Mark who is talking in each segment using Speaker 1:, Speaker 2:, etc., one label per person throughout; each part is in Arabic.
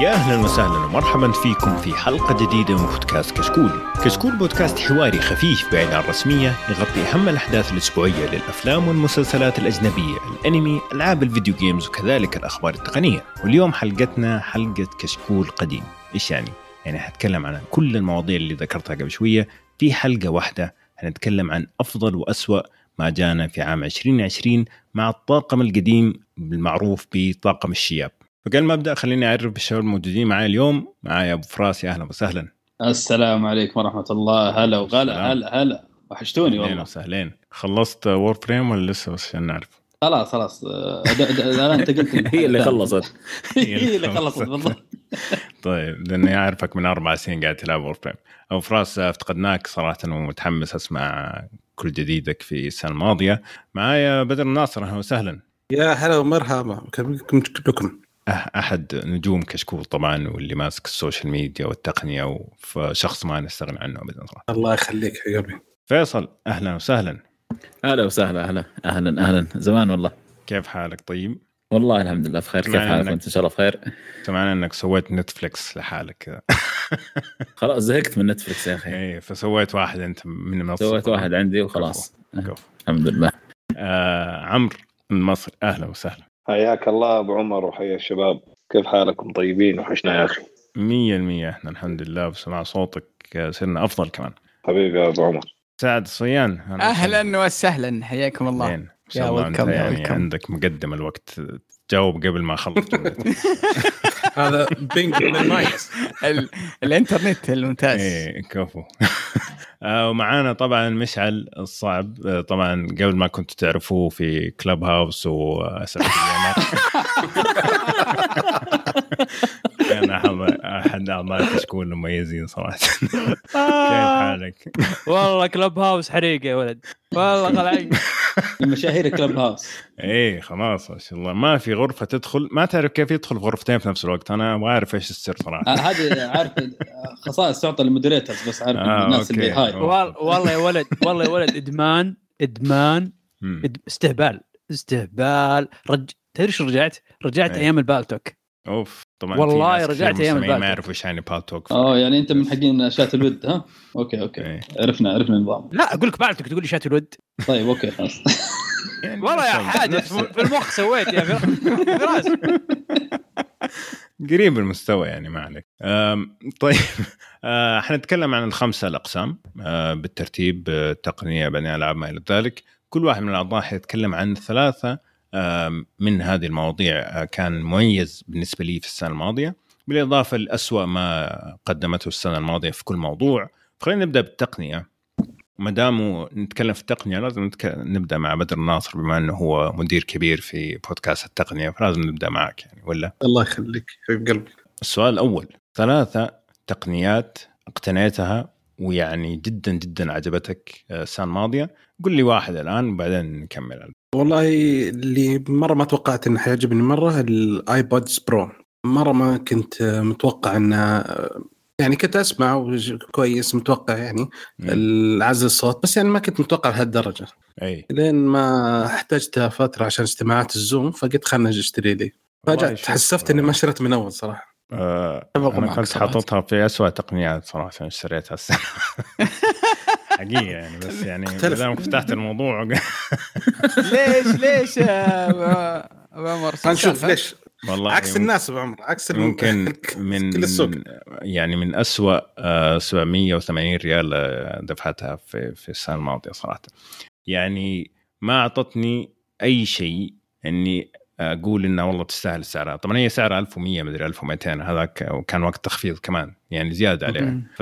Speaker 1: يا أهلا وسهلا ومرحبا فيكم في حلقة جديدة من بودكاست كشكول. كشكول بودكاست حواري خفيف بعيد عن الرسمية يغطي أهم الأحداث الأسبوعية للأفلام والمسلسلات الأجنبية، الأنمي، ألعاب الفيديو جيمز وكذلك الأخبار التقنية. واليوم حلقتنا حلقة كشكول قديم. إيش يعني؟ يعني حتكلم عن كل المواضيع اللي ذكرتها قبل شوية في حلقة واحدة حنتكلم عن أفضل وأسوأ ما جانا في عام 2020 مع الطاقم القديم المعروف بطاقم الشياب. فقبل ما ابدا خليني أعرف بالشباب الموجودين معي اليوم معي أبو فراس يا أهلا وسهلا.
Speaker 2: السلام عليكم ورحمة الله. هلا وغلا هلا هلا. وحشتوني
Speaker 1: أهلا
Speaker 2: والله.
Speaker 1: وسهلين. خلصت Warframe ولا لسه بس عشان نعرف؟
Speaker 2: خلاص خلاص. آه، الآن أنت قلت
Speaker 3: هي اللي خلصت.
Speaker 2: هي اللي خلصت بالضبط.
Speaker 1: طيب لأني أعرفك من أربع سنين قاعد تلعب Warframe أبو فراس افتقدناك صراحة ومتحمس أسمع كل جديدك في السنة الماضية. معايا بدر الناصر أهلا وسهلا.
Speaker 4: يا هلا ومرحبا. كيفكم كلكم
Speaker 1: أحد نجوم كشكول طبعا واللي ماسك السوشيال ميديا والتقنية وشخص ما نستغني عنه ابدا صراحة.
Speaker 4: الله يخليك يا قلبي
Speaker 1: فيصل أهلا وسهلا.
Speaker 3: أهلا وسهلا أهلا أهلا أهلا. زمان والله.
Speaker 1: كيف حالك طيب؟
Speaker 3: والله الحمد لله بخير. كيف حالك؟ وأنت إن شاء الله بخير؟
Speaker 1: سمعنا إنك سويت نتفلكس لحالك.
Speaker 3: خلاص زهقت من نتفلكس يا أخي.
Speaker 1: إيه فسويت واحد أنت من منصه
Speaker 3: سويت واحد عندي وخلاص.
Speaker 1: كفو.
Speaker 3: الحمد لله.
Speaker 1: آه عمرو من مصر أهلا وسهلا.
Speaker 5: حياك الله أبو عمر وحيا الشباب. كيف حالكم طيبين؟ وحشنا يا أخي.
Speaker 1: مية المية. إحنا الحمد لله بسمع صوتك صرنا أفضل كمان.
Speaker 5: حبيبي يا أبو عمر.
Speaker 1: سعد الصيان
Speaker 6: أهلا وسهلا. حياكم الله.
Speaker 1: زين. ما شاء
Speaker 6: يا
Speaker 1: الله انت يعني. عندك مقدم الوقت. تجاوب قبل ما أخلص.
Speaker 4: هذا بينج
Speaker 6: ال... الإنترنت الممتاز.
Speaker 1: إيه كفو. آه، ومعانا طبعا مشعل الصعب. آه، طبعا قبل ما كنتوا تعرفوه في كلب هاوس واسئله كان أحد أعضاء كشكول المميزين صراحة. كيف حالك؟
Speaker 7: والله كلوب هاوس حريقة يا ولد. والله خلعين
Speaker 2: من مشاهير كلب هاوس
Speaker 1: إيه خلاص ما شاء الله. ما في غرفة تدخل. ما تعرف كيف يدخل في غرفتين في نفس الوقت. أنا أبغى أعرف إيش السر صراحة.
Speaker 2: آه، هذه عارف. آه، خصائص تعطى لل moderators بس عارف
Speaker 1: آه،
Speaker 2: الناس. اللي هاي.
Speaker 7: والله يا ولد والله يا ولد
Speaker 1: إدمان
Speaker 7: إدمان. استهبال استهبال. رج... تدري إيش رجعت؟ رجعت
Speaker 1: إيه.
Speaker 7: أيام البالتوك.
Speaker 1: أوف طبعا
Speaker 7: والله رجعت
Speaker 1: مستمعين ما. يعرفوا إيش يعني بالتوك
Speaker 2: آه يعني أنت من حقين شات الود ها؟ okay okay.
Speaker 1: إيه.
Speaker 2: عرفنا عرفنا النظام.
Speaker 7: لا أقول لك بالتوك تقول لي شات الود.
Speaker 2: طيب okay خلاص.
Speaker 1: يعني
Speaker 7: والله يا
Speaker 1: نفس-
Speaker 7: في المخ سويت يا فراس.
Speaker 1: قريب المستوى يعني ما عليك. طيب. آه، حنتكلم عن الخمسة الأقسام. آه، بالترتيب آه، تقنية بعدين ألعاب ما إلى ذلك. كل واحد من الأعضاء حيتكلم عن ثلاثة من هذه المواضيع آه، كان مميز بالنسبة لي في السنة الماضية. بالإضافة لاسوء ما قدمته السنة الماضية في كل موضوع. خلينا نبدأ بالتقنية. ما دام نتكلم في التقنية لازم نتك... نبدأ مع بدر الناصر بما إنه هو مدير كبير في بودكاست التقنية فلازم نبدأ معك يعني ولا؟
Speaker 4: الله يخليك في قلبي.
Speaker 1: السؤال الأول. ثلاثة تقنيات اقتنيتها ويعني جدا جدا عجبتك آه، السنة الماضية. قل لي واحد الآن وبعدين نكمل.
Speaker 4: والله اللي مرة ما توقعت إنه حيعجبني مرة الآيبودز برو. مرة ما كنت متوقع إنه يعني كنت أسمع كويس متوقع يعني العزل الصوت بس يعني ما كنت متوقع لهالدرجة.
Speaker 1: أي.
Speaker 4: لين ما احتجت فترة عشان اجتماعات الزوم فقلت خلنا اشتري لي. فجأة
Speaker 1: شوف،
Speaker 4: حسفت إني ما شريت من أول صراحة.
Speaker 1: آه أنا
Speaker 6: معك
Speaker 1: كنت. حاططها في أسوأ تقنيات عشان اشتريتها السنة. حقيقة يعني بس يعني. دام فتحت الموضوع.
Speaker 6: ليش ليش يا ابو عمر؟
Speaker 4: هنشوف ليش.
Speaker 1: والله
Speaker 4: عكس الناس أبو عمر عكس
Speaker 1: ممكن من
Speaker 4: كل السوق.
Speaker 1: يعني من أسوأ آه، 780 ريال آه، دفعتها في في السنة الماضية صراحة. يعني ما أعطتني أي شيء إني أقول إنه والله تستاهل سعرها طبعا هي سعرها 1100 مدري 1200 هذاك وكان وقت تخفيض كمان يعني زيادة عليها. ف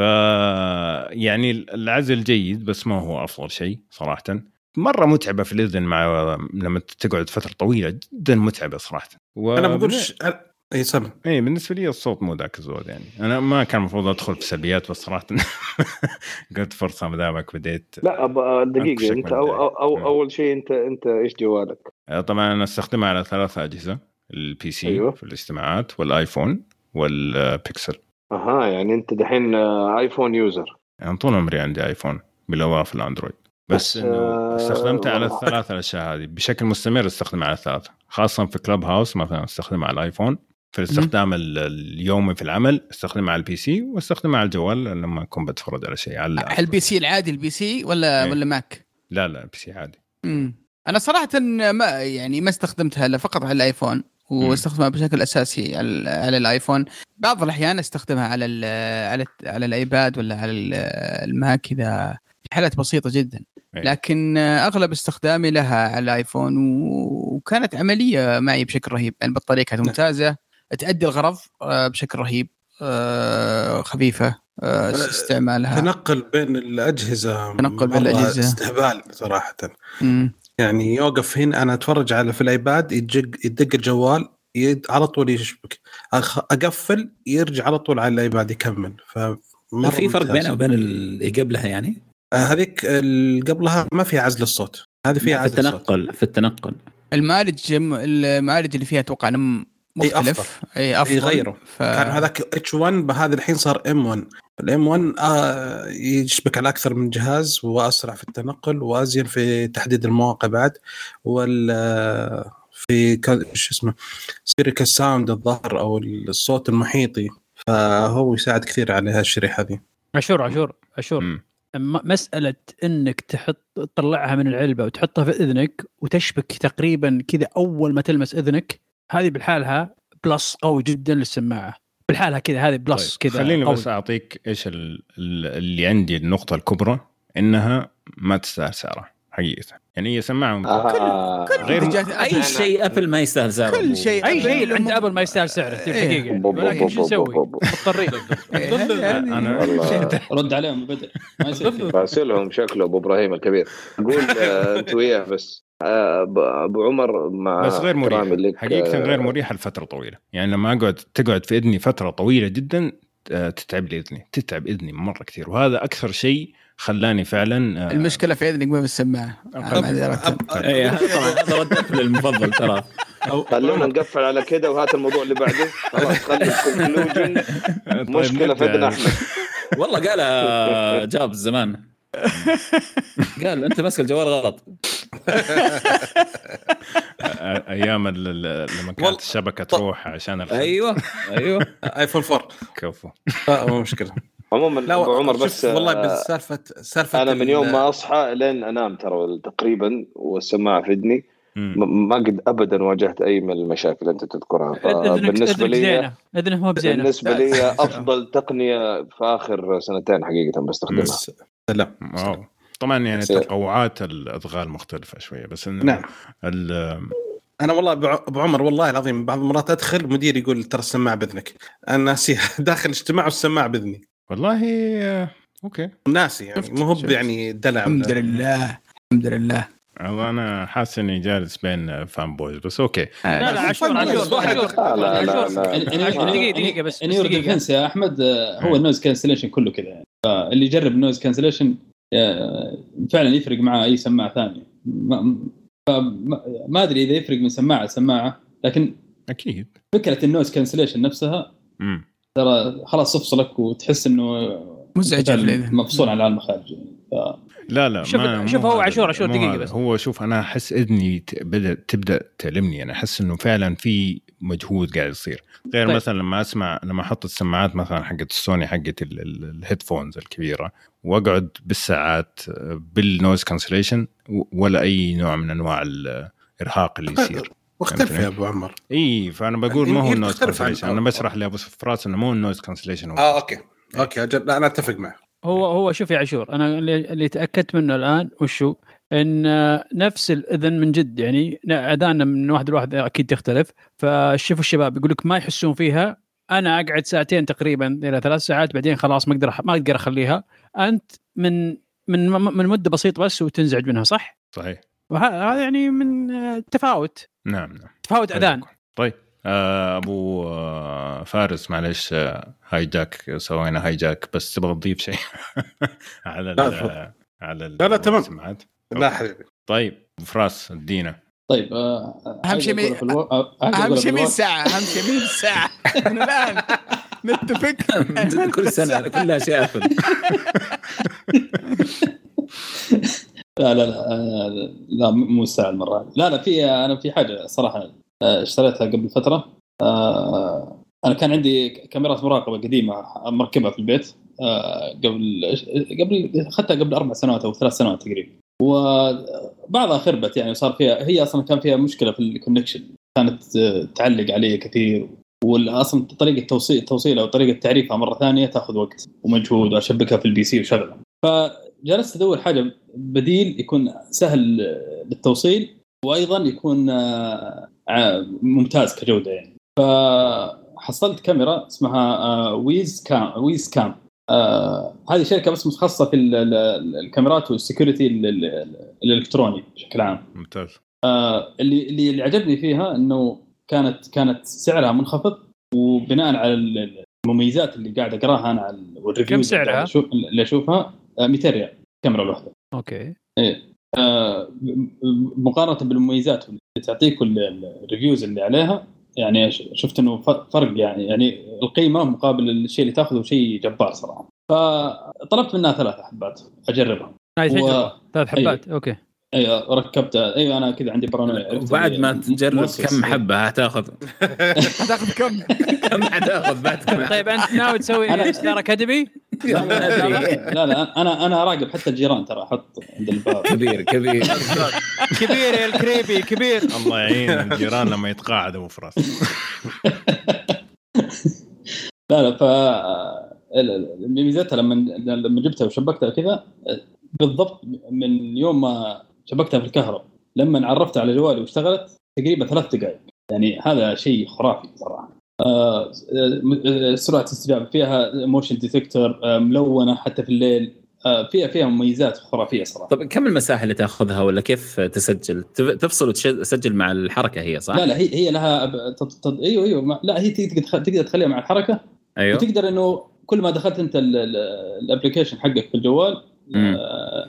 Speaker 1: يعني العزل جيد بس ما هو أفضل شيء صراحة. مرة متعبة في الإذن مع لما تقعد فترة طويلة جدا متعبة صراحة. و...
Speaker 4: أنا بقول ش... اي سم
Speaker 1: اي بالنسبة لي الصوت مو ذاك الزود يعني. أنا ما كان المفروض أدخل في سلبيات بس صراحة قلت فرصة ما دامك بديت
Speaker 5: لا
Speaker 1: دقيقة
Speaker 5: أنت
Speaker 1: من
Speaker 5: أو أو أو. أول شيء انت أنت إيش جوالك؟
Speaker 1: آه، طبعا أنا استخدمها على ثلاث أجهزة ال PC
Speaker 5: أيوة.
Speaker 1: في الاجتماعات والآيفون والبيكسل.
Speaker 5: أها يعني أنت دحين آه، آيفون user.
Speaker 1: يعني طول عمري عندي آيفون بالاضافه الأندرويد. بس
Speaker 5: بس،
Speaker 1: إنه
Speaker 5: آه،
Speaker 1: استخدمتها على. الثلاث الأشياء هذه. بشكل مستمر استخدمها على الثلاثة. خاصة في كلب هاوس مثلا استخدمها على الآيفون. في الاستخدام ال- اليومي في العمل استخدمها على ال PC واستخدمها على الجوال لما اكون بتفرج على شيء. على
Speaker 6: على ال PC العادي ال PC ولا
Speaker 1: إيه.
Speaker 6: ولا ماك؟
Speaker 1: لا لا PC عادي.
Speaker 6: امم أنا صراحة ما يعني ما استخدمتها إلا فقط على الآيفون واستخدمها بشكل أساسي على, على الآيفون. بعض الأحيان أستخدمها على ال على على الآيباد ولا على ال- الماك إذا في حالات بسيطة جدا.
Speaker 1: إيه.
Speaker 6: لكن أغلب استخدامي لها على الآيفون و- وكانت عملية معي بشكل رهيب. يعني البطاريه كانت ممتازة تؤدي الغرض آه، بشكل رهيب آه، خفيفة آه، استعمالها.
Speaker 4: تنقل بين الأجهزة
Speaker 6: تنقل بين
Speaker 4: مرة
Speaker 6: الأجهزة.
Speaker 4: استهبال صراحة.
Speaker 6: مم.
Speaker 4: يعني يوقف هنا أنا أتفرج على في الآيباد يدق يدق الجوال يد على طول يشبك. أخ- أقفل يرجع على طول على الآيباد يكمل. ف
Speaker 3: في فرق بينها وبين اللي قبلها يعني؟
Speaker 4: هذيك اللي قبلها ما فيها عزل الصوت. هذه فيها
Speaker 3: في
Speaker 4: عزل الصوت.
Speaker 3: التنقل في التنقل.
Speaker 6: المعالج المعالج اللي فيها أتوقع مختلف. اي أفضل.
Speaker 4: يغيروا.
Speaker 6: ف...
Speaker 4: كان هذاك H1 هذا الحين صار M1 ال M1 آه يشبك على أكثر من جهاز وأسرع في التنقل وأزين في تحديد المواقع بعد وال آه، في شو اسمه stereo sound الظهر أو الصوت المحيطي. فهو يساعد كثير على هالشريحة هذه.
Speaker 7: عشور عشور عشور. م- مسألة إنك تحط تطلعها من العلبة وتحطها في إذنك وتشبك تقريبا كذا أول ما تلمس إذنك هذه بالحالها plus قوي جدا للسماعة بالحالها كذا هذه plus
Speaker 1: طيب،
Speaker 7: كذا
Speaker 1: خليني
Speaker 7: قوي.
Speaker 1: بس أعطيك إيش ال- ال- اللي عندي النقطة الكبرى إنها ما تستاهل سعرها حقيقة. يعني هي سماعه ممتازة.
Speaker 5: آه.
Speaker 1: غير-
Speaker 6: منتجات
Speaker 3: أي
Speaker 6: أبل.
Speaker 3: شيء أبل ما يستاهل سعره.
Speaker 6: كل شيء
Speaker 7: أي شيء.
Speaker 6: أبل
Speaker 7: عند أبل ما يستاهل سعره في
Speaker 6: إيه.
Speaker 7: الحقيقة
Speaker 5: بوب
Speaker 7: ولكن شو نسوي؟ مضطرين.
Speaker 6: إيه،
Speaker 5: أنا
Speaker 2: رد عليهم كذا.
Speaker 5: راسلهم شكله أبو إبراهيم الكبير. قول آه، أنت وياه بس. آه، أبو عمر مع
Speaker 1: بس غير
Speaker 5: لك، حقيقة
Speaker 1: غير مريحه لفترة طويلة. يعني لما اقعد تقعد في إذني فترة طويلة جدا آه، تتعب لي اذني تتعب إذني مرة كثير. وهذا أكثر شيء خلاني فعلا آه،
Speaker 6: المشكلة في اذنك ما بالسماعة.
Speaker 3: اي هذا ابل المفضل ترى.
Speaker 5: خلونا نقفل على كده وهات الموضوع اللي بعده. خلاص خلي
Speaker 1: طيب
Speaker 5: مشكلة في. ابن احمد
Speaker 3: والله قالها جاب زمان قال أنت ماسك الجوال غلط.
Speaker 1: آه، أيام ال- ال- لما كانت الشبكة تروح عشان الخط.
Speaker 3: أيوه أيوه.
Speaker 4: ايفون 4
Speaker 1: كفو.
Speaker 4: لا مو مشكلة.
Speaker 5: عموما
Speaker 4: لا
Speaker 5: أبو عمر بس
Speaker 4: والله
Speaker 5: آه،
Speaker 4: بس سالفه سالفة
Speaker 5: أنا من يوم ما أصحى لين أنام ترى تقريبا والسماعة في اذني ما قد ابدا واجهت أي من المشاكل اللي أنت تذكرها.
Speaker 7: اذنك
Speaker 5: لي
Speaker 7: إذنك مو بزينة.
Speaker 5: بالنسبة لي أفضل تقنية في آخر سنتين حقيقة بستخدمها
Speaker 4: بس- لا
Speaker 1: واو. طبعا يعني. تقوعات الأدغال مختلفة شوية بس انه
Speaker 4: نعم.
Speaker 1: ال-
Speaker 4: أنا والله أبو عمر والله العظيم بعض المرات أدخل مدير يقول ترى السماعة بإذنك. أنا ناسيها. داخل اجتماع والسماعة بإذني.
Speaker 1: والله آه، okay.
Speaker 4: ناسي يعني مو هو. يعني دلع
Speaker 6: الحمد لله الحمد لله.
Speaker 1: والله أنا حاسس إني جالس بين fanboys بس okay.
Speaker 7: لا لا عشور عشور عشور
Speaker 5: لا لا لا
Speaker 7: عشور.
Speaker 5: لا.
Speaker 7: دقيقة دقيقة بس
Speaker 2: defense يا أحمد. آه، هو ال noise cancellation كله كذا يعني. فاللي يجرب ال noise cancellation فعلا يفرق معاه أي سماعة ثانية. ما, أدري إذا يفرق من سماعة لسماعة لكن
Speaker 1: أكيد.
Speaker 2: فكرة ال noise cancellation نفسها
Speaker 1: امم
Speaker 2: ترى خلاص تفصلك وتحس
Speaker 6: إنه الإذن.
Speaker 2: مفصول عن العالم الخارجي يعني ف-
Speaker 1: لا لا
Speaker 7: شوف-
Speaker 1: ما
Speaker 7: شوف هو عشور- عشور
Speaker 1: هذا.
Speaker 7: بس.
Speaker 1: هو شوف أنا أحس إذني بدأ تبدأ تألمني أنا أحس إنه فعلا في مجهود قاعد يصير غير
Speaker 7: طيب.
Speaker 1: مثلا لما أسمع لما أحط السماعات مثلا حقت السوني حقت ال- ال- ال headphones الكبيرة وأقعد بالساعات بال noise cancellation ولا أي نوع من أنواع الإرهاق اللي يصير
Speaker 4: واختلف
Speaker 1: فهمتني؟
Speaker 4: يا أبو عمر.
Speaker 1: إي فأنا بقول ما هو
Speaker 4: ال noise
Speaker 1: cancellation أنا بشرح لأبو فراس انه مو ال noise cancellation
Speaker 4: آه okay. okay أجل. لا أنا أتفق معه.
Speaker 7: هو هو شوف يا عاشور أنا اللي, اللي تأكدت منه الآن وشو؟ إن آه، نفس الإذن من جد يعني أذاننا من واحد لواحد أكيد تختلف. فشوفوا الشباب يقول لك ما يحسون فيها. أنا أقعد ساعتين تقريبا إلى ثلاث ساعات بعدين خلاص ما أقدر ما أقدر أخليها. أنت من من من مدة بسيطة بس وتنزعج منها صح؟
Speaker 1: صحيح.
Speaker 7: وهذا يعني من آه، تفاوت.
Speaker 1: نعم نعم.
Speaker 7: تفاوت أذان.
Speaker 1: طيب آه، أبو آه، فارس معلش آه، هاي جاك سوينا هاي جاك بس تبغى تضيف شيء؟ على
Speaker 4: لا،
Speaker 1: ال-. على ال-
Speaker 4: لا، لا، تمام.
Speaker 1: السماعات
Speaker 4: لا حبيبي.
Speaker 1: طيب ابو فراس ادينا
Speaker 2: طيب آه،
Speaker 6: أهم شيء مي-
Speaker 2: الو- آه، أهم
Speaker 6: شيء مين. الساعة أهم شيء مين الساعة من الآن نتفق.
Speaker 3: كل سنة كلها شيء
Speaker 2: لا لا لا آه، لا مو المره هذه لا لا في أنا في حاجة صراحة آه، اشتريتها قبل فترة. آه أنا كان عندي كاميرات مراقبة قديمة مركبها في البيت قبل قبل أخذتها قبل أربع سنوات أو ثلاث سنوات تقريبا. وبعضها خربت يعني صار فيها هي أصلا كان فيها مشكلة في الكونكشن كانت تعلق علي كثير. واصلا طريقة توصيل توصيلها وطريقة تعريفها مرة ثانية تاخذ وقت ومجهود وأشبكها في ال PC وشغله فجلست أدور حاجة بديل يكون سهل للتوصيل وأيضا يكون آه، ع- ممتاز كجودة يعني. فحصلت كاميرا اسمها آه، Wyze Cam Wyze Cam آه، هذه شركة بس متخصصة في ال- ال- الكاميرات وال security ال- ال- الإلكتروني بشكل عام.
Speaker 1: ممتاز.
Speaker 2: آه، اللي اللي عجبني فيها إنه كانت كانت سعرها منخفض وبناء على ال- المميزات اللي قاعد أقراها أنا على
Speaker 7: كم سعرها؟
Speaker 2: اللي أشوفها آه، 200 ريال الكاميرا الواحده
Speaker 7: أوكي.
Speaker 2: آه، مقارنة بالمميزات اللي تعطيك ال reviews اللي عليها يعني شفت إنه فرق يعني يعني القيمة مقابل الشيء اللي تأخذه شيء جبار صراحة. فطلبت منها ثلاث حبات
Speaker 7: أجربها.
Speaker 2: و-
Speaker 7: ثلاث حبات أوكي.
Speaker 2: أيوه ركبتها أيوه أنا كذا عندي بارانويا عرفت
Speaker 3: وبعد ما تجرب. كم حبة هتاخذ
Speaker 6: هتاخذ كم؟
Speaker 3: كم حتاخذ بعد كم
Speaker 7: طيب أنت ناوي تسوي
Speaker 2: أنا-
Speaker 7: ستار اكاديمي؟
Speaker 3: لا،.
Speaker 2: لا أنا أنا اراقب حتى الجيران ترى أحط عند الباب
Speaker 3: كبير كبير
Speaker 7: كبير يا الكريبي كبير
Speaker 1: الله يعين الجيران لما يتقاعدوا راس
Speaker 2: لا لا ف ميزتها لما لما جبتها وشبكتها كذا بالضبط من يوم ما شبكتها في الكهرباء. لما عرفتها على جوالي واشتغلت تقريبا ثلاث دقائق يعني هذا شيء خرافي صراحة. آه، آه، سرعة استجابه فيها motion detector ملونة حتى في الليل. آه، فيها فيها مميزات خرافية صراحة.
Speaker 3: طب كم المساحة اللي تأخذها ولا كيف تسجل؟ تف- تفصل وتسجل مع الحركة هي صح؟
Speaker 2: لا لا هي هي لها تط- تط- أيوه أيوه لا هي تقدر تقدر تخليها مع الحركة.
Speaker 3: أيوه.
Speaker 2: وتقدر إنه كل ما دخلت أنت ال- ال- ال application حقك في الجوال. آه، آه،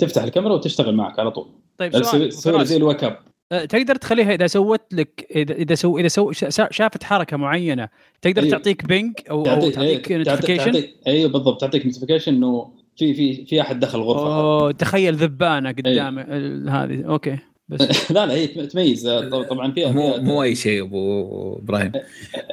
Speaker 2: تفتح الكاميرا وتشتغل معك على طول.
Speaker 7: طيب
Speaker 2: تسوي
Speaker 7: سؤال
Speaker 2: زي
Speaker 7: ال
Speaker 2: wake up.
Speaker 7: أه، تقدر تخليها إذا سوت لك اذا إذا سو إذا سو شا- شافت حركة معينة تقدر
Speaker 2: أيوه.
Speaker 7: تعطيك ping أو, أو
Speaker 2: تعطيك- إيه، تعطيك-
Speaker 7: notification
Speaker 2: تعطيك- أيوه بالضبط تعطيك notification إنه في في في أحد دخل الغرفه
Speaker 7: أوه تخيل ذبانة قدام ال- هذه. أوكي بس.
Speaker 2: لا لا هي تم- تميز. آه، طب- طبعا فيها
Speaker 3: مو
Speaker 2: فيها
Speaker 3: مو أي شيء أبو إبراهيم.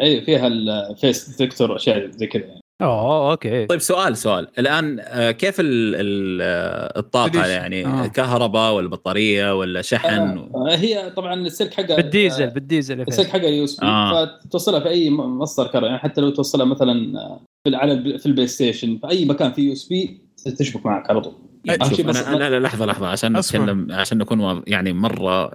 Speaker 2: أيوه فيها ال face detector واشياء زي كذا يعني.
Speaker 7: أوه أوكي
Speaker 3: طيب سؤال سؤال الآن آه، كيف ال- ال- آه،
Speaker 6: الطاقة؟
Speaker 3: يعني
Speaker 6: آه.
Speaker 3: كهرباء ولا بطاريه ولا شحن
Speaker 2: آه، هي طبعا السلك حقها
Speaker 7: بالديزل
Speaker 2: آه،
Speaker 7: بالديزل يا
Speaker 2: السلك. حقها USB
Speaker 3: آه.
Speaker 2: فتوصلها في أي م- مصدر كهرباء يعني حتى لو توصلها مثلا آه، في على في ال PlayStation في أي مكان فيه USB تشبك معك على طول
Speaker 3: يعني
Speaker 2: بس-
Speaker 3: أنا لا لا لحظة لحظة عشان. نتكلم عشان نكون يعني مرة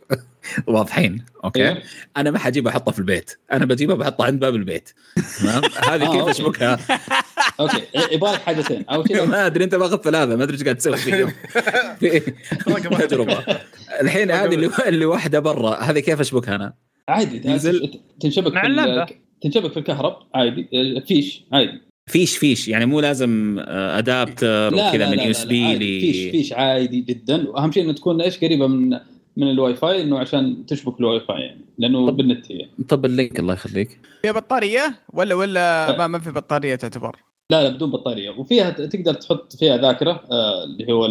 Speaker 3: واضحين. أوكي؟
Speaker 2: أيوه.
Speaker 3: أنا ما حجيب احطها في البيت. أنا بجيبها بحطها عند باب البيت. تمام؟ هذه
Speaker 2: آه،
Speaker 3: كيف
Speaker 2: أوكي.
Speaker 3: أشبكها؟
Speaker 2: أوكي يبغى لك حاجتين. أول شيء
Speaker 3: ما أدري أنت باخذ ثلاثة ما أدري إيش قاعد تسوي فيهم. في تجربة. الحين هذه اللي اللي واحدة برا. هذه كيف أشبكها أنا؟
Speaker 2: عادي
Speaker 3: تنزل.
Speaker 2: تنشبك
Speaker 7: مع.
Speaker 2: تنشبك في الكهرب؟ عادي. آه، فيش عادي.
Speaker 3: فيش فيش. يعني مو لازم آه، adapter وكذا من USB
Speaker 2: عادي. فيش
Speaker 3: ل
Speaker 2: فيش عادي جدا. وأهم شيء إنه تكون إيش قريبة من من الواي فاي إنه عشان تشبك الواي فاي يعني لأنه
Speaker 3: طب-
Speaker 2: بالنت هي.
Speaker 3: طب ال link الله يخليك.
Speaker 6: فيها بطارية ولا ولا ما, ما في بطارية تعتبر؟
Speaker 2: لا لا بدون بطارية. وفيها تقدر تحط فيها ذاكرة آه، اللي هو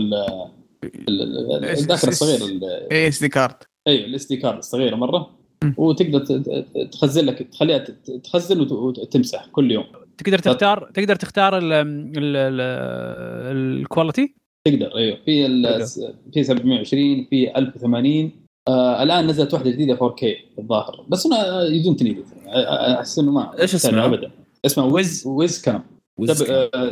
Speaker 2: الذاكرة الصغيرة ال- SD
Speaker 6: card.
Speaker 2: أيوه ال SD card الصغيرة
Speaker 6: مرة.
Speaker 2: وتقدر ت- ت- تخزن لك تخليها ت- تخزن وت- وتمسح كل يوم.
Speaker 7: تقدر تختار تقدر تختار ال- ال- ال- ال quality
Speaker 2: تقدر أيوه. في ال- في 720 في 1080 آه الآن نزلت واحدة جديدة 4K الظاهر. بس أنا you don't need أحس إنه ما
Speaker 3: إيش اسمها؟
Speaker 2: أبدا. اسمها Wyze Wyze Cam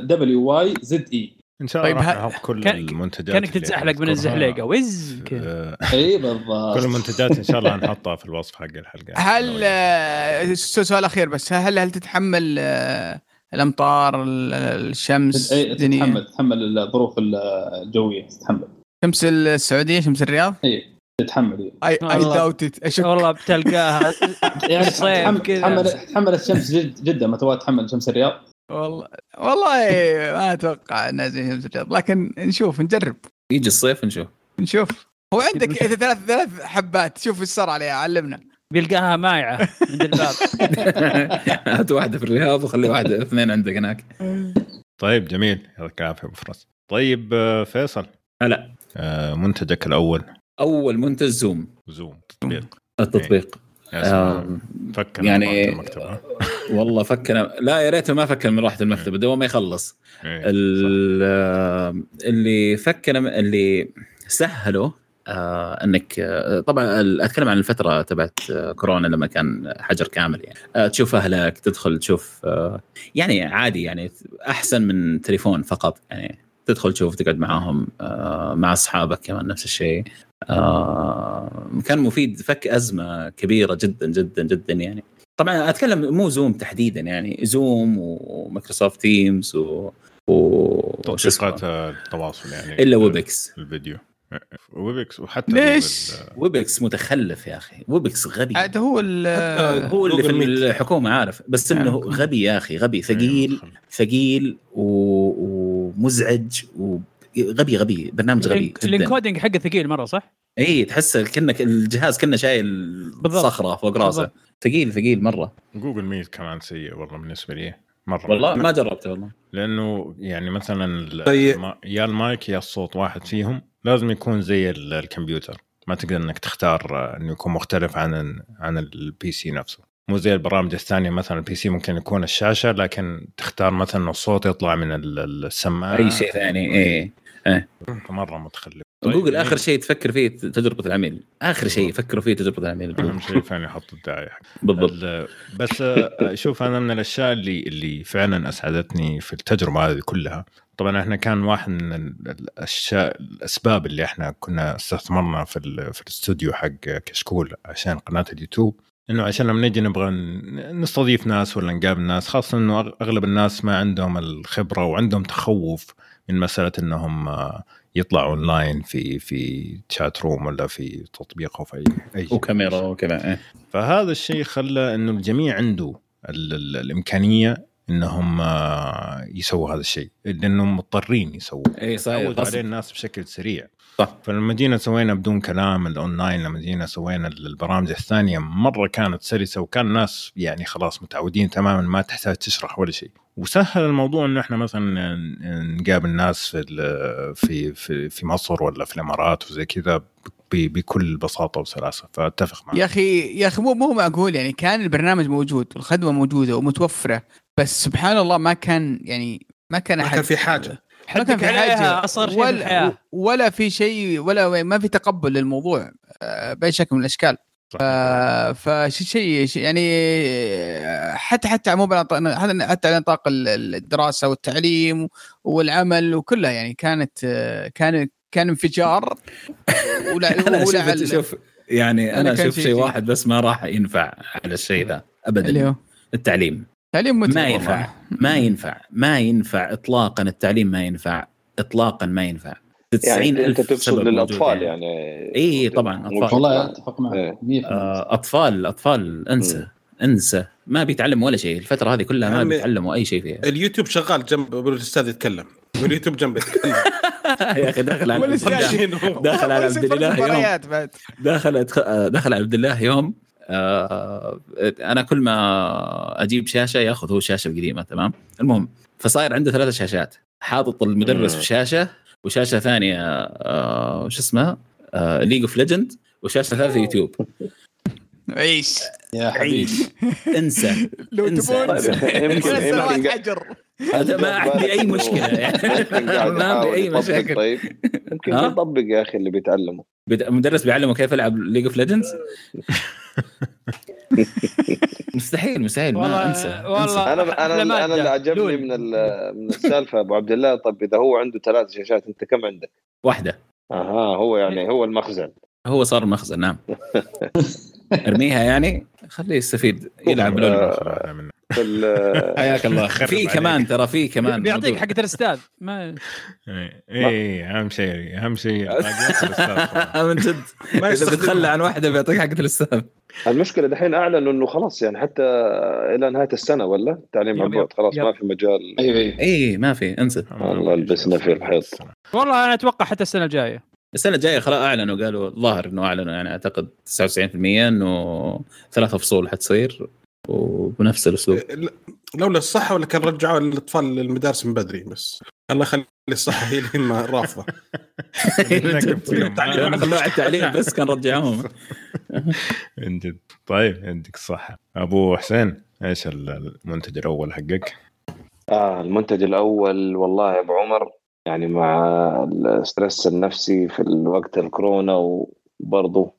Speaker 2: W Y Z E
Speaker 1: إن شاء الله
Speaker 6: طيب،
Speaker 1: راح
Speaker 6: ه-
Speaker 1: نحط كل
Speaker 7: كان-
Speaker 1: المنتجات
Speaker 7: كانك تتزحلق من
Speaker 1: نذكرها.
Speaker 7: الزحليقة. Wyze كذا.
Speaker 2: إي بالضبط.
Speaker 1: كل المنتجات إن شاء الله نحطها في الوصف حق الحلقة.
Speaker 6: هل سؤال أخير بس. هل هل تتحمل آه، الأمطار ال- الشمس؟
Speaker 2: إي
Speaker 6: الدنيا؟
Speaker 2: تتحمل تتحمل الظروف الجوية تتحمل.
Speaker 6: شمس السعودية شمس الرياض؟
Speaker 2: إي تتحمل إيه.
Speaker 6: اي اي. داوت ات
Speaker 7: والله بتلقاها.
Speaker 2: يعني
Speaker 7: الصيف
Speaker 2: تتحمل
Speaker 7: كذا.
Speaker 2: تتحمل تتحمل الشمس جد جدا ما تبغى تتحمل شمس الرياض؟
Speaker 6: والله والله ما أتوقع انها زي شمس الرياض لكن نشوف نجرب.
Speaker 3: يجي الصيف نشوف.
Speaker 6: نشوف. هو عندك إذا ثلاث ثلاث حبات شوف إيش صار عليها علمنا.
Speaker 7: بيلقاها مايعة عند الباب.
Speaker 3: هات واحدة في الرياض وخلي واحدة اثنين عندك هناك.
Speaker 1: طيب جميل. يعطيك العافية أبو فراس. طيب آه، فيصل.
Speaker 3: هلا.
Speaker 1: آه، منتجك الأول.
Speaker 3: أول منتج زوم.
Speaker 1: زوم تطبيق.
Speaker 3: التطبيق.
Speaker 1: فكر
Speaker 3: يعني-
Speaker 1: المكتبة.
Speaker 3: والله فكنا لا يا ريته ما فكر من راحة المكتب دوما ما يخلص.
Speaker 1: إيه،
Speaker 3: ال- اللي فكنا اللي سهلوا آه إنك آه طبعا أتكلم عن الفترة تبعت آه كورونا لما كان حجر كامل يعني. آه تشوف أهلك تدخل تشوف آه يعني عادي يعني أحسن من تليفون فقط يعني تدخل تشوف تقعد معاهم آه مع أصحابك كمان نفس الشيء. آه كان مفيد فك أزمة كبيرة جدا جدا جدا يعني طبعا أتكلم مو Zoom تحديدا يعني Zoom و Microsoft Teams و و؟
Speaker 1: تطبيقات التواصل يعني
Speaker 3: إلا Webex
Speaker 1: الفيديو Webex وحتى
Speaker 6: ليش؟
Speaker 3: Webex متخلف يا أخي Webex غبي
Speaker 6: عاد هو
Speaker 3: هو اللي في. الحكومة عارف بس إنه
Speaker 6: آه.
Speaker 3: غبي يا أخي غبي ثقيل
Speaker 1: متخلف.
Speaker 3: ثقيل و- ومزعج وغبي غبي برنامج غبي ال
Speaker 7: encoding حقه ثقيل مرة صح؟
Speaker 3: إي تحس كانك الجهاز كانه شايل
Speaker 7: بالضبط.
Speaker 3: صخرة فوق راسه.
Speaker 7: بالضبط.
Speaker 3: ثقيل ثقيل مرة.
Speaker 1: Google Meet كمان سيء والله بالنسبة لي. مرة.
Speaker 3: والله ما جربته والله.
Speaker 1: لأنه يعني مثلا
Speaker 4: طيب.
Speaker 1: يا المايك يا الصوت واحد فيهم لازم يكون زي ال- الكمبيوتر. ما تقدر إنك تختار إنه يكون مختلف عن عن ال PC نفسه. مو زي البرامج الثانية مثلا ال PC ممكن يكون الشاشة لكن تختار مثلا الصوت يطلع من ال- ال- السماعة.
Speaker 3: أي شيء ثاني إي.
Speaker 1: مره متخلف.
Speaker 3: جوجل
Speaker 1: طيب،
Speaker 3: اخر شيء تفكر فيه تجربة العميل. آخر شيء يفكروا فيه تجربة العميل.
Speaker 1: أهم شيء فعلا يحط الدعايه حق
Speaker 3: بالضبط.
Speaker 1: ال- بس آه، شوف أنا من الأشياء اللي اللي فعلا أسعدتني في التجربة هذه كلها. طبعا إحنا كان واحد من ال- الأشياء الأسباب اللي إحنا كنا استثمرنا في ال- في الاستوديو حق كشكول عشان قناة اليوتيوب إنه عشان لما نجي نبغى نستضيف ناس ولا نقابل ناس خاصة إنه أغلب الناس ما عندهم الخبرة وعندهم تخوف من مسألة إنهم آه، يطلعوا اونلاين في في chat room ولا في تطبيق أو في أي شيء.
Speaker 3: وكاميرا وكمان إيه.
Speaker 1: فهذا الشيء خلى إنه الجميع عنده ال ال الإمكانية إنهم آه، يسووا هذا الشيء لانهم مضطرين يسووا
Speaker 3: اي صحيح
Speaker 1: عليه. الناس بشكل سريع
Speaker 3: صح.
Speaker 1: فلما جينا سوينا بدون كلام الأونلاين لما جينا سوينا البرامج الثانية مرة كانت سلسة وكان الناس يعني خلاص متعودين تماما ما تحتاج تشرح ولا شيء. وسهل الموضوع إنه إحنا مثلا نقابل ناس في ال- في في, في مصر ولا في الإمارات وزي كذا ب- بكل بساطة وسلاسة. فأتفق معك.
Speaker 6: يا أخي يا أخي مو مو معقول. يعني كان البرنامج موجود والخدمه موجودة ومتوفرة بس سبحان الله ما كان يعني ما كان
Speaker 4: ما
Speaker 6: أحد
Speaker 4: كان في حاجة.
Speaker 6: ما كان
Speaker 7: حدك
Speaker 6: في
Speaker 7: عليها أصغر شيء
Speaker 6: ولا ولا في شيء ولا ما في تقبل للموضوع آه، بأي شكل من
Speaker 1: الأشكال.
Speaker 6: آه، فشيء شيء يعني حتى حتى مو حتى على نطاق ال- الدراسة والتعليم والعمل وكلها يعني كانت آه، كان كان انفجار. ولا أنا
Speaker 3: شوف شوف يعني
Speaker 6: أنا
Speaker 3: أشوف
Speaker 6: شيء.
Speaker 3: واحد بس ما راح ينفع على الشيء ذا
Speaker 6: اللي
Speaker 3: ابدا
Speaker 6: هو؟
Speaker 3: التعليم.
Speaker 6: تعليم متعب
Speaker 3: ما
Speaker 6: والله.
Speaker 3: ينفع ما ينفع ما ينفع اطلاقا التعليم ما ينفع اطلاقا ما ينفع. 90
Speaker 5: يعني
Speaker 3: أنت
Speaker 5: تقصد للأطفال يعني.
Speaker 3: إي طبعاً، أطفال.
Speaker 2: والله أتفق معك
Speaker 5: إيه.
Speaker 2: 100%
Speaker 3: آه، أطفال أطفال أنسى أنسى. ما بيتعلم ولا شيء الفترة هذه كلها ما
Speaker 4: عمي-
Speaker 3: بيتعلموا أي شيء فيها.
Speaker 4: اليوتيوب شغال جنب الاستاذ يتكلم. واليوتيوب جنبه يتكلم.
Speaker 3: يا أخي داخل على
Speaker 6: والأستاذ
Speaker 3: داخل- داخل على عبد الله يوم.
Speaker 6: بعد.
Speaker 3: دخل دخل عبد الله يوم. آه، أنا كل ما أجيب شاشة ياخذ هو شاشة قديمة تمام؟ المهم فصاير عنده ثلاثة شاشات حاطط المدرس. في شاشة وشاشة ثانية آه، وش اسمها؟ League of Legends وشاشة ثالثة يوتيوب.
Speaker 6: عيش.
Speaker 2: يا حبيبي.
Speaker 3: انسى.
Speaker 6: لو
Speaker 3: انسى.
Speaker 6: تبون.
Speaker 5: يمكن-
Speaker 6: ثلاث سنوات
Speaker 5: يمكن-
Speaker 6: حجر
Speaker 3: هذا ما عندي أي مشكلة يعني. ما عندي
Speaker 5: أي
Speaker 3: مشاكل.
Speaker 5: طيب. يمكن
Speaker 3: ها؟
Speaker 5: يطبق يا أخي اللي بيتعلمه.
Speaker 3: بد- المدرس بيعلمه كيف يلعب League of Legends مستحيل مستحيل. ما
Speaker 7: والله
Speaker 3: أنسى
Speaker 7: والله. أنا
Speaker 5: أنا
Speaker 7: أنا.
Speaker 5: اللي عجبني. من ال- من السالفة أبو عبد الله. طب إذا هو عنده ثلاث شاشات أنت كم عندك؟
Speaker 3: واحدة.
Speaker 5: أها هو يعني هو المخزن.
Speaker 3: هو صار مخزن نعم. أرميها يعني. خليه يستفيد يلعب لول.
Speaker 5: آه،
Speaker 3: حياك الله في. كمان ترى في كمان
Speaker 7: بيعطيك. حقة الأستاذ ما
Speaker 1: اي إيه، أهم شيء أهم شيء.
Speaker 3: من جد
Speaker 4: ما إذا.
Speaker 3: بتخلى عن واحدة بيعطيك حقة الأستاذ
Speaker 5: المشكلة دحين اعلنوا إنه خلاص يعني حتى إلى نهاية السنة ولا التعليم عن بعد خلاص
Speaker 7: يب.
Speaker 5: ما في مجال
Speaker 2: أيوه
Speaker 3: اي ما في انسى
Speaker 5: والله لبسنا في الحيط.
Speaker 7: والله أنا أتوقع حتى السنة الجاية
Speaker 3: السنة الجاية خلاص أعلنوا قالوا الظاهر إنه أعلنوا يعني أعتقد 99% إنه ثلاثة فصول حتصير وبنفس الأسلوب.
Speaker 4: لولا الصحة ولا كان رجعوا الأطفال للمدارس من بدري بس. الله يخلي الصحة هي اللي ما رافضة.
Speaker 3: لو خلوه على التعليم بس كان رجعوهم.
Speaker 1: من جد. طيب يديك الصحة أبو حسين إيش المنتج الأول حقك؟
Speaker 5: آه المنتج الأول والله يا أبو عمر يعني مع ال stress النفسي في الوقت الكورونا وبرضه.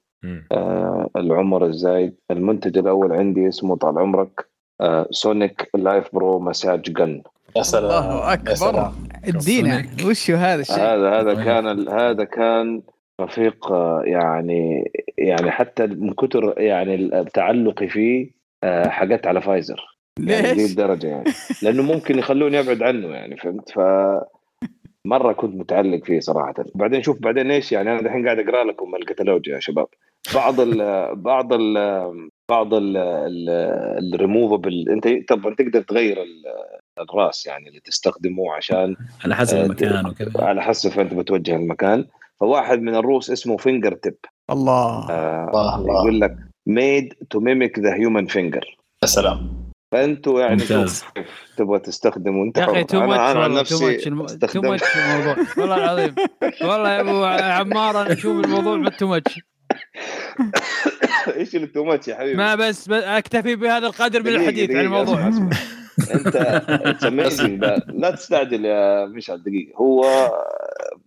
Speaker 5: آه العمر الزايد. المنتج الأول عندي اسمه طال عمرك آه Sonic LifePro massage gun
Speaker 2: يا سلام
Speaker 6: الله
Speaker 2: أكبر.
Speaker 6: ادينا وش هو هذا الشيء؟
Speaker 5: هذا هذا. كان هذا كان رفيق آه، يعني يعني حتى من كتر يعني تعلقي فيه آه، حقت على فايزر يعني
Speaker 6: ليش؟
Speaker 5: الدرجة يعني. لأنه ممكن يخلوني أبعد عنه يعني فهمت؟ ف مرة كنت متعلق فيه صراحة. بعدين شوف بعدين إيش يعني أنا الحين قاعد أقرأ لكم الكتالوج يا شباب. بعض ال بعض ال بعض الريموفبل أنت طبعا تقدر تغير ال- الرأس يعني اللي تستخدمه عشان
Speaker 3: على حسب
Speaker 5: آه،
Speaker 3: المكان وكذا.
Speaker 5: على حسب أنت بتوجه المكان. فواحد من الروس اسمه fingertip
Speaker 6: الله.
Speaker 5: آه
Speaker 2: الله الله.
Speaker 5: يقول لك made to mimic the human finger
Speaker 2: يا سلام.
Speaker 5: فأنتوا يعني
Speaker 3: ممتاز.
Speaker 5: تبغى تستخدموا أنت
Speaker 7: يا
Speaker 5: أخي.
Speaker 7: تو
Speaker 5: أنا عن
Speaker 7: والله تو
Speaker 5: نفسي too
Speaker 7: much الموضوع. والله العظيم. والله يا أبو عمار أنا أشوف الموضوع too much
Speaker 5: إيش اللي too much يا حبيبي؟
Speaker 7: ما بس, بس أكتفي بهذا القدر من الحديث عن الموضوع.
Speaker 5: أنت it's amazing لا, لا تستعجل يا مشعل دقيقة. هو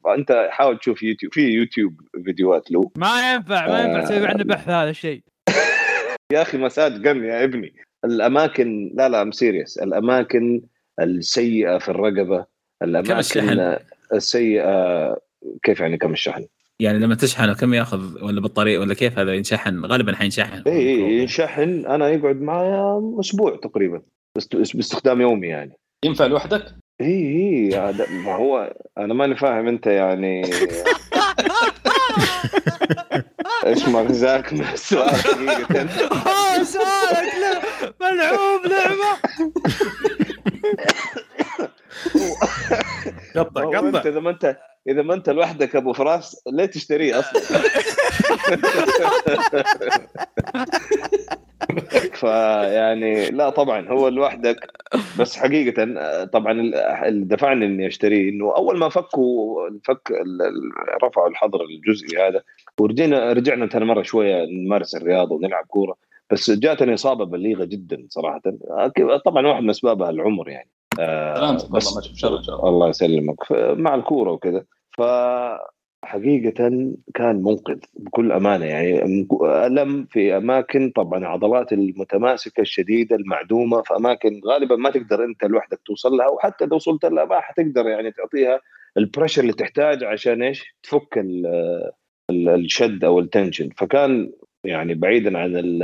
Speaker 5: أنت حاول تشوف يوتيوب في يوتيوب فيديوهات له.
Speaker 7: ما ينفع ما ينفع تسوي عنه بحث هذا الشيء.
Speaker 5: يا أخي massage gun يا ابني. الأماكن لا لا I'm serious الأماكن السيئة في الرقبة الأماكن
Speaker 3: الشحن؟
Speaker 5: السيئة كيف يعني كم الشحن؟
Speaker 3: يعني لما تشحنه كم ياخذ ولا بطارية ولا كيف هذا ينشحن؟ غالبا حينشحن.
Speaker 5: اي اي ينشحن. أنا يقعد معايا أسبوع تقريبا بس باستخدام يومي يعني.
Speaker 2: ينفع لوحدك؟
Speaker 5: اي اي هذا- ما هو أنا ماني فاهم أنت يعني. إيش مغزاك من السؤال؟ حقيقه
Speaker 7: آه، سؤالك ملعوب لعبة.
Speaker 4: قطع
Speaker 5: انت
Speaker 4: قطع.
Speaker 5: إذا ما انت إذا ما انت لوحدك أبو فراس ليه تشتريه أصلا؟ فيعني لا طبعا هو لوحدك بس حقيقة طبعا ال- اللي دفعني إني أشتريه إنه أول ما فكوا الفك ال- ال- رفعوا الحظر الجزئي هذا ورجعنا رجعنا ثاني مرة شوية نمارس الرياضه ونلعب كورة بس جاتني إصابة بليغة جدا صراحة. طبعا واحد من اسبابها العمر يعني.
Speaker 2: سلامتك والله ما تشوف شر إن شاء الله.
Speaker 5: الله يسلمك. ف- مع الكورة وكذا. فحقيقة كان منقذ بكل أمانة يعني ألم في أماكن طبعا عضلات المتماسكة الشديدة المعدومة في أماكن غالبا ما تقدر أنت لوحدك توصل لها وحتى لو وصلت لها ما حتقدر يعني تعطيها ال pressure اللي تحتاج عشان إيش؟ تفك ال- ال- الشد أو ال tension. فكان يعني بعيدا عن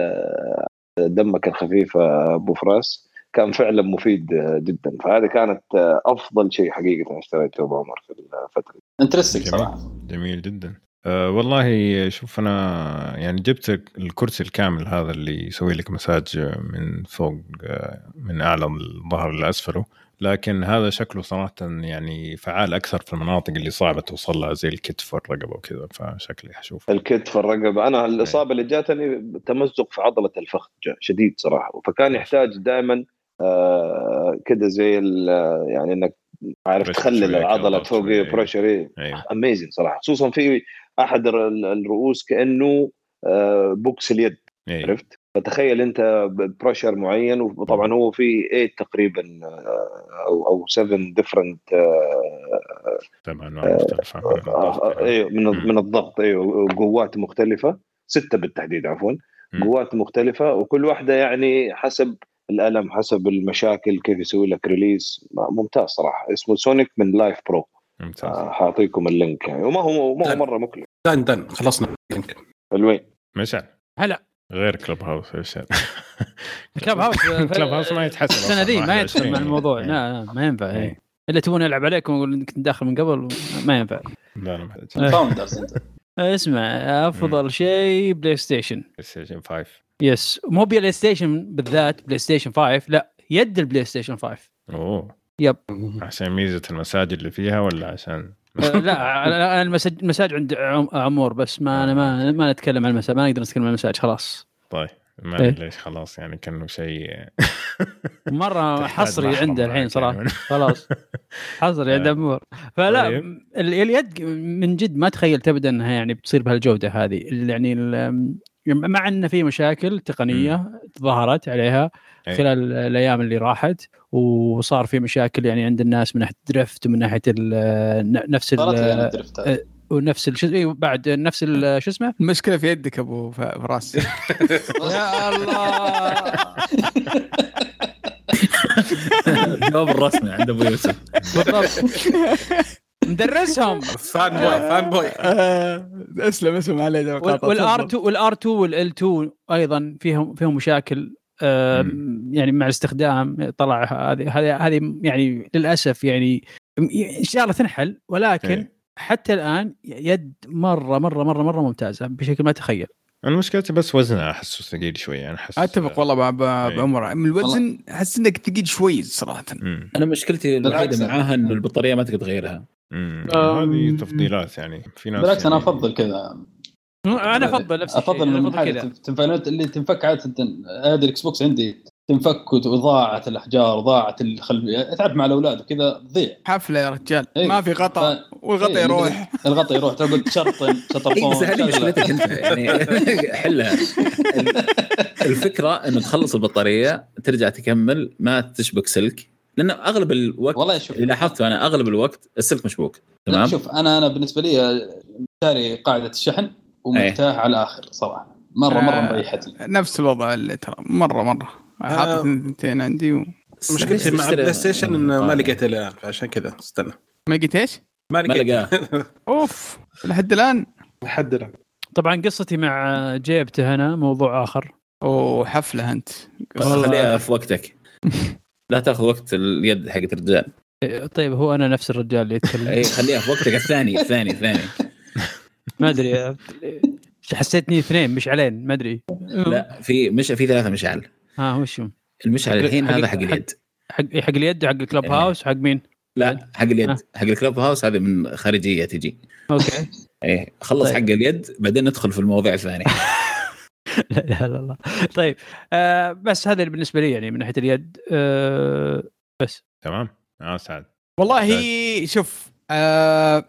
Speaker 5: دمك الخفيف أبو فراس. كان فعلا مفيد جدا. فهذه كانت أفضل شيء حقيقة اشتريته ابو عمر في الفترة.
Speaker 2: انترستنج
Speaker 1: جميل.
Speaker 2: صراحة.
Speaker 1: جميل جدا. أه والله شوف أنا يعني جبت الكرسي الكامل هذا اللي يسوي لك مساج من فوق آه، من أعلى الظهر لاسفله لكن هذا شكله صراحة يعني فعال أكثر في المناطق اللي صعبة توصل لها زي الكتف والرقبة وكذا. فشكلي حشوف
Speaker 5: الكتف الرقبه أنا الإصابة اللي جاتني تمزق في عضلة الفخذ شديد صراحة. فكان يحتاج دائما آه كده زي ال- يعني إنك عارف تخلل
Speaker 1: العضلة
Speaker 5: فوق. pressure
Speaker 1: أيوه.
Speaker 5: amazing صراحة. خصوصا في أحد ال- الرؤوس كأنه آه box اليد
Speaker 1: أيوه
Speaker 5: عرفت؟ فتخيل أنت pressure معين وطبعا هو في 8 تقريبا آه، أو أو 7 different
Speaker 1: طبعا أنواع مختلفة من الضغط.
Speaker 5: أيوه من الضغط أيوه قوات مختلفة ستة بالتحديد عفوا. قوات مختلفة وكل واحدة يعني حسب الألم حسب المشاكل كيف يسوي لك release ممتاز صراحة. اسمه Sonic من LifePro
Speaker 1: ممتاز.
Speaker 5: آه، حاعطيكم ال link يعني. وما هو ما هو. مرة مكلف.
Speaker 4: done done. خلصنا. يمكن
Speaker 5: ال win.
Speaker 1: مشعل.
Speaker 7: هلا.
Speaker 1: غير
Speaker 7: Clubhouse إيش؟
Speaker 1: Clubhouse Clubhouse ما يتحسب
Speaker 7: السنة ذي ما يدخل
Speaker 1: 21.
Speaker 7: مع الموضوع.
Speaker 1: إيه.
Speaker 7: لا لا ما ينفع.
Speaker 1: إيه.
Speaker 7: إيه. إلا تبون يلعب عليكم ويقول إنك كنت داخل من قبل ما ينفع.
Speaker 1: لا لا ما يحتاج.
Speaker 2: founders أنت.
Speaker 7: اسمع أفضل شيء بلاي ستيشن
Speaker 1: بلاي ستيشن 5
Speaker 7: yes مو بلاي ستيشن بالذات بلاي ستيشن 5 لا يد البلاي ستيشن 5
Speaker 1: أوه.
Speaker 7: yep.
Speaker 1: عشان ميزة المساج اللي فيها ولا عشان؟
Speaker 7: أه، لا المساج عند عم- عمور بس ما أنا ما ما نتكلم عن المساج ما نقدر نتكلم عن المساج خلاص.
Speaker 1: طيب ما
Speaker 7: إيه.
Speaker 1: أدري ليش خلاص يعني كأنه شيء مرة
Speaker 7: حصري عنده الحين
Speaker 1: صراحة.
Speaker 7: خلاص. حصري عند عمور. فلا
Speaker 1: طيب.
Speaker 7: ال- اليد من جد ما تخيلت ابدا إنها يعني بتصير بهالجودة هذه. يعني مع إن في مشاكل تقنية ظهرت عليها
Speaker 1: أي.
Speaker 7: خلال الأيام اللي راحت وصار في مشاكل يعني عند الناس من ناحية drift ومن ناحية ال- نفس
Speaker 2: ال-
Speaker 7: ال
Speaker 2: drift هذا.
Speaker 7: ونفس ال- شو إيه، بعد نفس ال- شو اسمه؟
Speaker 6: المشكلة في يدك أبو فراس.
Speaker 7: يا الله!
Speaker 3: الجواب الرسمي عند أبو يوسف.
Speaker 7: بالضبط. مدرسهم
Speaker 4: fanboy
Speaker 6: fanboy اسلم اسلم علي
Speaker 7: والآر 2 والآر 2 والإل 2 أيضا فيهم فيهم مشاكل يعني مع الاستخدام طلع هذه هذه هذه يعني للأسف يعني ان شاء الله تنحل ولكن
Speaker 1: إيه.
Speaker 7: حتى الآن يد مرة مرة مرة مرة ممتازة بشكل ما تخيل
Speaker 1: أنا مشكلتي بس وزنها احسه ثقيل شوي أنا أحس
Speaker 6: أتفق والله مع-
Speaker 1: إيه.
Speaker 6: بعمر من الوزن أحس إنك ثقيل شوي صراحة
Speaker 1: مم.
Speaker 3: أنا مشكلتي. الوحيده معاها إنه البطارية ما تقدر تغيرها.
Speaker 1: هذه تفضيلات يعني في ناس
Speaker 2: بالعكس أنا
Speaker 1: يعني
Speaker 2: أفضل كذا.
Speaker 7: أنا أفضل نفس الشيء أفضل
Speaker 2: من
Speaker 7: كذا.
Speaker 2: تنف- تنفع اللي تنفك عادة هذا ال Xbox عندي تنفك وضاعت الأحجار ضاعت الخلفيه تعرف مع الأولاد وكذا تضيع.
Speaker 6: حفلة يا رجال
Speaker 2: إيه.
Speaker 6: ما في غطاء
Speaker 2: ف-
Speaker 6: والغطاء
Speaker 2: إيه،
Speaker 6: يروح.
Speaker 2: الغطاء يروح تشرطن
Speaker 3: اي
Speaker 2: شطرطون
Speaker 3: هذه. مشكلتك أنت يعني. حلها. ال- الفكرة إنه تخلص البطارية ترجع تكمل ما تشبك سلك لأنه أغلب الوقت
Speaker 2: والله شوف.
Speaker 3: اللي لاحظته أنا أغلب الوقت السلك مشبوك تمام؟
Speaker 2: شوف أنا أنا بالنسبة لي شاري قاعدة الشحن ومرتاح على الآخر صراحة. مره مرة
Speaker 6: آه.
Speaker 2: مريحتني
Speaker 6: نفس الوضع اللي ترى. مره مرة. حاطط اثنتين عندي و...
Speaker 4: مشكلتي مع PlayStation إنه ما. لقيت الان فعشان كذا استنى.
Speaker 6: ما لقيت إيش؟
Speaker 4: ما لقيت.
Speaker 6: أوف لحد الآن؟
Speaker 4: لحد الآن.
Speaker 7: طبعا قصتي مع جيبته هنا موضوع آخر.
Speaker 6: أوه حفلة أنت.
Speaker 3: بس خليها في وقتك. لا تاخذ وقت اليد حقت الرجال.
Speaker 7: إيه، طيب هو أنا نفس الرجال اللي يتكلم.
Speaker 3: اي خليها في وقتك. الثاني الثاني الثاني.
Speaker 7: ما أدري حسيتني اثنين مشعلين ما أدري.
Speaker 3: لا في مش في ثلاثة مشعل.
Speaker 7: ها وش؟
Speaker 3: المشعل الحين هذا حق اليد.
Speaker 7: حق حق اليد وحق الكلب
Speaker 3: إيه.
Speaker 7: هاوس حق مين؟
Speaker 3: لا حق اليد.
Speaker 7: آه.
Speaker 3: حق الكلوب هاوس هذه من خارجية تجي.
Speaker 7: أوكي.
Speaker 3: إيه خلص
Speaker 7: طيب.
Speaker 3: حق اليد بعدين ندخل في المواضيع الثانية.
Speaker 7: لا إله إلا الله. طيب آه بس هذا بالنسبة لي يعني من ناحية اليد آه بس.
Speaker 1: تمام. آه سعد.
Speaker 6: والله شوف آه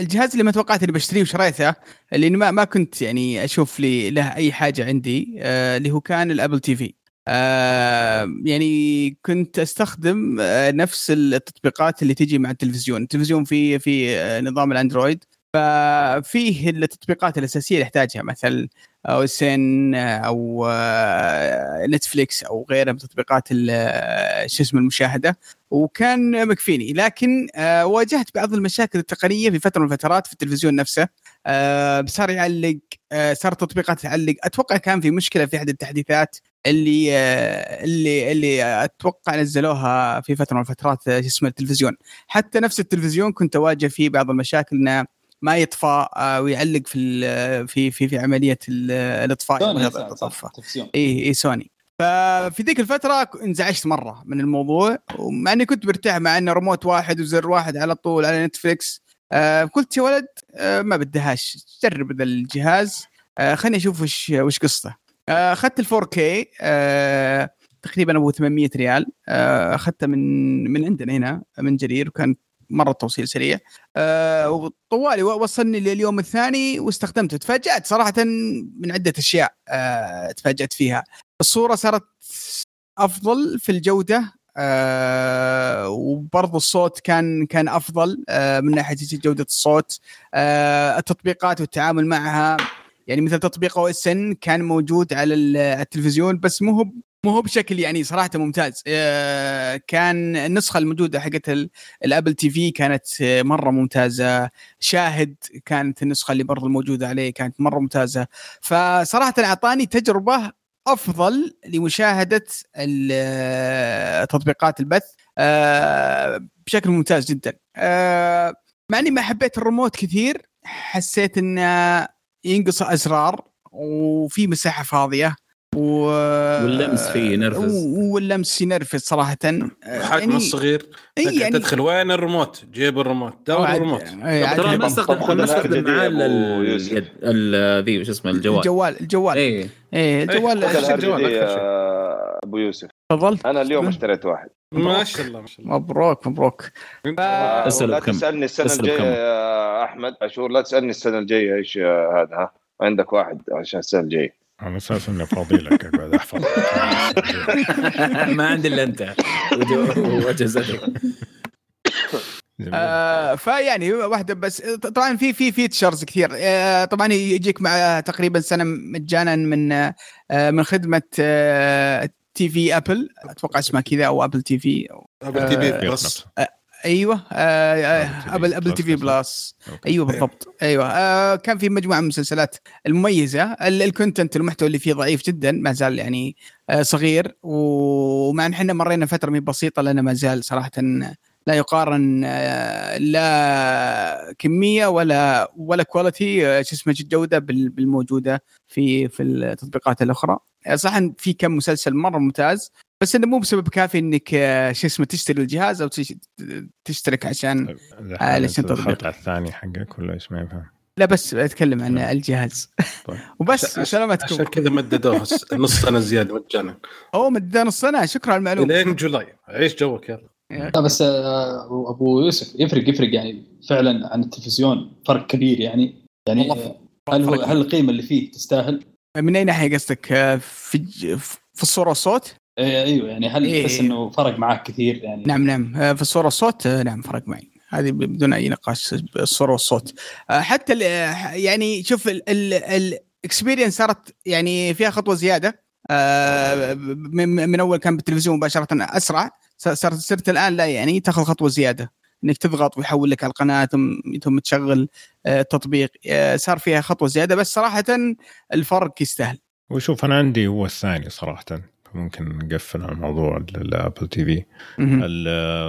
Speaker 6: الجهاز اللي ما توقعت إني بشتريه وشريته لاني ما ما كنت يعني أشوف لي له أي حاجة عندي آه اللي هو كان الأبل تي في. آه يعني كنت أستخدم آه نفس التطبيقات اللي تجي مع التلفزيون. التلفزيون في في آه نظام الأندرويد. ففيه التطبيقات الأساسية اللي يحتاجها مثل أو سن أو نتفليكس أو غيرها من تطبيقات شو اسمه المشاهدة. وكان مكفيني. لكن آه، واجهت بعض المشاكل التقنية في فترة من الفترات في التلفزيون نفسه. آه، صار يعلق آه، صار تطبيقات تعلق. أتوقع كان في مشكلة في أحد التحديثات اللي اللي اللي أتوقع نزلوها في فترة من الفترات شو اسمه التلفزيون. حتى نفس التلفزيون كنت أواجه فيه بعض المشاكل إنه ما يطفى آه، ويعلق في ال- في في في عملية ال- الإطفاء
Speaker 2: سوني.
Speaker 6: اي اي سوني. ففي ذيك الفترة انزعجت مرة من الموضوع ومع إني كنت مرتاح مع إنه ريموت واحد وزر واحد على طول على Netflix آه قلت يا ولد آه ما بدهاش جرب ذا الجهاز آه خليني أشوف وش وش قصته. آه، أخذت ال 4K آه تقريبا أبو 800 ريال آه، أخذته من من عندنا هنا من جرير وكان مرة توصيل سريع. آه وطوالي وصلني لليوم الثاني واستخدمته. تفاجأت صراحة من عدة أشياء آه تفاجأت فيها. الصورة صارت أفضل في الجودة آه وبرضه الصوت كان كان أفضل آه من ناحية جودة الصوت. آه التطبيقات والتعامل معها يعني مثل تطبيق OSN كان موجود على التلفزيون بس مو هو مو هو بشكل يعني صراحة ممتاز. آه كان النسخة الموجودة حقت ال Apple TV كانت مرة ممتازة. شاهد كانت النسخة اللي برضه الموجوده عليه كانت مرة ممتازة. فصراحة أعطاني تجربة أفضل لمشاهدة تطبيقات البث بشكل ممتاز جدا. مع إني ما حبيت الريموت كثير حسيت إنه ينقص ازرار وفي مساحة فاضية. و...
Speaker 3: واللمس فيه ينرفز.
Speaker 6: واللمس ينرفز صراحة.
Speaker 4: حجمه يعني... الصغير. يعني... تدخل وين؟ الريموت. جيب الريموت. دور الريموت.
Speaker 3: ترى ما استخدم ما استخدم معاه اليد ذي وش اسمه الجوال.
Speaker 6: الجوال الجوال.
Speaker 3: إيه
Speaker 6: إيه الجوال.
Speaker 5: أبو يوسف.
Speaker 6: تفضل.
Speaker 5: أنا اليوم اشتريت واحد.
Speaker 4: ما شاء الله ما شاء الله.
Speaker 6: مبروك مبروك.
Speaker 5: ف... لا تسألني السنة الجاية أحمد. اشور لا تسألني السنة الجاية إيش هذا ها؟ عندك واحد عشان السنة الجاية.
Speaker 1: على أساس إني فاضي لك أقعد أحفظ
Speaker 3: ما عندي إلا أنت.
Speaker 1: جميل.
Speaker 6: آه فيعني واحدة بس. طبعا في في فيتشرز كثير. آه طبعا يجيك مع تقريبا سنة مجانا من آه من خدمة آه تي في أبل. أتوقع اسمها كذا أو Apple
Speaker 4: TV. Apple TV
Speaker 6: آه،
Speaker 4: Plus
Speaker 6: أيوه آه
Speaker 1: Apple TV
Speaker 6: Apple Apple TV.
Speaker 1: Plus.
Speaker 6: أيوه بالضبط. أيوه آه كان في مجموعة من المسلسلات المميزة. ال- ال content المحتوى اللي فيه ضعيف جدا ما زال يعني آه صغير. ومع إن إحنا مرينا فترة من بسيطة لنا ما زال صراحة لا يقارن آه، لا كمية ولا ولا quality آه، شو اسمه جودة بال- بالموجودة في في التطبيقات الأخرى. آه، صح إن في كم مسلسل مرة ممتاز بس إنه مو بسبب كافي إنك شو اسمه تشتري الجهاز أو تش- تشترك عشان
Speaker 1: أنت
Speaker 6: التطبيق؟
Speaker 1: دخلت على الثاني حقك ولا إيش ما يفهم؟
Speaker 6: لا بس أتكلم عن
Speaker 1: نعم.
Speaker 6: الجهاز.
Speaker 1: طيب.
Speaker 6: وبس
Speaker 4: عشان
Speaker 6: سلامتكم
Speaker 4: كذا مددوها س- نص سنة زيادة مجانا.
Speaker 6: أوه مدى نص سنة شكرا على المعلومه
Speaker 4: لين جولاي. عيش جوك يلا.
Speaker 2: لا بس آه، ابو أبو يوسف يفرق يفرق يعني فعلا عن التلفزيون. فرق كبير يعني. يعني آه، هل هو. هل القيمة اللي فيه تستاهل؟
Speaker 6: من أي ناحية قصدك؟ آه، في في الصورة والصوت؟
Speaker 2: إيه، أيوه يعني هل
Speaker 6: إيه.
Speaker 2: تحس إنه فرق معك كثير؟ يعني
Speaker 6: نعم نعم. في الصورة والصوت نعم فرق معي. هذه بدون أي نقاش الصورة والصوت. حتى ال- يعني شوف الاكسبيرينس صارت يعني فيها خطوة زيادة. من من أول كان بالتلفزيون مباشرة أسرع صارت صرت الآن لا يعني تأخذ خطوة زيادة. إنك تضغط ويحول لك على القناة ثم ثم تشغل آه، التطبيق. آه، صار فيها خطوة زيادة بس صراحة الفرق يستاهل.
Speaker 1: وشوف أنا عندي هو الثاني صراحة ممكن نقفل على موضوع ال- الابل تي في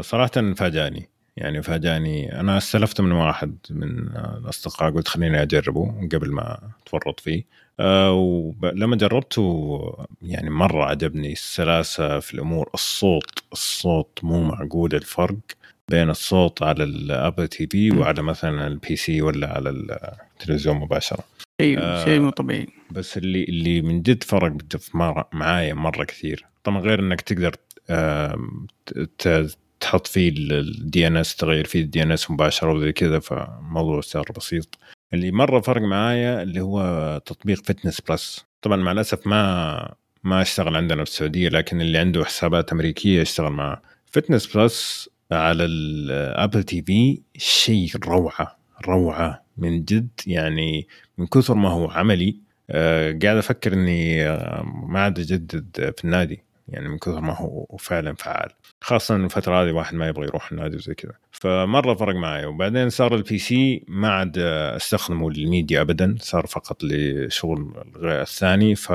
Speaker 1: صراحة فاجأني. يعني فاجأني. أنا استلفته من واحد من الأصدقاء قلت خليني أجربه قبل ما أتورط فيه. أه ولما جربته يعني مرة عجبني السلاسة في الأمور. الصوت الصوت مو معقول الفرق بين الصوت على ال Apple TV وعلى مثلا ال PC ولا على التلفزيون مباشرة.
Speaker 6: شيء
Speaker 1: آه،
Speaker 6: شيء مو طبيعي.
Speaker 1: بس اللي اللي من جد فرق في معايا مرة كثير. طبعا غير إنك تقدر تحط فيه ال DNS تغير فيه ال DNS مباشرة وزي كذا فموضوع صار بسيط. اللي مرة فرق معايا اللي هو تطبيق Fitness Plus طبعا مع الأسف ما ما أشتغل عندنا في السعودية لكن اللي عنده حسابات أمريكية يشتغل معه Fitness Plus على ال Apple TV شيء روعة روعة من جد. يعني من كثر ما هو عملي آه، قاعد أفكر إني آه، ما عاد أجدد في النادي. يعني من كثر ما هو فعلا فعال. خاصة الفترة هذه واحد ما يبغى يروح النادي وزي كذا. فمرة فرق معي. وبعدين صار ال PC ما عاد أستخدمه للميديا ابدا. صار فقط لشغل الثاني. ف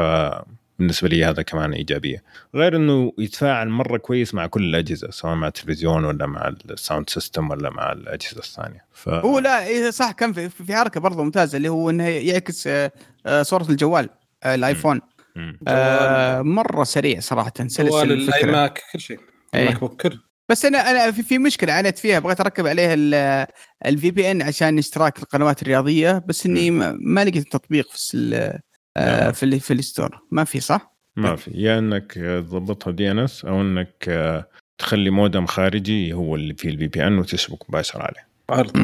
Speaker 1: بالنسبة لي هذا كمان إيجابية. غير إنه يتفاعل مرة كويس مع كل الأجهزة سواء مع التلفزيون ولا مع ال sound system ولا مع الأجهزة الثانية. ف...
Speaker 6: هو لا إيه صح كان في, حركة برضه ممتازة اللي هو إنه يعكس آه، صورة الجوال آه، ال iPhone.
Speaker 1: مم.
Speaker 6: آه، مرة سريع صراحة سلس
Speaker 4: جوال
Speaker 6: الفكرة.
Speaker 4: ال iMac كل شيء. ماك بوك كل
Speaker 6: بس أنا أنا في, في مشكلة عانيت فيها بغيت اركب عليها ال VPN عشان اشتراك القنوات الرياضية بس إني ما ما لقيت التطبيق في ال- آه،
Speaker 1: نعم.
Speaker 6: في ال- في ال store. ما في صح؟
Speaker 1: ما في. يا إنك تضبطها DNS أو إنك آه، تخلي مودم خارجي هو اللي فيه ال VPN وتشبك مباشر عليه.
Speaker 4: عرض.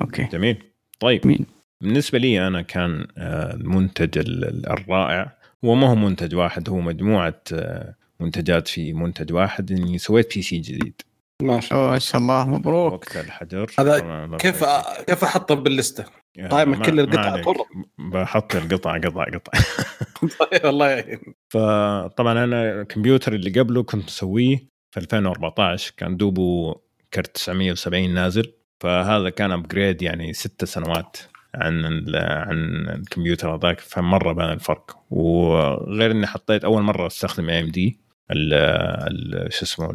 Speaker 6: أوكي.
Speaker 1: جميل. طيب.
Speaker 6: جميل.
Speaker 1: بالنسبة لي أنا كان آه، المنتج ال- ال- الرائع هو ما هو منتج واحد هو مجموعة آه، منتجات في منتج واحد إني سويت PC جديد.
Speaker 4: ما شاء
Speaker 6: أوه، ما شاء الله. مبروك.
Speaker 1: وقت الحجر.
Speaker 4: هذا
Speaker 1: الله
Speaker 4: كيف أ- كيف أحطه بال
Speaker 1: list؟
Speaker 4: قائمة
Speaker 1: ما-
Speaker 4: كل القطع.
Speaker 1: بحط القطع قطع قطع.
Speaker 4: طيب الله يعين.
Speaker 1: فطبعا أنا الكمبيوتر اللي قبله كنت مسويه في 2014 كان دوبه كرت 970 نازل. فهذا كان upgrade يعني ست سنوات. عن عن الكمبيوتر هذاك فمرة بان الفرق. وغير إني حطيت أول مرة أستخدم AMD شو اسمه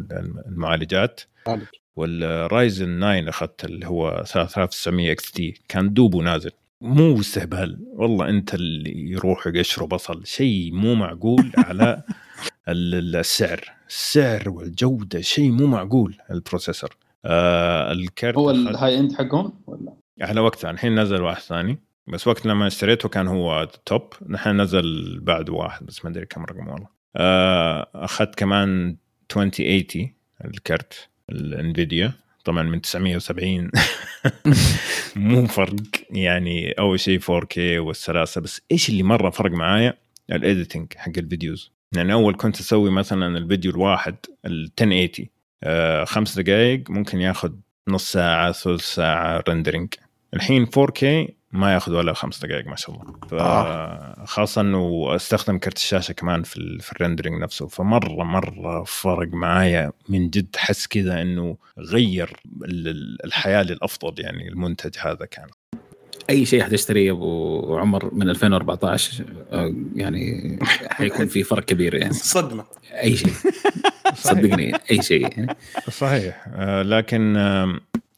Speaker 1: المعالجات.
Speaker 4: معالج.
Speaker 1: وال Ryzen 9 أخذت اللي هو 3900 XT كان دوبه نازل. مو استهبال والله أنت اللي يروح يقشروا بصل. شيء مو معقول على ال- ال- السعر. السعر والجودة شيء مو معقول. ال processor. آه الكرت
Speaker 2: هو
Speaker 1: ال
Speaker 2: high end حقهم ولا؟
Speaker 1: على وقتها الحين نزل واحد ثاني بس وقت لما اشتريته كان هو top الحين نزل بعده واحد بس ما أدري كم رقم والله. آه، أخذت كمان 2080 الكرت ال Nvidia طبعا من 970 مو فرق يعني أول شيء 4K والسلاسة بس إيش اللي مرة فرق معايا؟ ال editing حق ال videos. يعني أول كنت أسوي مثلا الفيديو الواحد ال 1080 آه خمس دقائق ممكن ياخذ نص ساعة ثلث ساعة rendering الحين 4K ما ياخذ ولا خمس دقائق ما شاء الله. فخاصه إنه أستخدم كرت الشاشة كمان في ال في الرندرنج نفسه. فمره مرة فرق معايا من جد. حس كذا إنه غير ال- ال- الحياة للأفضل يعني المنتج هذا كان.
Speaker 3: أي شيء حتشتريه أبو عمر من 2014 آه، يعني حيكون في فرق كبير يعني.
Speaker 4: صدمة.
Speaker 3: أي شيء. صدقني أي شيء. يعني.
Speaker 1: صحيح. آه، لكن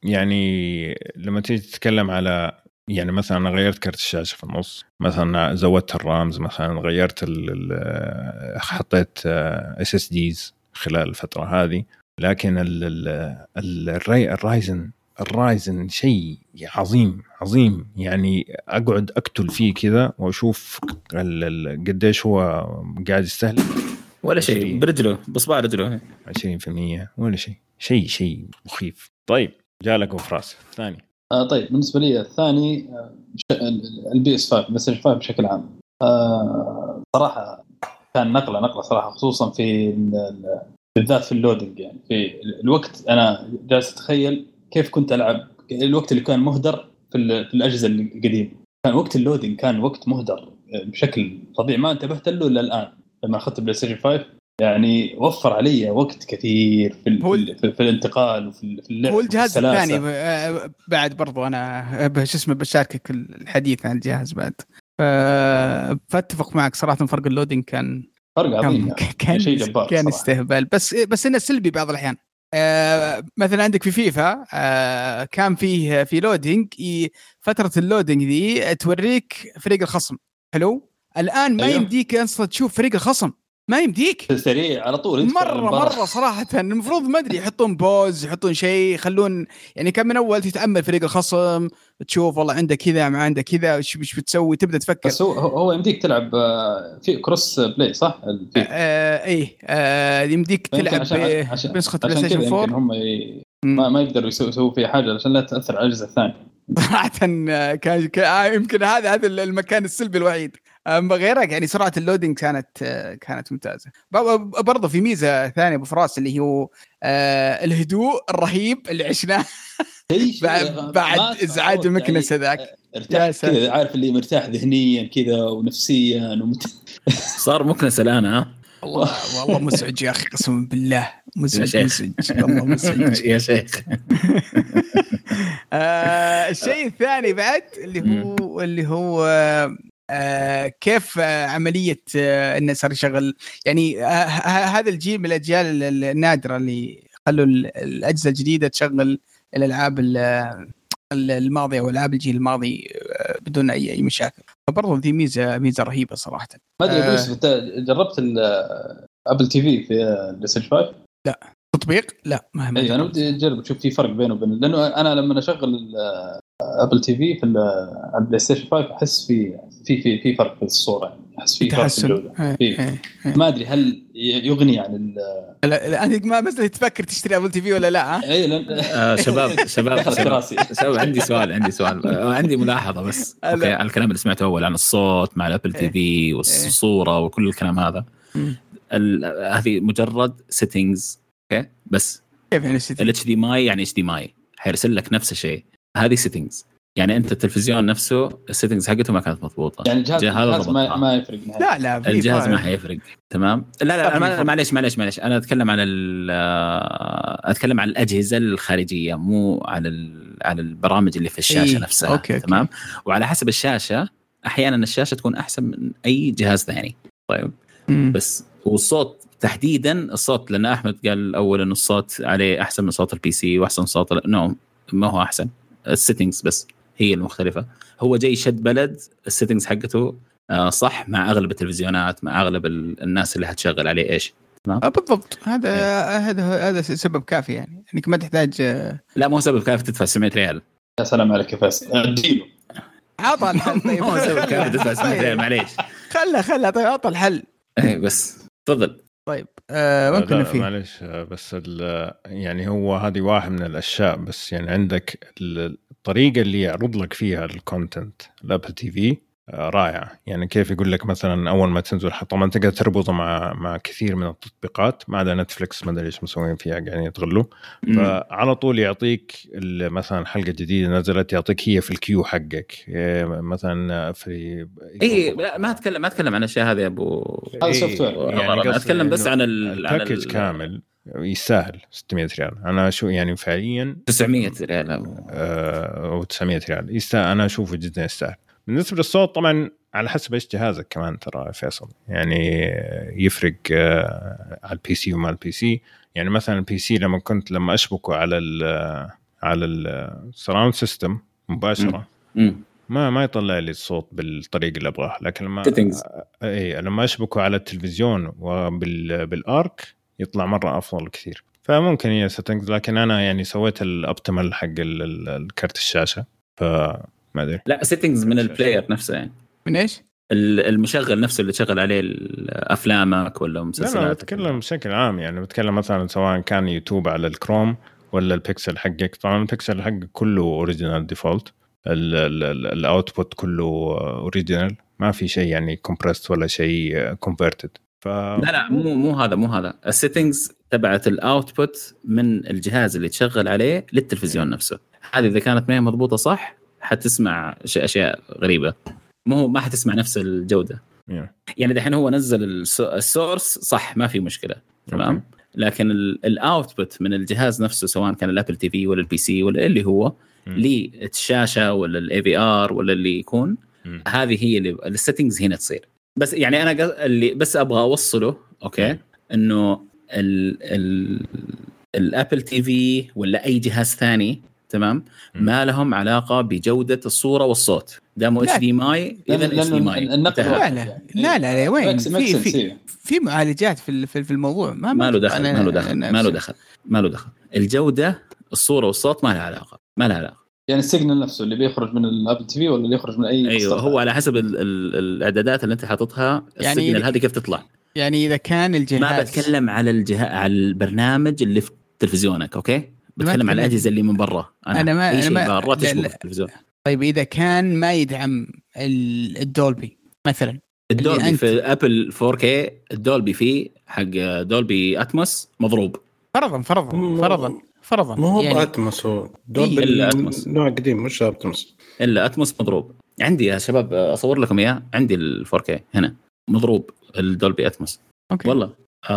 Speaker 1: يعني لما تيجي تتكلم على يعني مثلا أنا غيرت كرت الشاشة في النص مثلا زودت ال RAMs مثلا غيرت ال حطيت SSDs خلال الفترة هذه لكن ال ال ال ال Ry ال Ryzen ال Ryzen شيء عظيم عظيم. يعني أقعد أقتل فيه كذا وأشوف قديش هو قاعد يستهلك.
Speaker 3: ولا شيء برجله باصبع رجله.
Speaker 1: 20% ولا شيء. شيء شيء مخيف. طيب. جالك ابو فراس. الثاني
Speaker 2: آه طيب بالنسبة لي الثاني ال PS 5 بس 5 بشكل عام. آه صراحة كان نقلة نقلة صراحة خصوصا في ال- ال- بالذات في ال loading يعني. في ال- الوقت أنا جالس أتخيل كيف كنت ألعب الوقت اللي كان مهدر في, في الأجهزة القديمة. كان وقت ال loading كان وقت مهدر آه، بشكل فظيع. ما انتبهت له إلا الآن لما أخذت PlayStation 5 يعني وفر علي وقت كثير في
Speaker 6: هو
Speaker 2: في, في, في الانتقال وفي ال- في اللعب
Speaker 6: هو الجهاز. الثاني آه، بعد برضو أنا شو اسمه بشاركك الحديث عن الجهاز بعد فأتفق معك صراحة فرق ال loading كان
Speaker 2: فرق عظيم
Speaker 6: كان
Speaker 2: يعني.
Speaker 6: كان,
Speaker 2: شيء جبار
Speaker 6: كان
Speaker 2: صراحة.
Speaker 6: استهبال بس بس إنه سلبي بعض الأحيان آه مثلا عندك في فيفا آه كان فيه في loading فترة ال loading ذي توريك فريق الخصم حلو الآن ما
Speaker 2: أيوه.
Speaker 6: يمديك أصلا تشوف فريق الخصم ما يمديك.
Speaker 2: سريع على طول مرة.
Speaker 6: مرة صراحة. المفروض ما أدري يحطون pause يحطون شيء يخلون يعني كان من أول تتأمل فريق الخصم تشوف والله عنده كذا ما عنده كذا وش وش بتسوي؟ تبدأ تفكر.
Speaker 2: بس هو هو يمديك تلعب آه، في cross play صح؟ في-
Speaker 6: آه إيه آه يمديك تلعب
Speaker 2: بنسخة
Speaker 6: PlayStation
Speaker 2: كذا
Speaker 6: 4
Speaker 2: يمكن هم ي... ما, ما يقدروا يسووا فيها حاجة عشان لا تأثر على الاجهزه الثانية
Speaker 6: صراحة آه، كان آه، يمكن هذا هذا المكان السلبي الوحيد. اما غيرك يعني سرعة ال loading كانت كانت ممتازة. ب- برضه في ميزة ثانية أبو فراس اللي هو آه الهدوء الرهيب اللي عشناه. بعد بعد إزعاج المكنسة ذاك.
Speaker 2: يعني
Speaker 6: يا
Speaker 2: ارتاح
Speaker 6: ساتر.
Speaker 2: كذا عارف اللي مرتاح ذهنيا كذا ونفسيا ومت...
Speaker 3: صار مكنس الآن ها؟
Speaker 6: والله والله مزعج يا أخي قسما بالله. مزعج. مزعج. والله مزعج.
Speaker 3: يا شيخ.
Speaker 6: آه الشيء الثاني بعد اللي هو اللي هو كيف آه عملية آه انه صار يشغل؟ يعني آه هذا الجيل من الأجيال ال- ال- النادرة اللي خلوا ال- الأجهزة الجديدة تشغل الألعاب ال- ال- الماضية والعاب الجيل الماضي آه بدون أي أي مشاكل. فبرضه ذي ميزة ميزة رهيبة صراحة.
Speaker 2: ما أدري
Speaker 6: آه.
Speaker 2: بس جربت Apple TV في PlayStation 5
Speaker 6: تطبيق؟ لا ما ما
Speaker 2: أيوه أنا ودي أجرب أشوف في فرق بينه وبين لأنه أنا لما أشغل Apple TV في ال PlayStation 5 أحس في في في في فرق في الصورة. يعني أحس في فرق في
Speaker 6: تحسن.
Speaker 2: الجوده
Speaker 6: إيه،
Speaker 2: في.
Speaker 6: إيه.
Speaker 2: ما أدري هل يغني عن ال
Speaker 6: لا لا أنت ما مثلا تفكر تشتري Apple TV ولا لا ها؟
Speaker 2: اي لأن
Speaker 3: آه شباب شباب شباب, شباب عندي سؤال عندي سؤال. آه عندي ملاحظة بس.
Speaker 6: لا.
Speaker 3: okay على الكلام اللي سمعته أول عن الصوت مع ال Apple TV والصورة وكل الكلام هذا. هذه مجرد settings okay؟ بس
Speaker 6: كيف يعني؟
Speaker 3: ال HDMI يعني HDMI حيرسل لك نفس الشيء. هذه settings يعني أنت التلفزيون نفسه ال settings حقته ما كانت مضبوطة.
Speaker 2: يعني الجهاز,
Speaker 3: الجهاز
Speaker 2: الجهاز ما. ما يفرق
Speaker 6: لا لا
Speaker 3: الجهاز. ما حيفرق. تمام؟ لا لا. معليش معليش معليش. أنا أتكلم عن ال- آه، أتكلم عن الأجهزة الخارجية مو على ال- على البرامج اللي في الشاشة
Speaker 6: إيه،
Speaker 3: نفسها.
Speaker 6: okay، okay.
Speaker 3: تمام؟ وعلى حسب الشاشة أحيانا الشاشة تكون أحسن من أي جهاز ثاني. طيب؟
Speaker 6: مم.
Speaker 3: بس والصوت تحديدا الصوت لأن أحمد قال اول انه الصوت عليه أحسن من صوت ال PC وأحسن من صوت no ما هو أحسن. ال settings بس هي المختلفة. هو جاي شد بلد ال settings حقته آه، صح مع أغلب التلفزيونات مع أغلب ال- الناس اللي هتشغل عليه إيش؟
Speaker 6: آه، بالضبط. هذا هذا هذا سبب كافي يعني إنك ما تحتاج آه،
Speaker 3: لا مو سبب كيف تدفع 700 ريال.
Speaker 2: يا سلام عليك يا فيصل اديله
Speaker 6: عطى الحل طيب.
Speaker 3: مو سبب كيف تدفع 700 ريال
Speaker 6: طيب.
Speaker 3: معليش.
Speaker 6: خله خله طيب عطى الحل
Speaker 3: إيه، بس تفضل.
Speaker 6: طيب. آه كنا
Speaker 1: لا،
Speaker 6: فيه؟
Speaker 1: معلش آه، بس ال- يعني هو هذه واحد من الأشياء بس يعني عندك ال- الطريقة اللي يعرض لك فيها ال content ال Apple TV آه، رائعه يعني كيف يقول لك مثلا أول ما تنزل طبعا تقدر تربطه مع مع كثير من التطبيقات ما عدا Netflix ما أدري إيش مسوين فيها قاعدين يتغلوا. فعلى طول يعطيك ال- مثلا حلقة جديدة نزلت يعطيك هي في ال queue حقك. إيه، مثلا في
Speaker 3: اي لا ما أتكلم ما أتكلم عن الأشياء هذه يا أبو.
Speaker 2: هذا
Speaker 1: إيه،
Speaker 2: software.
Speaker 1: يعني
Speaker 3: أتكلم بس عن ال عن
Speaker 1: ال package
Speaker 3: ال-
Speaker 1: كامل يستاهل 600 ريال. أنا شو يعني فعليا
Speaker 3: 900 ريال.
Speaker 1: آه، أو 900 ريال. يستاهل أنا أشوفه جدا يستاهل. بالنسبة للصوت طبعا على حسب إيش جهازك كمان ترى يا فيصل. يعني يفرق آه، على ال PC وما ال PC يعني مثلا ال PC لما كنت لما أشبكه على ال على ال surround system
Speaker 3: مباشرة.
Speaker 1: ما ما يطلع لي الصوت بالطريقة اللي أبغاها. لكن لما. اي لما أشبكه على التلفزيون وبال ARC يطلع مرة أفضل كثير. فممكن هي settings لكن أنا يعني سويت ال optimal حق ال- ال- الكرت الشاشة. فما أدري.
Speaker 3: لا settings من ال player نفسه يعني.
Speaker 6: من إيش؟
Speaker 3: ال- المشغل نفسه اللي تشغل عليه أفلامك ولا
Speaker 1: لا لا
Speaker 3: مسلسلات
Speaker 1: بتكلم بشكل عام يعني. بتكلم مثلا سواء كان يوتيوب على الكروم ولا البكسل حقك. طبعا البكسل حقك كله original default ال output كله original ما في شيء يعني compressed ولا شيء converted ف
Speaker 3: لا لا مو مو هذا مو هذا. ال settings تبعت ال output من الجهاز اللي تشغل عليه للتلفزيون نفسه. هذه إذا كانت ما هي مضبوطة صح حتسمع أشياء غريبة مو ما حتسمع نفس الجودة
Speaker 1: Yeah.
Speaker 3: يعني دحين هو نزل ال س- ال source صح ما في مشكلة تمام
Speaker 1: okay.
Speaker 3: لكن ال- ال output من الجهاز نفسه سواء كان ال Apple TV ولا ال PC ولا اللي هو
Speaker 1: مم.
Speaker 3: للشاشه ولا ال AVR ولا اللي يكون
Speaker 1: مم.
Speaker 3: هذه هي اللي ال settings هنا تصير بس يعني أنا اللي بس أبغى أوصله okay إنه ال ال ال Apple TV ولا أي جهاز ثاني تمام. ما لهم علاقة بجودة الصورة والصوت. دامه
Speaker 6: لا.
Speaker 3: اتش دي ماي اذا اتش دي ماي
Speaker 6: لا لا. لا لا, لا وين؟ في في
Speaker 2: إيه.
Speaker 6: في معالجات في ال- في في الموضوع. ما
Speaker 3: ما له دخل ما له دخل ما له دخل ما له دخل. الجودة الصورة والصوت ما لها علاقة ما لها علاقة.
Speaker 2: يعني ال signal نفسه اللي بيخرج من ال Apple TV ولا اللي يخرج من
Speaker 3: أي
Speaker 2: أيوه
Speaker 3: هو على حسب ال ال الإعدادات اللي أنت حاططها
Speaker 6: يعني-
Speaker 3: ال signal هذه كيف تطلع.
Speaker 6: يعني إذا كان الجهاز
Speaker 3: ما بتكلم على الجهاز على البرنامج اللي في تلفزيونك okay? بتكلم على الأجهزة اللي من برا.
Speaker 6: أنا ما- أي
Speaker 3: شيء
Speaker 6: ما-
Speaker 3: برا تشوفه
Speaker 6: لا.
Speaker 3: في التلفزيون.
Speaker 6: طيب إذا كان ما يدعم ال- ال Dolby مثلا
Speaker 3: ال
Speaker 6: Dolby
Speaker 3: في Apple 4K ال Dolby فيه حق Dolby Atmos مضروب.
Speaker 6: فرضا فرضا. فرضا فرضا.
Speaker 4: ما هو
Speaker 6: يعني
Speaker 4: ب Atmos هو Dolby
Speaker 3: إلا Atmos.
Speaker 4: نوع قديم مش Atmos.
Speaker 3: إلا Atmos مضروب. عندي يا شباب أصور لكم إياه. عندي ال 4K هنا. مضروب ال Dolby
Speaker 6: Atmos.
Speaker 3: okay. والله. في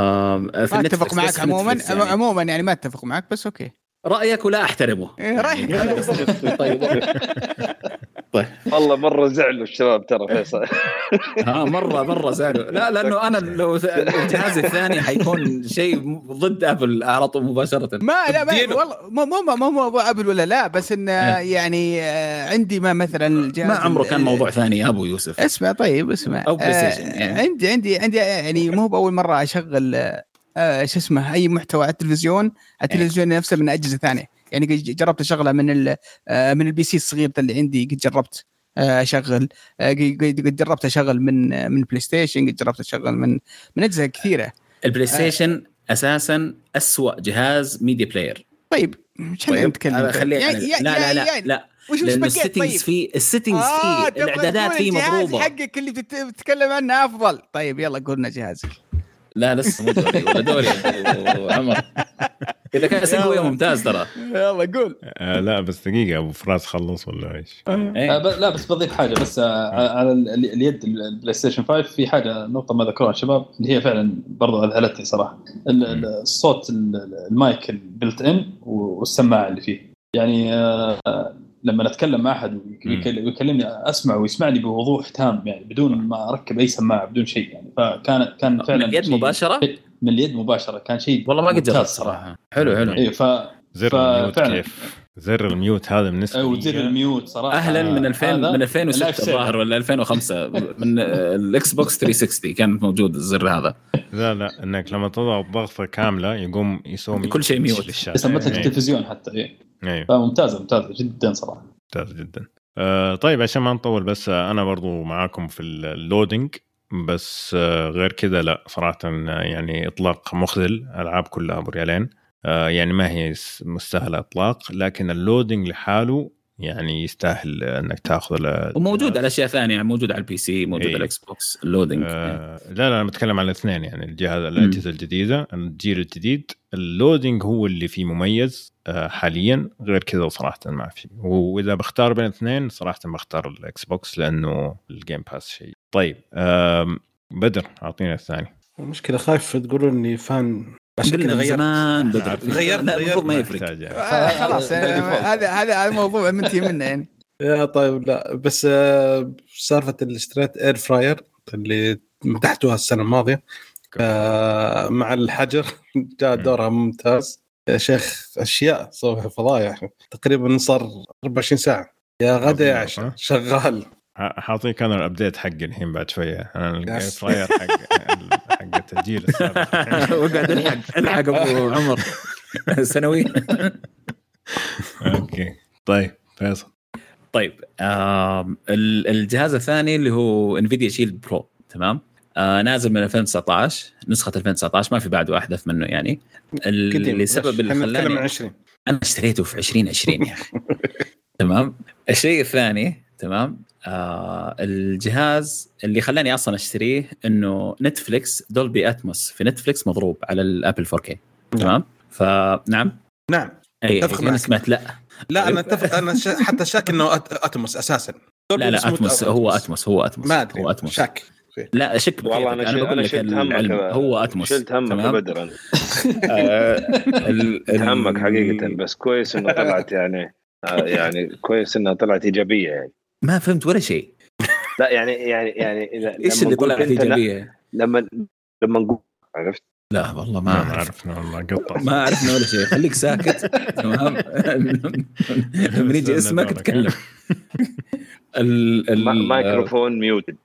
Speaker 6: ما
Speaker 3: أتفق
Speaker 6: معك عموما
Speaker 3: يعني.
Speaker 6: عموما يعني ما أتفق معك بس okay.
Speaker 3: رأيك ولا أحترمه؟
Speaker 6: إيه، رأيك.
Speaker 3: طيب. طيب.
Speaker 5: والله مرة زعلوا الشباب ترى فيصل.
Speaker 3: ها مرة مرة زعلوا. لا لأنه أنا لو الجهاز الثاني حيكون شيء ضد أبل على طول مباشرة.
Speaker 6: ما لا ما. والله مو مو مو موضوع أبل ولا لا بس انه
Speaker 3: إيه.
Speaker 6: يعني آه، عندي ما مثلا الجهاز
Speaker 3: ما عمره كان موضوع ثاني يا أبو يوسف.
Speaker 6: اسمع طيب اسمع.
Speaker 3: أو
Speaker 6: آه
Speaker 3: يعني.
Speaker 6: عندي عندي عندي يعني مو بأول مرة أشغل آه آه، شو اسمه أي محتوى على التلفزيون على التلفزيون نفسه من أجهزة ثانية. يعني جربت أشغله من ال- آه من ال PC الصغير اللي عندي قد جربت آه، أشغل آه، قد جربت أشغل من آه، من ال PlayStation قد جربت أشغل من من أجهزة كثيرة.
Speaker 3: البلاي ستيشن أساسا اسوء جهاز ميديا بلاير
Speaker 6: طيب إيش إحنا نتكلم
Speaker 3: يعني لا لا لا
Speaker 6: يا-
Speaker 3: لا
Speaker 6: وش
Speaker 3: لأنه
Speaker 6: ال
Speaker 3: settings
Speaker 6: طيب؟
Speaker 3: فيه ال settings
Speaker 6: آه،
Speaker 3: فيه
Speaker 6: تبغى الإعدادات
Speaker 3: فيه مضروبه
Speaker 6: حقك اللي بتت- بتتكلم عنه أفضل. طيب يلا قلنا جهازك.
Speaker 3: لا لسه مو دوري ولا دوري. يا أبو عمر إذا كان سيجويا ممتاز ترى.
Speaker 6: يلا قول.
Speaker 1: آه لا بس دقيقة أبو فراس خلص ولا إيش؟
Speaker 2: آه.
Speaker 3: إيه.
Speaker 2: ب- لا بس بضيف حاجة بس آه على ال- ال- اليد ال PlayStation 5 في حاجة نقطة ما ذكروها الشباب اللي هي فعلا برضو أذهلتني صراحة. ال- ال- الصوت ال- ال mic ال built in والسماعة اللي فيه. يعني آه لما اتكلم مع أحد ويك- ويكلمني أسمع ويسمعني بوضوح تام يعني بدون ما أركب أي سماعة بدون شيء يعني. فكان كان فعلا
Speaker 3: من اليد مباشرة؟
Speaker 2: من اليد مباشرة كان شيء
Speaker 3: والله ما قد
Speaker 2: ممتاز
Speaker 3: جربت صراحة. حلو حلو.
Speaker 2: اي ف
Speaker 1: زر
Speaker 2: ففعلا.
Speaker 1: الميوت كيف؟ زر الميوت هذا
Speaker 2: بالنسبة
Speaker 1: أو
Speaker 2: زر الميوت صراحة.
Speaker 3: أهلا من 2000
Speaker 2: هذا
Speaker 3: من
Speaker 2: اللايف
Speaker 3: 2006
Speaker 2: سيفر.
Speaker 3: الظاهر ولا 2005 من آه، الإكس بوكس 360 كان موجود الزر هذا.
Speaker 1: لا لا إنك لما تضغط ضغطه كاملة يقوم يسوي
Speaker 3: كل شيء ميوت.
Speaker 2: بس مثل
Speaker 1: أيوه
Speaker 2: التلفزيون حتى إيه.
Speaker 1: أيوه.
Speaker 2: فممتازه ممتازه جدا صراحة.
Speaker 1: ممتاز جدا. آه طيب عشان ما نطول بس أنا برضو معاكم في اللودينج بس آه غير كذا لا صراحة يعني إطلاق مخذل ألعاب كلها أبو ريالين. يعني ما هي مستاهلة إطلاق لكن ال loading لحاله يعني يستاهل إنك تاخذ
Speaker 3: وموجود على أشياء ثانية يعني موجود على ال PC موجود
Speaker 1: إيه.
Speaker 3: على ال Xbox ال loading
Speaker 1: آه لا لا أنا بتكلم عن الاثنين يعني الجهاز الأجهزة الجديدة الجيل الجديد. ال loading هو اللي فيه مميز آه حاليا غير كذا صراحة ما في. وإذا بختار بين الاثنين صراحة بختار ال Xbox لأنه ال Game Pass شيء. طيب آم، بدر أعطينا الثاني.
Speaker 4: المشكلة خايف تقولوا إني فان عشان كذا
Speaker 3: زمان بدر
Speaker 4: غيرت-
Speaker 3: المفروض ما. يفرق.
Speaker 1: يعني.
Speaker 6: خلاص آه، هذا هذا هذا موضوع منتهي منه يعني.
Speaker 4: يا طيب لا بس آه، سالفة اللي اشتريت اير فراير اللي مدحتوها السنة الماضية آه، مع الحجر جاء دورها ممتاز. يا شيخ أشياء صوب فضايح تقريبا صار 24 ساعة. يا غدا يا؟ عشاء. شغال.
Speaker 1: ح- حاطيك أنا الابديت حقي الحين بعد شوية.
Speaker 4: أنا.
Speaker 1: فراير حق حق السابق.
Speaker 3: وقعد الحق الحق أبو عمر. سنوي.
Speaker 1: أوكي. طيب فيصل.
Speaker 3: طيب ال- الجهاز الثاني اللي هو انفيديا شيلد برو تمام؟ آه نازل من 2019 نسخة 2019 ما في بعده أحدث منه يعني. اللي سبب اللي خلاني
Speaker 4: 20
Speaker 3: أنا اشتريته في 2020 يا أخي. تمام؟ الشيء الثاني تمام؟ آه الجهاز اللي خلاني أصلا أشتريه إنه نتفليكس دولبي اتموس في نتفليكس مضروب على الابل 4K تمام؟ فنعم
Speaker 4: نعم.
Speaker 3: اي
Speaker 4: أتفق
Speaker 3: أنا
Speaker 4: معك.
Speaker 3: سمعت لا.
Speaker 4: لا أنا أتفق أنا شا حتى شاك إنه أت- اتموس أساسا.
Speaker 3: لا لا اتموس هو اتموس هو اتموس
Speaker 4: ما أدري
Speaker 3: هو اتموس
Speaker 4: شاك.
Speaker 3: لا شك
Speaker 5: والله. أنا شلت
Speaker 3: بقول
Speaker 5: أنا
Speaker 3: لك العلم. هو اتموس
Speaker 5: شلت همك يا؟ بدر أنا.
Speaker 3: آه،
Speaker 5: همك حقيقه بس كويس إنه طلعت يعني آه، يعني كويس إنها طلعت إيجابية يعني.
Speaker 3: ما فهمت ولا شيء.
Speaker 5: لا يعني يعني يعني إذا- إيش
Speaker 3: اللي طلعت ايجابيه؟
Speaker 5: لما لما نقول عرفت؟
Speaker 3: لا والله
Speaker 1: ما
Speaker 3: ما
Speaker 1: عرفنا والله قطع
Speaker 3: ما عرفنا ولا شيء. خليك ساكت. تمام. لما يجي اسمك. تكلم. ال ال
Speaker 5: ما- مايكروفون ميوتد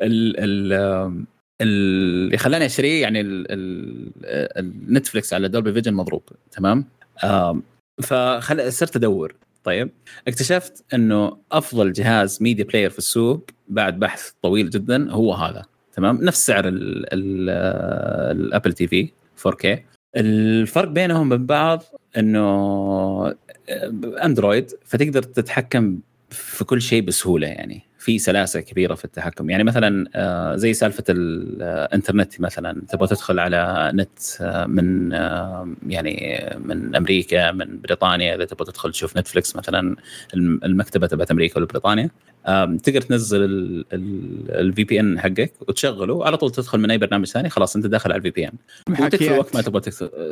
Speaker 3: ال ال اللي خلاني أشتريه يعني ال- ال- ال Netflix على Dolby Vision مضروب. تمام؟ آم، فخل صرت أدور. طيب اكتشفت إنه أفضل جهاز media player في السوق بعد بحث طويل جدا هو هذا تمام؟ نفس سعر ال- ال- ال Apple TV 4K الفرق بينهم من بعض إنه Android فتقدر تتحكم في كل شيء بسهولة يعني. في سلاسة كبيرة في التحكم. يعني مثلا آه، زي سالفة الانترنت مثلا. تبغى تدخل على نت آه، من آه، يعني من أمريكا من بريطانيا. إذا تبغى تدخل تشوف Netflix مثلا الم- المكتبة تبعت أمريكا ولا بريطانيا تقدر تنزل ال VPN حقك وتشغله على طول تدخل من أي برنامج ثاني خلاص أنت داخل على الفي بي ان وتدخل وقت ما تبغى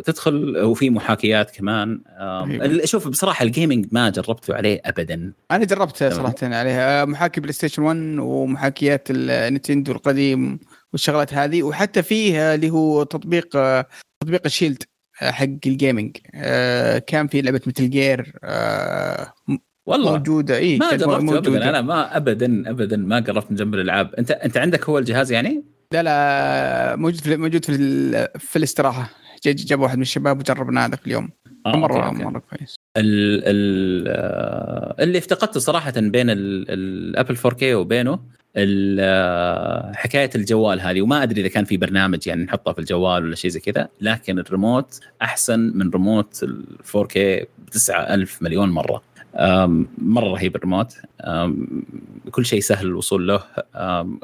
Speaker 3: تدخل- وفي محاكيات كمان.
Speaker 6: أيوة.
Speaker 3: شوف بصراحة ال gaming ما جربته عليه ابدا.
Speaker 6: أنا جربت
Speaker 3: تمام.
Speaker 6: صراحة عليها. محاكي بلاي ستيشن 1 ومحاكيات النتندو القديم والشغلات هذه وحتى فيه اللي هو تطبيق تطبيق ال Shield حق ال gaming آه، كان في لعبة مثل جير
Speaker 3: والله.
Speaker 6: موجودة اي
Speaker 3: ما
Speaker 6: موجودة.
Speaker 3: ابدا. أنا ما ابدا ابدا ما قربت من جنب الألعاب. أنت أنت عندك هو الجهاز يعني؟
Speaker 6: لا لا موجود في موجود في في الاستراحة. جا- جاب واحد من الشباب وجربناه ذاك اليوم.
Speaker 3: آه، مرة okay،.
Speaker 6: مرة كويس.
Speaker 3: ال ال آه، اللي افتقدته صراحة بين ال- ال Apple 4K وبينه آه، حكاية الجوال هذه. وما أدري إذا كان في برنامج يعني نحطه في الجوال ولا شيء زي كذا لكن الريموت أحسن من ريموت ال 4K ب 9000 مليون مرة. مرة رهيب الريموت. كل شيء سهل الوصول له.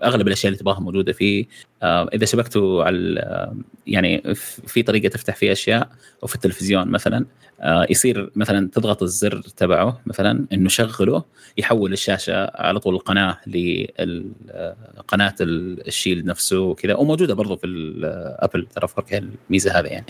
Speaker 3: أغلب الأشياء اللي تبغاها موجودة فيه. إذا شبكته على يعني في طريقة تفتح فيه أشياء وفي التلفزيون مثلا آه، يصير مثلا تضغط الزر تبعه مثلا إنه شغله يحول الشاشة على طول القناه لقناه الشيلد نفسه وكذا. وموجودة برضو في الابل ترى 4K الميزة هذه يعني.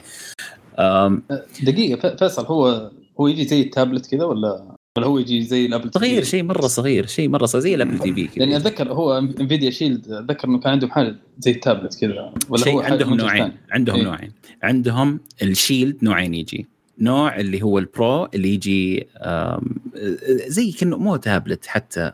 Speaker 2: دقيقة فيصل هو هو يجي زي التابلت كذا ولا؟ ولا هو يجي زي ال Apple
Speaker 3: صغير شيء مرة صغير شيء مرة صغير زي ال Apple TV كذا
Speaker 2: يعني أتذكر هو Nvidia Shield أتذكر إنه كان عندهم حاجة زي التابلت كذا ولا
Speaker 3: شيء
Speaker 2: هو
Speaker 3: عندهم نوعين؟ عندهم
Speaker 2: إيه.
Speaker 3: نوعين عندهم ال Shield نوعين يجي نوع اللي هو ال Pro اللي يجي زي كأنه مو تابلت حتى.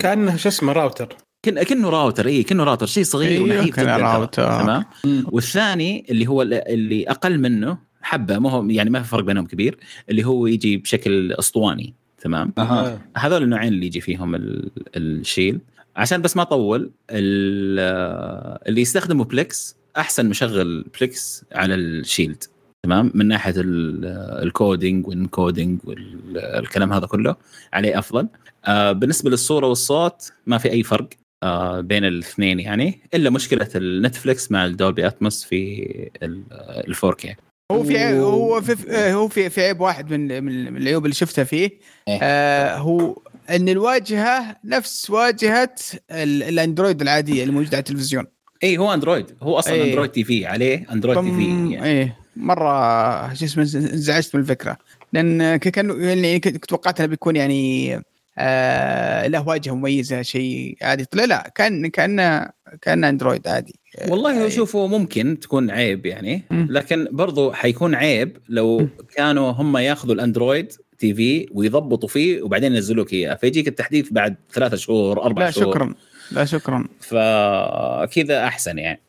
Speaker 4: كأنه شو اسمه راوتر
Speaker 3: كن كأنه راوتر اي كأنه راوتر شيء صغير
Speaker 6: أيوة،
Speaker 3: ونحيف
Speaker 6: كان
Speaker 3: جدا
Speaker 6: راوتر.
Speaker 3: تمام. والثاني اللي هو ال- اللي أقل منه حبة ما هو يعني ما في فرق بينهم كبير اللي هو يجي بشكل أسطواني تمام؟
Speaker 2: أها.
Speaker 3: هذول النوعين اللي يجي فيهم ال- ال Shield. عشان بس ما أطول ال- اللي يستخدموا Plex أحسن مشغل Plex على ال Shield. تمام؟ من ناحية ال- ال coding وال encoding والكلام هذا كله عليه أفضل. آه، بالنسبة للصورة والصوت ما في أي فرق آه، بين الاثنين يعني. إلا مشكلة ال Netflix مع ال Dolby Atmos في ال 4K
Speaker 6: هو في عيب هو في في- هو في في عيب واحد من من العيوب اللي شفتها فيه
Speaker 3: إيه.
Speaker 6: آه هو إن الواجهة نفس واجهة ال- ال Android العادية اللي موجودة على التلفزيون
Speaker 3: اي هو Android هو أصلا
Speaker 6: إيه.
Speaker 3: أندرويد تي في عليه Android
Speaker 6: TV
Speaker 3: يعني.
Speaker 6: إيه مرة شو اسمه انزعجت من الفكرة لأن ك- كان يعني كنت توقعت إنه بيكون يعني آه له واجهة مميزة شيء عادي. طلع لا كان كانه كانه أندرويد عادي.
Speaker 3: والله هو
Speaker 6: آه،
Speaker 3: شوف هو ممكن تكون عيب يعني. لكن برضو حيكون عيب لو كانوا هم ياخذوا الأندرويد تي في ويضبطوا فيه وبعدين ينزلوك إياه. فيجيك التحديث بعد ثلاثة شهور أربع
Speaker 6: لا
Speaker 3: شهور.
Speaker 6: شكرا. لا شكرا.
Speaker 3: فكذا أحسن يعني.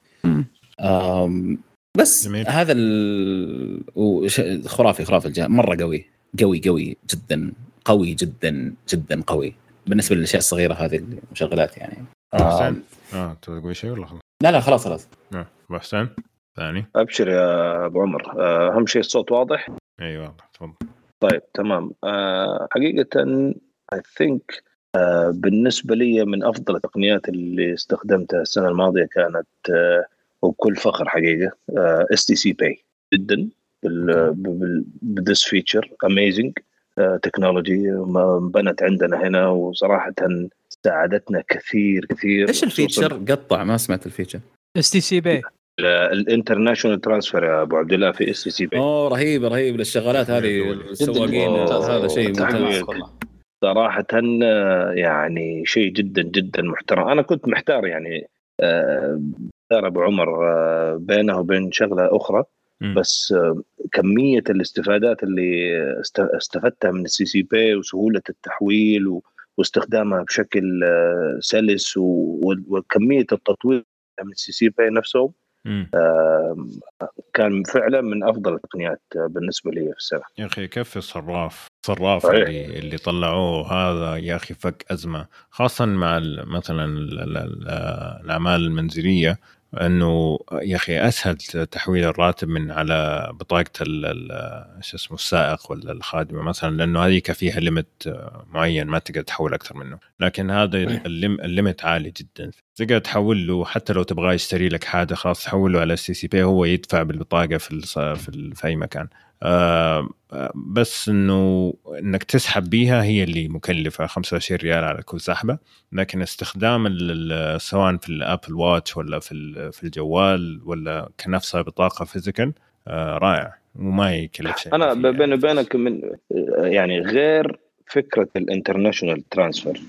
Speaker 3: بس
Speaker 1: جميل.
Speaker 3: هذا ال... وش- خرافي خرافي الجهاز مرة قوي قوي قوي جدا. قوي جدا جدا قوي. بالنسبة للأشياء الصغيرة هذه المشغلات يعني. أم...
Speaker 1: حسين. آه تبغى شيء ولا خلاص؟
Speaker 3: لا لا خلاص خلاص.
Speaker 1: آه، أبو حسين ثاني.
Speaker 5: أبشر يا أبو عمر. آه، أهم شيء الصوت واضح؟
Speaker 1: أيوه واضح. تفضل.
Speaker 5: طيب تمام. آه، حقيقة اي ثينك بالنسبة لي من أفضل التقنيات اللي استخدمتها السنة الماضية كانت آه، وبكل فخر حقيقة STC Pay جدا. بال this feature. Amazing technology بنت عندنا هنا وصراحة ساعدتنا كثير كثير
Speaker 3: إيش
Speaker 5: ال
Speaker 3: feature؟ قطع ما سمعت ال
Speaker 7: feature. STC Pay ال
Speaker 5: international transfer يا أبو عبد الله في STC Pay
Speaker 3: أوه رهيب رهيب للشغلات هذه السواقين. هذا شيء ممتاز.
Speaker 5: صراحة يعني شيء جدا جدا محترم. أنا كنت محتار يعني آه، محتار أبو عمر آه، بينه وبين شغلة أخرى. بس آه، كمية الاستفادات اللي است- استفدتها من ال STC Pay وسهولة التحويل و- واستخدامها بشكل آه، سلس و- و- وكمية التطوير من ال STC Pay نفسه. آه، كان فعلا من أفضل التقنيات آه، بالنسبة لي في السنة
Speaker 1: يا أخي كيف الصراف الصراف
Speaker 5: صحيح.
Speaker 1: اللي اللي طلعوه هذا يا أخي فك أزمة خاصه مع مثلا ال- الأعمال المنزلية أنه يا أخي أسهل تحويل الراتب من على بطاقة شو اسمه السائق ولا الخادمة مثلا لأنه هذيك فيها limit معين ما تقدر تحول أكثر منه. لكن هذا ال lim- ال limit عالي جدا. تقدر تحول له حتى لو تبغاه يشتري لك حاجة خلاص تحول له على ال STC Pay هو يدفع بالبطاقة في في, أي مكان. بس إنه إنك تسحب بيها هي اللي مكلفة 25 ريال على كل سحبة. لكن استخدام سواء في ال Apple Watch ولا في في الجوال ولا كنفسها بطاقة physical آه، رائع. وما يكلف شيء.
Speaker 5: أنا بيني وبينك من يعني غير فكرة ال international transfer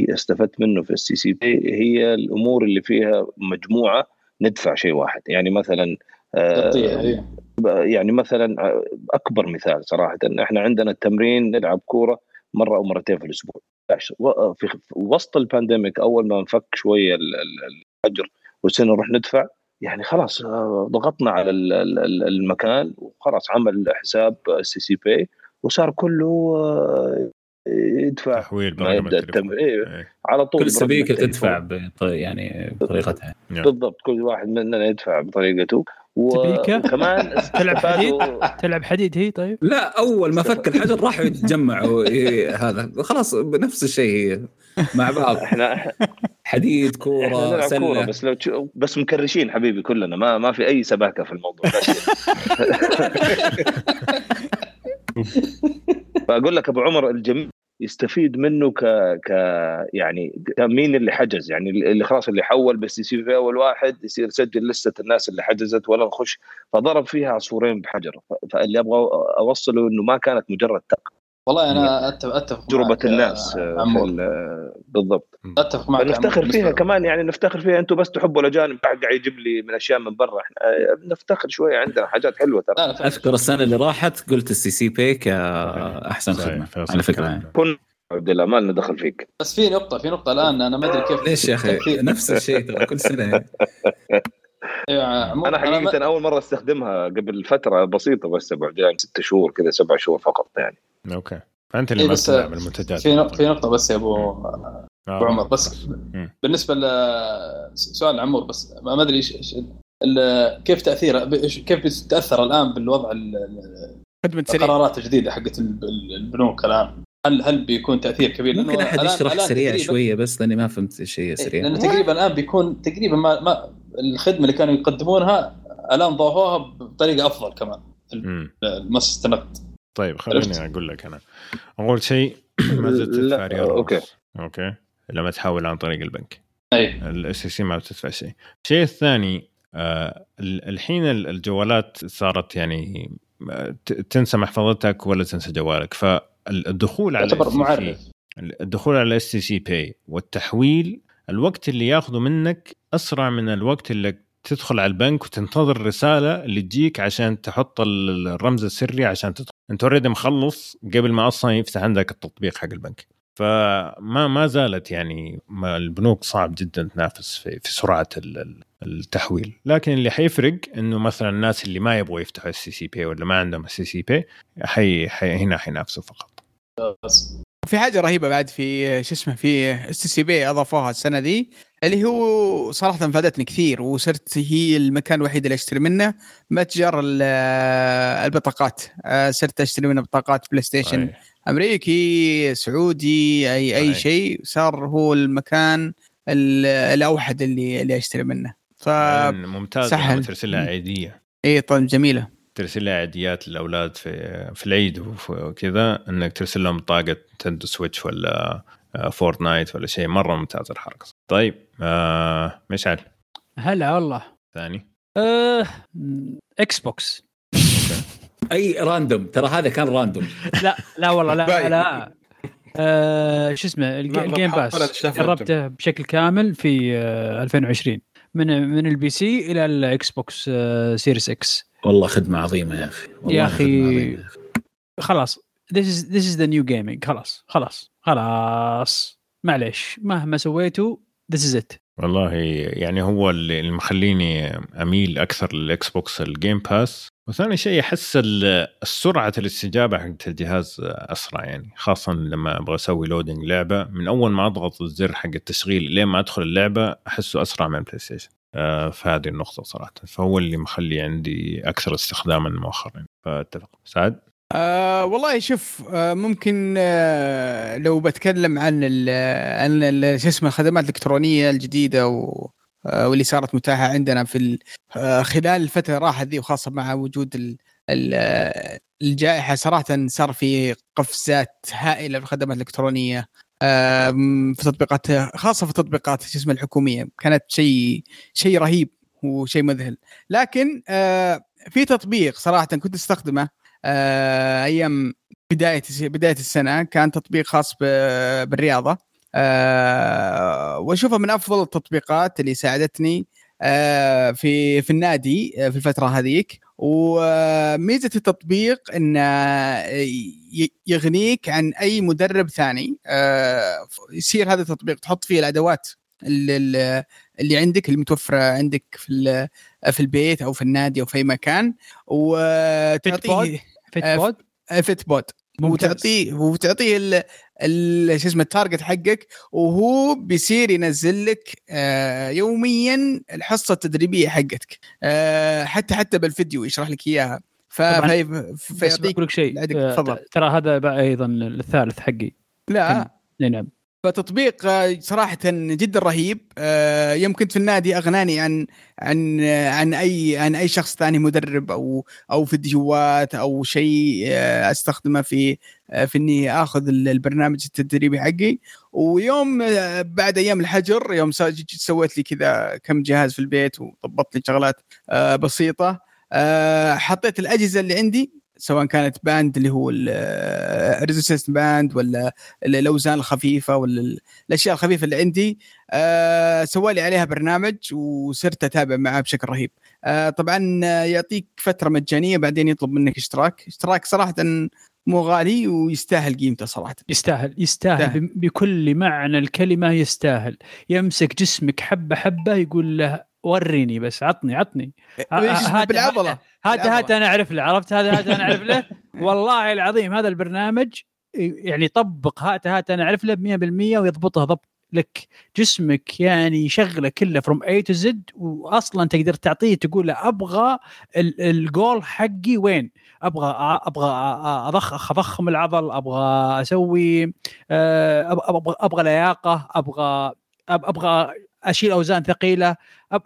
Speaker 5: استفدت منه في ال STC Pay هي الأمور اللي فيها مجموعة ندفع شيء واحد. يعني مثلا آه، يعني مثلا أكبر مثال صراحة إحنا عندنا التمرين نلعب كورة مرة أو مرتين في الأسبوع. في وسط ال pandemic أول ما انفك شوية ال- ال- الحجر وصرنا نروح ندفع يعني خلاص ضغطنا على ال- ال- ال- المكان وخلاص عمل حساب STC Pay وصار كله آه، يدفع.
Speaker 1: تحويل
Speaker 5: ما
Speaker 1: برقم
Speaker 5: التم... إيه
Speaker 1: إيه.
Speaker 5: على طول
Speaker 3: كل
Speaker 5: سبيكة.
Speaker 3: تدفع بط- يعني بطريقتها.
Speaker 5: بالضبط. كل واحد مننا يدفع بطريقته؟ وكمان
Speaker 7: تلعب حديد؟ تلعب حديد هي طيب؟
Speaker 3: لا أول ما فك الحجر راحوا يتجمعوا. إيه، هذا خلاص بنفس الشيء هي مع بعض.
Speaker 5: إحنا
Speaker 3: حديد
Speaker 5: إحنا كورة
Speaker 3: سلة.
Speaker 5: بس لو تشوف بس مكرشين حبيبي كلنا ما ما في أي سباكة في الموضوع. فأقول لك أبو عمر الجميع يستفيد منه ك ك يعني مين اللي حجز؟ يعني اللي خلاص اللي حول بس يصير في أول واحد يصير يسجل لستة الناس اللي حجزت ولا نخش. فضرب فيها عصفورين بحجر. فاللي أبغى أوصله إنه ما كانت مجرد
Speaker 2: والله أنا أتفق اتفق
Speaker 5: تجربه
Speaker 2: معك،
Speaker 5: الناس
Speaker 2: آه،
Speaker 5: آه، بالضبط.
Speaker 2: أتفق معك
Speaker 5: نفتخر فيها كمان يعني نفتخر فيها أنتم بس تحبوا الأجانب قاعد يجيب لي من أشياء من برا. إحنا آه، نفتخر شوية عندنا حاجات حلوة ترى.
Speaker 3: أذكر السنة اللي راحت قلت ال STC Pay كاحسن
Speaker 1: خدمة
Speaker 3: على
Speaker 1: فكرة.
Speaker 3: يعني
Speaker 5: كن عبد الله ما لنا دخل فيك.
Speaker 2: بس في نقطة في نقطة الآن أنا ما أدري كيف
Speaker 3: ليش يا
Speaker 2: أخي؟
Speaker 3: نفس الشيء ترى كل سنة. يعني.
Speaker 2: أيوة،
Speaker 5: أنا
Speaker 2: ما-
Speaker 5: حقيقة أول مرة أستخدمها قبل فترة بسيطة بس ابو عبد الله يعني ست شهور كذا سبع شهور فقط يعني.
Speaker 1: أوكي. فانت اللي
Speaker 2: إيه
Speaker 1: ما
Speaker 2: بس
Speaker 1: تلعب المنتجات.
Speaker 2: في نقطه في نقطة بس يا أبو
Speaker 1: آه،
Speaker 2: أبو عمر. بس
Speaker 1: مم.
Speaker 2: بالنسبة لسؤال عمور بس ما أدري إيش كيف تاثير ب- كيف بتتاثر الآن بالوضع ال- ال-
Speaker 6: خدمة سريع.
Speaker 2: القرارات الجديدة حقت ال- ال- البنوك الآن؟ هل هل بيكون تأثير كبير؟
Speaker 3: ممكن
Speaker 2: أحد
Speaker 3: يشرح سريع شوية بس لأني ما فهمت إيش هي سريع.
Speaker 2: لأنه تقريبا الآن بيكون تقريبا ما, ما الخدمة اللي كانوا يقدمونها الآن ضافوها بطريقة أفضل كمان.
Speaker 1: مم.
Speaker 2: مؤسسه النقد
Speaker 1: طيب خليني أقول لك أنا. أول شيء ما زلت تدفع ريال. ونص. أوكي؟ لما تحول عن طريق البنك.
Speaker 2: أي.
Speaker 1: ال STC ما بتدفع شيء. الشيء الثاني آه ال- الحين ال- الجوالات صارت يعني آه، تنسى محفظتك ولا تنسى جوالك. فالدخول على
Speaker 2: يعتبر معرف.
Speaker 1: الدخول على STC Pay والتحويل الوقت اللي ياخذه منك أسرع من الوقت اللي تدخل على البنك وتنتظر الرساله اللي تجيك عشان تحط ال- الرمز السري عشان تدخل. أنت already مخلص قبل ما أصلا يفتح عندك التطبيق حق البنك. فما ما زالت يعني ما البنوك صعب جدا تنافس في, في سرعة ال- ال- التحويل. لكن اللي حيفرق إنه مثلا الناس اللي ما يبغوا يفتحوا ال STC Pay ولا ما عندهم ال STC Pay حي حي هنا حينافسوا فقط.
Speaker 6: في حاجة رهيبة بعد في شو اسمه في S STC Pay أضافوها السنة دي اللي هو صراحة فادتني كثير وصرت هي المكان الوحيد اللي أشتري منه متجر ال- البطاقات آه، صرت أشتري منه بطاقات PlayStation
Speaker 1: أي.
Speaker 6: أمريكي سعودي أي
Speaker 1: أي.
Speaker 6: شيء صار هو المكان ال- الأوحد اللي اللي أشتري منه ف
Speaker 1: ممتاز
Speaker 6: سهل.
Speaker 1: لما ترسل لها عيديه
Speaker 6: اي طيب جميلة
Speaker 1: ترسل لها عيديات للأولاد في في العيد وكذا إنك ترسل لهم بطاقه Nintendo Switch ولا آه، Fortnite ولا شيء مرة ممتاز الحركة. طيب آه مشعل.
Speaker 7: هلا والله.
Speaker 1: ثاني.
Speaker 7: آه، Xbox
Speaker 3: أي random ترى هذا كان random
Speaker 7: لا لا والله لا. لا. آه شو اسمه
Speaker 4: ال
Speaker 7: Game
Speaker 4: Pass
Speaker 7: جربته بشكل كامل في آه 2020 من من ال PC إلى ال Xbox آه Series X
Speaker 3: والله خدمة عظيمة يا أخي. والله
Speaker 7: يا
Speaker 3: عظيمة.
Speaker 7: خلاص this is this is the new gaming خلاص خلاص خلاص. معليش مهما سويتوا this is it.
Speaker 1: والله يعني هو اللي مخليني أميل أكثر لل Xbox ال Game Pass وثاني شيء أحس ال- السرعة الاستجابة حقت الجهاز أسرع يعني. خاصه لما أبغى أسوي loading لعبة من أول ما أضغط الزر حق التشغيل لين ما أدخل اللعبة أحسه أسرع من ال PlayStation آه، فهذه النقطة صراحة. فهو اللي مخلي عندي أكثر استخداما مؤخرا. فأتفق. سعد؟
Speaker 6: آه والله شوف آه ممكن آه لو بتكلم عن ال عن شو اسمه الخدمات الإلكترونية الجديدة و آه واللي صارت متاحة عندنا في آه خلال الفترة راحت ذي وخاصة مع وجود ال ال آه، الجائحة صراحة صار في قفزات هائلة في الخدمات الإلكترونية. في تطبيقات خاصة في التطبيقات شو اسمه الحكومية. كانت شيء شيء رهيب وشيء مذهل. لكن آه في تطبيق صراحة كنت أستخدمه آه، أيام بداية بداية السنة. كان تطبيق خاص بالرياضة. آه، وأشوفه من أفضل التطبيقات اللي ساعدتني في في النادي في الفترة هذيك. وميزة التطبيق انه ي- يغنيك عن أي مدرب ثاني. آه، يصير هذا التطبيق تحط فيه الأدوات اللي, اللي عندك اللي متوفره عندك في في البيت أو في النادي أو في أي مكان. وتعطيه
Speaker 7: فيت
Speaker 6: آه، وتعطيه وتعطيه ال- ال- شو اسمه ال target حقك وهو بيصير ينزل لك آه، يوميا الحصة التدريبية حقتك. آه، حتى حتى بالفيديو يشرح لك
Speaker 7: إياها.
Speaker 6: فيعطيك
Speaker 7: بقول لك شيء. ترى هذا بقى أيضا الثالث حقي.
Speaker 6: لا.
Speaker 7: إي نعم.
Speaker 6: فتطبيق آه، صراحة جدا رهيب. آه، يوم كنت في النادي أغناني عن عن عن أي عن أي شخص ثاني مدرب أو أو فيديوهات أو شيء آه، أستخدمه في في إني آخذ ال- البرنامج التدريبي حقي. ويوم بعد أيام الحجر يوم سويت لي كذا كم جهاز في البيت وضبطت لي شغلات بسيطة. آه، حطيت الأجهزة اللي عندي سواء كانت band اللي هو ال resistance band ولا ال- الاوزان الخفيفه ولا ال- الأشياء الخفيفة اللي عندي آه سوى لي عليها برنامج وصرت أتابع معاه بشكل رهيب. آه طبعا آه، يعطيك فترة مجانية بعدين يطلب منك اشتراك. اشتراك صراحة مو غالي ويستاهل قيمته صراحة.
Speaker 7: يستاهل يستاهل. بم- بكل معنى الكلمة يستاهل. يمسك جسمك حبة حبة يقول له وريني بس عطني عطني. ه-
Speaker 6: إيش اسمه؟
Speaker 7: هات-
Speaker 6: بالعضلة.
Speaker 7: هذا
Speaker 6: بالعضلة.
Speaker 7: هذا أنا أعرف له عرفت؟ هذا هذا أنا أعرف له. والله العظيم هذا البرنامج يعني طبق هات هات أنا أعرف له 100% ويضبطها ضبط لك. جسمك يعني يشغله كله from A to Z واصلا تقدر تعطيه تقول له أبغى ال- الجول حقي وين؟ أبغى أبغى أضخ أضخم العضل أبغى أسوي آه، أبغى أبغى لياقة أبغى أبغى أشيل أوزان ثقيلة.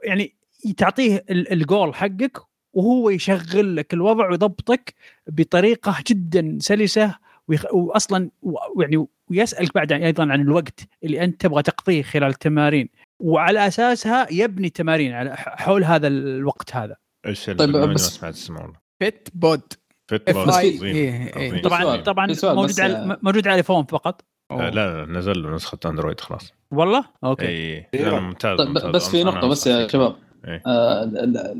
Speaker 7: يعني تعطيه ال- الجول حقك وهو يشغل لك الوضع ويضبطك بطريقه جدا سلسه ويخ... واصلا و- يعني ويسالك بعد أيضا عن الوقت اللي انت تبغى تقضيه خلال التمارين وعلى اساسها يبني تمارين على ح- حول هذا الوقت هذا
Speaker 1: إيش
Speaker 2: طيب،
Speaker 1: طيب
Speaker 2: بس-
Speaker 1: ما سمعت اسمه والله
Speaker 6: Fitbod
Speaker 1: Fit
Speaker 6: إيه، إيه.
Speaker 1: عظيم.
Speaker 7: طبعا. طبعا موجود على
Speaker 2: آه،
Speaker 7: موجود على ايفون فقط
Speaker 1: آه، لا لا نزل له نسخة أندرويد خلاص.
Speaker 7: والله؟ okay.
Speaker 1: إي
Speaker 4: إيه.
Speaker 1: لا، لا، ممتاز
Speaker 2: طيب
Speaker 1: ممتاز.
Speaker 2: بس في نقطة بس يا. شباب.
Speaker 1: إيه.
Speaker 2: آه،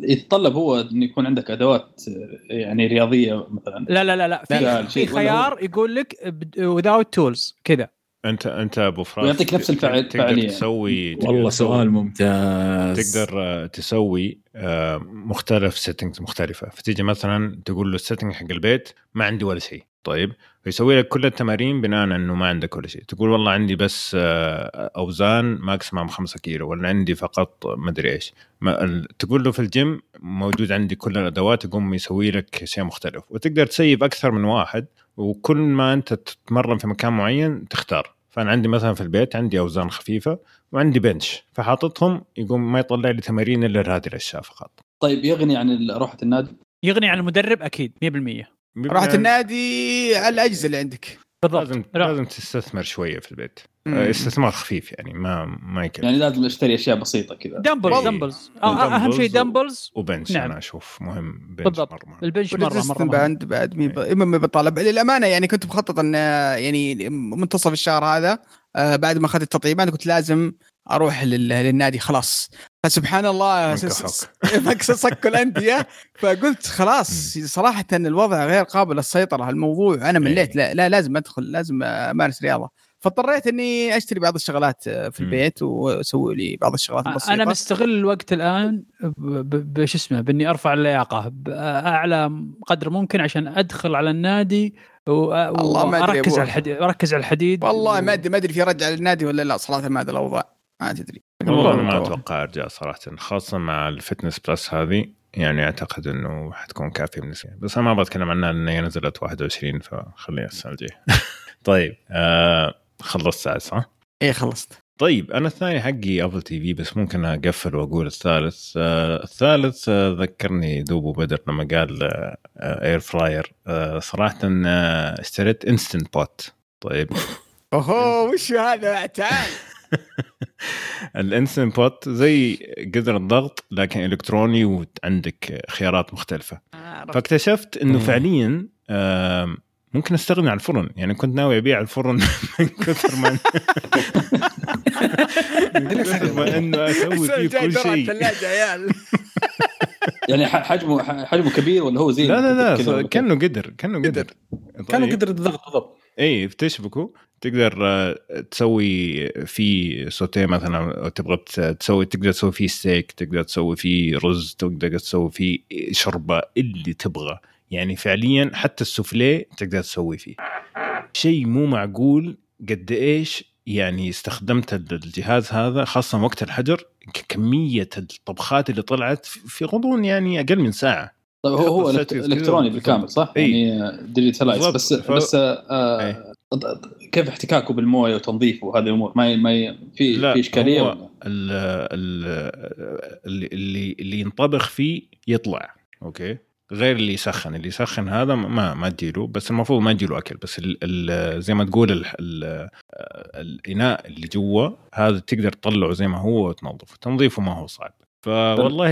Speaker 2: يتطلب هو انه يكون عندك أدوات يعني رياضية مثلا.
Speaker 7: لا لا لا لا في,
Speaker 2: لا،
Speaker 7: في خيار يقول لك without tools كذا.
Speaker 1: أنت أنت أبو فراس
Speaker 2: ويعطيك نفس الفعال-
Speaker 1: تقدر. تسوي تقدر
Speaker 3: والله
Speaker 1: تسوي-
Speaker 3: سؤال ممتاز.
Speaker 1: تقدر آه، تسوي آه، مختلف settings مختلفة. فتيجي مثلا تقول له ال setting حق البيت ما عندي ولا شيء. طيب فيسوي لك كل التمارين بناء على إنه ما عندك ولا شيء. تقول والله عندي بس آه، أوزان maximum 5 كيلو ولا عندي فقط مدري إيش. ما تقول له في الجيم موجود عندي كل الأدوات يقوم يسوي لك شيء مختلف. وتقدر تسيب أكثر من واحد وكل ما أنت تتمرن في مكان معين تختار. فأنا عندي مثلا في البيت عندي أوزان خفيفة وعندي بنش. فحاططهم يقوم ما يطلع لي تمارين إلا لهذه الأشياء فقط.
Speaker 2: طيب يغني عن روحة النادي؟
Speaker 7: يغني عن المدرب أكيد 100%
Speaker 6: راحة
Speaker 1: يعني
Speaker 6: النادي على الأجهزة اللي عندك
Speaker 7: بالضبط
Speaker 1: لازم
Speaker 7: لا.
Speaker 1: لازم تستثمر شوية في البيت
Speaker 6: مم.
Speaker 1: آه، استثمار خفيف يعني ما ما يكلف
Speaker 2: يعني لازم أشتري أشياء بسيطة كذا
Speaker 7: dumbbells
Speaker 1: والله.
Speaker 7: dumbbells آه، أهم شيء
Speaker 1: dumbbells و bench
Speaker 7: نعم.
Speaker 1: أنا أشوف مهم bench
Speaker 7: بالضبط.
Speaker 1: مهم.
Speaker 7: ال bench
Speaker 6: مرة
Speaker 7: مرة مهم.
Speaker 6: بعد بعد مي ما بطالب للامانه يعني كنت مخطط أن آه، يعني منتصف الشهر هذا آه، بعد ما أخذت التطعيمات كنت لازم أروح لل- للنادي خلاص فسبحان الله صكوا الأندية. فقلت خلاص صراحة الوضع غير قابل للسيطرة الموضوع أنا مليت لا, لا لازم أدخل لازم أمارس رياضة. فاضطريت إني أشتري بعض الشغلات آه، في. البيت وأسوي لي بعض الشغلات البسيطة.
Speaker 7: أنا مستغل الوقت الآن ب- ب- بش اسمه بإني أرفع اللياقة. باعلى قدر ممكن عشان أدخل على النادي و-
Speaker 6: الله ما
Speaker 7: وأركز
Speaker 6: أبو.
Speaker 7: على الحديد أركز على الحديد
Speaker 6: والله ما أدري ما أدري في رجع للنادي ولا لا صراحة ما أدري الأوضاع. ما تدري.
Speaker 1: والله ما أتوقع أرجع صراحة خاصة مع ال Fitness Plus هذه. يعني أعتقد إنه حتكون كافية بالنسبة لي بس أنا ما بتكلم عنها لأن هي نزلت 21 فخليها السنة الجايه طيب آه خلصت ساعة صح؟
Speaker 6: إيه خلصت.
Speaker 1: طيب أنا الثاني حقي Apple TV بس ممكن أقفل وأقول الثالث. آه الثالث آه ذكرني أبو بدر لما قال آه air fryer آه صراحة آه اشتريت Instant Pot طيب.
Speaker 6: أوهو وش هذا؟ تعال.
Speaker 1: ال Instant Pot زي قدر الضغط لكن إلكتروني وعندك خيارات مختلفة. فاكتشفت
Speaker 3: إنه.
Speaker 1: فعليا ممكن استغني عن الفرن. يعني كنت ناوي أبيع الفرن من كثر ما من كثر ما إنه أسوي فيه كل شيء.
Speaker 6: الثلاجة عيال.
Speaker 2: يعني ح- حجمه ح- حجمه كبير ولا هو زي
Speaker 1: لا لا لا كأنه قدر كأنه قدر.
Speaker 4: كانوا
Speaker 1: طيب.
Speaker 4: قدرة الضغط بالضبط.
Speaker 1: اي بتشبكه. تقدر آه، تسوي فيه سوتيه مثلا أو تبغى تس- تسوي تقدر تسوي فيه ستيك تقدر تسوي فيه رز تقدر تسوي فيه شوربة اللي تبغى يعني فعليا حتى السوفليه تقدر تسوي فيه شيء مو معقول قد إيش يعني استخدمت الجهاز هذا خاصة وقت الحجر كمية الطبخات اللي طلعت في غضون يعني أقل من ساعة
Speaker 2: طيب هو هو
Speaker 1: إلكتروني.
Speaker 2: بالكامل صح؟
Speaker 1: إي.
Speaker 2: يعني
Speaker 1: digitalized.
Speaker 2: بس
Speaker 1: ف-
Speaker 2: بس آه
Speaker 1: إي.
Speaker 2: كيف احتكاكه بالمويه وتنظيفه وهذه الأمور؟ ما ي- ما ي- في في إشكالية
Speaker 1: هو اللي اللي اللي ينطبخ فيه يطلع أوكي؟ غير اللي يسخن. اللي يسخن هذا ما ما تجيله بس المفروض ما تجيله أكل. بس ال ال زي ما تقول ال ال الإناء اللي جوا هذا تقدر تطلعه زي ما هو وتنظفه. تنظيفه ما هو صعب. فوالله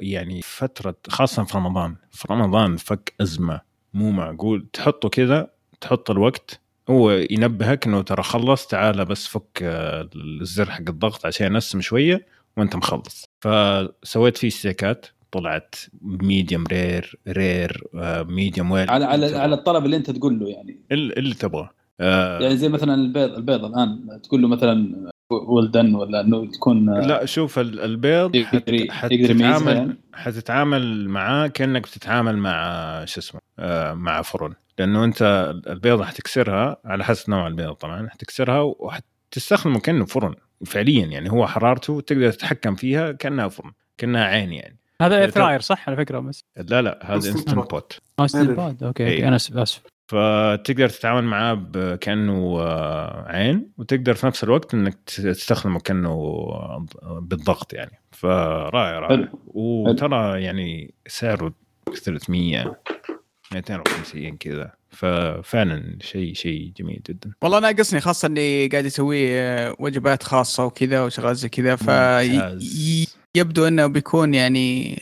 Speaker 1: يعني فترة خاصة في رمضان. في رمضان فك أزمة مو معقول. تحطه كذا تحط الوقت هو ينبهك إنه ترى خلص تعال بس فك آه، الزر حق الضغط عشان ينسم شوية وأنت مخلص. فسويت فيه ستيكات طلعت medium rare rare medium well
Speaker 2: على على على الطلب اللي أنت تقول له يعني.
Speaker 1: اللي تبغاه آه،
Speaker 2: يعني زي مثلا البيض البيض الآن تقول له مثلا well done ولا إنه تكون آه،
Speaker 1: لا شوف ال- البيض حت- حتتعامل
Speaker 2: يعني؟
Speaker 1: حتتعامل معاه كأنك بتتعامل مع شو اسمه آه، مع فرن. لأنه أنت البيضة حتكسرها على حسب نوع البيضة طبعا حتكسرها وحت تستخدمه كأنه فرن فعليا يعني هو حرارته تقدر تتحكم فيها كأنها فرن كأنها عين يعني.
Speaker 7: هذا
Speaker 1: air
Speaker 7: fryer صح؟ على فكرة بس.
Speaker 1: لا لا هذا
Speaker 4: Instant. Pot
Speaker 7: آه
Speaker 4: إيه.
Speaker 1: Pot
Speaker 7: okay أنا أسف أسف.
Speaker 1: فتقدر تتعامل معاه كأنه آه، عين وتقدر في نفس الوقت إنك تستخدمه كأنه آه، بالضغط يعني. فرائع رائع. وترى يعني سعره 300 250 كذا. ففعلا شيء شيء جميل جدا.
Speaker 6: والله ناقصني خاصة إني قاعد يسوي آه، وجبات خاصة وكذا وشغلات زي كذا.
Speaker 1: ممتاز.
Speaker 6: فيبدو إنه بيكون يعني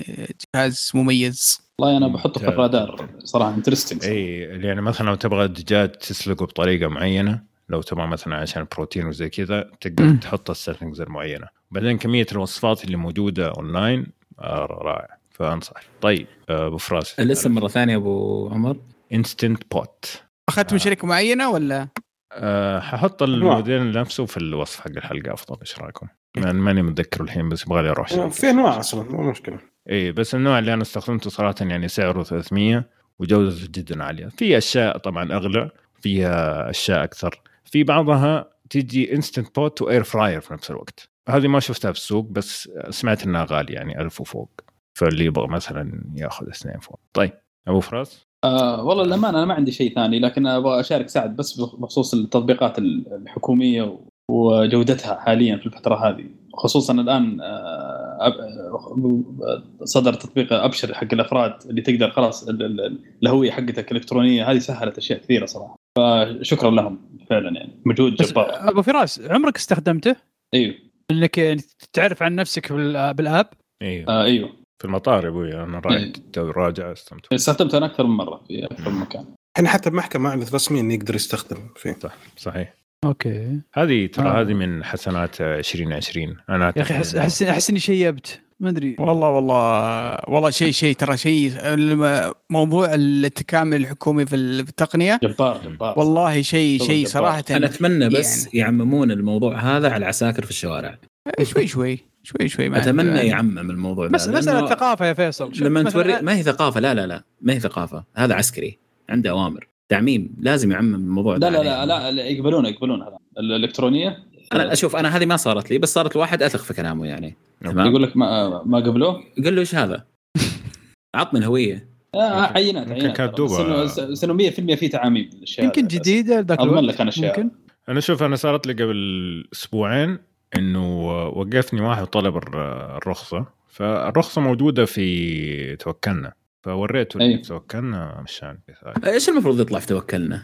Speaker 6: جهاز مميز.
Speaker 2: والله أنا بحطه في. الرادار. صراحة interesting
Speaker 1: إي يعني مثلا لو تبغى الدجاج تسلقه بطريقة معينة لو تبغى مثلا عشان بروتين وزي كذا تقدر. تحط ال settings المعينة. بعدين كمية الوصفات اللي موجودة اونلاين آه، رائع. فأنصح. طيب آه، أبو فراس.
Speaker 3: الاسم مرة ثانية أبو عمر.
Speaker 1: Instant Pot
Speaker 6: أخذت من شركة معينة ولا؟
Speaker 1: أه ححط الموديل نفسه في الوصف حق الحلقة أفضل إيش رأيكم؟ يعني ماني متذكر الحين بس يبغى لي أروح. شيء.
Speaker 4: في أنواع أصلا مو مشكلة.
Speaker 1: إي بس النوع اللي أنا استخدمته صراحة يعني سعره 300 وجودته جدا عالية. في أشياء طبعا أغلى فيها أشياء أكثر. في بعضها تجي Instant Pot و air fryer في نفس الوقت. هذه ما شفتها في السوق بس سمعت إنها غالية يعني ألف وفوق. فاللي يبغى مثلا ياخذ اثنين فوق. طيب أبو فراس؟
Speaker 2: آه والله للأمانة أنا ما عندي شيء ثاني لكن أبغى أشارك سعد بس بخصوص التطبيقات الحكومية وجودتها حاليا في الفترة هذه. خصوصا الآن آه، أب- صدر تطبيق أبشر حق الأفراد اللي تقدر خلاص ال- ال- الهوية حقتك الإلكترونية هذه سهلت أشياء كثيرة صراحة. فشكرا لهم فعلا يعني مجهود جبار.
Speaker 7: أبو فراس عمرك استخدمته؟
Speaker 2: أيوه
Speaker 7: إنك يعني تعرف عن نفسك بال- بال
Speaker 1: app؟
Speaker 2: أيوه آه أيوه
Speaker 1: في المطار يا أبوي أنا رايح توي راجع استمتع.
Speaker 2: استخدمته أنا أكثر من مرة في أكثر من مكان.
Speaker 4: إحنا حتى المحكمة اعلنت رسميا إنه يقدر يستخدم فيه.
Speaker 1: صح صحيح.
Speaker 7: okay.
Speaker 1: هذه ترى
Speaker 7: آه.
Speaker 1: هذه من حسنات 2020 أنا
Speaker 7: يا أخي احس احس إني شيبت ما أدري.
Speaker 6: والله والله والله شيء شيء ترى شيء الم- موضوع التكامل الحكومي في التقنية
Speaker 2: جبار جبار.
Speaker 6: والله شيء شيء. صراحة
Speaker 3: أنا أتمنى بس
Speaker 6: يعني.
Speaker 3: يعممون الموضوع هذا على العساكر في الشوارع.
Speaker 6: شوي شوي شوي شوي ما
Speaker 3: أتمنى
Speaker 6: يعني.
Speaker 3: يعمم الموضوع
Speaker 7: بس مساله
Speaker 3: لأنه
Speaker 7: ثقافه يا فيصل.
Speaker 3: لما
Speaker 7: مثلاً-
Speaker 3: توري ما هي ثقافة لا لا لا ما هي ثقافة هذا عسكري عنده أوامر. تعميم لازم يعمم الموضوع
Speaker 2: لا لا لا. لا, لا يقبلون يقبلون هذا. الإلكترونية؟
Speaker 3: أنا أشوف أنا هذه ما صارت لي بس صارت لواحد أثق في كلامه يعني. تمام؟
Speaker 2: يقول لك ما ما قبلوه؟
Speaker 3: قل له إيش هذا؟ عطني الهوية.
Speaker 2: آه عينات
Speaker 1: يمكن
Speaker 2: عينات. إنه- بس إنه 100% في تعاميم.
Speaker 7: يمكن. جديدة ذاك
Speaker 2: أضمن
Speaker 7: الوقت.
Speaker 2: لك أنا
Speaker 7: أشياء.
Speaker 1: أنا شوف أنا صارت لي قبل أسبوعين إنه وقفني واحد طلب الر- الرخصة فالرخصة موجودة في توكلنا فوريته اللي
Speaker 2: أي.
Speaker 1: في توكلنا مشان
Speaker 3: إيش المفروض يطلع في توكلنا؟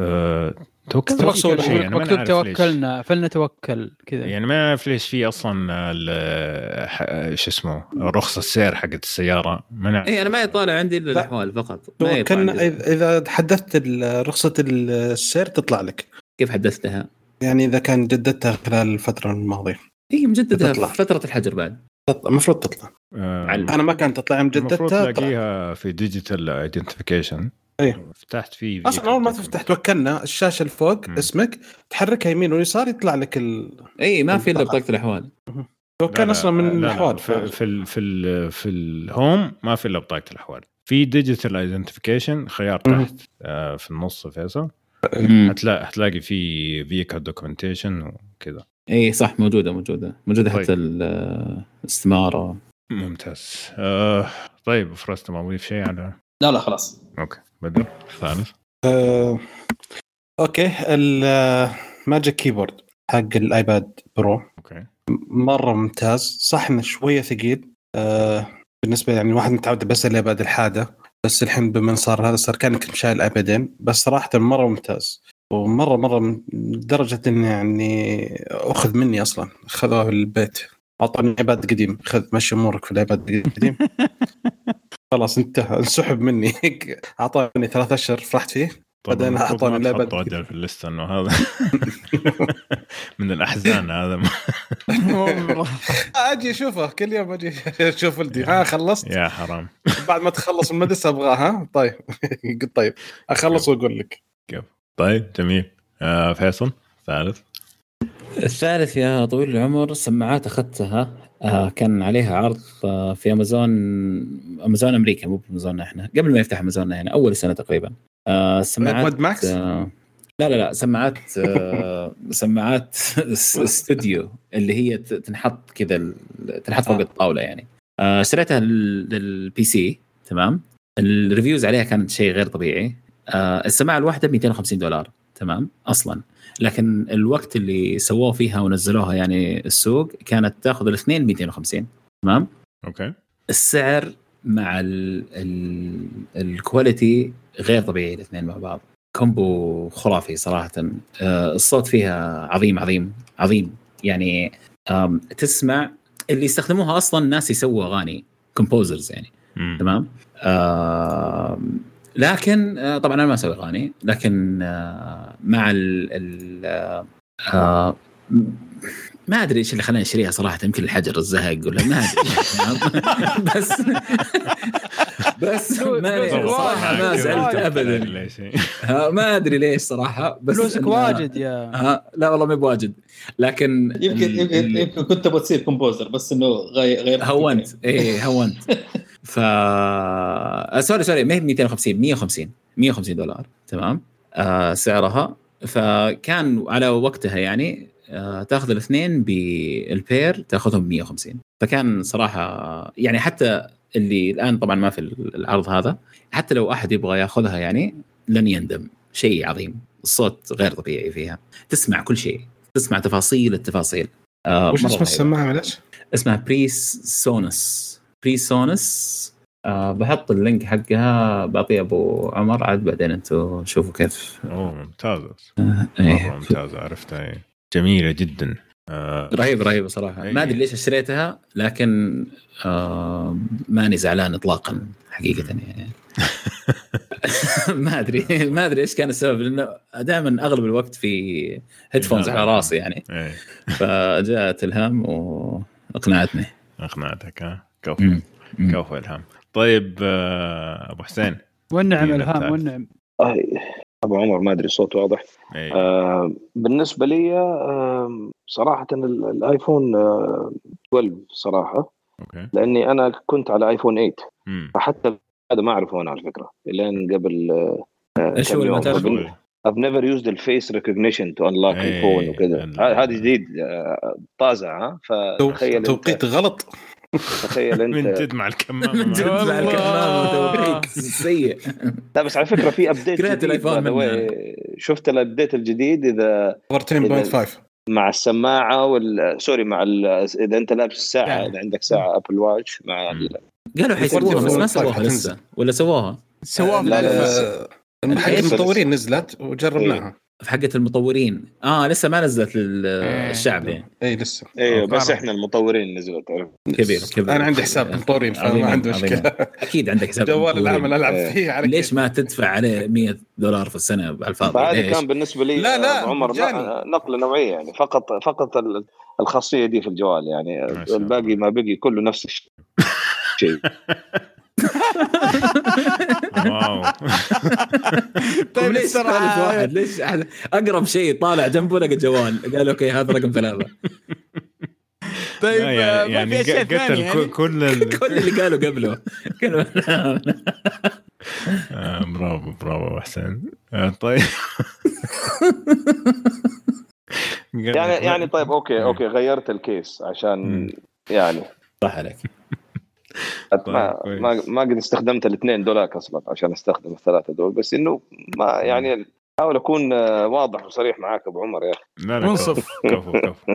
Speaker 1: أه توكلنا في كل شيء، ما
Speaker 7: مكتوب. توكلنا فلنتوكل كذا
Speaker 1: يعني ما اعرف ليش في أصلا ال- ح- شو اسمه رخصة السير حقت السيارة ما نعرف
Speaker 3: اي أنا ما يطالع عندي إلا
Speaker 4: لا.
Speaker 3: الأحوال فقط.
Speaker 4: إذا- إذا حدثت رخصة السير تطلع لك
Speaker 3: كيف حدثتها؟
Speaker 4: يعني إذا كان جددتها خلال الفترة الماضية
Speaker 3: إي مجددها
Speaker 4: تطلع.
Speaker 3: في فترة الحجر بعد
Speaker 4: المفروض تطلع
Speaker 3: علم.
Speaker 4: أنا ما كانت تطلع يوم
Speaker 1: المفروض. تلاقيها في digital identification
Speaker 4: إيه.
Speaker 1: فتحت فيه
Speaker 4: أصلا أول ما تفتح توكلنا الشاشة الفوق
Speaker 1: مم.
Speaker 4: اسمك تحركها يمين ويسار يطلع لك ال...
Speaker 3: إي ما في إلا بطاقة الأحوال
Speaker 4: توكل أصلا من الأحوال
Speaker 1: في في ال في ال في ال home ما في إلا بطاقة الأحوال في digital identification خيار. تحت آه في النص فيصل
Speaker 3: مم.
Speaker 1: حتلاقي حتلاقي في vehicle documentation وكذا
Speaker 3: اي صح موجودة موجودة. موجودة
Speaker 1: طيب.
Speaker 3: حتى ال- الاستمارة.
Speaker 1: ممتاز. آه طيب first ما أضيف شيء على
Speaker 2: لا لا خلاص.
Speaker 1: okay بدر ثالث
Speaker 4: آه... أوكي ال Magic Keyboard حق ال iPad
Speaker 1: Pro
Speaker 4: okay. مرة ممتاز. صح إنه شوية ثقيل. آه... بالنسبة يعني الواحد متعود بس الايباد الحادة. بس الحين بمن صار هذا صار كأنك شايل ايبادين بس صراحة مرة ممتاز. ومرة مرة لدرجه إنه يعني أخذ مني أصلا. خذوه البيت. اعطاني إيباد قديم. خذ مشي أمورك في الإيباد القديم. خلاص انتهى. انسحب مني. اعطاني ثلاث أشهر. فرحت فيه. بعدين لعبة
Speaker 1: تحطه أجل في الليستة إنه هذا. من الأحزان هذا.
Speaker 4: أجي أشوفه. كل يوم أجي أشوف ولدي ها خلصت؟
Speaker 1: يا حرام.
Speaker 4: بعد ما تخلص المدرسة أبغاه ها؟ طيب. قلت طيب. أخلص وأقول لك.
Speaker 1: طيب جميل. آه فيصل ثالث.
Speaker 3: الثالث يا طويل العمر سماعات أخذتها. آه كان عليها عرض آه في أمازون أمازون أمريكا مو بأمازون إحنا. قبل ما يفتح أمازون هنا أول سنة تقريبا. آه سماعات
Speaker 4: ايباد ماكس
Speaker 3: آه لا لا لا سماعات آه، سماعات استوديو اللي هي تنحط كذا تنحط فوق. الطاولة يعني. آه، اشتريتها لل- لل PC تمام؟ ال reviews عليها كانت شيء غير طبيعي. آه، السماعة الواحدة ب 250 دولار تمام؟ أصلا. لكن الوقت اللي سووه فيها ونزلوها يعني السوق كانت تاخذ الاثنين 250 تمام؟
Speaker 1: okay.
Speaker 3: السعر مع ال ال ال quality غير طبيعي الاثنين مع بعض. combo خرافي صراحة. آه، الصوت فيها عظيم عظيم عظيم. يعني تسمع اللي يستخدموها أصلا ناس يسووا أغاني composers يعني.
Speaker 1: مم.
Speaker 3: تمام؟ لكن آه، طبعا أنا ما أسوي أغاني لكن آه، مع ال ال ما أدري إيش اللي خلاني أشتريها صراحة يمكن الحجر الزهق ولا ما أدري؟ بس بس ما صراحة ما. زعلت ابدا. ما أدري ليش صراحة بس
Speaker 7: فلوسك واجد يا
Speaker 3: لا والله ما بواجد. لكن
Speaker 2: يمكن يمكن, يمكن كنت تبغى تصير composer بس إنه غير غير
Speaker 3: هونت. إيه هونت. ف آه، sorry sorry ما هي 250 150 150 دولار. تمام؟ آه سعرها. فكان على وقتها يعني آه تأخذ الاثنين بال pair تأخذهم 150 فكان صراحة يعني حتى اللي الآن طبعا ما في العرض هذا حتى لو أحد يبغى يأخذها يعني لن يندم. شيء عظيم. الصوت غير طبيعي فيها. تسمع كل شيء. تسمع تفاصيل التفاصيل. آه
Speaker 4: وش اسم. السماعة؟ معلش؟
Speaker 3: اسمها PreSonus PreSonus آه بحط ال link حقها. بعطيه أبو عمر. عاد بعدين أنتم شوفوا كيف.
Speaker 1: أوه ممتازة.
Speaker 3: آه
Speaker 1: مرة
Speaker 3: إيه
Speaker 1: ممتازة عرفتها إيه. جميلة جدا. آه
Speaker 3: رهيب رهيب صراحة.
Speaker 1: إيه.
Speaker 3: ما أدري ليش اشتريتها لكن آه ماني زعلان اطلاقا حقيقة يعني. ما أدري ما أدري إيش كان السبب لأنه دائما أغلب الوقت في headphones على راسي يعني.
Speaker 1: إيه.
Speaker 3: فجاءت إلهام وأقنعتني.
Speaker 1: أقنعتك ها؟ كفو. كفو إلهام. طيب آه أبو حسين.
Speaker 7: والنعم
Speaker 1: إيه، إلهام.
Speaker 7: والنعم.
Speaker 5: أبو عمر ما أدري الصوت واضح.
Speaker 1: إيه.
Speaker 5: آه بالنسبة لي آه صراحة ال- الآيفون آه 12 صراحة.
Speaker 1: okay.
Speaker 5: لأني أنا كنت على آيفون 8
Speaker 1: مم.
Speaker 5: فحتى هذا ما أعرفه أنا على فكرة. لين قبل آه، إيش
Speaker 3: هو
Speaker 5: I've never used the face recognition to unlock
Speaker 1: إيه،
Speaker 5: الفون وكذا. هذا جديد آه، طازع ها؟ فتخيل
Speaker 4: توقيت غلط.
Speaker 5: تخيل
Speaker 1: من
Speaker 5: أنت.
Speaker 1: جد مع الكمامة
Speaker 3: من جد
Speaker 1: معك.
Speaker 3: مع الكمام وتوقيت سيء.
Speaker 5: لا بس على فكرة في ابديت
Speaker 3: كرهت
Speaker 5: جديد
Speaker 3: من-
Speaker 5: way. شفت الابديت الجديد إذا
Speaker 4: 14.5
Speaker 5: مع السماعة وال سوري مع ال... إذا أنت لابس الساعة
Speaker 6: يعني.
Speaker 5: إذا عندك ساعة ابل واتش مع ال...
Speaker 3: قالوا حيسووها بس ما سووها. لسه ولا سووها؟
Speaker 6: سواه من
Speaker 5: لا، لا،
Speaker 6: الف-
Speaker 5: لا.
Speaker 4: آه، حق
Speaker 3: الحين
Speaker 4: المطورين نزلت وجربناها.
Speaker 3: في حقة المطورين آه لسه ما نزلت
Speaker 6: إيه.
Speaker 3: للشعب يعني
Speaker 4: اي لسه
Speaker 5: أيوه بس. إحنا المطورين نزلت تعرف
Speaker 3: كبير كبير
Speaker 4: أنا عندي حساب مطورين فما عندي. مشكلة
Speaker 3: أكيد عندك حساب
Speaker 4: جوال. العمل ألعب
Speaker 5: إيه.
Speaker 4: فيه على
Speaker 3: ليش. ما تدفع عليه 100 دولار في السنة على الفاضي
Speaker 5: فهذا
Speaker 3: ليش؟
Speaker 5: كان بالنسبة لي
Speaker 4: لا، لا،
Speaker 5: عمر نقلة نوعية يعني فقط فقط ال- الخاصية دي في الجوال يعني. الباقي ما بقي كله نفس الشيء
Speaker 1: wow.
Speaker 6: طيب
Speaker 3: ليش ثالث واحد؟ ليش أقرب شيء طالع جنبه لقى جوال؟ قال okay هذا رقم ثلاثة.
Speaker 6: طيب آه،
Speaker 1: يعني يعني قتل
Speaker 6: يعني؟
Speaker 1: كل ال-
Speaker 3: كل اللي قالوا قبله.
Speaker 1: آه، برافو برافو حسين. آه، طيب.
Speaker 5: يعني يعني طيب okay okay غيرت ال case
Speaker 1: عشان.
Speaker 5: يعني.
Speaker 3: صح عليك.
Speaker 5: ما
Speaker 1: كويس.
Speaker 5: ما ما قد استخدمت الاثنين دولاك أصلا عشان أستخدم الثلاثة دول بس إنه ما يعني أحاول أكون آه، واضح وصريح معاك أبو عمر يا أخي.
Speaker 1: لا لا
Speaker 6: منصف.
Speaker 1: كفو كفو كفو.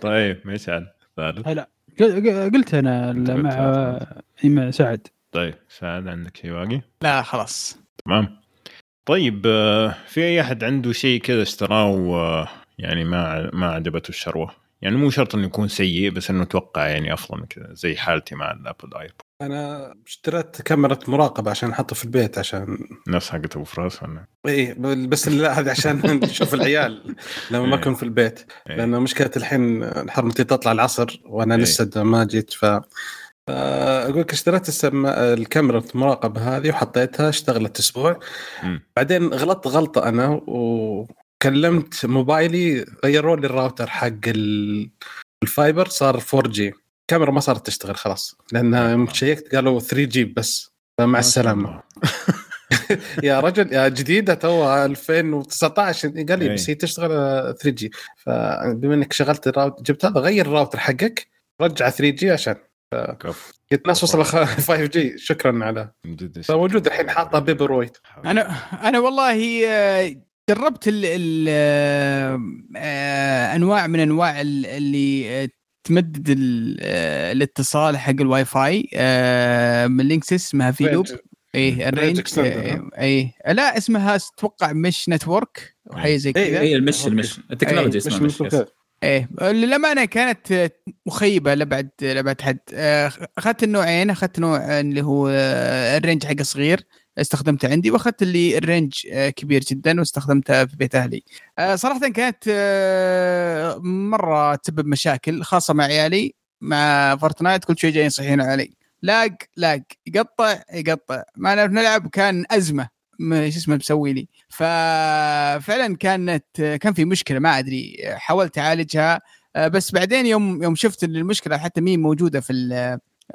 Speaker 1: طيب مشعل ثالث
Speaker 7: هلا قل- قلت
Speaker 1: أنا
Speaker 7: مع مع سعد.
Speaker 1: طيب سعد عندك شيء باقي؟
Speaker 6: لا خلاص.
Speaker 1: تمام. طيب آه، في أي أحد عنده شيء كذا اشتراه و- يعني ما ما عجبته الشروة؟ يعني مو شرط إنه يكون سيء بس إنه توقع يعني أفضل من كذا زي حالتي مع ال Apple
Speaker 4: iPod أنا اشتريت كاميرا مراقبة عشان أحطها في البيت عشان
Speaker 1: نفس حقت أبو فراس ولا
Speaker 4: إي بس لا هذا عشان نشوف العيال لما ما. أكون في البيت
Speaker 1: إيه.
Speaker 4: لأن مشكلة الحين حرمتي تطلع العصر
Speaker 1: وأنا.
Speaker 4: لسه ما جيت ف أقول لك اشتريت السم... الكاميرا المراقبة هذه وحطيتها اشتغلت
Speaker 1: أسبوع.
Speaker 4: بعدين غلطت غلطة أنا وكلمت موبايلي غيروا لي الراوتر حق ال- ال fiber صار 4 G الكاميرا ما صارت تشتغل خلاص يوم شيكت قالوا 3 G بس فمع السلامة. يا رجل يا جديدة تو 2019 قال لي
Speaker 1: إيه.
Speaker 4: بس هي تشتغل 3 G فبما إنك شغلت الراوتر جبت هذا غير الراوتر حقك رجع 3 G عشان. قلت ناس وصل 5 G شكرا على. فموجود الحين حاطه paper weight
Speaker 6: أنا أنا والله جربت ال ال آه، انواع من انواع ال- اللي تمدد ال- آه، الاتصال حق الواي فاي. آه، من Linksys اسمها Velop. إيه ال range.
Speaker 4: Extender،
Speaker 6: آه، إيه لا اسمها أتوقع mesh network وحي زي
Speaker 4: إيه،
Speaker 6: كذا.
Speaker 3: هي ال mesh ال
Speaker 4: mesh
Speaker 3: ال technology
Speaker 4: اسمها
Speaker 3: mesh.
Speaker 6: إيه. للأمانة كانت مخيبة لبعد لبعد حد. اخذت النوعين. اخذت نوع اللي هو ال range حقه صغير. استخدمته عندي واخذت اللي ال range آه، كبير جدا واستخدمته في بيت أهلي. آه، صراحة كانت آه، مرة تسبب مشاكل خاصة مع عيالي مع Fortnite كل شوي جايين يصيحون علي. lag lag يقطع يقطع. ما نعرف نلعب كان أزمة شو اسمه مسوي لي. ففعلا كانت كان في مشكلة ما أدري. حاولت أعالجها بس بعدين يوم يوم شفت إن المشكلة حتى مين موجودة في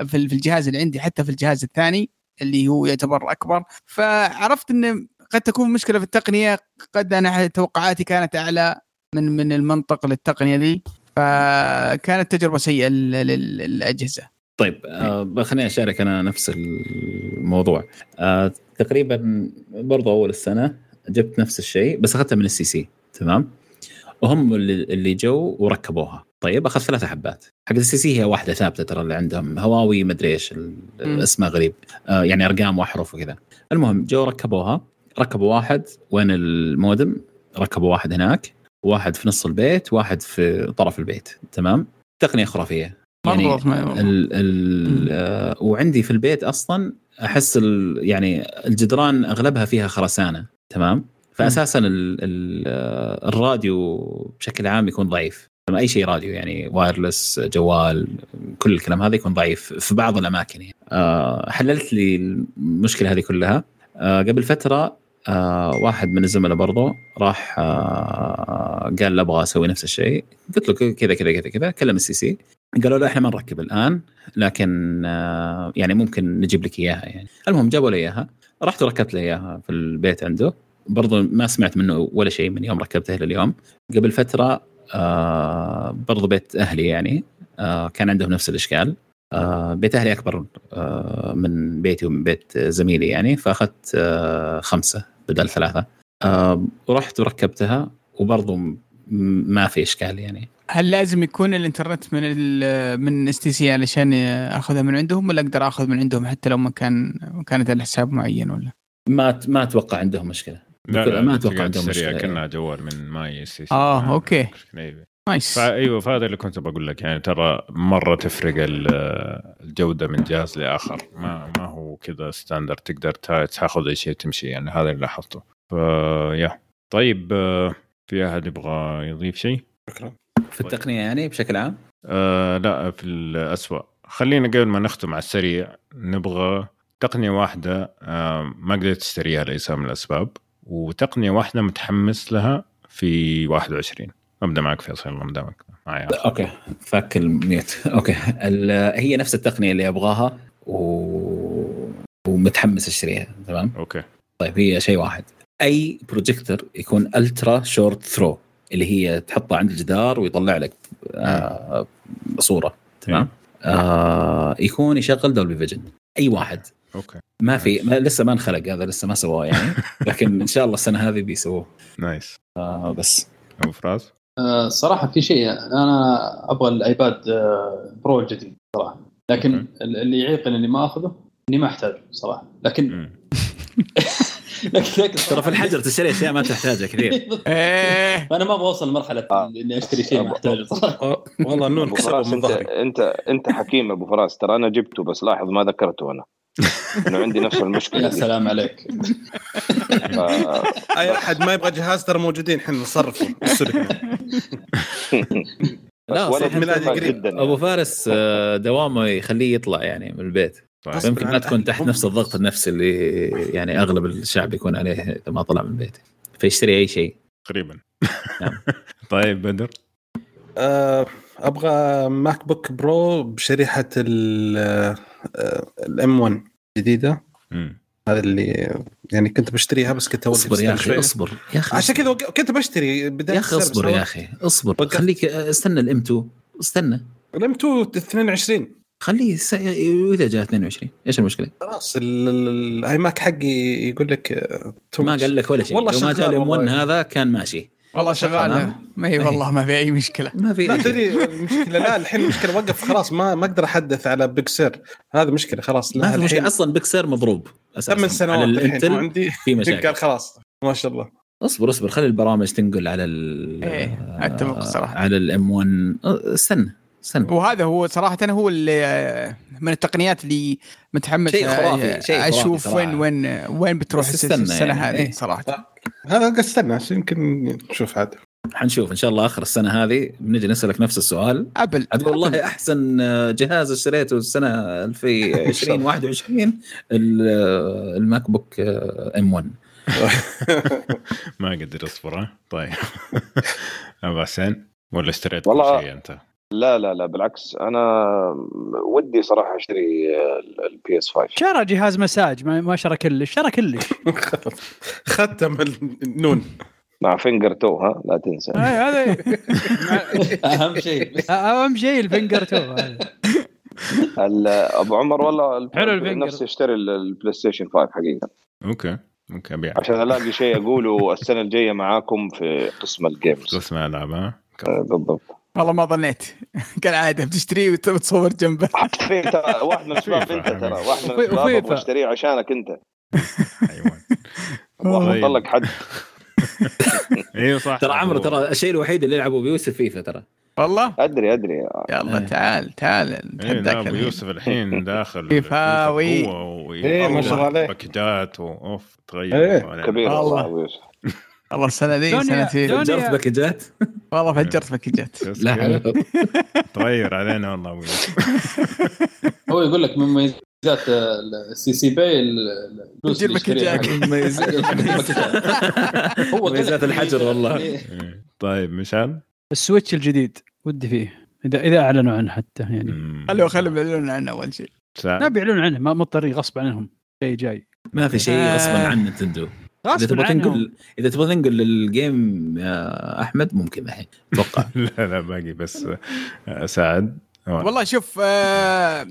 Speaker 6: في الجهاز اللي عندي حتى في الجهاز الثاني. اللي هو يعتبر أكبر. فعرفت إن قد تكون مشكلة في التقنية قد أنا توقعاتي كانت أعلى من من المنطق للتقنية دي. فكانت تجربة سيئة لل- لل- للأجهزة.
Speaker 3: طيب آه خليني أشارك أنا نفس الموضوع. آه تقريبا برضو أول السنة جبت نفس الشيء بس أخذتها من السي سي تمام؟ وهم اللي جو وركبوها. طيب أخذ ثلاثة حبات. حق ال STC هي واحدة ثابتة ترى اللي عندهم هواوي مدري
Speaker 6: إيش.
Speaker 3: اسمها غريب. آه يعني أرقام وأحرف وكذا. المهم جو ركبوها. ركبوا واحد وين المودم؟ ركبوا واحد هناك واحد في نص البيت واحد في طرف البيت. تمام؟ تقنية خرافية. يعني
Speaker 6: مرض ما-
Speaker 3: ال ال آه وعندي في البيت أصلا أحس يعني الجدران أغلبها فيها خرسانة. تمام؟ فاساسا ال ال آه الراديو بشكل عام يكون ضعيف. أي شيء راديو يعني wireless جوال كل الكلام هذا يكون ضعيف في بعض الأماكن يعني. آه حللت لي المشكلة هذه كلها. آه قبل فترة آه واحد من الزملاء برضو راح قال لا أبغى أسوي نفس الشيء. قلت له كذا كذا كذا كذا كلم ال STC. قالوا لا إحنا ما نركب الآن لكن يعني ممكن نجيب لك إياها يعني. المهم جابوا لي إياها. رحت وركبت له إياها في البيت عنده. برضو ما سمعت منه ولا شيء من يوم ركبته إلى اليوم قبل فترة آه برضو بيت أهلي يعني. آه كان عندهم نفس الإشكال. آه بيت أهلي أكبر آه من بيتي ومن بيت زميلي يعني. فأخذت آه خمسة بدل ثلاثة. آه ورحت وركبتها وبرضو ما في إشكال يعني.
Speaker 6: هل لازم يكون الإنترنت من ال من STC علشان أخذها من عندهم ولا أقدر أخذ من عندهم حتى لو ما كان كانت على حساب معين ولا؟
Speaker 3: ما ما أتوقع عندهم مشكلة. بكل- ما أتوقع عندهم
Speaker 1: سريع
Speaker 3: مشكلة
Speaker 1: كانها جوال من My STC
Speaker 6: آه، okay.
Speaker 1: أيوه
Speaker 6: nice.
Speaker 1: فايوه فهذا اللي كنت بقول لك يعني ترى مرة تفرق ال- الجودة من جهاز لآخر. ما ما هو كذا standard تقدر تا- تاخذ أي شيء تمشي يعني هذا اللي لاحظته. فيا طيب في أحد يبغى يضيف شيء؟
Speaker 4: شكرا.
Speaker 3: في التقنية يعني بشكل عام؟
Speaker 1: آه لا في الأسوأ خلينا قبل ما نختم على السريع نبغى تقنية واحدة آه ما قدرت تشتريها لأي من الأسباب. وتقنية واحدة متحمس لها في 21 أبدأ معك فيصل الله مدامك معي
Speaker 3: أوكي. فك ال mute okay. هي نفس التقنية اللي أبغاها و... ومتحمس أشتريها. تمام؟
Speaker 1: okay.
Speaker 3: طيب هي شيء واحد. أي بروجيكتور يكون ultra short throw اللي هي تحطها عند الجدار ويطلع لك آه صورة. تمام؟ آه يكون يشغل Dolby Vision أي واحد.
Speaker 1: okay.
Speaker 3: ما في ما لسه ما انخلق هذا لسه ما سواه يعني. لكن إن شاء الله السنة هذه بيسووه.
Speaker 1: nice
Speaker 3: آه بس.
Speaker 1: أبو فراس؟
Speaker 2: آه، صراحة في شيء أنا أبغى ال iPad آه، Pro الجديد صراحة. لكن
Speaker 1: okay.
Speaker 2: اللي يعيقني إني ما أخذه إني ما أحتاجه صراحة. لكن. لكن لكن
Speaker 3: ترى في الحجر تشتري أشياء ما تحتاجها كثير.
Speaker 6: إيه.
Speaker 2: أنا ما أبغى أوصل لمرحلة
Speaker 5: آه.
Speaker 2: إني أشتري شيء ما أحتاجه صراحة.
Speaker 4: والله أبو
Speaker 5: فراس
Speaker 4: من
Speaker 5: انت
Speaker 4: ظهري
Speaker 5: انت أنت حكيم أبو فراس. ترى أنا جبته بس لاحظ ما ذكرته أنا. إنه عندي نفس المشكلة
Speaker 2: يا. سلام عليك
Speaker 5: ف...
Speaker 4: أي أحد ما يبغى جهاز ترى موجودين إحنا نصرفه بالسلك.
Speaker 3: لا
Speaker 5: ولد
Speaker 3: صح
Speaker 4: ميلادي قريب.
Speaker 3: أبو
Speaker 5: يعني.
Speaker 3: فارس آه، دوامه يخليه يطلع يعني من البيت
Speaker 1: طيب.
Speaker 4: أصلاً
Speaker 3: يمكن ما تكون. تحت نفس الضغط النفسي اللي يعني أغلب الشعب يكون عليه إذا ما طلع من البيت فيشتري أي شيء
Speaker 1: تقريبا
Speaker 3: نعم.
Speaker 1: طيب بدر
Speaker 4: آه، أبغى MacBook Pro بشريحه ال M1
Speaker 1: جديدة.
Speaker 4: هذا اللي يعني كنت بشتريها بس كنت
Speaker 3: اصبر يا
Speaker 4: أخي.
Speaker 3: اصبر يا أخي
Speaker 4: عشان كذا كنت بشتري بداية
Speaker 3: يا
Speaker 4: أخي
Speaker 3: اصبر يا أخي اصبر
Speaker 4: وقفت.
Speaker 3: خليك استنى ال M2 استنى
Speaker 4: ال M2 22
Speaker 3: خليه س... واذا جاء 22 إيش المشكلة؟
Speaker 4: خلاص ال- ال- ال iMac حقي يقول لك آه،
Speaker 3: ما. قال لك ولا شيء
Speaker 4: والله
Speaker 3: لو ما جاء ال M1
Speaker 4: والله.
Speaker 3: هذا كان ماشي
Speaker 6: والله شغال.
Speaker 3: تمام.
Speaker 6: ما هي والله ما في أي مشكلة.
Speaker 3: ما في
Speaker 4: لا. تدري المشكلة لا الحين المشكلة وقف خلاص ما ما أقدر أحدث على Big Sur هذا مشكلة خلاص
Speaker 3: ما في مشكلة.
Speaker 4: أصلا
Speaker 3: Big Sur مضروب أساسا.
Speaker 4: ثمان سنوات
Speaker 3: على
Speaker 4: ال
Speaker 3: Intel
Speaker 4: وعندي
Speaker 3: في مشاكل.
Speaker 4: خلاص ما شاء الله.
Speaker 3: اصبر اصبر خلي البرامج تنقل على ال
Speaker 6: إيه، أتفق صراحة.
Speaker 3: على ال M1 استنى. استنى
Speaker 6: وهذا هو صراحة هو اللي من التقنيات اللي متحمس
Speaker 3: شيء خرافي، شيء خرافي
Speaker 6: أشوف
Speaker 3: صراحة.
Speaker 6: وين وين وين بتروح
Speaker 3: بس
Speaker 6: الس-
Speaker 3: استنى
Speaker 6: السنة
Speaker 3: يعني،
Speaker 6: هذه
Speaker 3: إيه.
Speaker 6: صراحة.
Speaker 4: هذا استنى يمكن نشوف عاد.
Speaker 3: حنشوف إن شاء الله آخر السنة هذه. بنجي نسألك نفس السؤال.
Speaker 6: Apple.
Speaker 3: عاد والله أحسن جهاز اشتريته السنة 2020 21 ال- ال MacBook M1
Speaker 1: ما أقدر اصبر؟ طيب. أبو حسين ولا اشتريت
Speaker 5: والله-
Speaker 1: كل شيء أنت؟
Speaker 5: لا لا لا بالعكس. أنا ودي صراحة أشتري البي اس 5
Speaker 7: شرى جهاز مساج ما ما شرى كلش شرى كلش.
Speaker 4: ختم النون
Speaker 5: مع فينجر تو ها لا تنسى.
Speaker 7: هاي هذا
Speaker 2: أهم شيء.
Speaker 7: أهم شيء الفنجر تو
Speaker 5: أبو عمر والله ال-
Speaker 7: حلو الفينجر.
Speaker 5: نفسي أشتري ال- البلاي ستيشن 5 حقيقة.
Speaker 1: okay okay أبيع.
Speaker 5: عشان ألاقي شيء أقوله السنة الجاية معاكم في قسم ال games
Speaker 1: قسم ألعاب ها؟
Speaker 5: بالضبط.
Speaker 6: والله ما ظنيت كالعاده بتشتريه وت- وتصور جنبه
Speaker 5: ترى واحد من الاسباب انت ترى واحد من الاسباب. أبغى اشتريه عشانك انت
Speaker 1: أيوه
Speaker 5: أبغى
Speaker 1: طيب.
Speaker 5: أحط لك حد
Speaker 1: أيوه صح
Speaker 3: ترى عمرو ترى الشيء الوحيد اللي يلعبه بيوسف فيفا ترى
Speaker 6: والله
Speaker 5: أدري أدري
Speaker 6: يلا
Speaker 3: إيه.
Speaker 6: تعال تعال
Speaker 1: إيه
Speaker 6: نتحداك
Speaker 1: ابو
Speaker 6: الحين.
Speaker 1: يوسف الحين داخل
Speaker 6: فيفاوي.
Speaker 4: إيه، ما شاء الله عليه.
Speaker 1: باكجات وأوف تغير
Speaker 4: إيه.
Speaker 5: كبير
Speaker 6: والله.
Speaker 5: والله أبو يوسف
Speaker 6: والله السنة ذي سنتي
Speaker 7: دنيا-
Speaker 3: جرت باكجات
Speaker 6: والله فجرت باكجات
Speaker 3: لا حول
Speaker 1: تغير علينا والله
Speaker 2: هو يقول لك من مميزات السي سي باي الفلوس. هو.
Speaker 3: مميزات الحجر والله.
Speaker 2: إيه.
Speaker 1: طيب مشان
Speaker 7: ال Switch الجديد ودي فيه اذا إذا أعلنوا عنه حتى يعني.
Speaker 6: خلوا خلوا يعلنون عنه أول شيء.
Speaker 7: لا بيعلنون عنه ما مضطرين غصب عنهم شيء جاي
Speaker 3: ما في شيء
Speaker 6: آه.
Speaker 3: غصبا عن Nintendo
Speaker 7: إذا
Speaker 3: تبغى تنقل إذا تبغى تنقل لل game يا أحمد ممكن الحين. أتوقع.
Speaker 1: لا لا باقي بس آه، سعد.
Speaker 6: والله شوف آه،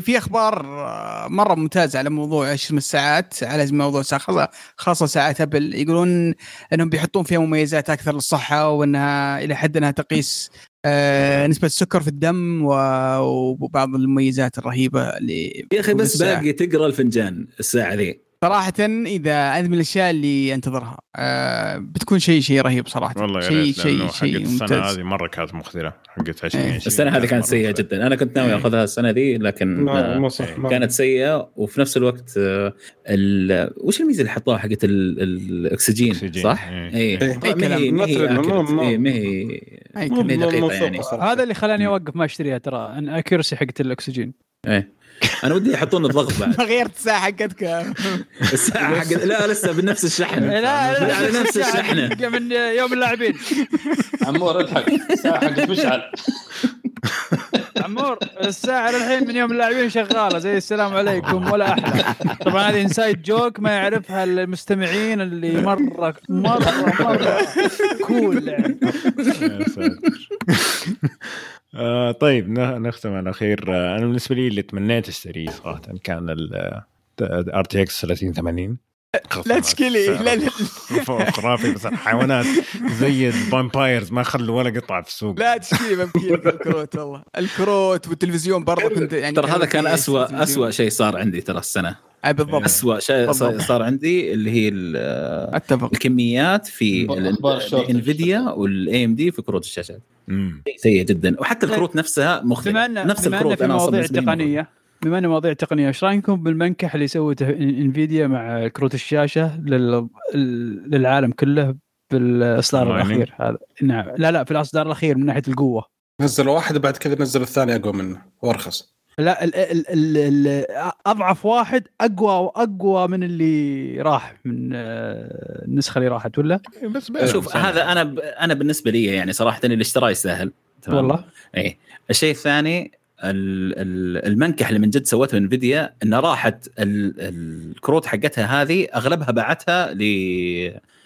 Speaker 6: في أخبار آه، مرة ممتازة على موضوع إيش اسمه الساعات على موضوع خاصة خاصة ساعات Apple. يقولون إنهم بيحطون فيها مميزات أكثر للصحة وإنها إلى حد إنها تقيس آه، نسبة السكر في الدم وبعض المميزات الرهيبة اللي
Speaker 3: يا أخي بس. باقي تقرأ الفنجان الساعة ذي.
Speaker 6: صراحة إذا هذه من الأشياء اللي أنتظرها آه، بتكون شيء شيء رهيب صراحة.
Speaker 1: والله يا
Speaker 6: شيء شيء شيء ممتاز.
Speaker 1: هذه مرة كانت مخذلة حقت 2020
Speaker 3: السنة هذه كانت
Speaker 1: مرة مخذلة.
Speaker 3: جدا. أنا كنت ناوي أخذها السنة ذي لكن آه، كانت سيئة. وفي نفس الوقت آه، ال- وش الميزة اللي حطوها حقت ال- الأكسجين؟
Speaker 1: أكسجين،
Speaker 3: صح؟
Speaker 1: إيه.
Speaker 3: اي
Speaker 4: إيه.
Speaker 3: ما هي ما هي إيه، يعني.
Speaker 4: صراحة.
Speaker 7: هذا اللي خلاني أوقف ما أشتريها ترى أن اكيرسي حقت الأكسجين.
Speaker 3: إيه. أنا ودي يحطون الضغط بعد.
Speaker 6: ما غيرت الساعة حقتك.
Speaker 3: الساعة حق لا لسه بنفس الشحن
Speaker 7: لا لا
Speaker 3: على نفس الشحنة.
Speaker 7: من يوم اللاعبين.
Speaker 2: عمور اضحك. ساعه حقت مشعل
Speaker 7: عمور الساعة للحين من يوم اللاعبين شغالة. زي السلام عليكم ولا أحلى. طبعا هذه inside joke ما يعرفها المستمعين اللي مرة مرة مرة. cool يعني.
Speaker 1: آه، طيب نختم على خير. آه، أنا بالنسبة لي اللي تمنيت أشتريه صراحة كان ال RTX 3080
Speaker 6: لا تشكيلي لا لا.
Speaker 1: خرافي بس الحيوانات زي ال vampires ما خلوا ولا قطعة في السوق.
Speaker 6: لا تشكيلي ممكن الكروت والله. الكروت والتلفزيون برضه كنت يعني
Speaker 3: ترى هذا كان اسوء. اسوء شيء صار عندي ترى السنة.
Speaker 6: اي بالضبط.
Speaker 3: اسوء شيء صار عندي اللي هي الكميات في. ال Nvidia وال AMD في كروت الشاشات. سيء جدا. وحتى الكروت نفسها مختلفه نفس الكروت أنا أصلا
Speaker 7: مواضيع تقنية بما أن مواضيع تقنية إيش رأيكم بالمنكح اللي سوته Nvidia مع كروت الشاشة لل... للعالم كله
Speaker 1: بالإصدار؟
Speaker 7: الأخير؟ هذا نعم. لا لا في الإصدار الأخير من ناحية القوة.
Speaker 4: نزلوا واحد بعد كذا نزلوا الثاني أقوى منه. وأرخص.
Speaker 7: لا ال ال ال ال أضعف واحد أقوى واقوى من اللي راح من آه، النسخة اللي راحت ولا؟
Speaker 1: بس
Speaker 3: شوف. هذا أنا ب... أنا بالنسبة لي يعني صراحة اللي اشتراه يستاهل تمام؟
Speaker 7: والله
Speaker 3: إيه الشيء الثاني ال- ال- المنكح اللي من جد سوته إنفيديا انه راحت ال- الكروت حقتها هذه أغلبها باعتها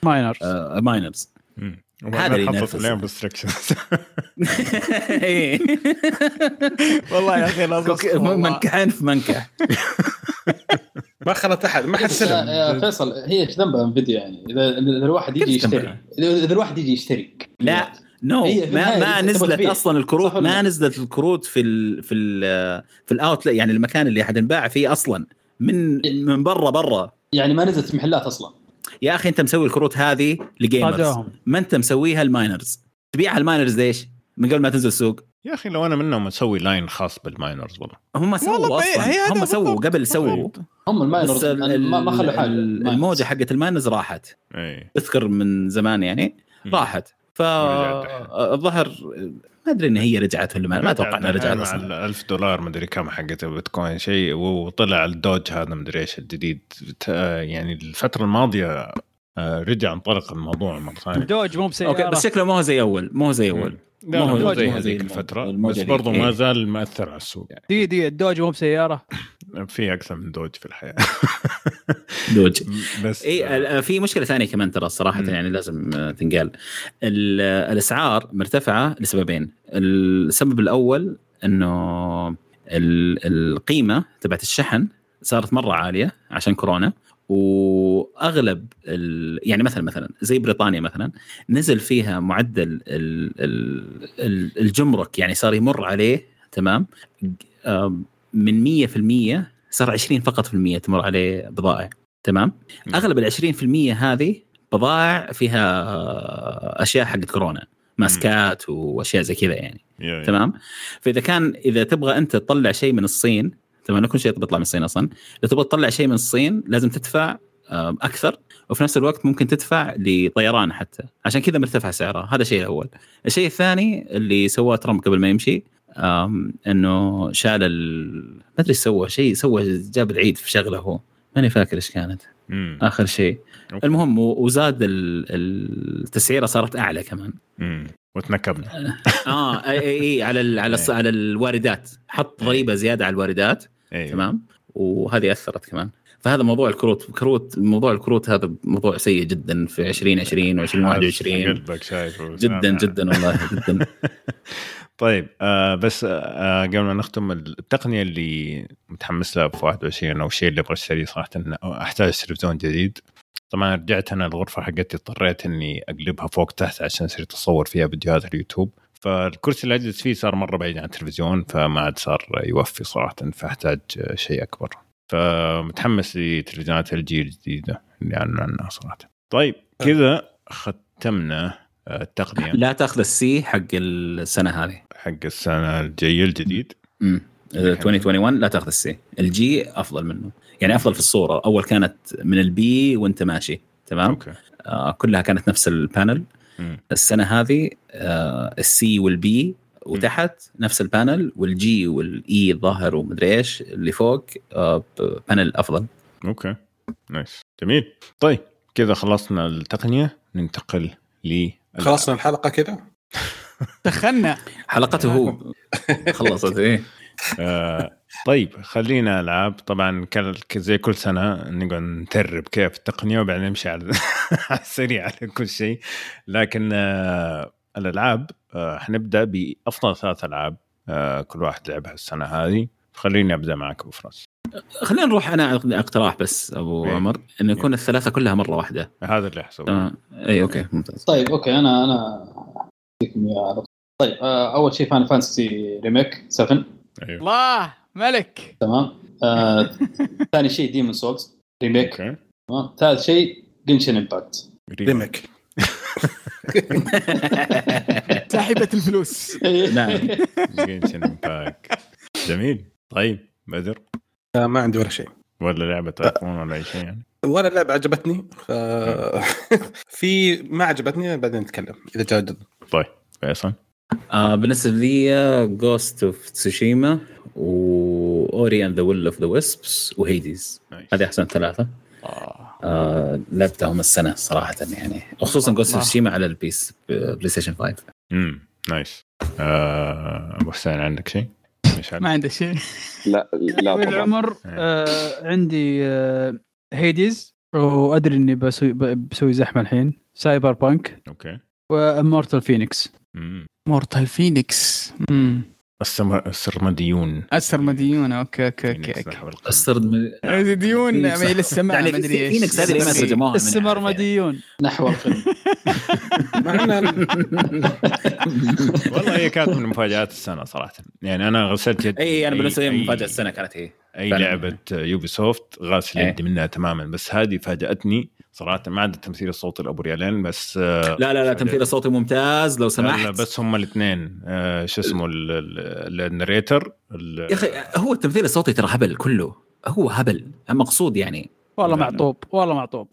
Speaker 7: miners
Speaker 3: ل miners
Speaker 1: مم.
Speaker 3: هذا اللي ينرفز.
Speaker 1: حطت عليهم restrictions والله يا أخي لازم
Speaker 3: منكحين في منكح
Speaker 4: ما خلت أحد ما حد
Speaker 2: بس يا
Speaker 4: سلم
Speaker 2: فيصل هي إيش ذنبها Nvidia يعني اذا اذا الواحد يجي يشتري؟ اذا إذا الواحد يجي يشتري
Speaker 3: لا
Speaker 2: no
Speaker 3: ما ما نزلت. أصلا الكروت ما؟ نزلت الكروت في ال في ال في ال out يعني المكان اللي حتنباع فيه أصلا من من برا برا
Speaker 2: يعني ما نزلت في محلات أصلا
Speaker 3: يا أخي أنت مسوي الكروت هذه ل
Speaker 7: gamers
Speaker 3: ما أنت مسويها لل miners تبيعها لل miners ليش؟ من قبل ما تنزل السوق
Speaker 1: يا أخي لو أنا منهم أسوي line خاص بال miners والله
Speaker 3: هم سووا
Speaker 6: أصلا
Speaker 3: هم سووا. قبل سووا.
Speaker 2: هم ال
Speaker 3: miners ال-
Speaker 2: ما خلوا حاجة
Speaker 3: ال-
Speaker 2: ال
Speaker 3: miners. الموجة حقت ال miners راحت
Speaker 1: اي
Speaker 3: اذكر من زمان يعني. راحت. فالظهر ما أدري إن هي رجعت ولا ما ما أتوقع إنها رجعت أصلا.
Speaker 1: ال 1000 دولار مدري كم حقت البيتكوين شيء وطلع ال Doge هذا مدري إيش الجديد. ت- يعني الفترة الماضية آه، رجع انطلق الموضوع مرة ثانية.
Speaker 7: Doge مو بسيارة.
Speaker 3: okay بس شكله ما هو زي أول مو هو زي أول.
Speaker 1: لا
Speaker 3: ما
Speaker 1: مو زي
Speaker 3: ما هو زي
Speaker 1: هذيك
Speaker 3: الفترة
Speaker 1: بس
Speaker 3: ذيك.
Speaker 1: برضو
Speaker 3: إيه.
Speaker 1: ما زال مأثر على السوق. يعني
Speaker 7: دي دي ال Doge مو بسيارة.
Speaker 1: في أكثر من Doge في الحياة.
Speaker 3: Doge.
Speaker 1: بس
Speaker 3: إي ال- في مشكلة ثانية كمان ترى
Speaker 1: صراحة.
Speaker 3: يعني لازم آه، تنقال. ال- الأسعار مرتفعة لسببين. السبب الأول إنه ال- القيمة تبعت الشحن صارت مرة عالية عشان كورونا وأغلب ال... يعني مثلا مثلا زي بريطانيا مثلا نزل فيها معدل ال... ال... ال- الجمرك يعني صار يمر عليه تمام؟ من 100% صار 20 فقط في المية تمر عليه بضائع. تمام. أغلب ال 20% هذه بضائع فيها أشياء حقت كورونا ماسكات وأشياء زي كذا يعني. تمام؟ فإذا كان إذا تبغى أنت تطلع شيء من الصين تمام؟ كل شيء بيطلع من الصين أصلا. إذا تبغى تطلع شيء من الصين لازم تدفع آم، أكثر. وفي نفس الوقت ممكن تدفع لطيران حتى. عشان كذا مرتفع سعرها. هذا الشيء الأول. الشيء الثاني اللي سواه ترامب قبل ما يمشي إنه شال ال... ما أدري سوى شيء سوى جاب العيد في شغله هو. ماني فاكر إيش كانت.
Speaker 1: مم.
Speaker 3: آخر شيء.
Speaker 1: أوكي.
Speaker 3: المهم وزاد ال- التسعيرة صارت أعلى كمان.
Speaker 1: مم. وتنكبنا.
Speaker 3: آه اي اي على ال على الص- على الواردات. حط ضريبة زيادة على الواردات.
Speaker 1: أيوه.
Speaker 3: تمام؟ وهذه أثرت كمان. فهذا موضوع الكروت كروت موضوع الكروت هذا موضوع سيء جدا في 2020 و2021
Speaker 1: قلبك شايف
Speaker 3: جدا جدا والله جدا.
Speaker 1: طيب آه بس آه قبل ما نختم التقنية اللي متحمس لها في 21 أو الشيء اللي أبغى اشتريه صراحة أحتاج تلفزيون جديد. طبعا رجعت أنا الغرفه حقتي اضطريت إني أقلبها فوق تحت عشان أصير أتصور فيها فيديوهات اليوتيوب. فالكرسي اللي اجلس فيه صار مرة بعيد عن التلفزيون فما عاد صار يوفي صراحة فأحتاج آه، شيء أكبر. فمتحمس لتلفزيونات الجيل الجديدة اللي أعلنوا عنها صراحة. طيب كذا ختمنا آه، التقنية.
Speaker 3: لا تاخذ السي حق السنة هذه.
Speaker 1: حق السنة الجاية الجديد.
Speaker 3: امم 2021 لا تاخذ ال C. ال G أفضل منه. يعني أفضل في الصورة. أول كانت من ال B وانت ماشي. تمام؟
Speaker 1: okay.
Speaker 3: آه كلها كانت نفس ال panel.
Speaker 1: مم.
Speaker 3: السنة هذه آه ال C وال B وتحت نفس ال panel. وال G وال E الظاهر ومدري إيش اللي فوق آه panel أفضل.
Speaker 1: okay. nice. جميل. طيب كذا خلصنا التقنية. ننتقل
Speaker 4: خلصنا الحلقة كذا
Speaker 6: دخلنا.
Speaker 3: حلقته هو. خلصت إيه.
Speaker 1: آه طيب خلينا العاب طبعا زي كل سنة نقعد نترب كيف التقنية وبعدين نمشي على على السريع على كل شيء. لكن آه الألعاب آه حنبدأ بأفضل ثلاث ألعاب آه كل واحد لعبها السنة هذه. خليني أبدأ معك أبو فراس.
Speaker 3: خلينا نروح أنا اقتراح بس أبو
Speaker 1: إيه.
Speaker 3: عمر إنه يكون الثلاثة كلها مرة واحدة.
Speaker 1: هذا اللي حسويه
Speaker 3: تمام. اي okay ممتاز.
Speaker 2: طيب okay أنا أنا طول. طيب آه، أول شيء Final Fantasy Remake 7
Speaker 1: أيوه
Speaker 6: الله ملك.
Speaker 2: تمام. آه، ثاني شيء Demon's Souls Remake
Speaker 1: okay.
Speaker 2: تمام. ثالث شيء جنشن امباكت
Speaker 4: ريمك
Speaker 6: ساحبة الفلوس.
Speaker 3: نعم.
Speaker 1: Genshin Impact جميل. طيب بدر.
Speaker 4: ما عندي ولا شيء.
Speaker 1: ولا لعبة iPhone ولا أي شيء يعني؟
Speaker 4: ولا لعبة عجبتني. ف في ما عجبتني بعدين نتكلم إذا جاء جد
Speaker 1: طيب فيصل؟
Speaker 3: آه بالنسبة لي Ghost of Tsushima و Ori and the Will of the Wisps
Speaker 1: و Hades.
Speaker 3: هذه أحسن ثلاثة. آه. لعبتهم السنة صراحة يعني خصوصا Ghost
Speaker 6: of.
Speaker 3: Tsushima على البيس PlayStation 5
Speaker 1: امم nice آه، أبو حسين عندك شيء؟ مشعل
Speaker 6: ما عنده شيء.
Speaker 5: لا لا طبعا.
Speaker 7: بالعمر آه عندي آه Hades وأدري إني بسوي بسوي زحمة الحين. سايبر بانك
Speaker 1: أوكي
Speaker 7: ومورتال فينيكس.
Speaker 6: مورتال فينيكس امم
Speaker 1: السرمديون
Speaker 6: السرمديون okay okay
Speaker 1: okay,
Speaker 6: okay.
Speaker 1: نحو القمر.
Speaker 3: السرد من...
Speaker 6: ديون
Speaker 3: فينيكس.
Speaker 6: ما لسه
Speaker 3: يعني
Speaker 6: ما أدري
Speaker 3: إيش هذه اللي ما ترجموها منها.
Speaker 7: السمرمديون
Speaker 2: نحو
Speaker 4: معنا
Speaker 1: والله هي كانت من مفاجآت السنة صراحة يعني أنا غسلت يدي
Speaker 3: أي أنا بالنسبة لي مفاجأة السنة كانت هي
Speaker 1: أي. لعبة Ubisoft غاسل
Speaker 3: إيه.
Speaker 1: يدي منها تماما بس هذه فاجأتني صراحة ما عدا التمثيل الصوتي لأبو ريالين بس آه،
Speaker 3: لا لا لا تمثيل الصوتي ممتاز لو
Speaker 1: لا
Speaker 3: سمحت.
Speaker 1: لا بس هم الاثنين آه شو اسمه ال- ال- ال narrator ال-
Speaker 3: يا أخي هو التمثيل الصوتي ترى هبل كله هو هبل مقصود يعني.
Speaker 7: والله. معطوب والله معطوب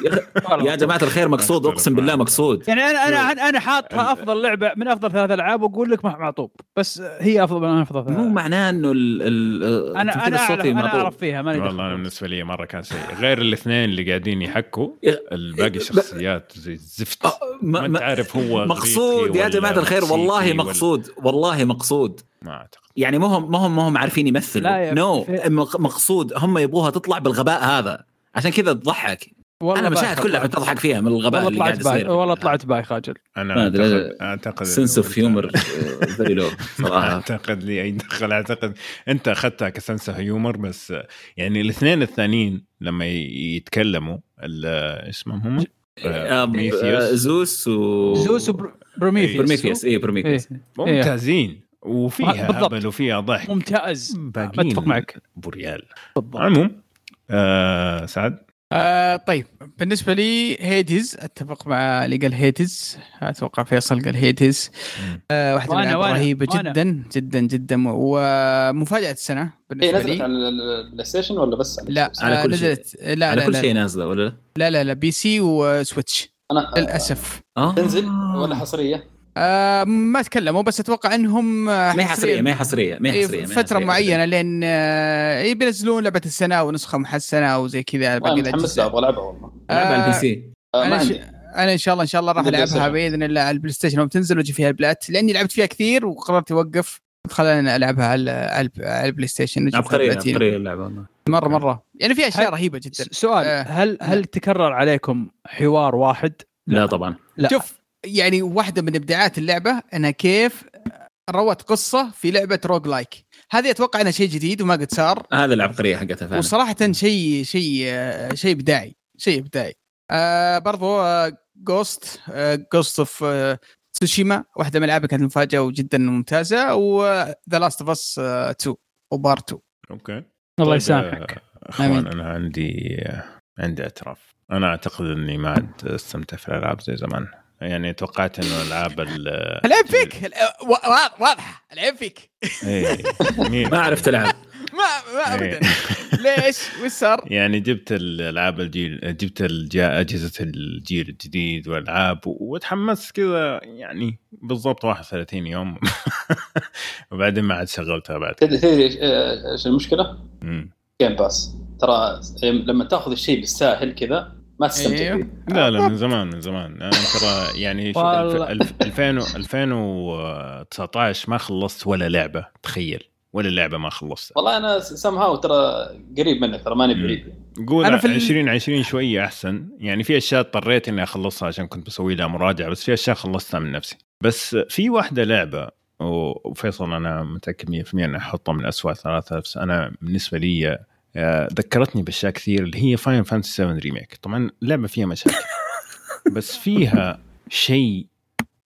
Speaker 3: يا جماعة الخير مقصود أقسم بالله مقصود
Speaker 7: يعني أنا أنا أنا حاطها أفضل لعبة من أفضل ثلاث ألعاب وأقول لك مع- معطوب بس هي أفضل من أفضل ثلاث
Speaker 3: مو. معناه إنه ال- ال- أنا
Speaker 7: أنا اعرف
Speaker 3: أنا.
Speaker 7: أعرف فيها ماني
Speaker 1: والله
Speaker 7: أنا.
Speaker 1: بالنسبة لي مرة كان سيء غير الاثنين اللي قاعدين يحكوا الباقي الشخصيات زي الزفت
Speaker 3: آه،
Speaker 1: ما
Speaker 3: أنت
Speaker 1: عارف هو
Speaker 3: مقصود يا جماعة الخير والله مقصود والله مقصود
Speaker 1: ما أعتقد.
Speaker 3: يعني ما هم ما هم ما هم عارفين
Speaker 7: لا
Speaker 3: يمثلوا you
Speaker 7: know
Speaker 3: مق- مقصود هم يبغوها تطلع بالغباء هذا. عشان كذا تضحك.
Speaker 7: والله
Speaker 3: أنا مشاهد
Speaker 7: بايخ
Speaker 3: كلها. تضحك فيها من الغباء
Speaker 7: والله
Speaker 3: اللي قاعد
Speaker 7: طلعت باي
Speaker 3: يصير.
Speaker 7: والله طلعت باي خاجل.
Speaker 3: أنا
Speaker 1: اعتقد أعتقد
Speaker 3: sense of
Speaker 1: أنت-
Speaker 3: humor very low صراحة.
Speaker 1: أعتقد لي أي دخل أعتقد أنت أخذتها ك sense humor بس يعني الاثنين الثانيين لما ي- يتكلموا ال- اسمهم هم؟
Speaker 3: آه،
Speaker 1: بروميثيوس.
Speaker 3: آه، زوس و
Speaker 7: زوس وبروميثيوس
Speaker 3: بروميثيوس اي بروميثيوس.
Speaker 1: ممتازين. وفيها
Speaker 7: بالضبط.
Speaker 1: هبل وفيها ضحك
Speaker 7: ممتاز
Speaker 1: باقيين
Speaker 7: أتفق معك
Speaker 1: ابو ريال
Speaker 7: بالضبط
Speaker 1: عموم آه سعد
Speaker 6: آه طيب بالنسبة لي Hades أتفق مع اللي قال Hades أتوقع فيصل قال
Speaker 1: Hades.
Speaker 6: آه واحدة من
Speaker 7: الألعاب
Speaker 6: رهيبة
Speaker 7: وأنا.
Speaker 6: جدا جدا جدا ومفاجأة السنة
Speaker 2: هي
Speaker 6: بالنسبة
Speaker 2: نزلت
Speaker 6: لي
Speaker 2: على ال PlayStation ولا بس على
Speaker 6: لا
Speaker 2: بوكس؟
Speaker 3: على
Speaker 6: آه
Speaker 3: كل شيء.
Speaker 6: نزلت لا
Speaker 3: على
Speaker 6: لا
Speaker 3: كل شيء نازلة ولا لا؟
Speaker 6: لا لا لا بي سي وسويتش
Speaker 2: أنا
Speaker 6: للأسف
Speaker 3: آه.
Speaker 2: تنزل ولا حصرية؟
Speaker 6: آه ما تكلموا بس أتوقع إنهم آه،
Speaker 3: ما هي حصرية ما هي حصرية ما هي
Speaker 6: إيه،
Speaker 3: حصرية هي
Speaker 6: فترة
Speaker 3: حصرية.
Speaker 6: معينة لين آه إيه، بينزلون لعبة السنة أو نسخه محسنة أو زي كذا باقي
Speaker 2: أنا متحمس أبغى ألعبها والله.
Speaker 3: لعبة على ال PC.
Speaker 2: آه، ما
Speaker 6: أنا ش...
Speaker 2: عندي.
Speaker 6: أنا إن شاء الله إن شاء الله راح
Speaker 2: ألعبها.
Speaker 6: بإذن الله على ال PlayStation. يوم تنزل واجي فيها ال plat لأني لعبت فيها كثير وقررت أوقف خلاني العبها على على ال
Speaker 3: PlayStation.
Speaker 6: عبقرية.
Speaker 3: عبقرية اللعبة والله.
Speaker 6: مرة مرة. يعني في
Speaker 7: أشياء
Speaker 6: رهيبة جدا.
Speaker 7: سؤال
Speaker 6: آه.
Speaker 7: هل هل تكرر عليكم حوار واحد؟
Speaker 3: لا طبعا.
Speaker 7: لا.
Speaker 6: شوف يعني واحدة من إبداعات اللعبة أنها كيف روت قصة في لعبة roguelike هذه أتوقع أنها شيء جديد وما قد صار.
Speaker 3: هذا العبقرية حقتها فعلا.
Speaker 6: وصراحة شيء شيء آه، شيء إبداعي شيء إبداعي. آه برضو Ghost Ghost of Tsushima واحدة من الالعاب كانت مفاجأة وجدا ممتازة و The Last of Us 2 و Part 2
Speaker 1: okay.
Speaker 7: الله
Speaker 1: طيب،
Speaker 7: يسامحك.
Speaker 1: آه،
Speaker 6: أخوان.
Speaker 1: أنا عندي آه، عندي اعتراف. أنا أعتقد إني ما عاد استمتع في الألعاب زي زمان. يعني توقعت إنه العاب ال
Speaker 6: العيب فيك. واضحه العيب فيك.
Speaker 3: ما عرفت تلعب
Speaker 6: ما ما ابدا.
Speaker 1: إيه.
Speaker 6: ليش؟ وش صار؟
Speaker 1: يعني جبت الألعاب الجيل جبت أجهزة الجيل الجديد والألعاب وتحمست كذا يعني بالضبط 31 يوم. وبعدين ما عاد شغلتها بعد.
Speaker 2: تدري تدري إيش- إيش
Speaker 1: المشكلة؟
Speaker 2: Game Pass ترى لما تاخذ الشيء بالساهل كذا ما تستمتع
Speaker 6: أيوه.
Speaker 2: فيه.
Speaker 1: لا لا من زمان من زمان. أنا ترى يعني شوف
Speaker 7: والله.
Speaker 1: ألف- الف- 2000 2019 ما خلصت ولا لعبة تخيل. ولا لعبة ما خلصتها
Speaker 2: والله أنا somehow ترى قريب منك ترى ماني. بعيد.
Speaker 1: قول
Speaker 6: أنا في ال-
Speaker 1: 2020 شوية أحسن. يعني في أشياء اضطريت إني أخلصها عشان كنت بسوي لها مراجعة بس في أشياء خلصتها من نفسي. بس في واحدة لعبة وفيصل أنا متأكد 100% إني أحطها من اسوء 3000 أنا بالنسبة لي ذكرتني بأشياء كثير اللي هي Final Fantasy 7 Remake طبعا اللعبه فيها مشاكل. بس فيها شيء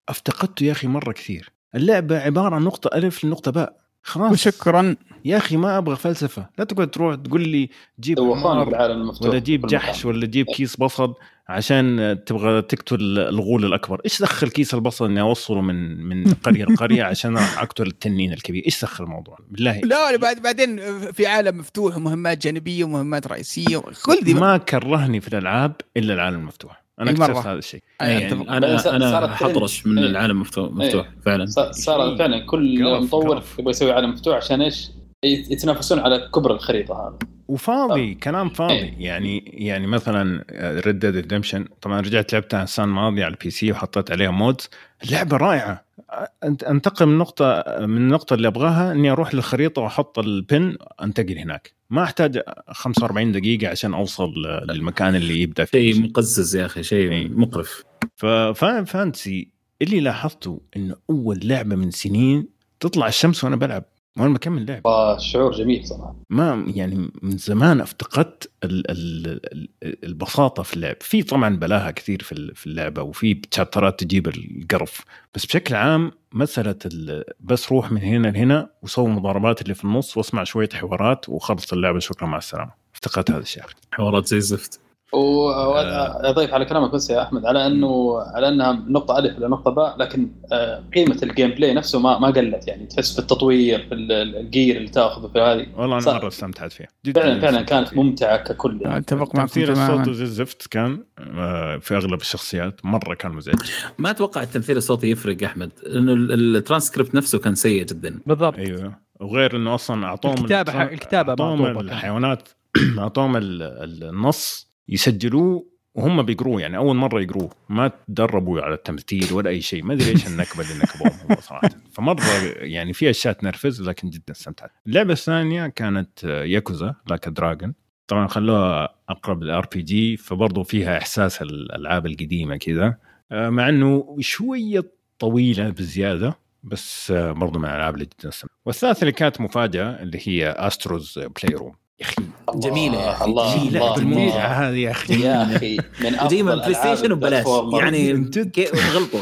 Speaker 1: أفتقدته يا أخي مرة كثير. اللعبة عبارة عن نقطة ألف لنقطة باء. خلاص.
Speaker 6: وشكرا.
Speaker 1: يا أخي ما أبغى فلسفة. لا تقعد تروح تقول لي جيب
Speaker 2: بالعالم المفتوح
Speaker 1: ولا جيب جحش. ولا جيب كيس بصل عشان تبغى تقتل الغول الأكبر. إيش دخل كيس البصل إني أوصله من من قرية لقرية عشان أقتل التنين الكبير؟ إيش دخل الموضوع؟ بالله.
Speaker 6: لا بعد بعدين في عالم مفتوح ومهمات جانبية ومهمات رئيسية كل دي
Speaker 1: ما كرهني في الألعاب إلا العالم المفتوح.
Speaker 6: أنا.
Speaker 1: اكتشفت هذا الشيء
Speaker 3: يعني. أنا
Speaker 2: أنا.
Speaker 3: حطرش من
Speaker 2: إيه.
Speaker 3: العالم مفتوح مفتوح
Speaker 2: إيه.
Speaker 3: فعلا
Speaker 2: صار- صار فعلا كل
Speaker 1: قرف-
Speaker 2: مطور
Speaker 1: قرف.
Speaker 2: يبغى يسوي عالم مفتوح عشان إيش؟ يت- يتنافسون على كبر الخريطة هذا
Speaker 1: وفاضي كلام فاضي يعني يعني مثلا Red Dead Redemption طبعا رجعت لعبتها السنة الماضية على ال PC وحطيت عليها mods اللعبه رائعة أنت أنتقل من نقطه من النقطة اللي أبغاها إني أروح للخريطة وأحط البن أنتقل هناك ما أحتاج 45 دقيقة عشان أوصل للمكان اللي يبدأ فيه.
Speaker 3: شيء مقزز يا أخي شيء
Speaker 1: إيه.
Speaker 3: مقرف.
Speaker 1: ففان فانتسي اللي لاحظته إنه أول لعبة من سنين تطلع الشمس وأنا بلعب. وأنا بكمل لعب.
Speaker 2: شعور جميل صراحة.
Speaker 1: ما يعني من زمان افتقدت ال ال ال البساطة في اللعب. في طبعا بلاها كثير في ال- في اللعبة وفي تشابترات تجيب القرف. بس بشكل عام مسألة ال- بس روح من هنا لهنا وسوي مضاربات اللي في النص واسمع شوية حوارات وخلص اللعبة. شكرا مع السلامة. افتقدت هذا الشيء.
Speaker 3: حوارات زي الزفت.
Speaker 2: واضيف على كلامك بس يا أحمد على انه على أنها نقطة ألف إلى نقطة باء لكن آه، قيمة ال gameplay نفسه ما ما قلت يعني تحس في التطوير في ال- ال- ال gear اللي تاخذه في هذه.
Speaker 1: والله
Speaker 2: أنا.
Speaker 1: مرة استمتعت فيها. جدا
Speaker 2: فعلا فعلا كانت. ممتعة ككل يعني.
Speaker 6: أتفق معكم
Speaker 1: تمثيل الصوت زي الزفت كان آه، في أغلب الشخصيات مرة كان مزعج.
Speaker 3: ما أتوقع التمثيل الصوتي يفرق أحمد لأنه ال- الترانسكريبت نفسه كان سيء جدا.
Speaker 7: بالضبط.
Speaker 1: أيوه. وغير إنه أصلا أعطوهم
Speaker 7: الكتابة-
Speaker 1: الترا-
Speaker 7: الكتابة أعطوهم.
Speaker 1: الحيوانات أعطوهم ال- ال- النص يسجلوه وهم بيقروه يعني أول مرة يقروه. ما تدربوا على التمثيل ولا أي شيء. ما أدري إيش النكبة اللي نكبوهم هم صراحة. فمرة يعني في أشياء تنرفز لكن جدا استمتعت. اللعبة الثانية كانت Yakuza Like a Dragon طبعا خلوها أقرب لل RPG فبرضه فيها إحساس الألعاب القديمة كذا. آه، مع إنه شوية طويلة بزيادة بس آه، برضو من الألعاب اللي جدا والثالثة اللي كانت مفاجأة اللي هي Astro's Playroom يا أخي
Speaker 3: جميلة يا أخي.
Speaker 2: الله الله.
Speaker 1: المتعه هذه يا أخي
Speaker 2: يا أخي من أفضل
Speaker 3: PlayStation وببلاش. يعني غلطوا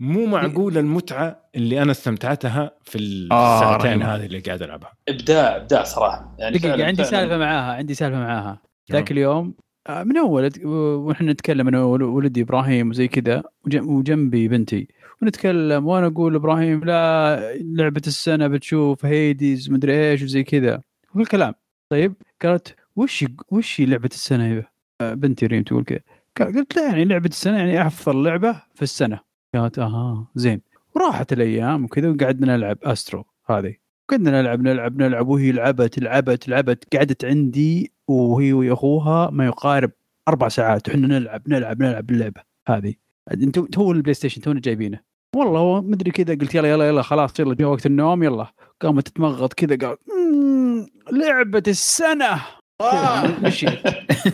Speaker 1: مو معقول المتعة اللي أنا استمتعتها في
Speaker 6: آه،
Speaker 1: الساعتين
Speaker 6: رهيبة.
Speaker 1: هذه اللي قاعد ألعبها
Speaker 2: إبداع إبداع صراحة يعني
Speaker 7: دقيقة
Speaker 2: فعلاً-
Speaker 7: عندي. سالفة معاها عندي سالفة معاها ذاك
Speaker 1: نعم.
Speaker 7: اليوم آه، من أول ونحن نتكلم أنا ولدي إبراهيم وزي كذا وجم- وجنبي بنتي ونتكلم وأنا أقول إبراهيم لا لعبة السنة بتشوف هيديز مدري إيش وزي كذا والكلام طيب قالت وش وش لعبة السنة بنتي ريم؟ تقول كذا. قلت لا يعني لعبة السنة يعني أفضل لعبة في السنة. قالت أها زين. وراحت الأيام وكذا وقعدنا نلعب أسترو هذه. قعدنا نلعب نلعب نلعب وهي لعبت لعبت لعبت قعدت عندي وهي واخوها ما يقارب أربع ساعات. وحنا نلعب نلعب نلعب اللعبة هذه. أنتم تو ال PlayStation تونا جايبينه. والله مدري كذا قلت يلا يلا يلا خلاص يلا جاء وقت النوم يلا. قامت تتمغط كذا قال "مم، لعبة السنة. كذا مشيت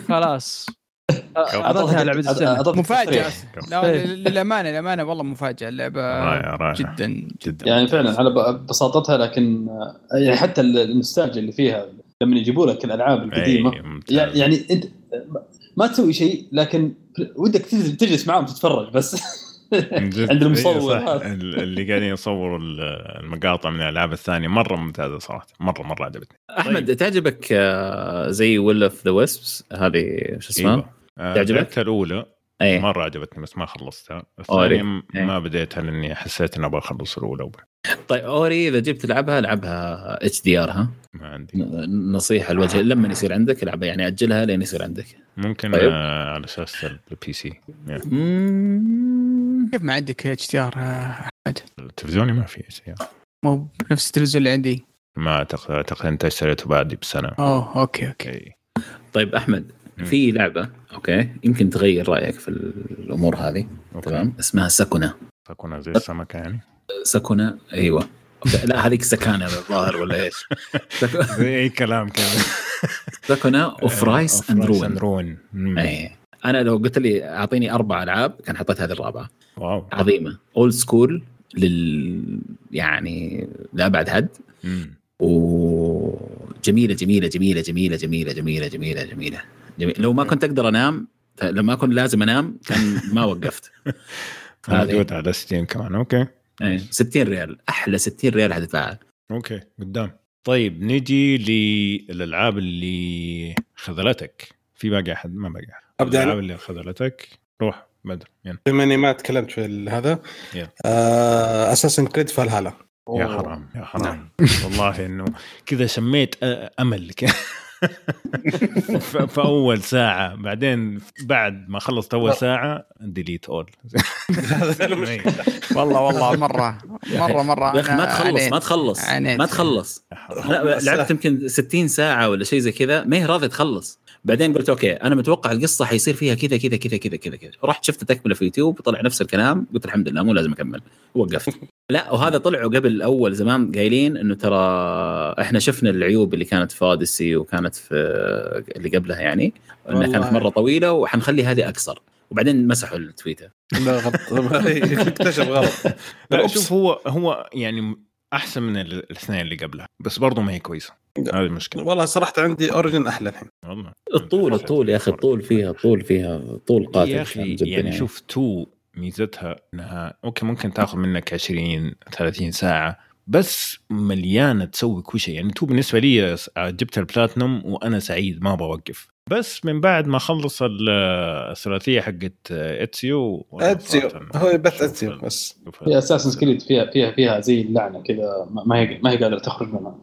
Speaker 7: خلاص. أعطتها لعبة
Speaker 2: السنة.
Speaker 6: مفاجأة.
Speaker 2: التصريح.
Speaker 6: لا
Speaker 7: إيه.
Speaker 6: للأمانة للأمانة والله
Speaker 1: مفاجأة. اللعبة
Speaker 6: جدا
Speaker 1: جدا.
Speaker 2: يعني فعلا على بساطتها لكن آه، يعني حتى ال- النوستالجيا اللي فيها لما يجيبوا لك الألعاب
Speaker 1: القديمة ممتاز.
Speaker 2: يعني أنت ما تسوي شيء لكن ودك تجلس- معاهم تتفرج بس. عند المصور
Speaker 1: إيه، اللي قاعدين يصوروا ال- المقاطع من الألعاب الثانية مرة ممتازة صراحة. مرة مرة عجبتني.
Speaker 3: أحمد تعجبك آه، زي Will of the Wisps هذه شو اسمها؟
Speaker 1: إيوه. آه،
Speaker 3: تعجبك؟
Speaker 1: الأولى.
Speaker 3: إيه.
Speaker 1: مرة عجبتني بس ما خلصتها. Ori. الثانية
Speaker 3: إيه.
Speaker 1: ما بديتها لأني حسيت إني أبغى أخلص الأولى
Speaker 3: طيب Ori إذا جبت تلعبها العبها HDR ها؟
Speaker 1: ما عندي.
Speaker 3: نصيحة الوجه لما يصير عندك العبها يعني أجلها لين يصير عندك.
Speaker 1: ممكن
Speaker 3: طيب.
Speaker 1: آه، على أساس ال PC
Speaker 3: مم.
Speaker 6: كيف ما عندك HDR أحمد؟
Speaker 1: التلفزيوني ما في شيء
Speaker 6: مو بنفس التلفزيون اللي عندي.
Speaker 1: ما اعتقد أعتقد أنت اشتريته بعدي بسنة.
Speaker 6: أوه okay okay.
Speaker 1: okay
Speaker 3: طيب
Speaker 1: أحمد.
Speaker 3: في لعبة okay يمكن تغير رأيك في الأمور هذه. تمام؟ اسمها Sakuna
Speaker 1: تكون زي السمكة يعني.
Speaker 3: Sakuna أيوه. لا هذيك سكانة الظاهر ولا إيش؟
Speaker 1: زي أي كلام كذا.
Speaker 3: Sakuna of Rice and Ruin
Speaker 1: Ruin
Speaker 3: اي أنا لو قلت لي أعطيني أربع ألعاب كان حطيت هذه الرابعة.
Speaker 1: واو.
Speaker 3: عظيمة. old school لل يعني لأبعد حد. وجميله جميلة جميلة جميلة جميلة جميلة جميلة جميلة جميل. لو ما كنت أقدر أنام لما أكون لازم أنام كان ما وقفت.
Speaker 1: موجود على Steam كمان. okay.
Speaker 3: إيه، 60 ريال. أحلى 60 ريال حتدفعها.
Speaker 1: okay قدام. طيب نجي للألعاب اللي خذلتك. في باقي أحد؟ ما باقي
Speaker 4: أحد. أنا؟
Speaker 1: الألعاب اللي خذلتك. روح. بدر يلا
Speaker 4: بما اني ما تكلمت في هذا
Speaker 1: يلا.
Speaker 4: آه Assassin's Creed Valhalla
Speaker 1: يا. حرام يا حرام والله إنه كذا شميت أ- أمل في أول ساعة بعدين بعد ما خلصت أول ساعة delete اول
Speaker 4: المشكلة.
Speaker 6: والله والله مرة مرة مرة
Speaker 3: يا أخي ما تخلص. ما تخلص. ما تخلص
Speaker 1: يا حرام.
Speaker 3: لا لعبت يمكن 60 ساعة ولا شيء زي كذا ما هي راضية تخلص بعدين قلت okay أنا متوقع القصة حيصير فيها كذا كذا كذا كذا كذا كذا. رحت شفت تكمله في يوتيوب طلع نفس الكلام قلت الحمد لله مو لازم أكمل. وقفت. لا وهذا طلعوا قبل أول زمان قايلين إنه ترى إحنا شفنا العيوب اللي كانت في Odyssey وكانت في اللي قبلها يعني
Speaker 4: إنها.
Speaker 3: كانت مرة طويلة وحنخلي هذه أقصر. وبعدين مسحوا التويتر.
Speaker 4: لا غلط. اكتشف غلط.
Speaker 1: لا. شوف هو هو يعني أحسن من ال- الإثنين اللي قبلها بس برضه ما هي كويسة. هذه المشكلة
Speaker 4: والله صراحة عندي Origin أحلى الحين.
Speaker 1: والله.
Speaker 3: الطول الطول يا أخي الطول فيها الطول فيها طول قاتل
Speaker 1: يا أخي
Speaker 3: جداً
Speaker 1: يعني شوف تو ميزتها إنها okay ممكن تاخذ منك 20 30 ساعة بس مليانة تسوي كل شيء. يعني تو بالنسبة لي جبت البلاتنوم وأنا سعيد ما بوقف بس من بعد ما خلص ال- الثلاثية حقت Ezio
Speaker 4: اتسيو هو بس اتسيو بس.
Speaker 2: هي Assassin's Creed فيها فيها فيها زي اللعنة كذا ما ما هي ما هي قادرة تخرج منها.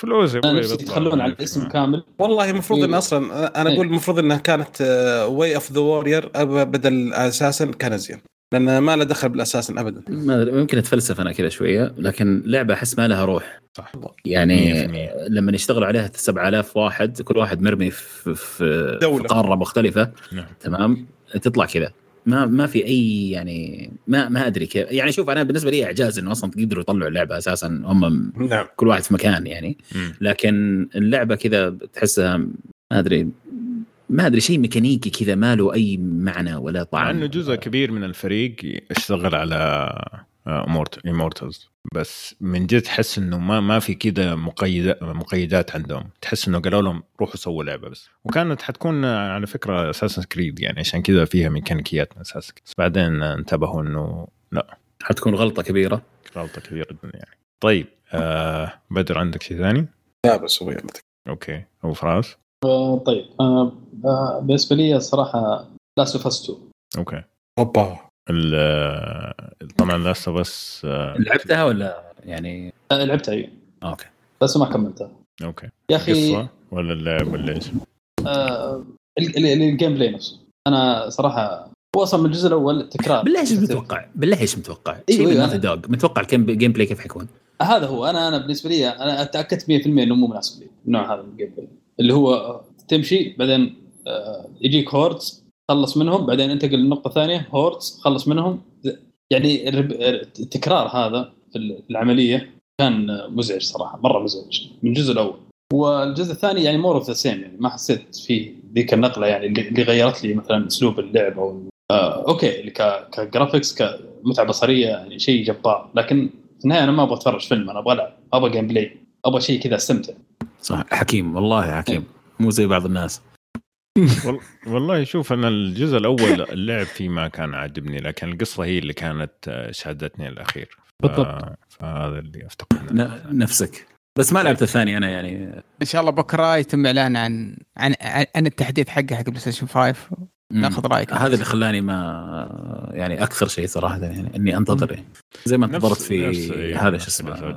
Speaker 1: فلوس يا
Speaker 2: أنا
Speaker 1: أبوي
Speaker 2: نفسي
Speaker 1: بيطلع
Speaker 2: يتخلون عن. الاسم كامل
Speaker 4: والله المفروض إن
Speaker 2: إيه.
Speaker 4: أصلا أنا
Speaker 2: إيه.
Speaker 4: أقول المفروض إنها كانت Way of the Warrior بدل أساسا كان ازين لأن ما له دخل بالاساسا ابدا
Speaker 3: ما أدري، ممكن أتفلسف أنا كذا شوية لكن لعبة أحس ما لها روح
Speaker 1: صح
Speaker 3: يعني
Speaker 1: 100%.
Speaker 3: لما يشتغلوا عليها 7000 واحد كل واحد مرمي في, في,
Speaker 4: دولة.
Speaker 3: في قاره مختلفة
Speaker 1: نعم
Speaker 3: تمام تطلع كذا ما ما في أي يعني ما ما أدري كيف. يعني شوف أنا بالنسبة لي إعجاز إنه أصلا قدروا يطلعوا اللعبة أساسا هم
Speaker 4: نعم.
Speaker 3: كل واحد في مكان يعني. لكن اللعبة كذا تحسها ما أدري ما أدري شيء ميكانيكي كذا ما له أي معنى ولا طعم.
Speaker 1: مع إنه جزء كبير من الفريق اشتغل على امورتلز بس من جد تحس إنه ما ما في كذا مقيدات مقيدات عندهم. تحس إنه قالوا لهم روحوا سووا لعبة بس. وكانت حتكون على فكرة أساسا كريد يعني عشان كذا فيها ميكانيكيات من أساس بس بعدين انتبهوا إنه لا.
Speaker 3: حتكون غلطة كبيرة.
Speaker 1: غلطة كبيرة جدا يعني. طيب آه بدر عندك شيء ثاني؟
Speaker 4: لا بس هو يعطيك
Speaker 1: okay. أبو فراس؟
Speaker 2: آه، طيب. آه، آه، بالنسبة لي الصراحة Last of Us 2
Speaker 4: okay.
Speaker 1: أوبا. طبعا Last of Us
Speaker 3: لعبتها ولا يعني؟
Speaker 2: آه، لعبتها اي
Speaker 3: okay.
Speaker 2: بس ما كملتها.
Speaker 1: okay.
Speaker 2: يا أخي
Speaker 1: قصه ولا اللعب ولا إيش؟
Speaker 2: آه، ال- ال- ال gameplay نفسه. أنا صراحة هو أصلا من الجزء الأول تكرار
Speaker 3: بالله إيش متوقع؟ بالله إيش متوقع؟ شيء
Speaker 2: إيه، أنا-
Speaker 3: Dog متوقع ال game gameplay كيف حيكون؟
Speaker 2: هذا هو. أنا أنا بالنسبة لي أنا تاكدت 100% إنه مو مناسب لي النوع هذا من ال gameplay اللي هو تمشي بعدين آه، يجيك hordes خلص منهم بعدين انتقل للنقطه ثانية hordes خلص منهم. يعني التكرار هذا في العملية كان مزعج صراحة مرة مزعج من الجزء الأول. والجزء الثاني يعني more of the same يعني ما حسيت فيه ذيك النقلة يعني اللي غيرت لي مثلا أسلوب اللعب أو آه okay اللي ك- ك graphics كمتعة بصرية يعني شيء جبار. لكن في النهاية أنا ما أبغى أتفرج فيلم أنا أبغى العب أبغى gameplay أبغى شيء كذا أستمتع.
Speaker 3: صح حكيم والله حكيم مو زي بعض الناس.
Speaker 1: والله شوف أنا الجزء الأول اللعب فيه ما كان عاجبني لكن القصة هي اللي كانت شادتني الأخير. ف-
Speaker 7: بالضبط.
Speaker 1: فهذا اللي افتقد
Speaker 3: ن- نفسك. بس ما لعبت الثاني أنا يعني.
Speaker 6: إن شاء الله بكرة يتم إعلان عن عن عن, التحديث حقه حق PlayStation 5 ناخذ رأيك.
Speaker 3: هذا اللي خلاني ما يعني أكثر شيء صراحة يعني إني أنتظر. زي ما انتظرت في
Speaker 1: نفس- إيه،
Speaker 3: هذا شو اسمه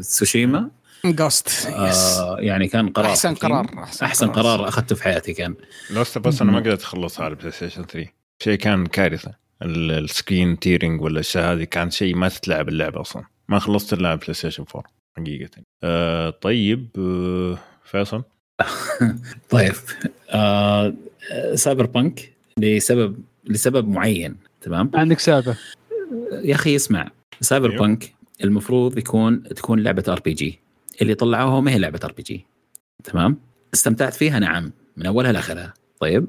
Speaker 3: تسوشيما.
Speaker 6: Ghost yes
Speaker 3: آه يعني كان قرار أحسن.
Speaker 6: قرار أحسن,
Speaker 3: أحسن قرار. أخذته في حياتي كان.
Speaker 1: Last of Us أنا ما قدرت اخلصها على ال PlayStation 3 شيء كان كارثة. ال- ال screen tearing ولا الاشياء هذه كان شيء ما تتلعب اللعبة أصلا. ما خلصت الا على PlayStation 4 حقيقة. آه طيب آه فيصل؟
Speaker 3: طيب آه Cyberpunk لسبب لسبب معين تمام؟
Speaker 7: عندك سالفة.
Speaker 3: يا أخي اسمع سايبر
Speaker 1: أيوه.
Speaker 3: بانك المفروض يكون تكون لعبة RPG اللي طلعوها ما هي لعبة RPG تمام؟ استمتعت فيها؟ نعم. من أولها لآخرها. طيب.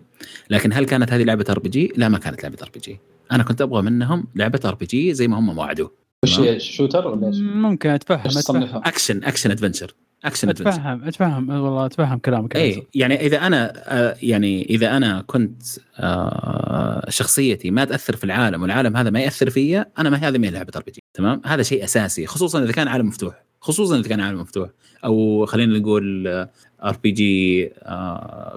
Speaker 3: لكن هل كانت هذه لعبة RPG لا ما كانت لعبة RPG أنا كنت أبغى منهم لعبة RPG زي ما هم وعدوا.
Speaker 2: وش
Speaker 3: تمام.
Speaker 2: هي shooter ولا إيش؟
Speaker 7: ممكن أتفهم
Speaker 2: أتفهم؟
Speaker 3: action action adventure action adventure
Speaker 7: أتفهم أتفهم. والله أتفهم كلامك
Speaker 3: اي يعني إذا أنا آه، يعني إذا أنا كنت آه، شخصيتي ما تأثر في العالم والعالم هذا ما يأثر فيا أنا ما هذه ما هي لعبة RPG تمام؟ هذا شيء أساسي خصوصا إذا كان عالم مفتوح. خصوصا إذا كان عالم مفتوح. أو خلينا نقول RPG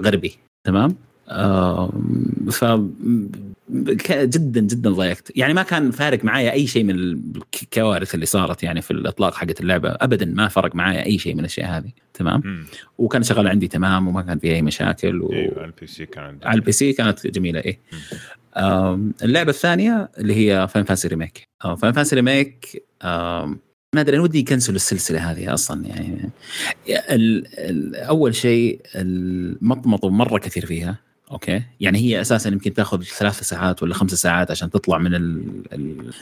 Speaker 3: غربي. تمام؟ آه، ف جدا جدا ضايقت. يعني ما كان فارق معايا أي شيء من الكوارث اللي صارت يعني في الإطلاق حقت اللعبة. ابدا ما فرق معايا أي شيء من الأشياء هذه. تمام؟
Speaker 1: مم.
Speaker 3: وكان شغال عندي تمام وما كان في أي مشاكل و...
Speaker 1: أيوه ال PC كان.
Speaker 3: على ال PC كانت جميلة إيه. اللعبة الثانية اللي هي Final Fantasy Remake Final Fantasy Remake ما أدري أنا ودي يكنسلوا السلسلة هذه أصلا يعني. ال ال أول شيء المطمطوا مرة كثير فيها أوكي؟ يعني هي أساسا يمكن تأخذ ثلاث ساعات ولا خمس ساعات عشان تطلع من ال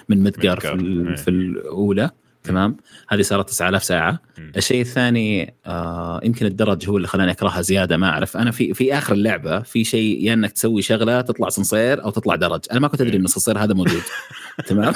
Speaker 3: من متجر في,
Speaker 1: إيه.
Speaker 3: ال- في الأولى تمام؟ هذه صارت 9000
Speaker 1: ساعة.
Speaker 3: الشيء الثاني آه يمكن الدرج هو اللي خلاني أكرهها زيادة ما أعرف. أنا في في آخر اللعبة في شيء يا إنك تسوي شغلة تطلع صنصير أو تطلع درج. أنا ما كنت أدري إن الصنصير هذا موجود. تمام؟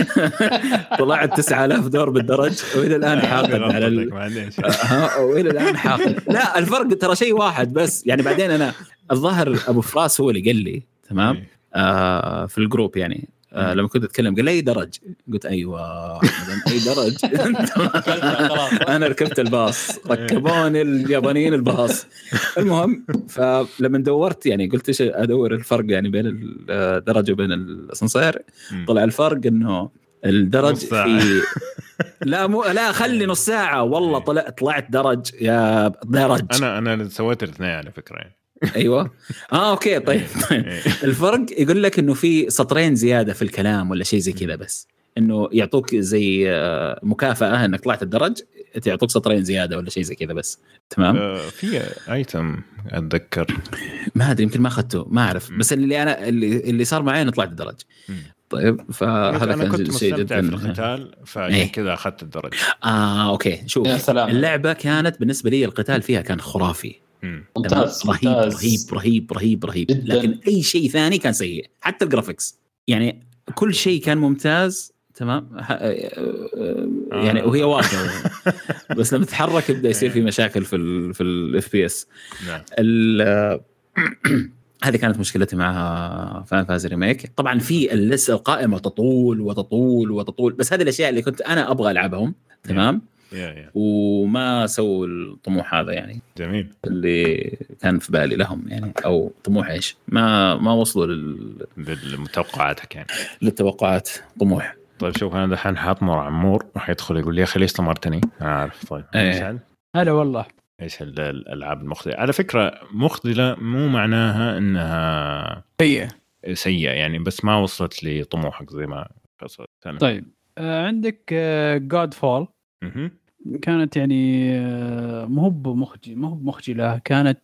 Speaker 3: طلعت 9000 دور بالدرج وإلى الآن حاقد على ال...
Speaker 1: معليش
Speaker 3: ها وإلى الآن حاقد لا الفرق ترى شيء واحد بس. يعني بعدين أنا الظاهر أبو فراس هو اللي قال لي تمام؟
Speaker 1: إيه.
Speaker 3: آه في ال group يعني. آه لما كنت أتكلم قال لي أي درج؟ قلت أيوه أي درج؟ أنا ركبت الباص. ركبوني اليابانيين الباص. المهم فلما دورت يعني قلت إيش أدور الفرق يعني بين الدرج وبين الاسانسير. طلع الفرق إنه الدرج. في لا مو لا خلي نص ساعة. والله طلع طلعت درج. يا درج.
Speaker 1: أنا أنا سويت الاثنين على فكرة يعني.
Speaker 3: أيوه. آه okay طيب طيب.
Speaker 1: إيه.
Speaker 3: الفرق يقول لك إنه في سطرين زيادة في الكلام ولا شيء زي كذا بس. إنه يعطوك زي آه، مكافأة إنك طلعت الدرج يعطوك سطرين زيادة ولا شيء زي كذا بس. تمام؟
Speaker 1: آه، في item أتذكر.
Speaker 3: ما أدري يمكن ما أخذته ما
Speaker 1: أعرف.
Speaker 3: بس اللي أنا اللي, اللي صار معي انه طلعت الدرج. طيب فهذا
Speaker 1: أنا كنت
Speaker 3: كان شيء
Speaker 1: مستمتع
Speaker 3: جدا.
Speaker 1: في القتال فعشان
Speaker 3: إيه.
Speaker 1: كذا أخذت الدرج.
Speaker 3: آه okay شوف.
Speaker 2: يا سلام.
Speaker 3: اللعبة كانت بالنسبة لي القتال فيها كان خرافي.
Speaker 2: ممتاز
Speaker 3: تمام؟ رهيب
Speaker 2: ممتاز.
Speaker 3: رهيب رهيب رهيب رهيب.
Speaker 2: جداً.
Speaker 3: لكن أي شيء ثاني كان سيء حتى ال graphics. يعني كل شيء كان ممتاز تمام؟ ح- يعني وهي واقفه بس لما تتحرك يبدأ يصير في مشاكل في ال في ال FPS
Speaker 1: نعم.
Speaker 3: هذه كانت مشكلتي مع Final Fantasy remake طبعا في لسه القائمة تطول وتطول وتطول. بس هذه الأشياء اللي كنت أنا أبغى ألعبهم تمام؟
Speaker 1: يا يا
Speaker 3: وما سووا الطموح هذا يعني
Speaker 1: جميل
Speaker 3: اللي كان في بالي لهم يعني أو طموح إيش ما ما وصلوا لل...
Speaker 1: لمتوقعاتك يعني
Speaker 3: للتوقعات طموح
Speaker 1: طيب شوف أنا دحين حأطمر عمور وحيدخل يقول لي يا أخي ليش طمرتني؟ أنا عارف طيب
Speaker 3: إيه.
Speaker 1: إيش؟
Speaker 7: هلا والله
Speaker 1: إيش ال- الألعاب المخذله؟ على فكرة مخذله مو معناها إنها
Speaker 6: سيء
Speaker 1: سيئة يعني بس ما وصلت لطموحك زي ما قصدت أنا
Speaker 7: طيب آه عندك جاد فول
Speaker 1: مهم.
Speaker 7: كانت يعني آه، مو هو بمخجي مو هو بمخجله كانت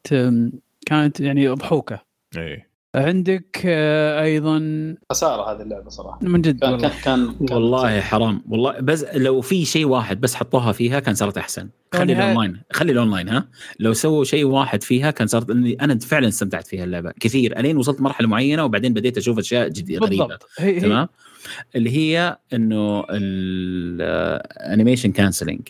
Speaker 7: كانت يعني ضحوكة.
Speaker 1: إيه
Speaker 7: عندك آه، أيضا
Speaker 2: خسارة هذه اللعبة صراحة.
Speaker 7: من جد
Speaker 2: كان
Speaker 7: والله.
Speaker 2: كان, كان كان-
Speaker 3: والله حرام. والله بس لو في شيء واحد بس حطوها فيها كان صارت أحسن. خلي
Speaker 7: والنهاية-
Speaker 3: الأونلاين خلي الأونلاين ها. لو سووا شيء واحد فيها كان صارت إني أنا فعلا استمتعت فيها اللعبة كثير. ألين وصلت مرحلة معينة وبعدين بديت أشوف أشياء جديده
Speaker 7: غريبة. هي
Speaker 3: تمام؟ اللي هي إنه ال animation cancelling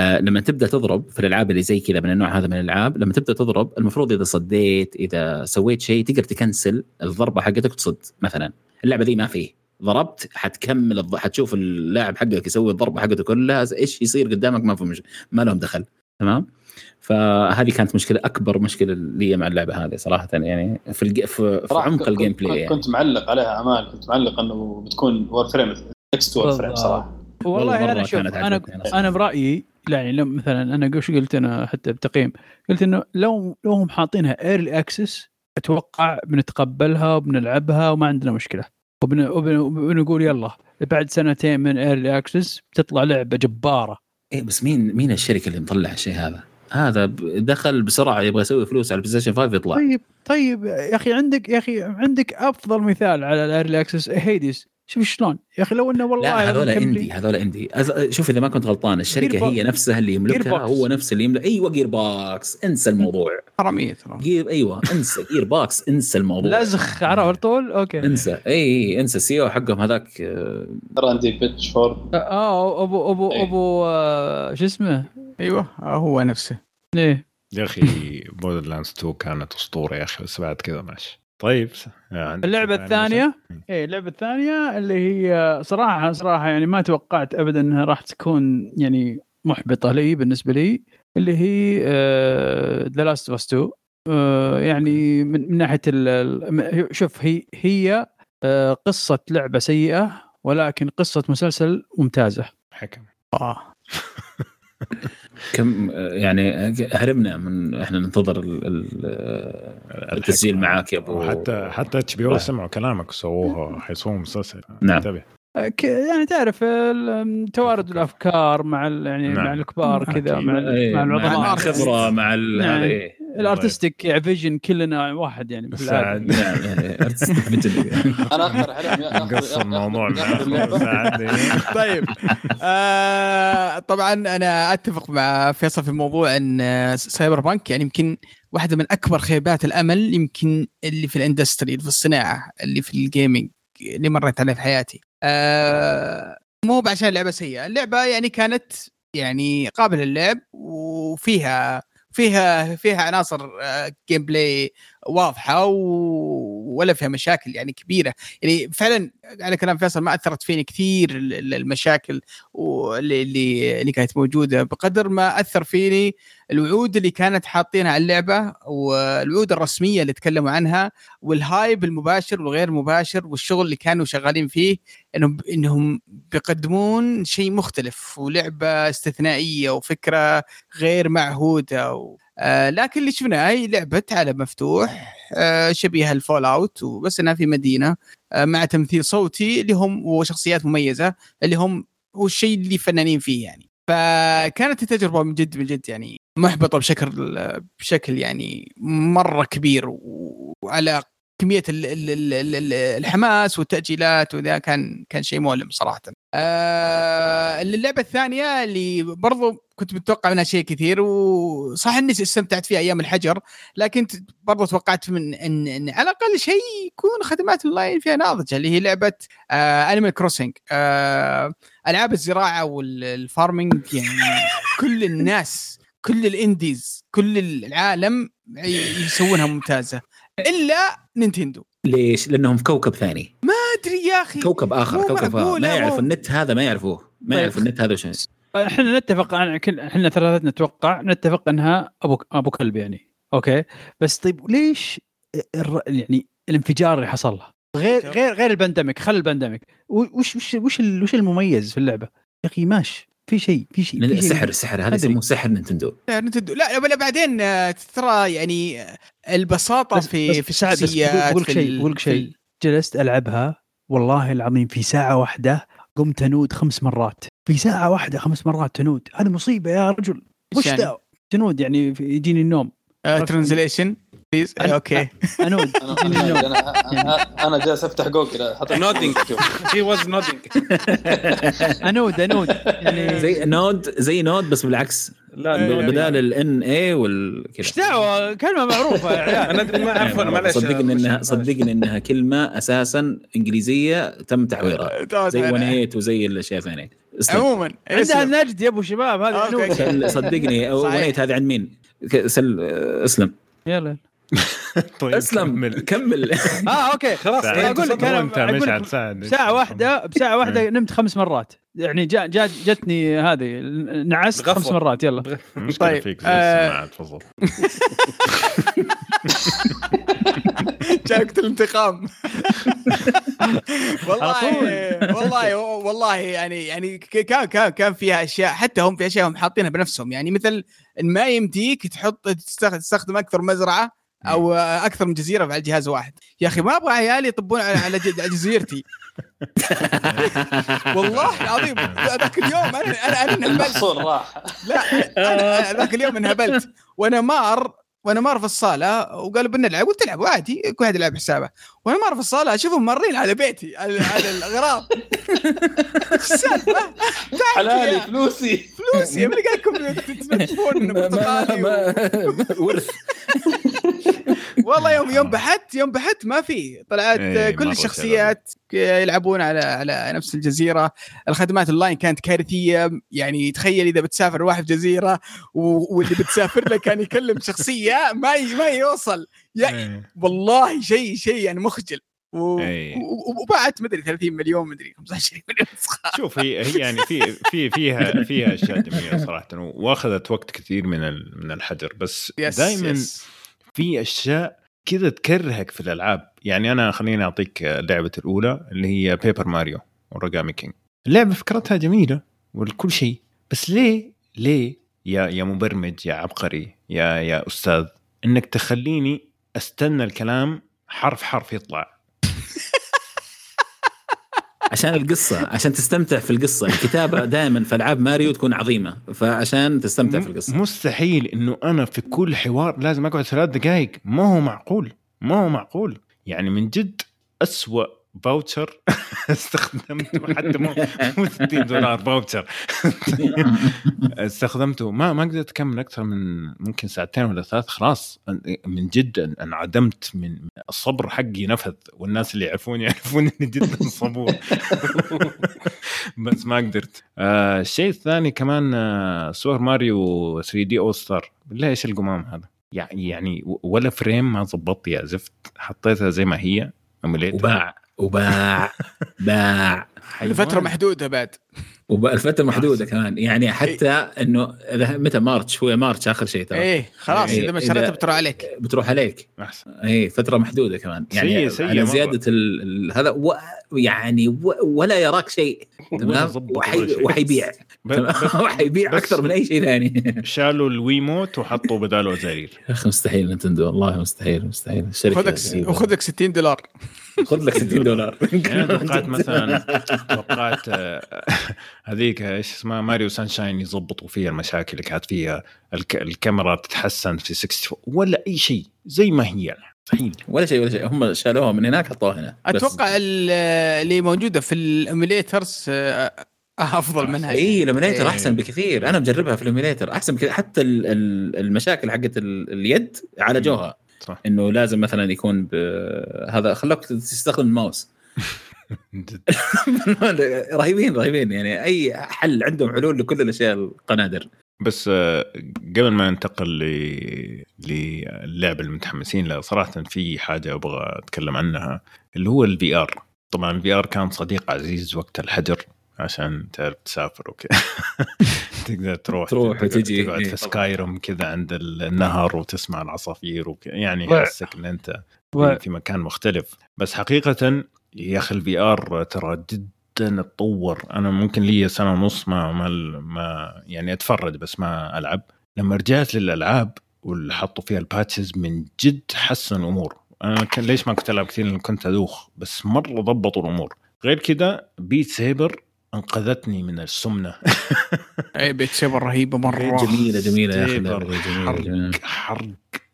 Speaker 3: لما تبدأ تضرب في الألعاب اللي زي كذا من النوع هذا من الألعاب لما تبدأ تضرب المفروض إذا صديت إذا سويت شيء تقدر ت cancel الضربة حقتك وتصد مثلا. اللعبة دي ما فيه. ضربت حتكمل الض... حتشوف اللاعب حقك يسوي الضربة حقته كلها إيش يصير قدامك؟ ما في مش... ما لهم دخل. تمام؟ فهذه كانت مشكلة أكبر مشكلة لي مع اللعبة هذه صراحة يعني في الج... في, في عمق
Speaker 2: كنت-
Speaker 3: ال game
Speaker 2: كنت,
Speaker 3: play يعني.
Speaker 2: كنت معلق عليها آمال كنت معلق إنه بتكون Warframe next
Speaker 7: Warframe.
Speaker 2: صراحة
Speaker 3: والله
Speaker 7: أنا شوف
Speaker 3: أنا
Speaker 7: أنا برأيي يعني لو مثلا أنا وش قلت أنا حتى بتقييم قلت إنه لو لو هم حاطينها early access أتوقع بنتقبلها وبنلعبها وما عندنا مشكلة وبن- وبن- وبنقول يلا بعد سنتين من early access بتطلع لعبة جبارة
Speaker 3: إيه بس مين مين الشركة اللي مطلع الشيء هذا؟ هذا دخل بسرعة يبغى يسوي فلوس على البلاي ستيشن 5 يطلع.
Speaker 7: طيب طيب يا أخي عندك يا أخي عندك أفضل مثال على ال early access Hades شوف شلون؟ يا أخي لو إنه والله
Speaker 3: لا هذول indie هذول indie أز- شوف إذا ما كنت غلطان
Speaker 7: الشركة.
Speaker 3: هي نفسها اللي يملكها. هو نفس اللي يملك. أيوه Gearbox انسى الموضوع.
Speaker 6: حراميه ترى.
Speaker 3: Gear أيوه انسى. Gearbox انسى الموضوع.
Speaker 7: لزخ عرف على طول okay.
Speaker 3: انسى. إي انسى. ال CEO حقهم هذاك آه،
Speaker 2: ترى Randy
Speaker 7: Pitchford آه أبو
Speaker 2: أبو.
Speaker 7: أبو آه، شو اسمه؟
Speaker 6: أيوه آه، هو نفسه.
Speaker 7: إيه.
Speaker 1: يا أخي Borderlands 2 كانت أسطورة يا أخي بس بعد كذا ماشي. طيب عندك
Speaker 7: اللعبة
Speaker 1: الثانية؟
Speaker 7: إيه اللعبة الثانية اللي هي صراحة صراحة يعني ما توقعت ابدا إنها راح تكون يعني محبطة لي بالنسبة لي اللي هي The Last of 2 آه، يعني من, من ناحية شوف هي هي آه، قصة لعبة سيئة ولكن قصة مسلسل ممتازة.
Speaker 1: حكم.
Speaker 7: آه.
Speaker 3: كم يعني هربنا من إحنا ننتظر ال- ال- التسجيل معاك يا أبو
Speaker 1: حتى حتى HBO سمعوا كلامك وسووها حيسووا مسلسل.
Speaker 3: نعم.
Speaker 1: انتبه.
Speaker 7: يعني تعرف توارد الأفكار مع ال- يعني
Speaker 1: نعم.
Speaker 7: مع الكبار كذا
Speaker 1: أكيد.
Speaker 7: مع
Speaker 3: إيه،
Speaker 7: مع
Speaker 3: مع
Speaker 7: العظماء
Speaker 3: الخبرة مع ال-
Speaker 7: نعم.
Speaker 3: إيه.
Speaker 7: ال artistic vision كلنا واحد يعني العادة.
Speaker 1: ساعد
Speaker 3: نعم vision.
Speaker 2: أنا اقترح عليهم
Speaker 1: الموضوع. ساعد
Speaker 6: طيب آه طبعا أنا أتفق مع فيصل في موضوع إن آه، Cyberpunk يعني يمكن واحدة من أكبر خيبات الأمل يمكن اللي في ال industry اللي في الصناعة اللي في ال gaming اللي مريت عليه في حياتي آه مو عشان اللعبة سيئة. اللعبة يعني كانت يعني قابلة للعب وفيها فيها فيها عناصر gameplay واضحة و... ولا فيها مشاكل يعني كبيرة. يعني فعلا على كلام فيصل ما أثرت فيني كثير ال- ال- المشاكل اللي اللي كانت موجودة. بقدر ما أثر فيني الوعود اللي كانت حاطينها على اللعبة والوعود الرسمية اللي تكلموا عنها والهايب المباشر والغير مباشر والشغل اللي كانوا شغالين فيه انهم إنهم بيقدمون شيء مختلف ولعبة استثنائية وفكرة غير معهودة و... آه لكن اللي شفناه هي لعبة عالم مفتوح. شبيهة الفول أوت وبس إنها في مدينة آه مع تمثيل صوتي اللي هم وشخصيات مميزة اللي هم هو الشيء اللي فنانين فيه يعني فكانت التجربة من جد من جد يعني محبطة بشكل بشكل يعني مرة كبير وعلى كمية ال- ال- ال- ال- ال- الحماس والتأجيلات وذا كان كان شيء مؤلم صراحة. آه اللعبة الثانية اللي برضو كنت متوقع منها شيء كثير وصح إني استمتعت فيها أيام الحجر لكن برضو توقعت من ان, إن على الأقل شيء يكون خدمات اونلاين فيها ناضجة اللي هي لعبة آه Animal Crossing آه ألعاب الزراعة وال farming يعني كل الناس كل ال indies كل العالم يسوونها ممتازة إلا نينتندو.
Speaker 3: ليش؟ لأنهم في كوكب ثاني.
Speaker 6: ما يا أخي
Speaker 3: كوكب
Speaker 6: آخر
Speaker 3: كوكب آخر. ما يعرف النت هذا ما يعرفوه. ما
Speaker 7: طيب.
Speaker 3: يعرف النت هذا وش
Speaker 7: إحنا نتفق عن كل إحنا ثلاثتنا نتوقع نتفق إنها أبو أبو كلب يعني. okay؟ بس طيب ليش الر... يعني الانفجار اللي حصل لها غير غير غير ال pandemic خل ال pandemic وش وش وش ال- وش المميز في اللعبة؟ يا أخي ماشي. في شيء في شيء في.
Speaker 3: السحر السحر هذا. يسموه سحر نينتندو.
Speaker 6: نينتندو. لا لا بعدين آه، ترى يعني آه، البساطة
Speaker 7: بس
Speaker 6: في
Speaker 7: بس
Speaker 6: في
Speaker 7: سعد، بس
Speaker 6: الشخصيات
Speaker 7: بقول شيء بقول شيء. جلست ألعبها والله العظيم في ساعة واحدة قمت انود خمس مرات. في ساعة واحدة خمس مرات تنود هذه مصيبة يا رجل. وش
Speaker 6: يعني؟
Speaker 7: ذا تنود يعني في- يجيني النوم.
Speaker 6: translation
Speaker 7: please
Speaker 6: okay.
Speaker 7: انود
Speaker 2: أنا أنا جالس أفتح جوجل حط
Speaker 4: nodding he was nodding
Speaker 7: انود انود يعني
Speaker 3: زي nod زي nod بس بالعكس.
Speaker 4: لا
Speaker 6: إيه،
Speaker 4: nodding.
Speaker 3: بدال ال N E
Speaker 7: وال
Speaker 3: إيش
Speaker 7: دعوة؟ كلمة معروفة يا عيال.
Speaker 4: أنا ما أعرف أنا معلش
Speaker 3: صدقني إنها صدقني إنها كلمة أساسا إنجليزية تم تحويرها زي 18 وزي الاشياء الثانية.
Speaker 6: عموما
Speaker 7: عندها النجد يا أبو شباب هذه. انود
Speaker 3: سل- صدقني. 18 هذه عند مين؟ سل أسلم.
Speaker 7: يلا.
Speaker 1: طيب
Speaker 3: أسلم
Speaker 1: كمل.
Speaker 3: كمل.
Speaker 7: آه أوكي
Speaker 4: خلاص.
Speaker 7: أقول لك
Speaker 1: عاد ساعد
Speaker 7: بساعة واحدة بساعة واحدة نمت خمس مرات. يعني جا جا جتني هذه نعست. خمس مرات يلا.
Speaker 6: طيب،
Speaker 1: فيك
Speaker 6: آه،
Speaker 1: تفضل.
Speaker 6: جاكت الانتقام. والله والله والله يعني يعني كان كان كان فيها أشياء حتى هم في أشياء هم حاطينها بنفسهم. يعني مثل ما يمديك تحط تستخ- تستخدم أكثر مزرعة أو أكثر من جزيرة على الجهاز واحد. يا أخي ما أبغى عيالي يطبون على على ج- على جزيرتي. والله العظيم. ذاك اليوم أنا أنا أنا انهبلت.
Speaker 2: راح.
Speaker 6: لا أنا ذاك اليوم انهبلت. وأنا مار وأنا مار في الصالة وقالوا بنلعب قلت العب عادي كل واحد يلعب حسابه. وأنا مار في الصالة اشوفهم مارين على بيتي على, على الاغراض السالفه؟
Speaker 2: حلالي فلوسي.
Speaker 6: فلوسي من قال لكم و-
Speaker 3: ورث.
Speaker 6: والله يوم يوم بحثت يوم بحثت ما في. طلعت
Speaker 1: إيه،
Speaker 6: كل الشخصيات يلعبون على على نفس الجزيرة. الخدمات اونلاين كانت كارثية. يعني تخيل إذا بتسافر واحد في جزيرة واللي بتسافر له كان يكلم شخصية ما ما يوصل. يا
Speaker 1: إيه.
Speaker 6: والله شيء شيء يعني مخجل و...
Speaker 1: إيه.
Speaker 6: و- وبعت مدري 30 مليون مدري 25 مليون نسخه
Speaker 1: شوف هي هي يعني في في فيها فيها أشياء جميلة صراحة وأخذت وقت كثير من من الحجر بس دائما. في أشياء كذا تكرهك في الألعاب يعني أنا خليني أعطيك لعبه الأولى اللي هي Paper Mario Origami King اللعبة فكرتها جميلة والكل شيء بس ليه ليه يا يا مبرمج يا عبقري يا يا أستاذ إنك تخليني أستنى الكلام حرف حرف يطلع.
Speaker 3: عشان القصة عشان تستمتع في القصة. الكتابة دائما في ألعاب ماريو تكون عظيمة فعشان تستمتع في القصة.
Speaker 1: مستحيل إنه أنا في كل حوار لازم أقعد ثلاث دقائق ما هو معقول ما هو معقول. يعني من جد أسوأ voucher. استخدمته حتى مو مو 60 دولار voucher. استخدمته. ما ما قدرت أكمل أكثر من ممكن ساعتين ولا ثلاث. خلاص من جد انعدمت من الصبر حقي نفذ والناس اللي يعرفوني يعرفون إني جدا صبور. بس ما قدرت. آه الشيء الثاني كمان آه Super Mario 3D All-Stars بالله إيش القمام هذا؟ يعني يعني ولا frame ما ضبطت يا زفت. حطيتها زي ما هي
Speaker 3: وباع. وباع باع.
Speaker 6: لفتره محدودة بعد.
Speaker 3: الفترة محدودة كمان. يعني حتى إنه إذا متى مارتش؟ هو مارتش آخر شيء ترى.
Speaker 6: إيه خلاص
Speaker 3: إيه،
Speaker 6: إذا ما اشتريتها
Speaker 3: إذا-
Speaker 6: بتروح عليك.
Speaker 3: بتروح عليك.
Speaker 1: أحسن.
Speaker 3: اي فترة محدودة كمان. يعني
Speaker 1: سيء- سيء
Speaker 3: على. زيادة ال... ال... هذا و... يعني و... ولا يراك شيء تمام. وحيبيع. وحيبيع أكثر من أي شيء ثاني.
Speaker 1: شالوا الويموت وحطوا بداله ازارير
Speaker 3: يا أخي مستحيل نتندو. والله مستحيل مستحيل. الشركة
Speaker 6: خذك
Speaker 3: غريبة.
Speaker 6: وخذك 60 دولار.
Speaker 3: خذ لك 60 دولار.
Speaker 1: يعني أنا توقعت مثلا توقعت آه، هذيك إيش اسمها Mario Sunshine يضبطوا فيها المشاكل اللي كانت فيها. الك... الكاميرا تتحسن في 64 ولا أي شيء زي ما هي مستحيل
Speaker 3: ولا شيء ولا شيء. هم شالوها من هناك حطوها هنا.
Speaker 6: أتوقع ال- اللي موجودة في ال emulators آه، أفضل منها
Speaker 3: إي ال emulator
Speaker 6: إيه.
Speaker 3: أحسن بكثير. أنا مجربها في ال emulator أحسن بكثير. حتى ال- ال- المشاكل حقت ال- اليد عالجوها
Speaker 1: صح.
Speaker 3: إنه لازم مثلا يكون ب... هذا خلوك تستخدم الماوس. رهيبين رهيبين. يعني أي حل عندهم حلول لكل الأشياء القنادر.
Speaker 1: بس آه، قبل ما ننتقل ل- للعبه المتحمسين لها صراحة في حاجة أبغى أتكلم عنها اللي هو ال VR طبعا ال VR كان صديق عزيز وقت الحجر. عشان تعرف تسافر وكذا تقدر تروح
Speaker 3: تروح وتجي.
Speaker 1: تقعد
Speaker 3: إيه.
Speaker 1: في. Skyrim كذا عند النهر وتسمع العصافير وكذا يعني يحسك إن أنت في- مكان مختلف. بس حقيقة يا أخي ال VR ترى جدا اتطور أنا ممكن لي سنة ونص ما ما, ما يعني أتفرج بس ما ألعب. لما رجعت للألعاب واللي حطوا فيها ال patches من جد حسن الأمور. أنا كان ليش ما كنت ألعب كثير؟ لأن كنت أدوخ. بس مرة ضبطوا الأمور. غير كذا Beat Saber أنقذتني من السمنة.
Speaker 6: اي Beat Saber رهيبه مرة.
Speaker 3: جميلة جميلة يا أخي جميله جميلة
Speaker 1: حرق حرق.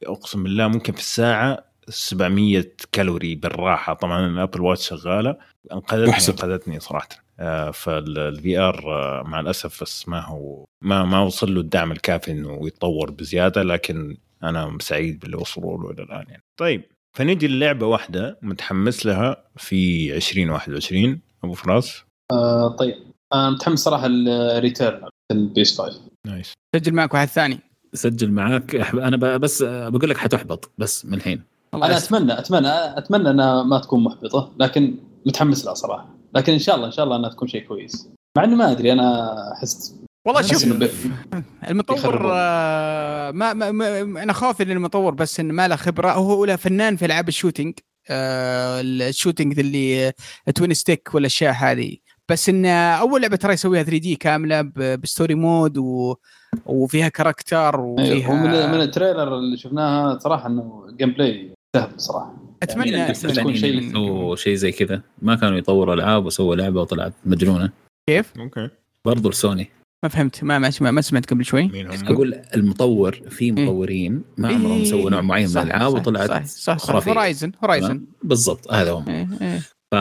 Speaker 1: أقسم بالله ممكن في الساعة 700 كالوري بالراحة. طبعا ال Apple Watch شغالة.
Speaker 4: أنقذتني أحسن.
Speaker 1: أنقذتني صراحة. آه فال VR مع الأسف بس ما هو ما ما وصل له الدعم الكافي إنه يتطور بزيادة لكن أنا سعيد باللي وصلوا له إلى الآن يعني. طيب فنجي للعبة واحدة متحمس لها في 2021 أبو فراس.
Speaker 2: آه طيب. أنا متحمس صراحة ال Returnal ال PS 5
Speaker 1: nice.
Speaker 6: سجل معك واحد ثاني.
Speaker 3: سجل معاك. أنا بس بقول لك حتحبط بس من الحين.
Speaker 6: أنا.
Speaker 2: اتمنى اتمنى أتمنى أنها ما تكون محبطة لكن متحمس لها صراحة. لكن إن شاء الله إن شاء الله أنها تكون شيء كويس. مع إنه ما أدري أنا احس
Speaker 6: والله شوف المطور. آه، ما, ما, ما أنا خايف إن المطور بس إنه ما له خبرة. هو له فنان في ألعاب ال shooting. آه، ال shooting اللي twin stick والاشياء هذه. بس إن أول لعبة ترى يسويها 3D كاملة ب- ب story mode و... وفيها character
Speaker 2: أيوه،
Speaker 6: وفيها
Speaker 2: من, من ال trailer اللي شفناها صراحة إنه gameplay سهل صراحة.
Speaker 6: أتمنى
Speaker 2: يعني تكون شيء-
Speaker 3: سووا شيء زي كذا. ما كانوا يطوروا ألعاب وسووا لعبة وطلعت مجنونة.
Speaker 6: كيف؟
Speaker 1: okay.
Speaker 3: برضو السوني
Speaker 6: ما فهمت. ما ما, ما, ما سمعت قبل شوي؟
Speaker 3: أقول المطور في مطورين ما عمرهم
Speaker 6: إيه.
Speaker 3: سووا نوع معين من
Speaker 6: صح،
Speaker 3: الألعاب
Speaker 6: صح،
Speaker 3: وطلعت
Speaker 6: صح صح, صح.
Speaker 3: خرافية.
Speaker 6: Horizon Horizon
Speaker 3: تمام؟ بالضبط هذا هم
Speaker 6: إيه إيه.
Speaker 3: ف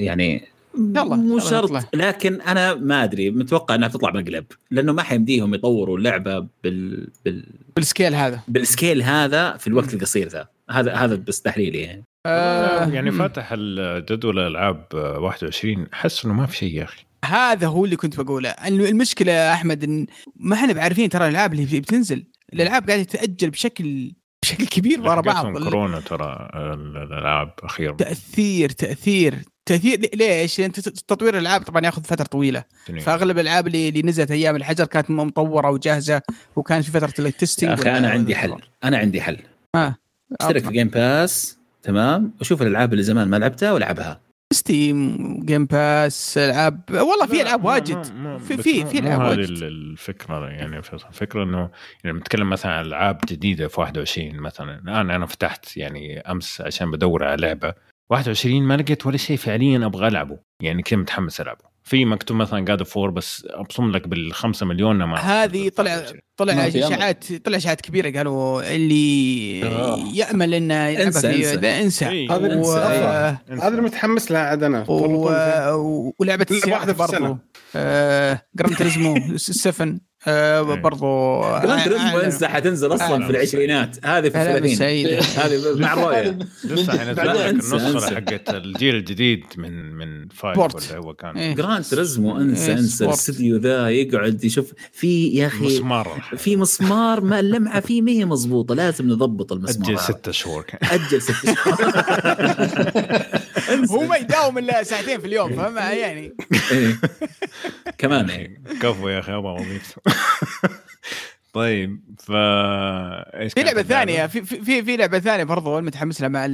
Speaker 3: يعني
Speaker 6: يلا،
Speaker 3: مو شرط. لكن أنا ما أدري متوقع إنها تطلع مقلب لأنه ما حيمديهم يطوروا اللعبة بال... بال...
Speaker 6: بال scale هذا.
Speaker 3: بال scale هذا في الوقت القصير ذا. هذا هذا بس تحليلي يعني.
Speaker 6: آه،
Speaker 1: يعني. فاتح الجدول الألعاب 21 أحس إنه ما في شيء يا أخي.
Speaker 6: هذا هو اللي كنت بقوله. إنه المشكلة يا أحمد إن ما إحنا بعارفين ترى الألعاب اللي بتنزل. الألعاب قاعدة تتأجل بشكل بشكل كبير ورا بعض.
Speaker 1: كورونا ترى الألعاب أخيرا.
Speaker 6: تأثير تأثير. تاثير ليش؟ لأن تطوير الألعاب طبعا ياخذ فترة طويلة.
Speaker 1: سنين.
Speaker 6: فأغلب الألعاب اللي, اللي نزلت أيام الحجر كانت مطورة وجاهزة وكان في فترة ال testing
Speaker 3: يا أخي أنا عندي حل. أنا عندي حل.
Speaker 6: آه.
Speaker 3: أشترك في Game Pass تمام؟ وشوف الألعاب اللي زمان ما لعبتها والعبها
Speaker 6: Steam Game Pass ألعاب والله في ألعاب واجد. في في في ألعاب
Speaker 1: هذه
Speaker 6: واجد.
Speaker 1: ال- الفكرة يعني. الفكرة إنه يعني نتكلم مثلا عن ألعاب جديدة في 21 مثلا. الان أنا فتحت يعني أمس عشان بدور على لعبة. 21 ما لقيت ولا شيء فعليا أبغى ألعبه يعني كذا متحمس ألعبه في مكتوب مثلا جاد فور بس أبصم لك بالخمسة مليون ما
Speaker 6: هذه طلع طلع. اشاعات طلع إشاعات كبيرة قالوا اللي
Speaker 2: آه.
Speaker 6: يأمل إنه يلعبها
Speaker 3: انسى-
Speaker 6: في
Speaker 3: انسى.
Speaker 1: إيه.
Speaker 4: هذا
Speaker 6: و...
Speaker 4: انسى. هذا اللي متحمس لها عاد أنا
Speaker 6: و...
Speaker 4: ولعبة
Speaker 6: السيارات. برضو آه... جراند تريزمو 7 آه...
Speaker 1: إيه.
Speaker 6: برضو
Speaker 3: جراند تريزمو
Speaker 6: أعلن-
Speaker 3: انسى حتنزل
Speaker 1: أصلا.
Speaker 3: في العشرينات هذه في
Speaker 6: أعلن
Speaker 3: 30
Speaker 6: سعيدة.
Speaker 3: هذه مع الرؤية
Speaker 1: لسه حينزل النسخه. حقت الجيل الجديد من من فايف. ولا هو كان
Speaker 6: إيه.
Speaker 3: جراند تريزمو أنسى
Speaker 6: إيه، أنسى.
Speaker 3: الاستديو ذا يقعد يشوف في يا أخي
Speaker 1: مسمار
Speaker 3: في مسمار ما اللمعة فيه ما هي مضبوطة لازم نضبط المسمار أجل.
Speaker 1: ستة شهور كان
Speaker 3: أجل ست شهور
Speaker 6: هو ما يداوم إلا ساعتين في اليوم فاهم يعني.
Speaker 3: إيه. كمان. يعني
Speaker 1: كفو يا أخي أبغى وظيفته طيب ف إيش
Speaker 6: في
Speaker 1: لعبة؟
Speaker 6: ثانية في في في لعبة ثانية برضو متحمس لها مع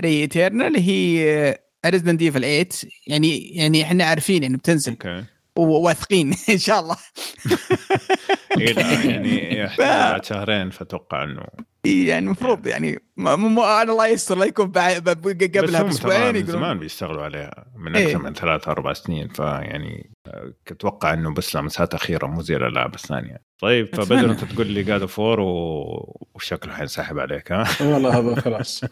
Speaker 6: Returnal هي Resident Evil 8 يعني يعني إحنا عارفين إنه بتنزل.
Speaker 1: أوكي.
Speaker 6: وواثقين إن شاء الله.
Speaker 1: إيه لا يعني يحتاج بعد شهرين فتوقع إنه
Speaker 6: يعني المفروض يعني أنا الله يستر لا يكون قبلها
Speaker 1: بأسبوعين من
Speaker 6: يقولون.
Speaker 1: زمان بيشتغلوا عليها من
Speaker 6: إيه.
Speaker 1: أكثر من ثلاث أربع سنين فيعني آه، أتوقع إنه بس لمسات أخيرة مو زي الألعاب الثانية. طيب فبدر. أنت تقول لي God of War... وشكله حينسحب عليك ها؟
Speaker 4: والله هذا خلاص.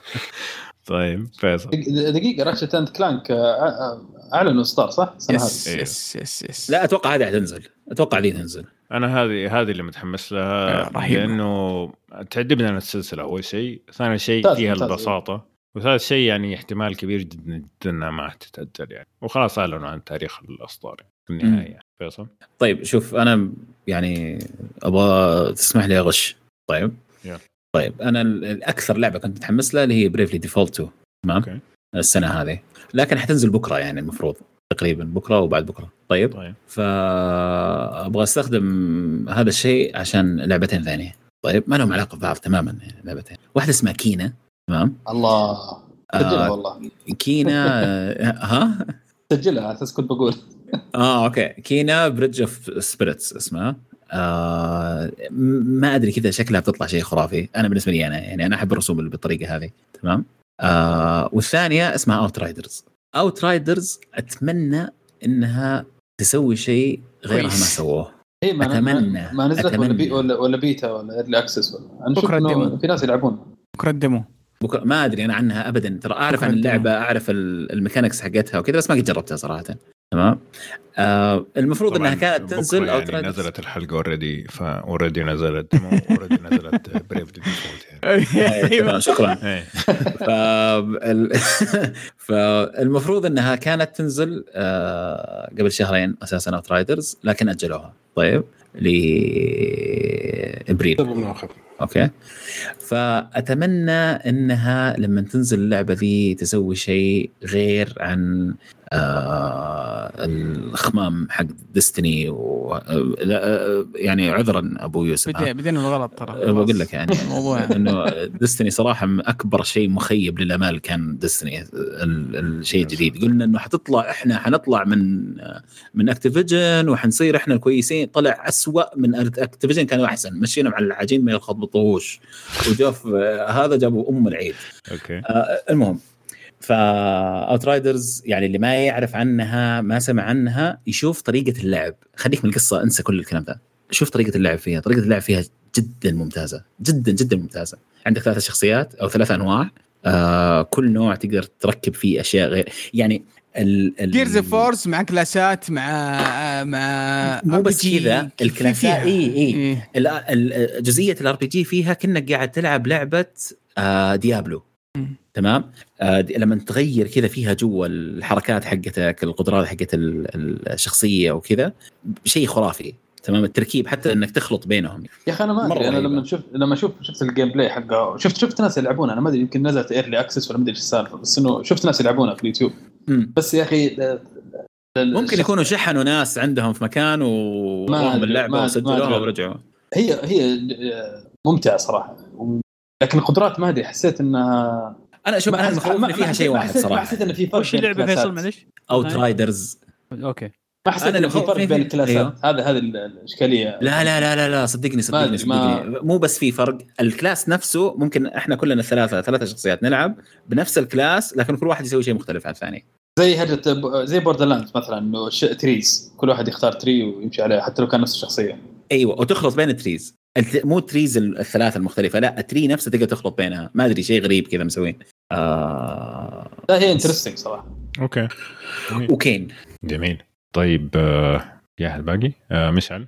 Speaker 1: طيب فيصل.
Speaker 2: دق- دقيقة Ratchet and Clank. آه، آه، اعلنوا اصدار صح؟ السنة هذه.
Speaker 6: yes
Speaker 1: إيه.
Speaker 6: yes yes yes
Speaker 3: لا أتوقع هذه حتنزل أتوقع ذي تنزل.
Speaker 1: أنا هذه هذه اللي متحمس لها
Speaker 6: آه، رهيبة.
Speaker 1: لأنه تعجبني أنا السلسلة أول شيء، ثاني شيء فيها. البساطة، وثالث شيء يعني احتمال كبير جدا جدا انها ما تتأجل يعني، وخلاص أعلنوا عن تاريخ الاصدار يعني في النهاية. يعني. فيصل؟
Speaker 3: طيب شوف أنا يعني أبغى تسمح لي أغش. طيب.
Speaker 1: يلا.
Speaker 3: طيب أنا ال- الأكثر لعبة كنت متحمس لها اللي هي Bravely Default 2 تمام؟
Speaker 1: okay.
Speaker 3: السنة هذه. لكن حتنزل بكرة يعني المفروض تقريبا بكرة وبعد بكرة. طيب.
Speaker 1: طيب.
Speaker 3: فأبغى أستخدم هذا الشيء عشان لعبتين ثانية. طيب. ما لهم علاقة ببعض تماما يعني لعبتين. واحدة اسمها Kena. تمام.
Speaker 2: الله. سجلها
Speaker 3: آه
Speaker 2: والله.
Speaker 3: Kena آه، ها؟
Speaker 2: سجلها أساس كنت بقول.
Speaker 3: آه okay. Kena Bridge of Spirits اسمها. آه ما أدري كذا شكلها بتطلع شيء خرافي. أنا بالنسبة لي أنا يعني أنا أحب الرسوم اللي بالطريقة هذه. تمام. آه والثانية اسمها Outriders Outriders أتمنى إنها تسوي شيء غيرها ما. سووه
Speaker 2: هي ما
Speaker 3: أتمنى-
Speaker 2: ما نزلت ولا, بي
Speaker 3: أتمنى.
Speaker 2: ولا ولا بيتا ولا early access ولا أنا
Speaker 6: بكرة
Speaker 2: إنه
Speaker 6: ال demo.
Speaker 2: في ناس يلعبون
Speaker 6: بكرة الديمو
Speaker 3: بكره ما أدري أنا عنها ابدا ترى أعرف
Speaker 6: بكرة
Speaker 3: عن.
Speaker 6: اللعبة
Speaker 3: أعرف ال- ال mechanics حقتها وكذا بس ما قد جربتها صراحة تمام؟ آه المفروض إنها كانت تنزل Out
Speaker 1: يعني
Speaker 3: riders
Speaker 1: نزلت الحلقة already ف already نزلت already نزلت Bravely Default يعني.
Speaker 3: أيوة، شكرا. فالمفروض إنها كانت تنزل آه، قبل شهرين أساسا Outriders لكن أجلوها. طيب
Speaker 4: لإبريل. مؤخر
Speaker 3: okay. فأتمنى إنها لما تنزل اللعبة ذي تسوي شيء غير عن آه الخمام حق ديستني و... آه، آه، يعني عذرا أبو يوسف.
Speaker 6: بدينا بدينا الغلط ترى
Speaker 3: بقول لك يعني
Speaker 6: الموضوع
Speaker 3: إنه ديستني صراحة من أكبر شيء مخيب للأمال كان ديستني ال- الشيء الجديد قلنا إنه حتطلع إحنا حنطلع من من اكتيفيجن وحنصير إحنا الكويسين طلع أسوأ من اكتيفيجن كانوا أحسن. مشينا مع العجين ما يخبطوهوش وجوف هذا جابوا أم العيد.
Speaker 1: أوكي.
Speaker 3: آه، المهم فاوت رايدرز يعني اللي ما يعرف عنها ما سمع عنها يشوف طريقة اللعب. خليك من القصة انسى كل الكلام ده. شوف طريقة اللعب فيها. طريقة اللعب فيها جدا ممتازة. جدا جدا ممتازة. عندك ثلاث شخصيات أو ثلاث أنواع. آه كل نوع تقدر تركب فيه أشياء غير يعني
Speaker 6: Gears of War مع كلاسات مع مع
Speaker 3: مو بس. كذا الكلاسات. اي اي
Speaker 6: إيه.
Speaker 3: ال- ال- جزئية ال RPG فيها كأنك قاعد تلعب لعبة آه
Speaker 6: Diablo.
Speaker 3: تمام آه دي- لما تغير كذا فيها جوا الحركات حقتك القدرات حقت ال- الشخصية وكذا شيء خرافي تمام التركيب حتى إنك تخلط بينهم
Speaker 2: يا أخي أنا ما أدري
Speaker 3: أنا.
Speaker 2: لما شفت لما شوف شفت ال gameplay حقه شفت شفت ناس يلعبونها أنا ما أدري يمكن نزلت early access ولا ما أدري إيش السالفة بس إنه شفت ناس يلعبونها في اليوتيوب
Speaker 3: مم.
Speaker 2: بس يا أخي
Speaker 3: ممكن يكونوا شحنوا ناس عندهم في مكان وراهم
Speaker 2: اللعبة
Speaker 3: وسجلوها. ورجعوا.
Speaker 2: هي هي ممتعة صراحة. لكن القدرات ما أدري حسيت إنها
Speaker 3: أنا شوف أنا
Speaker 2: ما-
Speaker 3: فيها شيء واحد
Speaker 2: صراحة. حسيت انه في فرق
Speaker 7: وش
Speaker 2: بين
Speaker 7: اللعبة فيصل. معلش؟
Speaker 3: Outriders
Speaker 7: okay.
Speaker 2: ما حسيت انه في فرق بين الكلاسات.
Speaker 3: أيوه.
Speaker 2: هذا هذه ال- الإشكالية.
Speaker 3: لا لا لا لا لا صدقني صدقني,
Speaker 2: أدري، ما-
Speaker 3: صدقني. مو بس في فرق. ال class نفسه ممكن إحنا كلنا ثلاثة ثلاثة شخصيات نلعب بنفس ال class لكن كل واحد يسوي شيء مختلف عن الثاني.
Speaker 2: زي هجة زي Borderlands مثلا إنه ش- trees كل واحد يختار tree ويمشي عليه حتى لو كان نفس الشخصية.
Speaker 3: أيوه وتخلط بين ال trees الت- مو ال trees الثلاثة المختلفة لا ال tree نفسه تقدر تخلط بينها. ما أدري شيء غريب كذا مسوين. آه.
Speaker 2: لا هي interesting صراحة.
Speaker 1: okay. جميل,
Speaker 3: وكين.
Speaker 1: جميل. طيب آه، يا أحد باقي. آه، مشعل.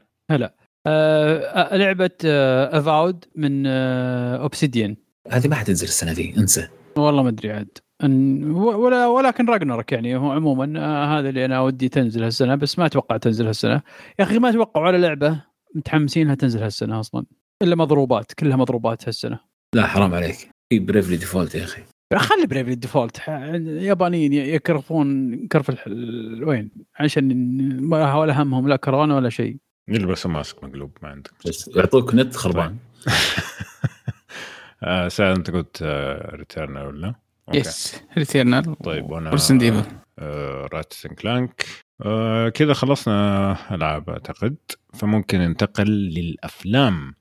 Speaker 7: آه لعبة آه Avowed من آه Obsidian
Speaker 3: هذه ما حتنزل السنة دي انسى.
Speaker 7: والله ما أدري عاد. ولا ولكن Ragnarok يعني هو عموما آه هذا اللي أنا ودي تنزل هالسنة بس ما أتوقع تنزل هالسنة. يا أخي ما أتوقع على لعبة متحمسين انها تنزل هالسنة أصلا إلا مضروبات كلها مضروبات هالسنة.
Speaker 3: لا حرام عليك. في بريفلي ديفولت يا أخي.
Speaker 7: خلي بريفلي الديفولت يابانيين يكرفون كرف وين؟ عشان ما ولا همهم لا كورونا ولا شيء.
Speaker 1: يلبسوا ماسك مقلوب ما عندك
Speaker 3: بس يعطوك نت خربان.
Speaker 1: آه، سعد أنت قلت ريتيرنر ولا؟
Speaker 6: يس ريتيرنال
Speaker 1: طيب وأنا
Speaker 6: ورسن ديفل
Speaker 1: راتس كلانك آه كذا خلصنا ألعاب أعتقد فممكن ننتقل للأفلام.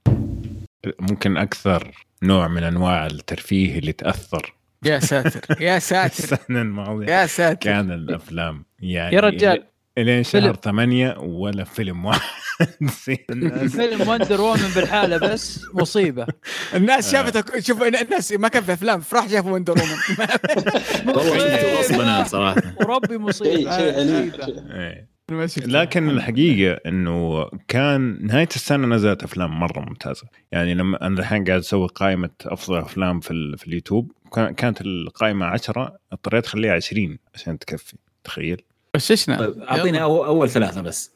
Speaker 1: ممكن أكثر نوع من أنواع الترفيه اللي تأثر.
Speaker 6: يا ساتر يا ساتر.
Speaker 1: السنة الماضيه
Speaker 6: يا ساتر.
Speaker 1: كان الأفلام يعني
Speaker 7: يا رجال.
Speaker 1: الين شهر
Speaker 7: فيلم.
Speaker 1: ثمانية ولا فيلم واحد.
Speaker 7: فيلم Wonder Woman بالحالة بس مصيبة.
Speaker 6: الناس شافت شوف الناس ما كان في أفلام فرح شافوا Wonder Woman
Speaker 3: والله شفته غصبا صراحة.
Speaker 7: وربي مصيبة.
Speaker 1: إيه. لكن الحقيقة إنه كان نهاية السنة نزلت أفلام مرة ممتازة. يعني لما أنا الحين قاعد أسوي قائمة أفضل أفلام في, ال- في اليوتيوب كان- كانت القائمة 10 اضطريت أخليها 20 عشان تكفي. تخيل.
Speaker 6: غششنا
Speaker 3: طيب أعطيني أول, أول ثلاثة بس.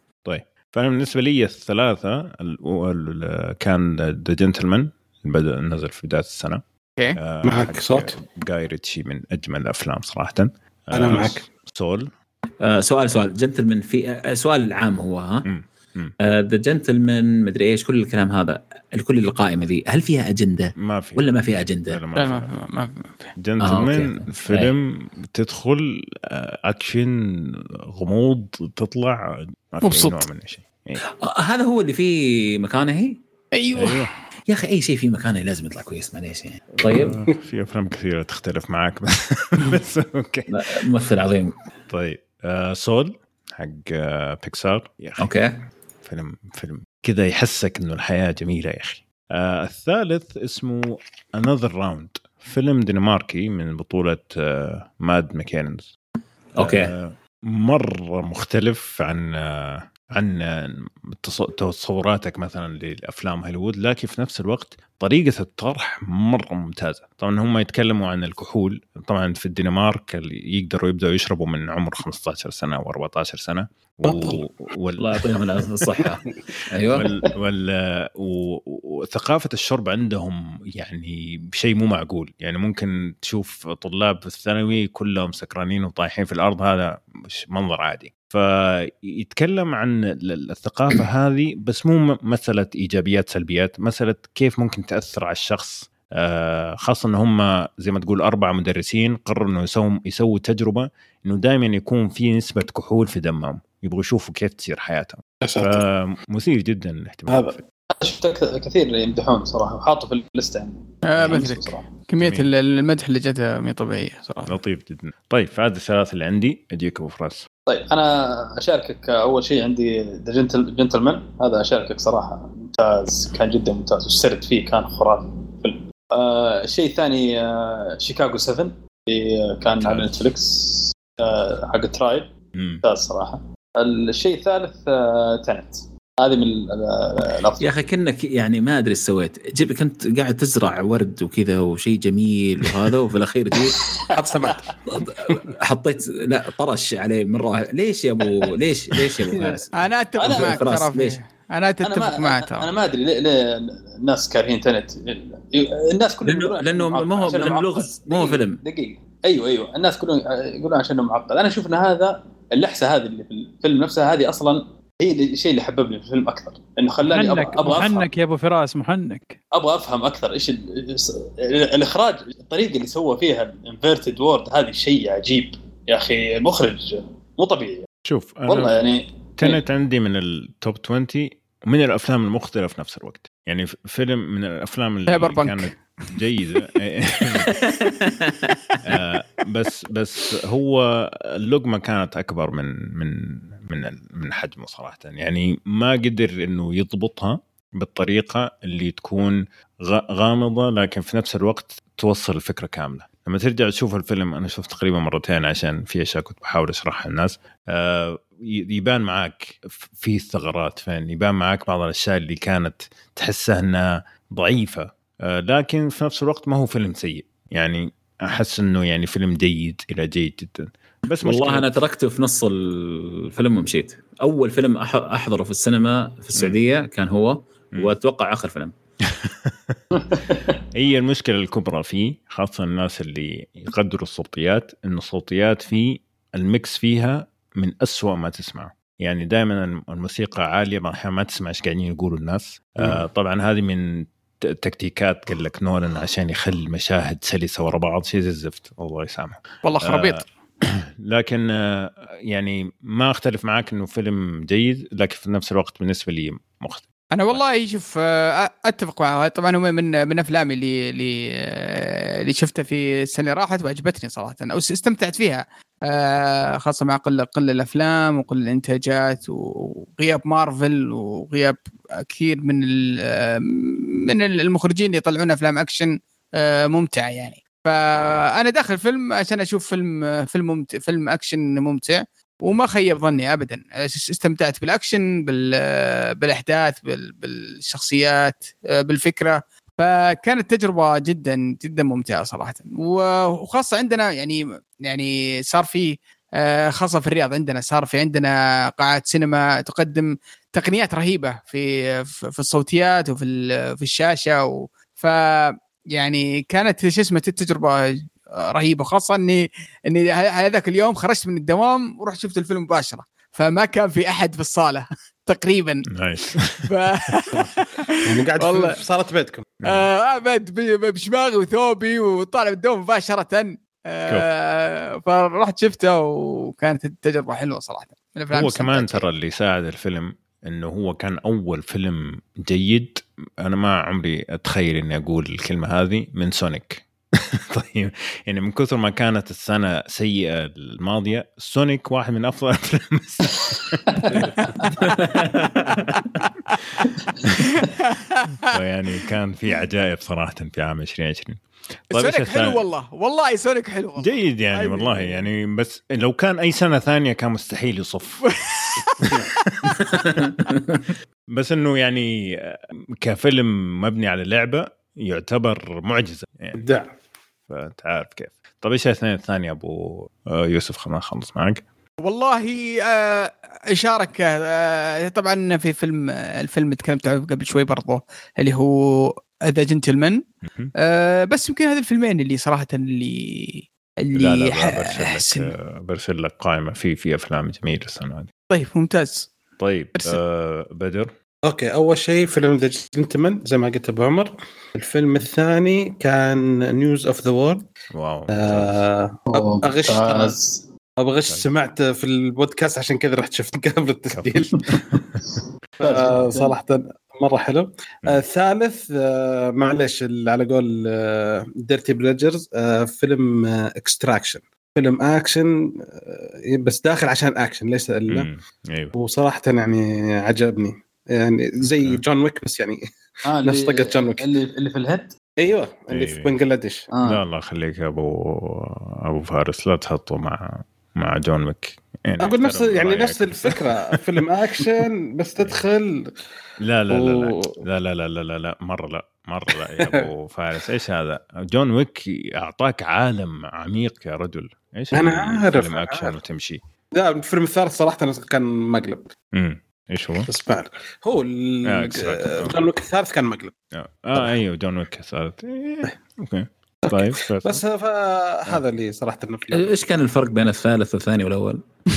Speaker 1: فأنا بالنسبة لي الثلاثة ال- ال- كان The Gentlemen بدأ نزل في بداية السنة.
Speaker 6: okay.
Speaker 1: آه،
Speaker 4: معك صوت؟
Speaker 1: Guy Ritchie من أجمل الأفلام صراحة.
Speaker 4: أنا
Speaker 1: آه،
Speaker 4: معك.
Speaker 1: سول
Speaker 3: آه سؤال سؤال. جنتلمان في آه سؤال عام هو ها؟
Speaker 1: مم.
Speaker 3: The Gentlemen مدري إيش كل الكلام هذا كل القائمة ذي. هل فيها أجندة؟
Speaker 1: ما في.
Speaker 3: ولا ما فيها
Speaker 1: لا،
Speaker 3: اجنده؟
Speaker 1: لا، ما في.
Speaker 6: ما- ما
Speaker 1: Gentlemen
Speaker 3: okay.
Speaker 1: فيلم تدخل آه، أكشن غموض تطلع ما في
Speaker 6: مبسوط.
Speaker 1: نوع من الشيء. إيه.
Speaker 3: آه هذا هو اللي فيه مكانه
Speaker 6: أيوه.
Speaker 1: أيوه.
Speaker 3: يا أخي أي شيء فيه مكانه لازم يطلع كويس معليش. يعني طيب.
Speaker 1: آه، في أفلام كثيرة تختلف معك بس بس
Speaker 3: okay. ممثل عظيم.
Speaker 1: طيب آه Soul حق آه بيكسار يا أخي.
Speaker 3: okay.
Speaker 1: فيلم فيلم. كذا يحسك إنه الحياة جميلة يا أخي. آه الثالث اسمه Another Round فيلم دنماركي من بطولة آه Mads Mikkelsen
Speaker 3: okay.
Speaker 1: آه مرة مختلف عن آه عن تص- تصوراتك مثلا لأفلام هوليوود لكن في نفس الوقت طريقة الطرح مرة ممتازة. طبعا هم يتكلموا عن الكحول طبعا في الدنمارك اللي يقدروا يبدأوا يشربوا من عمر 15 سنة أو 14 سنة. و...
Speaker 3: الله
Speaker 1: وال...
Speaker 3: يعطيهم الصحة. أيوه.
Speaker 1: وال... وال... و... وثقافة الشرب عندهم يعني شيء مو معقول. يعني ممكن تشوف طلاب في الثانوي كلهم سكرانين وطايحين في الأرض هذا مش منظر عادي. فيتكلم عن ال- الثقافة هذه بس مو م- مسألة إيجابيات سلبيات مسألة كيف ممكن تأثر على الشخص. آه، خاصة إن هم زي ما تقول أربع مدرسين قرروا إنه يسووا يسووا تجربة إنه دائما يكون في نسبة كحول في دمهم يبغوا يشوفوا كيف تصير حياتهم.
Speaker 4: يا ساتر.
Speaker 1: فمثير جدا الاهتمام
Speaker 4: هذا
Speaker 2: شفت كثير يمدحون صراحة وحاطه في ال list يعني.
Speaker 6: آه
Speaker 2: يعني
Speaker 6: مثلك
Speaker 2: صراحة.
Speaker 6: كمية المدح اللي جتها مي طبيعية صراحة.
Speaker 1: لطيف جدا. طيب فهذه الثلاث اللي عندي اجيك أبو فراس.
Speaker 2: طيب أنا أشاركك أول شيء عندي The Gentle Gentlemen هذا أشاركك صراحة. ممتاز. كان جدا ممتاز. والسرد فيه كان خرافي فيلم آه الشيء الثاني آه شيكاغو 7 اللي كان على نتفلكس آه حق trial
Speaker 1: مم.
Speaker 2: ممتاز صراحة. الشيء الثالث آه Tenet هذه من ال- ال- الأفضل.
Speaker 3: يا أخي كأنك يعني ما أدري إيش سويت. جيب كنت قاعد تزرع ورد وكذا وشيء جميل وهذا وفي الأخير جيت.
Speaker 6: حط
Speaker 3: حطيت لا طرش عليه مره ليش يا ابو ليش ليش يا أبو فارس؟
Speaker 6: أنا أتفق
Speaker 2: أنا-
Speaker 6: معك ترى
Speaker 3: ليش؟
Speaker 6: أنا
Speaker 2: أتفق
Speaker 6: معك
Speaker 2: ما أنا
Speaker 6: ترى
Speaker 2: ما أدري ليه, ليه الناس كارهين Tenet. الناس كلهم
Speaker 3: لأنه
Speaker 2: يقولون لأنه
Speaker 3: ما هو
Speaker 2: لأنه.
Speaker 3: لغز ما هو فيلم.
Speaker 2: دقيقة. أيوه أيوه. الناس كلهم يقولون عشان انه معقد أنا أشوف إن هذا اللحسة هذه اللي في الفيلم نفسها هذه أصلا هي اللي- الشيء اللي حببني في الفيلم أكثر إنه خلاني أبغى
Speaker 7: محنك
Speaker 2: أبغى أفهم.
Speaker 7: محنك يا أبو فراس محنك.
Speaker 2: أبغى أفهم أكثر إيش ال- الإخراج الطريقة اللي سوى فيها ال inverted world هذه شيء عجيب. يا أخي المخرج مو طبيعي.
Speaker 1: شوف
Speaker 2: والله
Speaker 1: أنا
Speaker 2: يعني
Speaker 1: Tenet عندي من ال top 20 ومن الأفلام المختلفة في نفس الوقت. يعني فيلم من الأفلام اللي
Speaker 6: سايبر بانك.
Speaker 1: كانت جيده آه، بس بس هو اللقمة كانت أكبر من من من من حجمه صراحة. يعني ما قدر إنه يضبطها بالطريقة اللي تكون غامضة لكن في نفس الوقت توصل الفكرة كاملة. لما ترجع تشوف الفيلم أنا شفت تقريبا مرتين عشان في أشياء كنت بحاول أشرحها للناس. آه، يبان معك في ثغرات فين يبان معك بعض الأشياء اللي كانت تحسها إنها ضعيفة. لكن في نفس الوقت ما هو فيلم سيء. يعني أحس إنه يعني فيلم جيد إلى جيد جدا. بس
Speaker 3: والله
Speaker 1: مشكلة
Speaker 3: أنا تركته في نص الفيلم ومشيت. أول فيلم أحضره في السينما في السعودية كان هو
Speaker 1: مم.
Speaker 3: وأتوقع آخر فيلم.
Speaker 1: هي المشكلة الكبرى فيه خاصة الناس اللي يقدروا الصوتيات انه الصوتيات فيه الميكس فيها من أسوأ ما تسمعه. يعني دائما الموسيقى عالية ما تسمع إيش قاعدين يقولوا الناس. آه طبعا هذه من تكتيكات قال لك نولان عشان يخلي المشاهد سلسة ورا بعض شيء زي الزفت. الله يسامحه.
Speaker 6: والله خرابيط.
Speaker 1: لكن آه، يعني ما أختلف معك إنه فيلم جيد لكن في نفس الوقت بالنسبة لي مختلف.
Speaker 6: أنا والله شوف آه، أتفق معه. طبعا هو من من أفلامي اللي اللي آه، اللي شفتها في السنة اللي راحت وعجبتني صراحة أو استمتعت فيها. آه، خاصة مع قله قلة الأفلام وقلة الإنتاجات وغياب مارفل وغياب كثير من آه، من المخرجين اللي يطلعون أفلام أكشن آه، ممتعه يعني. فأنا داخل فيلم عشان أشوف فيلم فيلم ممتع فيلم أكشن ممتع وما خيب ظني ابدا. استمتعت بالأكشن بال- بالأحداث بال- بالشخصيات بالفكرة. فكانت تجربة جدا جدا ممتعة صراحة. وخاصة عندنا يعني يعني صار في آه، خاصة في الرياض عندنا صار في عندنا قاعات سينما تقدم تقنيات رهيبة في في الصوتيات وفي في الشاشة و ف يعني كانت شو اسمه التجربه رهيبة خاصة إني إني هذاك اليوم خرجت من الدوام ورحت شفت الفيلم مباشرة. فما كان في أحد في الصالة تقريبا.
Speaker 1: نايس.
Speaker 6: ف...
Speaker 4: يعني قاعد
Speaker 6: والله.
Speaker 4: في صالة بيتكم.
Speaker 6: آه ب- بشماغي وثوبي وطالع من الدوام مباشرة. آه فرحت شفته وكانت التجربه حلوة صراحة.
Speaker 1: هو كمان ترى اللي ساعد الفيلم إنه هو كان أول فيلم جيد. أنا ما عمري أتخيل إني أقول الكلمة هذه من Sonic طيب يعني من كثر ما كانت السنة سيئة الماضية Sonic واحد من أفضل أفلام يعني كان في عجائب صراحة في عام 2020 طيب Sonic؟
Speaker 6: حلو والله والله Sonic حلو والله.
Speaker 1: جيد يعني. والله يعني بس لو كان أي سنة ثانية كان مستحيل يصف بس إنه يعني كفيلم مبني على لعبة يعتبر معجزة يعني
Speaker 4: إبداع
Speaker 1: فأنت عارف كيف. طيب إيش الثاني الثاني أبو آه، يوسف؟ خلينا نخلص معك.
Speaker 6: والله آه شارك آه طبعا في فيلم الفيلم تكلمت عنه قبل شوي برضه اللي هو
Speaker 1: The
Speaker 6: Gentlemen بس يمكن هذه الفيلمين اللي صراحة اللي اللي
Speaker 1: لا لا, برسل لك برسل لك قائمة في في أفلام جميلة السنة هذه.
Speaker 6: طيب ممتاز.
Speaker 1: طيب. آه بدر.
Speaker 4: okay أول شيء فيلم The Gentlemen زي ما قلت أبو عمر. الفيلم الثاني كان نيوز اوف ذا وورد
Speaker 1: واو
Speaker 4: اغش
Speaker 2: ممتاز.
Speaker 4: أبغى غش سمعت في البودكاست عشان كذا رحت شفت قبل التسجيل. آه، صراحة مرة حلو. آه، الثالث آه، معلش على قول guilty pleasures فيلم Extraction فيلم اكشن آه، بس داخل عشان اكشن ليس إلا.
Speaker 1: مم. أيوه.
Speaker 4: وصراحة يعني عجبني. يعني زي جون ويك بس يعني
Speaker 2: آه
Speaker 4: نفس طقة جون ويك.
Speaker 2: اللي اللي في الهند؟
Speaker 4: أيوه اللي في
Speaker 1: أيوة.
Speaker 4: بنجلاديش
Speaker 2: آه.
Speaker 1: لا الله يخليك يا ابو أبو فارس. لا تحطه مع مع جون ويك. يعني
Speaker 4: أقول نفس يعني. نفس الفكرة. فيلم أكشن بس تدخل
Speaker 1: لا لا لا
Speaker 4: و-
Speaker 1: لا لا لا لا لا لا. مرة لا مرة لا يا أبو فارس. إيش هذا؟ جون ويك أعطاك عالم عميق يا رجل.
Speaker 4: إيش
Speaker 1: اللي
Speaker 4: عارف،
Speaker 1: فيلم أكشن
Speaker 4: عارف.
Speaker 1: وتمشي.
Speaker 4: لا الفيلم الثالث صراحة كان مقلب.
Speaker 1: امم إيش هو؟
Speaker 4: بس ما أعرف. هو
Speaker 1: آه،.
Speaker 4: جون ويك الثالث كان مقلب.
Speaker 1: آه آه، أيوه جون ويك صارت إيه، okay. طيب
Speaker 4: بس فهذا اللي صراحة النفل
Speaker 3: إيش كان الفرق بين الثالث والثاني والأول؟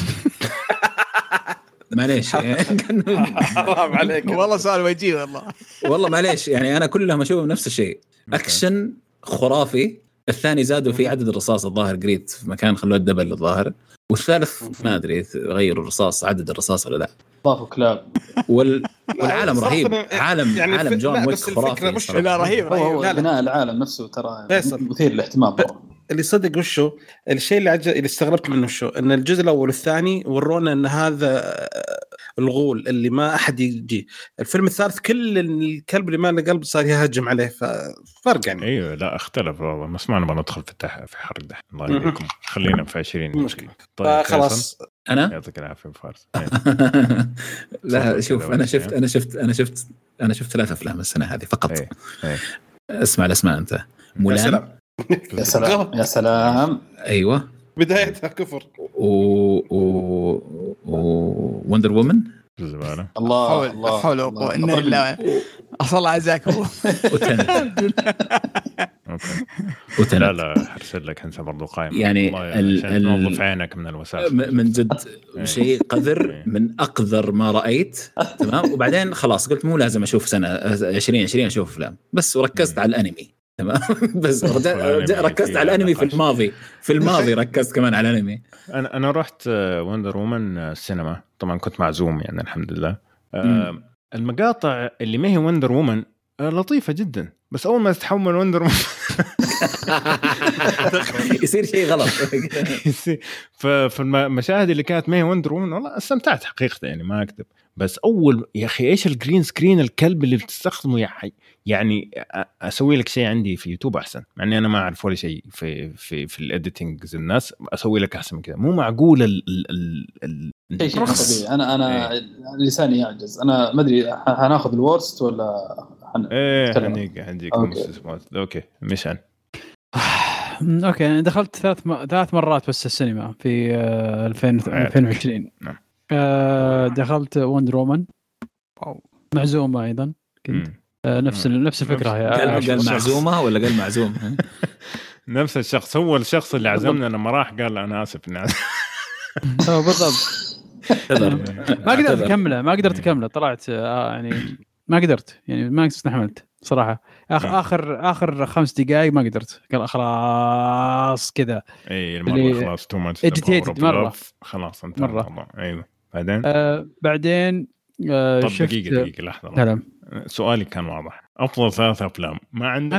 Speaker 3: معليش
Speaker 4: حرام عليك.
Speaker 6: والله سؤال وجيه والله.
Speaker 3: والله معليش يعني أنا كلهم أشوفهم نفس الشيء. اكشن خرافي. الثاني زادوا فيه عدد الرصاص الظاهر. قريت في مكان خلوه double الظاهر. والثالث ما أدري غيروا الرصاص عدد الرصاص ولا لا.
Speaker 2: ضافوا كلاب.
Speaker 3: وال... والعالم رهيب. عالم
Speaker 4: يعني
Speaker 3: عالم جون ويك خرافي
Speaker 4: مش-.
Speaker 6: لا رهيب
Speaker 2: هو. بناء العالم نفسه ترى. مثير للاهتمام.
Speaker 4: اللي صدق وشو الشيء اللي عجب اللي استغربت منه شو إن الجزء الأول والثاني ورونا إن هذا الغول اللي ما أحد يجي. الفيلم الثالث كل الكلب اللي ما له قلب صار يهجم عليه ففرق يعني.
Speaker 1: أيوه لا اختلف. والله بس ما نبغى ندخل في التح... في حرق ده. الله. يهديكم خلينا في 20
Speaker 4: مشكلة.
Speaker 1: طيب
Speaker 4: فخلاص.
Speaker 3: أنا؟
Speaker 1: يعطيك العافية فارس. إيه.
Speaker 3: لا شوف
Speaker 1: أنا
Speaker 3: شفت
Speaker 1: يعني.
Speaker 3: أنا شفت أنا شفت أنا شفت ثلاث أفلام السنة هذه فقط.
Speaker 1: إيه. إيه.
Speaker 3: اسمع الاسماء أنت.
Speaker 4: يا
Speaker 3: مولان؟
Speaker 4: سلام.
Speaker 2: يا سلام يا سلام.
Speaker 3: أيوه.
Speaker 4: بدايتها كفر.
Speaker 3: و و و وندر وومن
Speaker 1: زباله
Speaker 2: الله
Speaker 6: حول
Speaker 2: الله
Speaker 6: حول
Speaker 2: الله.
Speaker 6: وقوة إلا بالله أصل عزاك هو
Speaker 3: وتنت
Speaker 1: okay. لا لا حرسل لك انت برضو قائم
Speaker 3: يعني ال-
Speaker 1: تنظف عينك من الوساخ.
Speaker 3: م- من جد
Speaker 1: إيه.
Speaker 3: شيء قذر من أقذر ما رأيت. تمام؟ وبعدين خلاص قلت مو لازم أشوف سنة 2020 أشوف أفلام. بس وركزت
Speaker 1: مم.
Speaker 3: على الأنمي. تمام؟ بس ركزت على الانمي في. الماضي. في الماضي ركزت كمان على الانمي
Speaker 1: أنا أنا رحت Wonder Woman السينما طبعا كنت معزوم يعني الحمد لله. آه،. المقاطع اللي ما هي Wonder Woman لطيفة جدا. بس أول ما تتحول Wonder Woman
Speaker 3: يصير شيء غلط.
Speaker 1: ففي المشاهد اللي كانت ما هي Wonder Woman والله استمتعت حقيقة يعني ما أكذب. بس أول يا أخي إيش ال green screen الكلب اللي بتستخدمه يا حي؟ يعني أسوي لك شيء عندي في يوتيوب أحسن مع إني أنا ما أعرف ولا شيء في في في ال editing الناس أسوي لك أحسن من كذا مو معقول ال ال ال ال
Speaker 2: شيء شيء مو
Speaker 1: الرخص.
Speaker 2: طبيعي أنا أنا لساني يعجز. أنا ما أدري حناخذ ال worst ولا حن...
Speaker 1: إيه
Speaker 2: okay.
Speaker 1: مستثمرات. okay مشان.
Speaker 7: okay أنا دخلت ثلاث م... ثلاث مرات بس السينما في آه، 2000 2020
Speaker 1: نعم.
Speaker 7: آه، دخلت Wonder Woman معزومه أيضا كنت.
Speaker 1: مم.
Speaker 7: آه، نفس نفس الفكرة. هي
Speaker 3: قال قال معزومة ولا قال معزوم؟
Speaker 1: نفس الشخص. هو الشخص اللي عزمنا لما راح قال أنا آسف اني
Speaker 7: بالضبط. ما قدرت. أكمله ما قدرت أكمله. طلعت آه يعني ما قدرت. يعني ما استحملت صراحة. آخر
Speaker 1: مم.
Speaker 7: اخر آخر خمس دقائق ما قدرت. قال خلاص كذا
Speaker 1: إي
Speaker 7: المرة
Speaker 1: خلاص تو ماتش
Speaker 7: مرة.
Speaker 1: خلاص انتهى
Speaker 7: مرة.
Speaker 1: الموضوع. أيوه بعدين؟
Speaker 7: آه بعدين آه
Speaker 1: طب
Speaker 7: شفت
Speaker 1: دقيقة دقيقة لحظة
Speaker 7: لا
Speaker 1: سؤالي كان واضح. أفضل ثلاث أفلام. ما عندك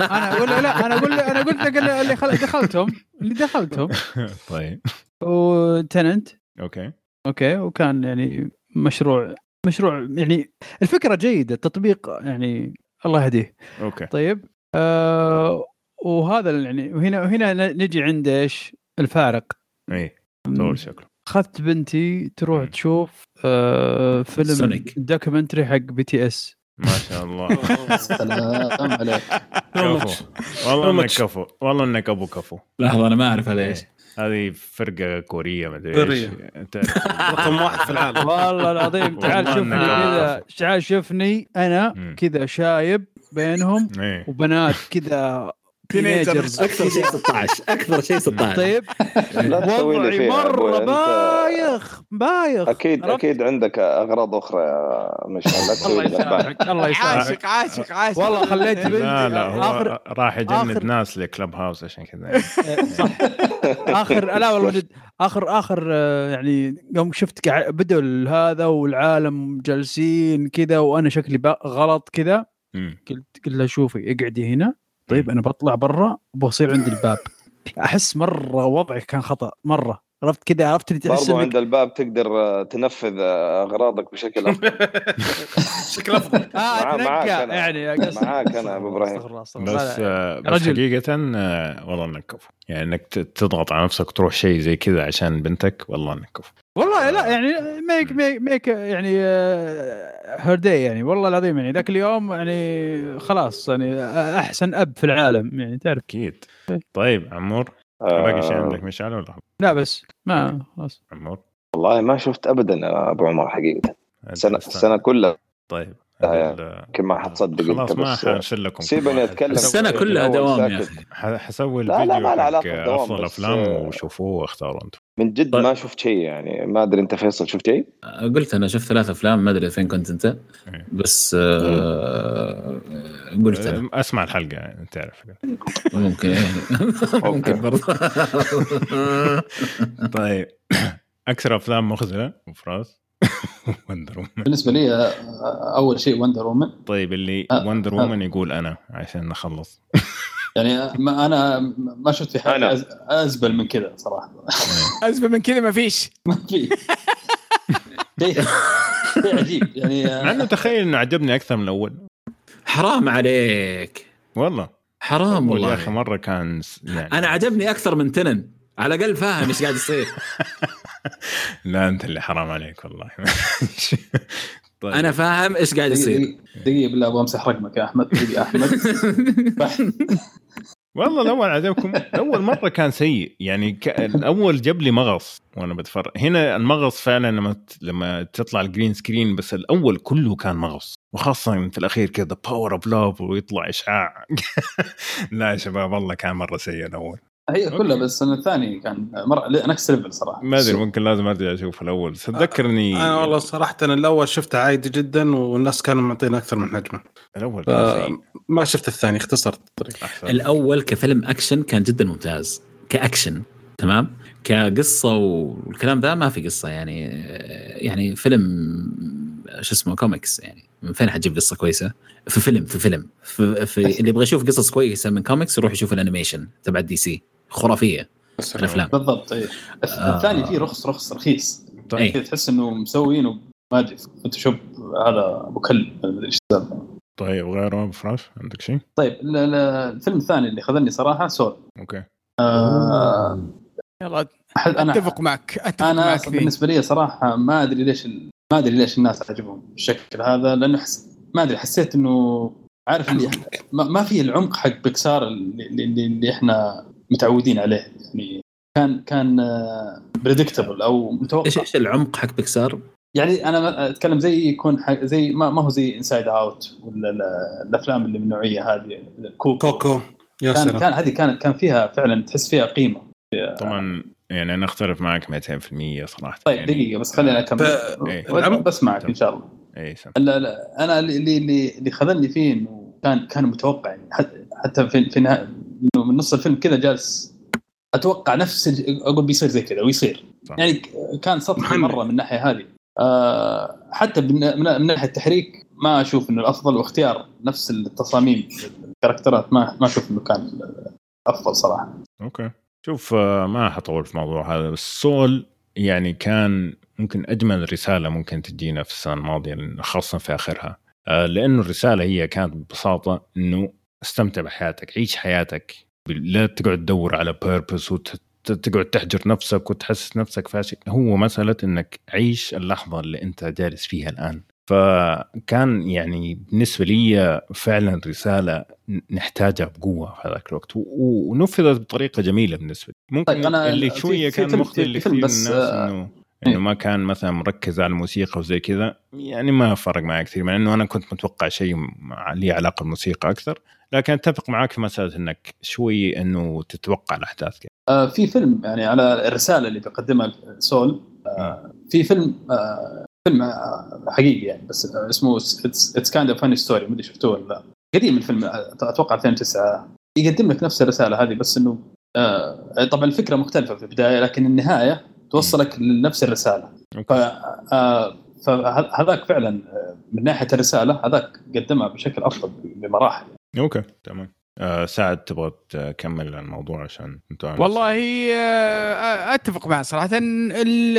Speaker 7: أنا أقول أنا أقول لا أنا أقول أنا قلت لك اللي خل- دخلتهم. اللي دخلتهم.
Speaker 1: طيب.
Speaker 7: و
Speaker 1: Tenet
Speaker 7: okay. okay. وكان يعني مشروع مشروع يعني الفكرة جيدة التطبيق يعني الله يهديه.
Speaker 1: okay.
Speaker 7: طيب. آه وهذا يعني وهنا وهنا نجي عند إيش؟ الفارق.
Speaker 1: اي طول شكله.
Speaker 7: اخذت بنتي تروح. تشوف آه فيلم
Speaker 3: Sonic.
Speaker 7: documentary حق BT S.
Speaker 1: ما شاء الله.
Speaker 2: سلام عليك.
Speaker 1: كفو. والله
Speaker 4: إنك.
Speaker 1: كفو. والله إنك أبو كفو.
Speaker 3: لحظة أنا ما أعرف هذا إيش.
Speaker 1: هذه فرقة كورية ما أدري إيش.
Speaker 4: كورية.
Speaker 1: أنت
Speaker 4: رقم واحد في العالم.
Speaker 7: والله العظيم تعال شوفني كذا. تعال شوفني
Speaker 1: أنا.
Speaker 7: كذا شايب بينهم
Speaker 1: إيه.
Speaker 7: وبنات كذا
Speaker 4: Teenagers.
Speaker 3: أكثر شيء 16 أكثر شيء 16
Speaker 7: طيب.
Speaker 5: لا تسوي لي
Speaker 7: وضعي
Speaker 5: مرة
Speaker 7: بايخ بايخ. أكيد؟
Speaker 5: أكيد عندك أغراض أخرى يا مشعل. لا تسوي
Speaker 7: الله. يسامحك. الله يسامحك.
Speaker 6: عاشق عاشق عاشق.
Speaker 7: والله خليت بنتي
Speaker 1: لا لا هو راح يجند ناس لكلب هاوس عشان كذا.
Speaker 7: صح. اخر لا والله جد اخر آخر آه، يعني يوم شفت بدوا هذا والعالم جالسين كذا وأنا شكلي غلط كذا. قلت قلت لها شوفي اقعدي هنا. طيب أنا بطلع برا وبصير عند الباب. أحس مرة وضعي كان خطأ مرة. عرفت كذا عرفت اللي تحس
Speaker 5: برضو عند الباب تقدر آه، تنفذ آه، أغراضك بشكل أفضل.
Speaker 4: شكل أفضل.
Speaker 7: آه
Speaker 5: مع- معاك أنا.
Speaker 7: يعني
Speaker 5: معاك
Speaker 7: الله، أستغفر الله.
Speaker 1: بس آه، بس آه، والله إنك كفو. يعني إنك تضغط على نفسك تروح شيء زي كذا عشان بنتك والله إنك كفو.
Speaker 7: والله لا يعني make make, make يعني her day يعني. والله العظيم يعني ذاك اليوم يعني خلاص يعني أحسن أب في العالم يعني تعرف. أكيد.
Speaker 1: طيب عمور. باقي شيء عندك مشعل ولا؟
Speaker 7: لا بس ما خلاص.
Speaker 1: عمور
Speaker 5: والله ما شفت ابدا أبو عمر حقيقة.
Speaker 1: السنة
Speaker 5: السنة كلها.
Speaker 1: طيب
Speaker 5: آه، يمكن ما حتصدق
Speaker 1: خلاص
Speaker 5: أنت
Speaker 1: ما
Speaker 5: بس
Speaker 1: حنشيل لكم
Speaker 5: سيبني أتكلم.
Speaker 3: السنة كلها دوام يا. أخي.
Speaker 1: ح- حسوي
Speaker 5: لا، لا،
Speaker 1: الفيديو
Speaker 5: ما له بالدوام، أفضل
Speaker 1: أفلام
Speaker 5: آه،
Speaker 1: وشوفوه واختاروا أنتم.
Speaker 5: من جد
Speaker 3: طيب.
Speaker 5: ما شفت شيء يعني ما أدري أنت فيصل شفت شيء؟
Speaker 3: قلت أنا شفت ثلاث أفلام ما أدري فين كنت أنت
Speaker 1: إيه.
Speaker 3: بس آه قلت أنا.
Speaker 1: أسمع الحلقة يعني تعرف.
Speaker 3: ممكن يعني ممكن برضه
Speaker 1: طيب. أكثر أفلام مخذلة وفراس Wonder Woman
Speaker 2: بالنسبة لي آه، أول شيء Wonder Woman
Speaker 1: طيب اللي
Speaker 2: آه،
Speaker 1: Wonder
Speaker 2: آه.
Speaker 1: Woman يقول أنا عشان نخلص.
Speaker 2: يعني ما أنا ما شفت في
Speaker 5: حاجة.
Speaker 2: أز- أزبل من كذا صراحة.
Speaker 6: أزبل من كذا ما فيش.
Speaker 2: ما في. شيء عجيب. يعني
Speaker 1: مع إنه تخيل إنه عجبني أكثر من الأول.
Speaker 3: حرام عليك.
Speaker 1: والله.
Speaker 3: حرام
Speaker 1: أول يا أخي
Speaker 3: والله
Speaker 1: مرة كان يعني.
Speaker 3: أنا عجبني أكثر من Tenet. على الأقل فاهم إيش قاعد يصير.
Speaker 1: لا أنت اللي حرام عليك والله. طيب.
Speaker 3: أنا فاهم إيش قاعد يصير.
Speaker 2: دقيقة دقيقة بالله أبغى أمسح رقمك يا أحمد. دقيقة أحمد.
Speaker 1: والله الأول عجبكم اول مرة كان سيء. يعني ك... الأول جاب لي مغص وأنا بتفرج هنا المغص فعلا لما ت... لما تطلع ال green screen بس الأول كله كان مغص. وخاصة في الأخير كذا power of love ويطلع إشعاع. لا يا شباب والله كان مرة سيء الأول.
Speaker 2: هي كلها بس أنا الثاني كان مره next level صراحة.
Speaker 1: ما أدري ممكن لازم أرجع أشوف الأول. بس اتذكرني
Speaker 4: أنا والله صراحة أنا الأول شفته عادي جدا والناس كانوا معطينا أكثر من حجمه
Speaker 1: الأول. كان سيء
Speaker 4: ما شفت الثاني اختصرت الطريق
Speaker 1: أحسن.
Speaker 3: الأول كفيلم أكشن كان جدا ممتاز كأكشن تمام؟ كقصة والكلام ذا ما في قصة يعني يعني فيلم شو اسمه كوميكس يعني. من فين حتجيب قصة كويسة؟ في فيلم في فيلم. في, في اللي يبغى يشوف قصص كويسة من كوميكس يروح يشوف ال animation تبع DC خرافية الأفلام.
Speaker 2: بالضبط اي
Speaker 3: آه.
Speaker 2: الثاني فيه رخص رخص رخيص.
Speaker 1: طيب.
Speaker 2: كذا تحس إنه مسوينه ما أدري. فوتوشوب هذا أبو كلب ما ادري إيش
Speaker 1: طيب وغيره ابو فراس عندك شيء؟
Speaker 2: طيب ال- ال- الفيلم الثاني اللي خذلني صراحة Soul.
Speaker 1: okay.
Speaker 2: آه
Speaker 6: يلا
Speaker 2: أنا
Speaker 6: أتفق معك أتفق
Speaker 2: أنا
Speaker 6: معك.
Speaker 2: بالنسبة لي صراحة ما أدري ليش ال- ما أدري ليش الناس عجبهم بالشكل هذا لأنه حس... ما أدري حسيت إنه عارف اللي ما, ما في العمق حق بيكسار اللي, اللي, اللي إحنا متعودين عليه. يعني كان كان predictable أو متوقع.
Speaker 3: إيش إيش العمق حق بيكسار؟
Speaker 2: يعني أنا أتكلم زي يكون حق زي ما, ما هو زي Inside Out ولا ال- الأفلام اللي من النوعية هذه كوكو,
Speaker 4: كوكو. يا
Speaker 2: كان
Speaker 4: سلام.
Speaker 2: كان هذه كانت كان فيها فعلا تحس فيها قيمة.
Speaker 1: طبعا يعني أنا أختلف معك 200% صراحة.
Speaker 2: طيب
Speaker 1: يعني
Speaker 2: دقيقة بس خليني أكمل.
Speaker 4: ف-
Speaker 1: إيه.
Speaker 2: و- بسمعك إن شاء الله.
Speaker 1: إيه سم.
Speaker 2: لا لا أنا اللي اللي اللي, خذلني فيه إنه كان كان متوقع. يعني حتى في في إنه من نص الفيلم كذا جالس. أتوقع نفس أقول بيصير زي كذا ويصير.
Speaker 1: صح.
Speaker 2: يعني كان سطحي. مرة من الناحية هذه. آه حتى من من من ناحية التحريك ما أشوف إنه الأفضل واختيار نفس التصاميم ال characters ما ما أشوف إنه كان أفضل صراحة.
Speaker 1: أوكي. شوف آه، ما حطول في الموضوع هذا بس سول يعني كان ممكن أجمل رسالة ممكن تجينا في السنة الماضية خاصة في آخرها. آه، لأنه الرسالة هي كانت ببساطة إنه استمتع بحياتك عيش حياتك. لا تقعد تدور على بيربس وتقعد تحجر نفسك وتحسس نفسك فاشل هو مسألة إنك عيش اللحظة اللي أنت جالس فيها الآن. فكان يعني بالنسبة لي فعلا رسالة نحتاجها بقوة في هذاك الوقت. ونفذت بطريقة جميلة بالنسبة لي. ممكن
Speaker 2: طيب، أنا
Speaker 1: اللي شوية
Speaker 2: في
Speaker 1: كان مخطئ
Speaker 2: في
Speaker 1: لكثير من الناس
Speaker 2: آه، إنه.
Speaker 1: إنه ما كان مثلا مركز على الموسيقى وزي كذا يعني ما فرق معي كثير. مع إنه أنا كنت متوقع شيء ليه علاقة بالموسيقى أكثر. لكن أتفق معك في مسألة إنك شوي إنه تتوقع الأحداث كده.
Speaker 2: آه في فيلم يعني على الرسالة اللي بيقدمها سول آه في فيلم آه فيلم آه حقيقي يعني بس آه اسمه It's Kind of a Funny Story ما أدري شفتوه ولا لا. قديم الفيلم آه، أتوقع 2009 يقدم لك نفس الرسالة هذه بس إنه آه طبعا الفكرة مختلفة في البداية لكن النهاية توصلك لنفس الرسالة. ف. آه فهذاك فعلا آه، من ناحية الرسالة هذاك قدمها بشكل أفضل بمراحل.
Speaker 1: أوكي. تمام. آه سعد تبغى تكمل الموضوع عشان أنت
Speaker 6: والله آه، أتفق معه صراحة. ال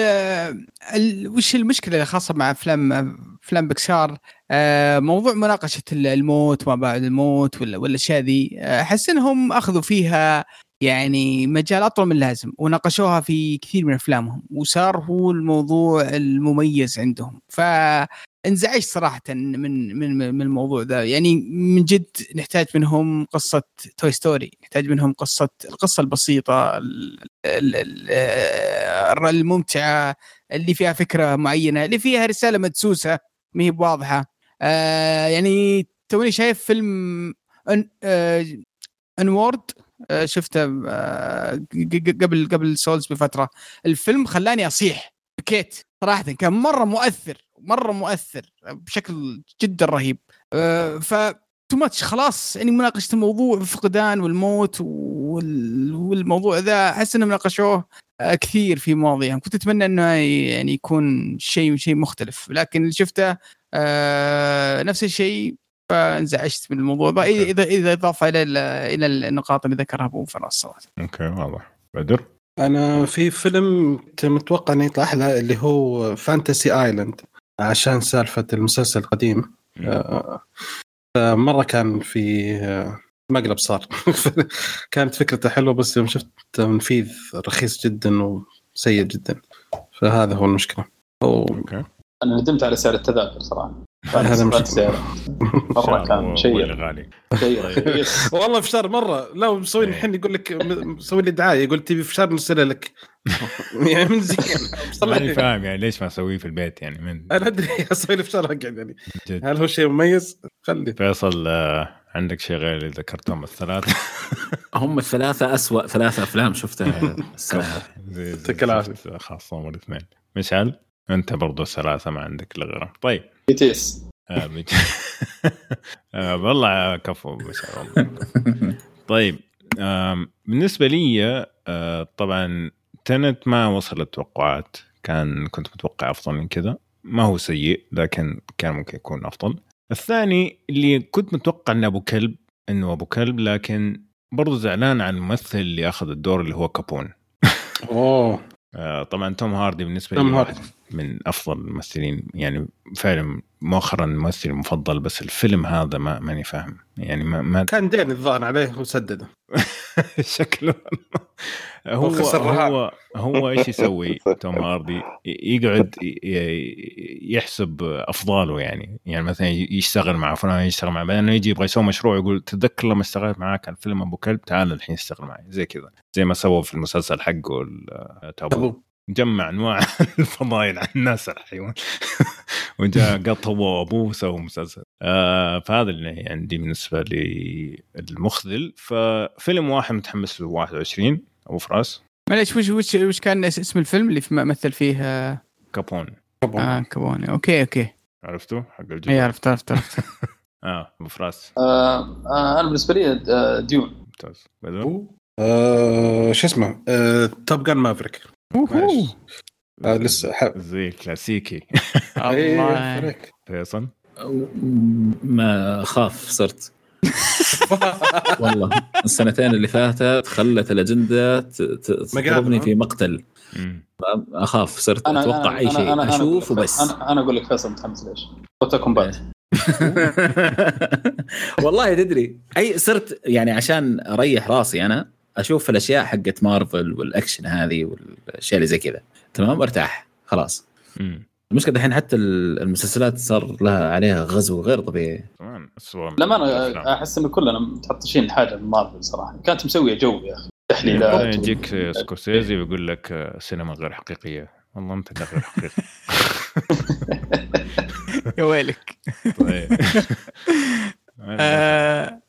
Speaker 6: ال وش المشكلة الخاصه مع أفلام أفلام بكسار آه، موضوع مناقشة الموت ما بعد الموت ولا ولا الاشياء ذي أحس إنهم أخذوا فيها يعني مجال أطول من اللازم وناقشوها في كثير من أفلامهم وصار هو الموضوع المميز عندهم. ف انزعجت صراحة من من من الموضوع ذا. يعني من جد نحتاج منهم قصة Toy Story نحتاج منهم قصة القصة البسيطة ال- ال- ال- الممتعة اللي فيها فكرة معينة اللي فيها رسالة مدسوسة ما هي بواضحة. آه يعني توني شايف فيلم آه Onward آه، شفته آه، قبل قبل Soul بفترة. الفيلم خلاني أصيح. بكيت صراحة كان مرة مؤثر. مرة مؤثر بشكل جدا رهيب. آه، ف too much خلاص يعني مناقشة الموضوع الفقدان والموت وال- والموضوع ذا أحس إنهم ناقشوه آه، كثير في مواضيعهم. كنت أتمنى إنه يعني يكون شيء شيء مختلف. لكن اللي شفته آه، نفس الشيء فانزعجت من الموضوع. إذا إذا اضاف إلى ال- إلى النقاط اللي ذكرها أبو فراس صراحة
Speaker 1: أوكي واضح. بدر؟
Speaker 4: أنا في فيلم كنت متوقع إنه يطلع أحلى اللي هو Fantasy Island عشان سالفة المسلسل القديم. آه، فمرة كان في آه، مقلب صار. كانت فكرته حلوة بس يوم شفت تنفيذ رخيص جدا وسيء جدا. فهذا هو المشكلة. أو
Speaker 1: أوكي.
Speaker 2: أنا ندمت على سعر التذاكر صراحة.
Speaker 4: هذا.
Speaker 2: سعر مرة كان شيء
Speaker 1: غالي.
Speaker 2: رخيص
Speaker 4: والله فشار مرة لا مسوي
Speaker 1: إيه.
Speaker 4: الحين يقول لك مسوي لي دعاية يقول تبي فشار نرسله لك. يعني من زين
Speaker 1: ماني فاهم يعني ليش ما اسويه في البيت يعني من
Speaker 4: أنا أدري أسوي فشار اقعد يعني.
Speaker 1: جد.
Speaker 4: هل هو شيء مميز؟ خلي.
Speaker 1: فيصل آه، عندك شيء غير اللي ذكرتهم الثلاثة؟
Speaker 3: هم الثلاثة أسوأ ثلاثة أفلام شفتها
Speaker 4: يعطيك العافية.
Speaker 1: خاصة الاثنين مشعل أنت برضو ثلاثة ما عندك إلا غيرهم. طيب. BTS والله كفو مشعل والله. طيب بالنسبة لي آه، طبعا Tenet ما وصل التوقعات. كان كنت متوقع أفضل من كذا. ما هو سيء لكن كان ممكن يكون أفضل. الثاني اللي كنت متوقع أنه أبو كلب أنه أبو كلب لكن برضو زعلان عن الممثل اللي أخذ الدور اللي هو Capone.
Speaker 4: أوه.
Speaker 1: آه، طبعا توم هاردي بالنسبة
Speaker 4: توم
Speaker 1: لي
Speaker 4: هاردي.
Speaker 1: من أفضل الممثلين. يعني فعلا مؤخرا ممثلي المفضل بس الفيلم هذا ما ماني فاهم. يعني ما, ما
Speaker 4: كان دين الظاهر عليه وسدده.
Speaker 1: شكله. هو. هو هو إيش يسوي توم هاردي؟ يقعد يحسب أفضاله يعني. يعني مثلا يشتغل مع فلان يشتغل مع بعدين يجي يبغى يسوي مشروع يقول تذكر لما اشتغلت معاك على فيلم أبو كلب تعال الحين اشتغل معي. زي كذا. زي ما سووا في المسلسل حقه تابو.
Speaker 4: تابو.
Speaker 1: جمع أنواع الفضائل عن الناس الحيوان. وجاء قط هو وأبوه وسووا مسلسل. آه فهذا اللي عندي بالنسبة للمخذل. ففيلم واحد متحمس له 21 أبو فراس.
Speaker 6: معليش وش وش وش كان اس- اسم الفيلم اللي في- مثل فيه؟ آه
Speaker 1: كابون.
Speaker 6: آه، كابوني أوكي أوكي.
Speaker 1: عرفته؟ حق
Speaker 6: اي
Speaker 1: الجزء
Speaker 6: عرفت عرفت عرفت.
Speaker 1: آه أبو فراس.
Speaker 2: آه آه أنا بالنسبة لي ديون.
Speaker 1: ممتاز. بدر؟
Speaker 4: شو اسمه؟ توب جان مافريك. آه لسه ح-
Speaker 1: زي كلاسيكي.
Speaker 4: إيه،
Speaker 6: الله.
Speaker 1: فيصل؟
Speaker 3: ما اخاف صرت. والله. السنتين اللي فاتت خلت الأجندة ت- ت- تضربني
Speaker 4: مقابل،
Speaker 3: في مقتل. أخاف صرت
Speaker 2: أنا
Speaker 3: أتوقع أي شيء
Speaker 2: أنا
Speaker 3: أشوف
Speaker 2: أقول لك-
Speaker 3: وبس.
Speaker 2: أنا أنا أقول لك فيصل متحمس ليش؟ Kombat.
Speaker 3: والله تدري أي صرت يعني عشان أريح راسي أنا أشوف الأشياء حقت مارفل والأكشن هذه والأشياء اللي زي كذا. تمام؟ أرتاح. خلاص.
Speaker 1: مم.
Speaker 3: المشكلة الحين حتى المسلسلات صار لها عليها غزو غير طبيعي.
Speaker 1: كمان اسوء من
Speaker 2: لما
Speaker 1: الأفلام.
Speaker 2: أنا أحس إن كلنا متعطشين حاجة من مارفل صراحة. كانت مسوية جو يا أخي. تحليلات
Speaker 1: يجيك سكورسيزي ويقول لك آه، سينما غير حقيقية. والله أنت غير حقيقي.
Speaker 6: يا ويلك.
Speaker 1: طيب.
Speaker 6: آه.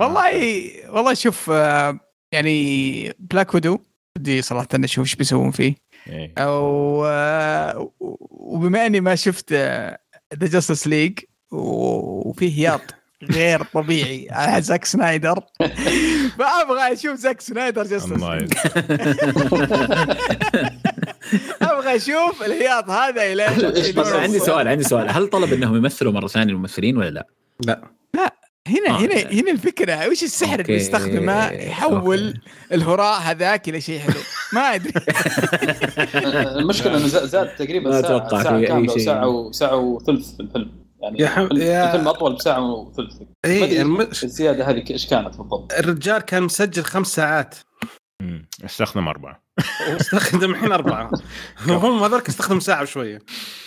Speaker 6: والله والله شوف آه يعني Black Widow بدي صراحة أشوف إيش بيسوون فيه.
Speaker 1: إيه.
Speaker 6: أو وبما إني ما شفت the Justice League وفيه هياط غير طبيعي على زاك سنايدر. فابغى أشوف زاك سنايدر
Speaker 1: Justice.
Speaker 6: أبغى أشوف الهياط هذا
Speaker 2: إلى
Speaker 3: عندي سؤال عندي سؤال. هل طلب إنهم يمثلوا مرة ثانية الممثلين ولا لا؟
Speaker 4: لا.
Speaker 6: هنا
Speaker 3: آه.
Speaker 6: هنا هنا الفكرة وش السحر اللي
Speaker 3: أوكي.
Speaker 6: بيستخدمه يحول
Speaker 3: أوكي.
Speaker 6: الهراء هذاك إلى شيء حلو ما أدري
Speaker 2: المشكلة إنه زاد- تقريبا
Speaker 3: ساعة ساعة
Speaker 2: كاملة
Speaker 3: شيء.
Speaker 2: وساعه وساعه وثلث في الفيلم يعني
Speaker 4: يا حم-
Speaker 2: الفيلم-
Speaker 4: يا-
Speaker 2: الفيلم أطول بساعة وثلث
Speaker 4: اي
Speaker 2: أدري
Speaker 4: الم...
Speaker 2: الزيادة هذه إيش كانت بالضبط؟
Speaker 4: الرجال كان مسجل خمس ساعات
Speaker 1: مم. استخدم أربعة
Speaker 4: واستخدم الحين أربعة هم هذولك استخدم ساعة وشويه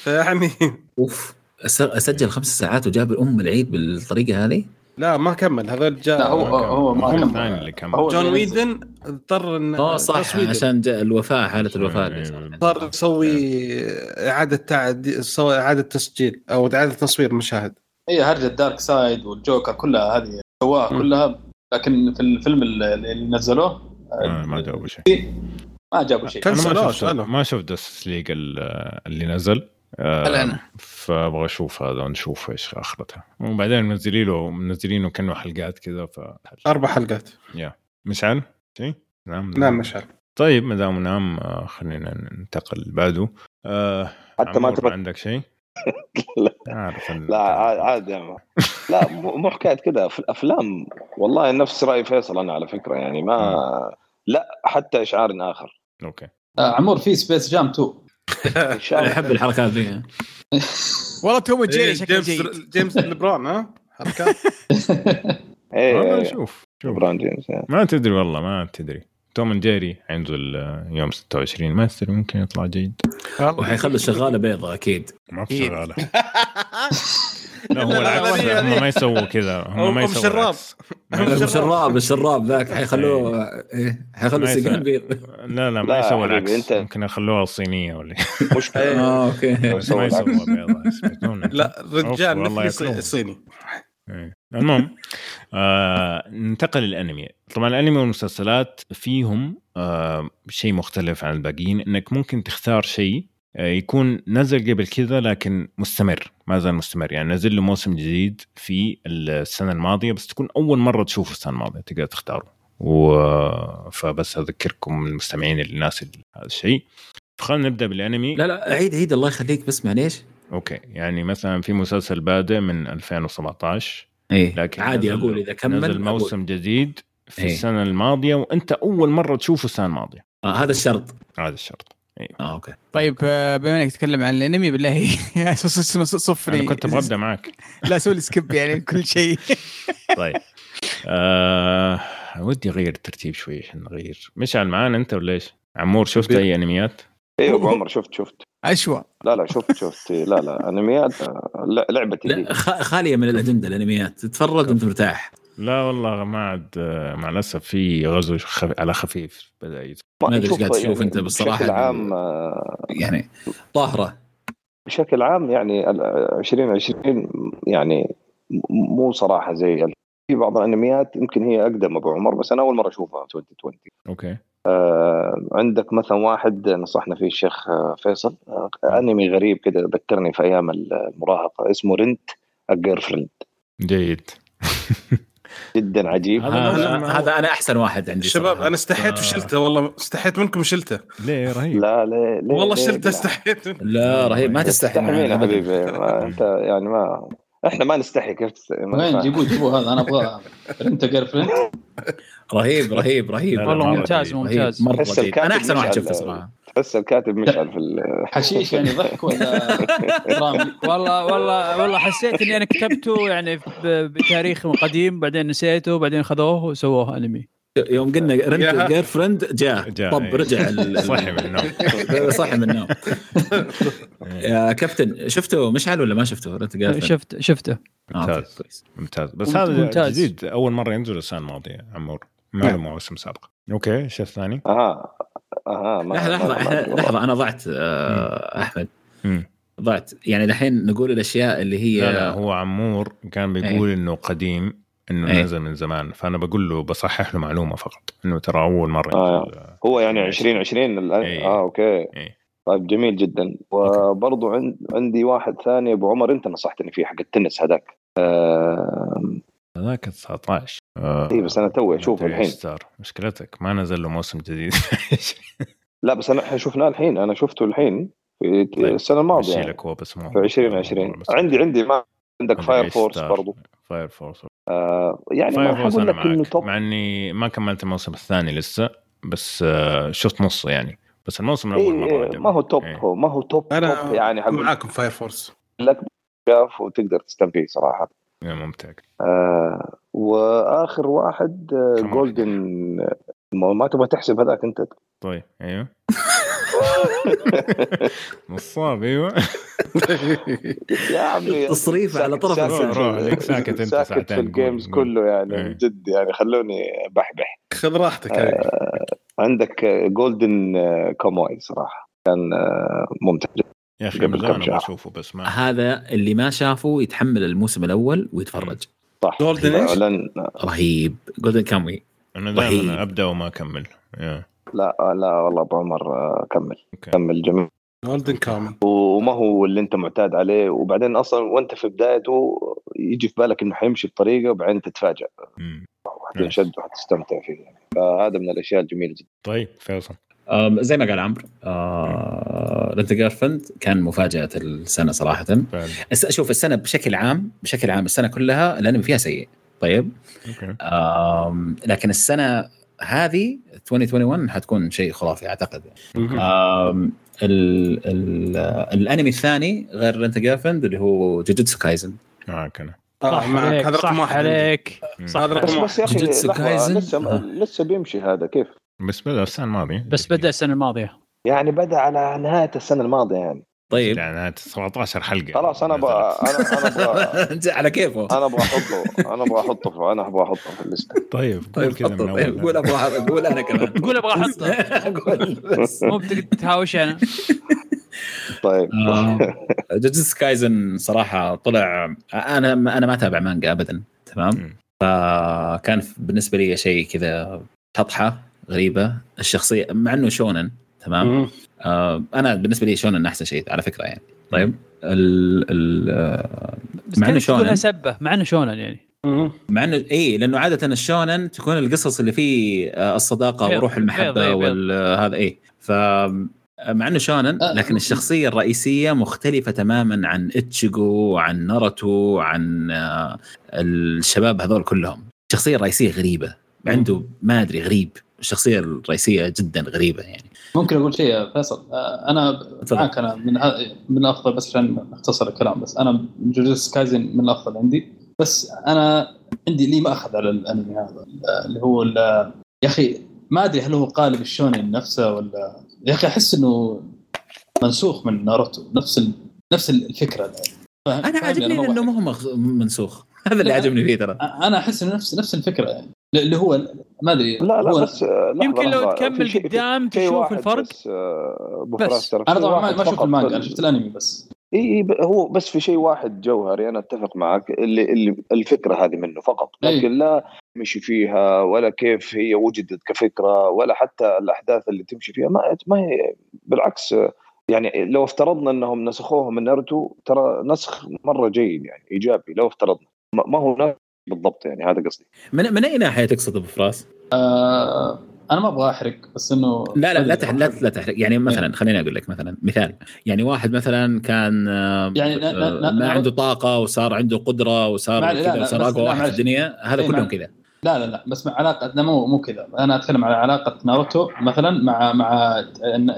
Speaker 4: فيعني
Speaker 3: أوف أسجل خمس ساعات وجاب الأم العيد بالطريقة هذه؟
Speaker 4: لا ما كمل هذول جاء
Speaker 2: لا هو
Speaker 1: ما.
Speaker 2: هو ما
Speaker 1: الثاني اللي كمل.
Speaker 2: هو
Speaker 4: جون ويدن اضطر إن
Speaker 3: آه صح عشان جاء الوفاة حالة الوفاة اللي
Speaker 1: إيه.
Speaker 3: صار.
Speaker 4: اضطر يسوي إعادة تعد سوى إعادة تسجيل أو إعادة تصوير مشاهد
Speaker 2: هي هرجة دارك سايد والجوكر كلها هذه سواها. كلها لكن في الفيلم اللي اللي نزلوه
Speaker 1: آه، ما جابوا شيء
Speaker 2: ما جابوا شيء
Speaker 1: ما شفت. ما شفت ليج اللي نزل
Speaker 6: هلا أنا.
Speaker 1: فأبغى أشوف هذا ونشوف إيش اخرتها وبعدين منزلين له منزلينه كأنه حلقات كذا ف
Speaker 4: أربع حلقات.
Speaker 1: مشعل؟ شيء نعم.
Speaker 4: نعم مشعل.
Speaker 1: طيب ما دام نعم آه، خلينا ننتقل بعده آه
Speaker 5: حتى ما تبقى
Speaker 1: عندك شيء؟
Speaker 5: لا. لا عاد- عادي يا. لا مو مو حكاية كذا. في الأفلام والله نفس رأي فيصل أنا على فكرة. يعني ما لا حتى إشعار آخر.
Speaker 1: أوكي.
Speaker 2: آه، عمور في Space Jam 2
Speaker 3: أحب الحركات ذي.
Speaker 6: والله Tom Jerry
Speaker 4: إيه،
Speaker 6: شكله
Speaker 4: جيمس
Speaker 6: جيد.
Speaker 4: جيمس ليبرون ها؟ حركات.
Speaker 1: والله
Speaker 5: إيه
Speaker 1: شوف شوف.
Speaker 5: ليبرون جيمس يعني.
Speaker 1: ما تدري والله ما تدري. Tom and Jerry حينزل يوم 26 ما تدري ممكن يطلع جيد.
Speaker 3: وحيخلوا الشغاله بيضة أكيد.
Speaker 1: ما في
Speaker 6: إيه.
Speaker 1: شغالة. لا هو العكس هم. ما يسووا كذا هم ما
Speaker 4: هم
Speaker 1: يسووا
Speaker 4: شراب.
Speaker 1: ما يسووا-
Speaker 3: الشراب الشراب ذاك حيخلوه إيه، حيخلوا
Speaker 1: ما يسوي.
Speaker 3: السجن بيض
Speaker 1: لا لا ما يسووا العكس ممكن يخلوها الصينيه ولا
Speaker 5: مشكلة
Speaker 3: آه أوكي
Speaker 1: بس ما يسووا بيضة.
Speaker 4: لا رجال
Speaker 1: ياكلون.
Speaker 4: صيني
Speaker 1: إيه. المهم آه ننتقل للأنمي طبعا الأنمي والمسلسلات فيهم آه شيء مختلف عن الباقيين إنك ممكن تختار شيء يكون نزل قبل كذا لكن مستمر ما زال مستمر. يعني نزل له موسم جديد في السنة الماضية بس تكون أول مرة تشوفه السنة الماضية تقدر تختاره. و فبس أذكركم المستمعين الناس هذا الشيء. فخلينا نبدأ بالأنمي.
Speaker 3: لا لا عيد عيد الله يخليك بس معليش.
Speaker 1: أوكي. يعني مثلا في مسلسل بادئ من 2017
Speaker 3: إيه
Speaker 1: لكن
Speaker 3: عادي
Speaker 1: نزل-
Speaker 3: أقول إذا كمل
Speaker 1: نزل
Speaker 3: أقول.
Speaker 1: موسم جديد في
Speaker 3: إيه.
Speaker 1: السنة الماضية وأنت أول مرة تشوفه السنة الماضية.
Speaker 3: آه هذا الشرط.
Speaker 1: هذا الشرط.
Speaker 3: آه أوكي.
Speaker 6: طيب آه، بما إنك تتكلم عن الأنمي بالله صفري.
Speaker 1: أنا كنت أبغى ابدا معك.
Speaker 6: لا سوي لي skip يعني كل شيء.
Speaker 1: طيب. آه ودي أغير الترتيب شوي عشان نغير. مشعل معانا أنت ولا إيش؟ عمور شفت أي أنميات؟
Speaker 5: أيوه أبو عمر شفت شفت.
Speaker 6: أشوى.
Speaker 5: لا لا شفت شفت. لا لا أنميات آه، لعبتي
Speaker 3: لا خالية من الأجندة الأنميات. تتفرج وأنت مرتاح.
Speaker 1: لا والله ما عاد مع الأسف في غزو خف... على خفيف بدأ يدخل
Speaker 3: ما أدري إيش
Speaker 5: شوف
Speaker 3: قاعد تشوف
Speaker 5: يعني
Speaker 3: أنت بالصراحة.
Speaker 5: بشكل عام آه،
Speaker 3: يعني طاهرة.
Speaker 5: بشكل عام يعني ال- 2020 يعني مو صراحة زي في بعض الأنميات يمكن هي أقدم أبو عمر بس أنا أول مرة أشوفها 2020
Speaker 1: أوكي.
Speaker 5: آه عندك مثلا واحد نصحنا فيه الشيخ آه، فيصل آه أنمي غريب كده ذكرني في أيام المراهقة اسمه Rent ال Girlfriend
Speaker 1: جيد.
Speaker 5: جدا عجيب
Speaker 1: هذا
Speaker 3: هذا أنا أحسن واحد عندي
Speaker 4: شباب
Speaker 3: صراحة.
Speaker 4: أنا استحيت
Speaker 1: آه.
Speaker 4: وشلته والله استحيت منكم وشلته
Speaker 1: ليه رهيب
Speaker 5: لا لا لا
Speaker 4: والله
Speaker 5: لا،
Speaker 4: شلته
Speaker 5: لا.
Speaker 4: استحيت
Speaker 3: لا رهيب ما تستحي
Speaker 5: مين يا. حبيبي ما أنت يعني ما إحنا ما نستحي كيف
Speaker 2: وين. جيبوه جيبوه هذا أنا أبغى Rent a Girlfriend
Speaker 3: رهيب رهيب رهيب
Speaker 1: لا، لا،
Speaker 7: والله ممتاز. ممتاز
Speaker 5: مرة
Speaker 3: أنا أحسن واحد شفته صراحة
Speaker 5: تحس الكاتب مشعل في ال-
Speaker 2: حشيش يعني ضحك ولا درامي
Speaker 7: والله والله والله حسيت إني أنا كتبته يعني ب- بتاريخ قديم بعدين نسيته بعدين خذوه وسووه أنمي.
Speaker 3: يوم قلنا Rent Girl فريند جاء. طب
Speaker 1: إيه.
Speaker 3: رجع
Speaker 1: صحي من النوم.
Speaker 3: صحي من النوم. يا كابتن شفته مشعل ولا ما شفته؟ رنت جير
Speaker 7: شفت شفته.
Speaker 3: آه،
Speaker 1: ممتاز.
Speaker 3: كويس.
Speaker 1: ممتاز. بس هذا
Speaker 7: ممتاز.
Speaker 1: جديد أول مرة ينزل السنة الماضية عمور. ما له مواسم سابقة. أوكي إيش الثاني؟
Speaker 5: أها أها ما-
Speaker 3: لحظة
Speaker 5: ما-
Speaker 3: لحظة لحظة أنا ضعت آه، أحمد
Speaker 1: مم.
Speaker 3: ضعت يعني دحين نقول الأشياء اللي هي
Speaker 1: لا لا هو عمور كان بيقول إنه قديم إنه
Speaker 3: إيه.
Speaker 1: نزل من زمان فأنا بقول له بصحح له معلومة فقط إنه ترى أول مرة
Speaker 5: آه. هو يعني 2020 الان
Speaker 1: إيه.
Speaker 5: آه أوكي
Speaker 1: إيه.
Speaker 5: طيب جميل جدا وبرضو عند عندي واحد ثاني أبو عمر أنت نصحتني فيه حق التنس هذاك آه
Speaker 1: هذاك 19 آه.
Speaker 5: اي بس أنا توي
Speaker 1: أشوفه
Speaker 5: الحين.
Speaker 1: صار. مشكلتك ما نزل له موسم جديد.
Speaker 5: لا بس أنا إحنا شفناه الحين. أنا شفته الحين في
Speaker 1: طيب،
Speaker 5: السنة
Speaker 1: الماضية
Speaker 5: يعني.
Speaker 1: لك هو بس مو
Speaker 5: في 2020 عندي عندي ما عندك Fire Force برضو.
Speaker 1: Fire Force
Speaker 5: آه يعني
Speaker 1: Fire
Speaker 5: ما
Speaker 1: Force
Speaker 5: حقول
Speaker 1: أنا
Speaker 5: لك إنه
Speaker 1: معك.
Speaker 5: top
Speaker 1: مع إني ما كملت الموسم الثاني لسه بس آه شفت نصه يعني. بس الموسم الأول
Speaker 5: إيه
Speaker 1: مرة
Speaker 5: إيه. ما هو top
Speaker 1: إيه.
Speaker 5: هو ما هو top
Speaker 4: أنا
Speaker 5: top يعني
Speaker 4: معاكم Fire Force
Speaker 5: لك شاف وتقدر تستمتع صراحة.
Speaker 1: إيه، ممتع
Speaker 5: آه وآخر واحد آه. Golden ما ما تبغى تحسب هذاك أنت
Speaker 1: طيب أيوه نصاب أيوه
Speaker 5: يا عمي
Speaker 3: تصريف على طرف.
Speaker 1: روح، ساكت أنت
Speaker 5: ساكت
Speaker 1: ساعتين
Speaker 5: في ال
Speaker 1: games.
Speaker 5: كله يعني
Speaker 1: إيه.
Speaker 5: جد يعني خلوني بحبح
Speaker 4: خذ راحتك.
Speaker 5: آه عندك Golden Kamuy صراحة كان آه ممتع
Speaker 1: يا أخي
Speaker 5: قبل كم شهر.
Speaker 1: أشوفه بس ما
Speaker 3: هذا اللي ما شافه يتحمل الموسم الأول ويتفرج.
Speaker 5: صح.
Speaker 4: إيش؟
Speaker 5: لن
Speaker 3: رهيب. Golden
Speaker 1: Kamuy
Speaker 3: أنا.
Speaker 1: دائما أبدأ وما أكمل.
Speaker 5: لا لا والله ابو عمر كمل
Speaker 1: أوكي.
Speaker 5: كمل جميل.
Speaker 4: Golden Kamuy
Speaker 5: وما هو اللي أنت معتاد عليه. وبعدين أصلا وأنت في بدايته يجي في بالك إنه حيمشي بطريقة وبعدين تتفاجئ
Speaker 1: مم.
Speaker 5: وحتنشد وحتستمتع فيه يعني فهذا من الأشياء الجميلة جدا.
Speaker 1: طيب فيصل.
Speaker 3: زي ما قال عمرو آه Rent Girlfriend كان مفاجأة السنة صراحة.
Speaker 1: فعلا.
Speaker 3: شوف السنة بشكل عام بشكل عام السنة كلها الانمي فيها سيء. طيب؟
Speaker 1: أوكي.
Speaker 3: آم لكن السنة هذه 2021 حتكون شيء خرافي أعتقد. آم ال ال الأنمي الثاني غير Rent Girlfriend اللي هو Jujutsu Kaisen
Speaker 1: معك أنا
Speaker 4: آه
Speaker 7: صح
Speaker 4: معك
Speaker 7: عليك
Speaker 4: هذا رقم واحد.
Speaker 7: عليك. صح
Speaker 4: هذا رقم
Speaker 5: بس يا
Speaker 3: أخي
Speaker 5: Jujutsu
Speaker 3: Kaisen؟
Speaker 5: لسه
Speaker 3: آه.
Speaker 5: لسه بيمشي هذا كيف؟
Speaker 1: بس بدأ السنة الماضية.
Speaker 7: بس بدأ السنة الماضية.
Speaker 5: يعني بدأ على نهاية السنة الماضية يعني.
Speaker 3: طيب.
Speaker 1: يعني 17 حلقة.
Speaker 5: خلاص أنا أبغى أنا أنا أبغى
Speaker 3: على كيفه.
Speaker 5: أنا أبغى أحطه. أنا أبغى أحطه في أنا أبغى أحطه في الليستة.
Speaker 1: طيب قول
Speaker 3: طيب
Speaker 1: كذا
Speaker 3: طيب قول أبغى قول أنا كمان.
Speaker 7: قول أبغى أحطه.
Speaker 3: قول بس.
Speaker 7: مو بتقدر تهاوش أنا.
Speaker 5: طيب.
Speaker 3: جوجوتسو كايزن صراحة طلع أنا أنا ما أتابع مانجا ابدا تمام. فكان بالنسبة لي شيء كذا شطحه غريبة. الشخصية مع إنه shonen تمام. آه أنا بالنسبة لي shonen أحسن شيء على فكرة يعني. طيب ال ال آه، مع
Speaker 7: إنه
Speaker 3: shonen؟
Speaker 7: سبة؟ مع إنه shonen يعني.
Speaker 3: مع إنه اي لأنه عادة ال shonen تكون القصص اللي فيه آه، الصداقة
Speaker 7: بيض-
Speaker 3: وروح
Speaker 7: المحبة.
Speaker 3: وهذا اي ف مع إنه shonen
Speaker 2: آه.
Speaker 3: لكن الشخصية الرئيسية مختلفة تماما عن اتشيجو عن ناروتو عن آه، الشباب هذول كلهم. الشخصية الرئيسية غريبة. عنده ما أدري غريب. الشخصيه الرئيسيه جدا غريبة يعني
Speaker 2: ممكن أقول شيء يا فيصل آه،
Speaker 3: أنا.
Speaker 2: معك أنا من من الأفضل بس عشان أختصر الكلام بس أنا جوجوتسو كايزن من الأفضل عندي بس أنا عندي لي مأخذ على الأنمي هذا اللي هو يا أخي ما أدري هل هو قالب الشونين نفسه ولا يا أخي أحس إنه منسوخ من ناروتو نفس ال... نفس الفكرة فاهم- أنا؟
Speaker 3: عاجبني
Speaker 2: بحكي.
Speaker 3: ما هو منسوخ هذا اللي. عجبني فيه ترى
Speaker 2: أنا أحس إنه نفس نفس الفكرة يعني اللي هو ما أدري
Speaker 5: لا لا بس آه، لحظة،
Speaker 7: يمكن لو. تكمل قدام تشوف الفرق.
Speaker 5: بس آه،
Speaker 7: بس.
Speaker 5: أنا
Speaker 2: طبعا ما شفت
Speaker 5: فقط
Speaker 2: المانجا
Speaker 5: أنا
Speaker 2: شفت الأنمي بس
Speaker 5: إي إي، ب- هو بس في شيء واحد جوهري أنا أتفق معك اللي اللي الفكرة هذه منه فقط. لكن لا مشي فيها ولا كيف هي وجدت كفكرة ولا حتى الأحداث اللي تمشي فيها ما ما هي بالعكس يعني لو افترضنا إنهم نسخوها من ناروتو ترى نسخ مرة جيد يعني إيجابي لو افترضنا ما ما هو بالضبط يعني هذا قصدي.
Speaker 3: من, من أي ناحية تقصد أبو فراس؟
Speaker 2: آه أنا ما أبغى أحرق بس إنه
Speaker 3: لا لا لا تحرق لا, لا تحرق. يعني مثلا خليني أقول لك مثلا مثال. يعني واحد مثلا كان آه،
Speaker 2: يعني لا- لا-
Speaker 3: آه،
Speaker 2: لا-
Speaker 3: ما عنده طاقة وصار عنده قدرة وصار كذا وصار
Speaker 2: أقوى
Speaker 3: واحد في. الدنيا هذا
Speaker 2: إيه،
Speaker 3: كلهم كذا.
Speaker 2: لا لا لا بس مع علاقة لا مو مو كذا. أنا أتكلم على علاقة ناروتو مثلا مع مع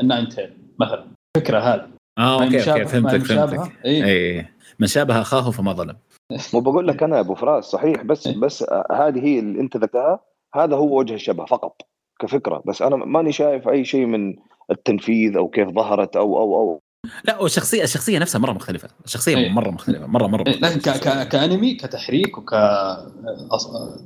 Speaker 2: ال nine tail مثلا. الفكرة هذه. آه
Speaker 3: أوكي
Speaker 2: أوكي
Speaker 3: فهمتك. فهمتك.
Speaker 2: إيه.
Speaker 3: اي من شابه أخاه فما ظلم.
Speaker 5: مو بقول لك أنا يا أبو فراس صحيح بس
Speaker 2: إيه.
Speaker 5: بس هذه هي اللي أنت ذكرتها هذا هو وجه الشبه فقط كفكرة بس أنا ماني شايف أي شيء من التنفيذ أو كيف ظهرت أو أو أو
Speaker 3: لا والشخصيه الشخصية نفسها مرة مختلفة الشخصية
Speaker 2: إيه.
Speaker 3: مرة مختلفة مره مرة
Speaker 2: إيه، لكن ك- ك- كأنمي كتحريك وك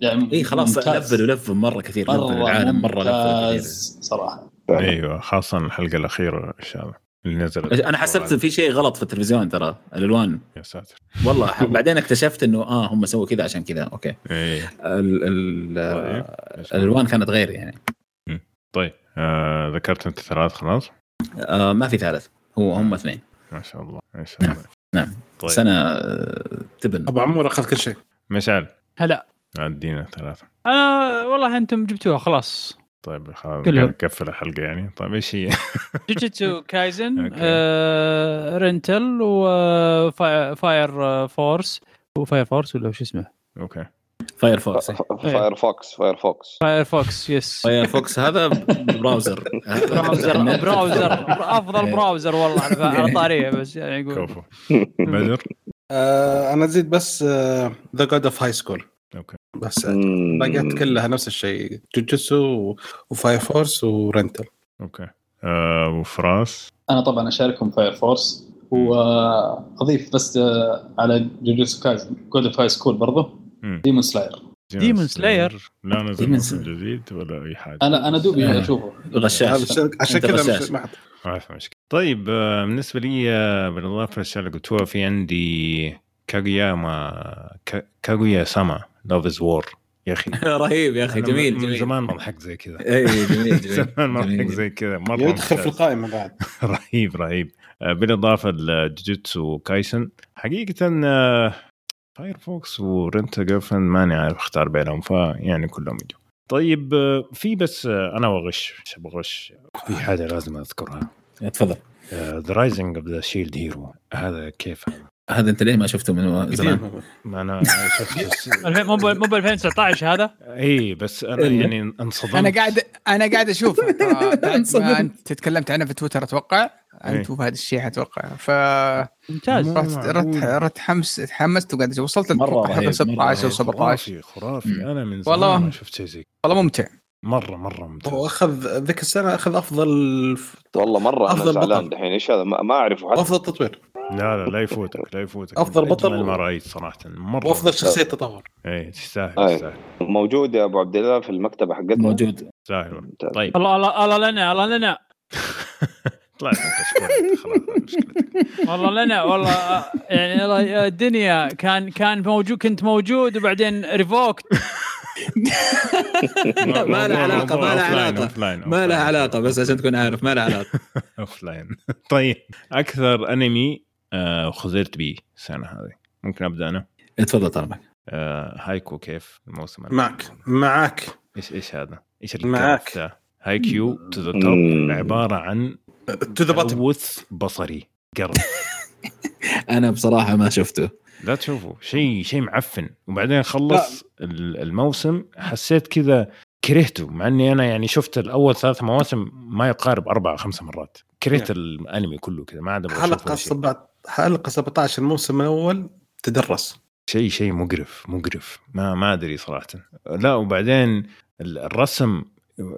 Speaker 2: يعني
Speaker 3: اي خلاص.
Speaker 2: level
Speaker 3: و level مرة كثير
Speaker 2: مره
Speaker 3: العالم مرة
Speaker 2: level صراحة
Speaker 1: أيوه خاصة الحلقة الأخيرة إن شاء الله اللي نزلت
Speaker 3: أنا حسبت في شيء غلط في التلفزيون ترى الألوان.
Speaker 1: يا ساتر.
Speaker 3: والله بعدين اكتشفت إنه آه هم سووا كذا عشان كذا. أوكي.
Speaker 1: إيه.
Speaker 3: ال ال
Speaker 1: طيب.
Speaker 3: الألوان كانت غير يعني.
Speaker 1: طيب آه ذكرت أنت ثلاث خلاص؟
Speaker 3: آه ما في ثالث. هو هم اثنين.
Speaker 1: ما شاء الله ما شاء الله.
Speaker 3: نعم.
Speaker 1: طيب.
Speaker 3: سنة آه، تبن.
Speaker 4: أبو عمور أخذ كل شيء.
Speaker 1: مشعل.
Speaker 7: هلا.
Speaker 1: ادينا ثلاثة.
Speaker 7: أنا والله أنتم جبتوها خلاص.
Speaker 1: طيب خلاص. نقفل الحلقة يعني. طيب إيش هي؟
Speaker 7: Jujutsu
Speaker 1: Kaisen.
Speaker 7: آه Rental و Fire Force. و Fire Force ولا وش اسمه؟
Speaker 5: okay. Firefox
Speaker 7: Firefox Firefox. Firefox
Speaker 3: yes Firefox هذا browser.
Speaker 7: browser browser أفضل
Speaker 3: إيه.
Speaker 7: browser والله على على طاريه بس يعني يقول.
Speaker 1: كفو. بدر؟
Speaker 4: آه أنا زيد بس The God of High School
Speaker 1: okay.
Speaker 4: بس باقيات كلها نفس الشيء. Jujutsu و Fire Force
Speaker 1: و Rental. okay. آه وفراس
Speaker 2: أنا طبعا اشاركهم Fire Force. واضيف بس آه، على Jujutsu Kaisen God of High School برضه. Demon Slayer
Speaker 7: Demon Slayer.
Speaker 1: لا نزل موسم. جديد ولا أي حاجة.
Speaker 2: أنا أنا دوبي
Speaker 3: آه.
Speaker 2: أشوفه.
Speaker 3: غشاش
Speaker 4: هذا الشيء- عشان كذا ما حد.
Speaker 1: ما في مشكله طيب آه، بالنسبة لي آه، بالاضافه للاشياء اللي قلتوها في عندي Kaguya-sama Ka- Kaguya-sama. Love Is War يا أخي.
Speaker 3: رهيب يا
Speaker 1: أخي
Speaker 3: جميل
Speaker 1: من
Speaker 3: جميل.
Speaker 1: زمان ما ضحكت زي كذا.
Speaker 3: اي جميل جميل
Speaker 1: زمان ما. ضحكت زي كذا. مرة
Speaker 4: يدخل في. القائمة بعد.
Speaker 1: رهيب رهيب. آه، بالإضافة ل Jujutsu Kaisen حقيقة آه، Firefox و Rent-a-Girlfriend ماني عارف أختار بينهم فيعني كلهم يجوا. طيب آه، في بس أنا إيش بغش؟ في حاجة لازم أذكرها.
Speaker 3: تفضل.
Speaker 1: The Rising of the Shield Hero هذا كيف؟ هذا؟
Speaker 3: هذا انت ليه ما شفته من زمان؟
Speaker 1: ما أنا شفت
Speaker 7: الفين- مو ب- مو ب 2019 هذا
Speaker 1: إي بس
Speaker 3: أنا.
Speaker 1: يعني انصدمت
Speaker 6: أنا قاعد أنا قاعد
Speaker 3: أشوف.
Speaker 6: ما أنت تكلمت عنه في تويتر
Speaker 1: أتوقع.
Speaker 6: أنت وهذا الشيء أتوقع ف
Speaker 7: ممتاز
Speaker 6: رحت رحت حمس تحمست وقاعد. وصلت
Speaker 3: مرة
Speaker 6: 16 أو
Speaker 3: رهيب.
Speaker 6: 17
Speaker 1: خرافي خرافي. أنا من زمان
Speaker 6: والله.
Speaker 1: ما شفت شيء زي
Speaker 6: والله ممتع
Speaker 1: مره مرة ممتاز
Speaker 4: هو أخذ ذيك السنة أخذ أفضل
Speaker 5: والله مرة أنا
Speaker 4: أفضل
Speaker 5: زعلان
Speaker 4: بطل.
Speaker 5: دحين إيش هذا ما ما اعرفه حتى
Speaker 4: أفضل تطوير
Speaker 1: لا لا لا يفوتك لا يفوتك.
Speaker 4: أفضل
Speaker 1: من
Speaker 4: بطل
Speaker 1: ما رأيت صراحة مرة
Speaker 4: وأفضل شخصية تطور.
Speaker 1: أي. تستاهل. تستاهل
Speaker 5: موجود يا أبو عبد الله في المكتبة حقتنا؟
Speaker 3: موجود.
Speaker 1: تستاهل
Speaker 5: ممتاز.
Speaker 1: طيب.
Speaker 7: الله الله الله لنا الله لنا.
Speaker 1: طلعت انت شكرا خلاص مشكلتك
Speaker 7: والله لنا والله يعني الدنيا كان كان موجود كنت موجود وبعدين revoked
Speaker 3: ما لها علاقة ما لها علاقة. ما لها علاقة بس عشان تكون عارف ما لها
Speaker 1: علاقة. offline طيب. أكثر أنمي آه خذلت به السنة هذه. ممكن أبدأ أنا؟
Speaker 3: تفضل طلبك.
Speaker 1: آه Haikyuu كيف الموسم؟
Speaker 4: معك. معك.
Speaker 1: إيش إيش هذا؟ إيش
Speaker 4: معاك.
Speaker 1: الكرف ذا؟ Haikyuu To The Top
Speaker 5: مم.
Speaker 1: عبارة عن
Speaker 4: تو ذا
Speaker 1: تلوث بصري. قرف
Speaker 3: أنا بصراحة ما شفته.
Speaker 1: لا تشوفوا شيء شيء معفن. وبعدين خلص ال- الموسم حسيت كذا كرهته مع إني أنا يعني شفت الأول ثلاث مواسم ما يقارب أربع أو خمس مرات. كرهت الأنمي كله كذا ما عاد
Speaker 4: حلقة
Speaker 1: ولا شيء.
Speaker 4: سبعة حلقة 17 الموسم الأول تدرس.
Speaker 1: شيء شيء مقرف مقرف. ما ما أدري صراحة. لا وبعدين ال- الرسم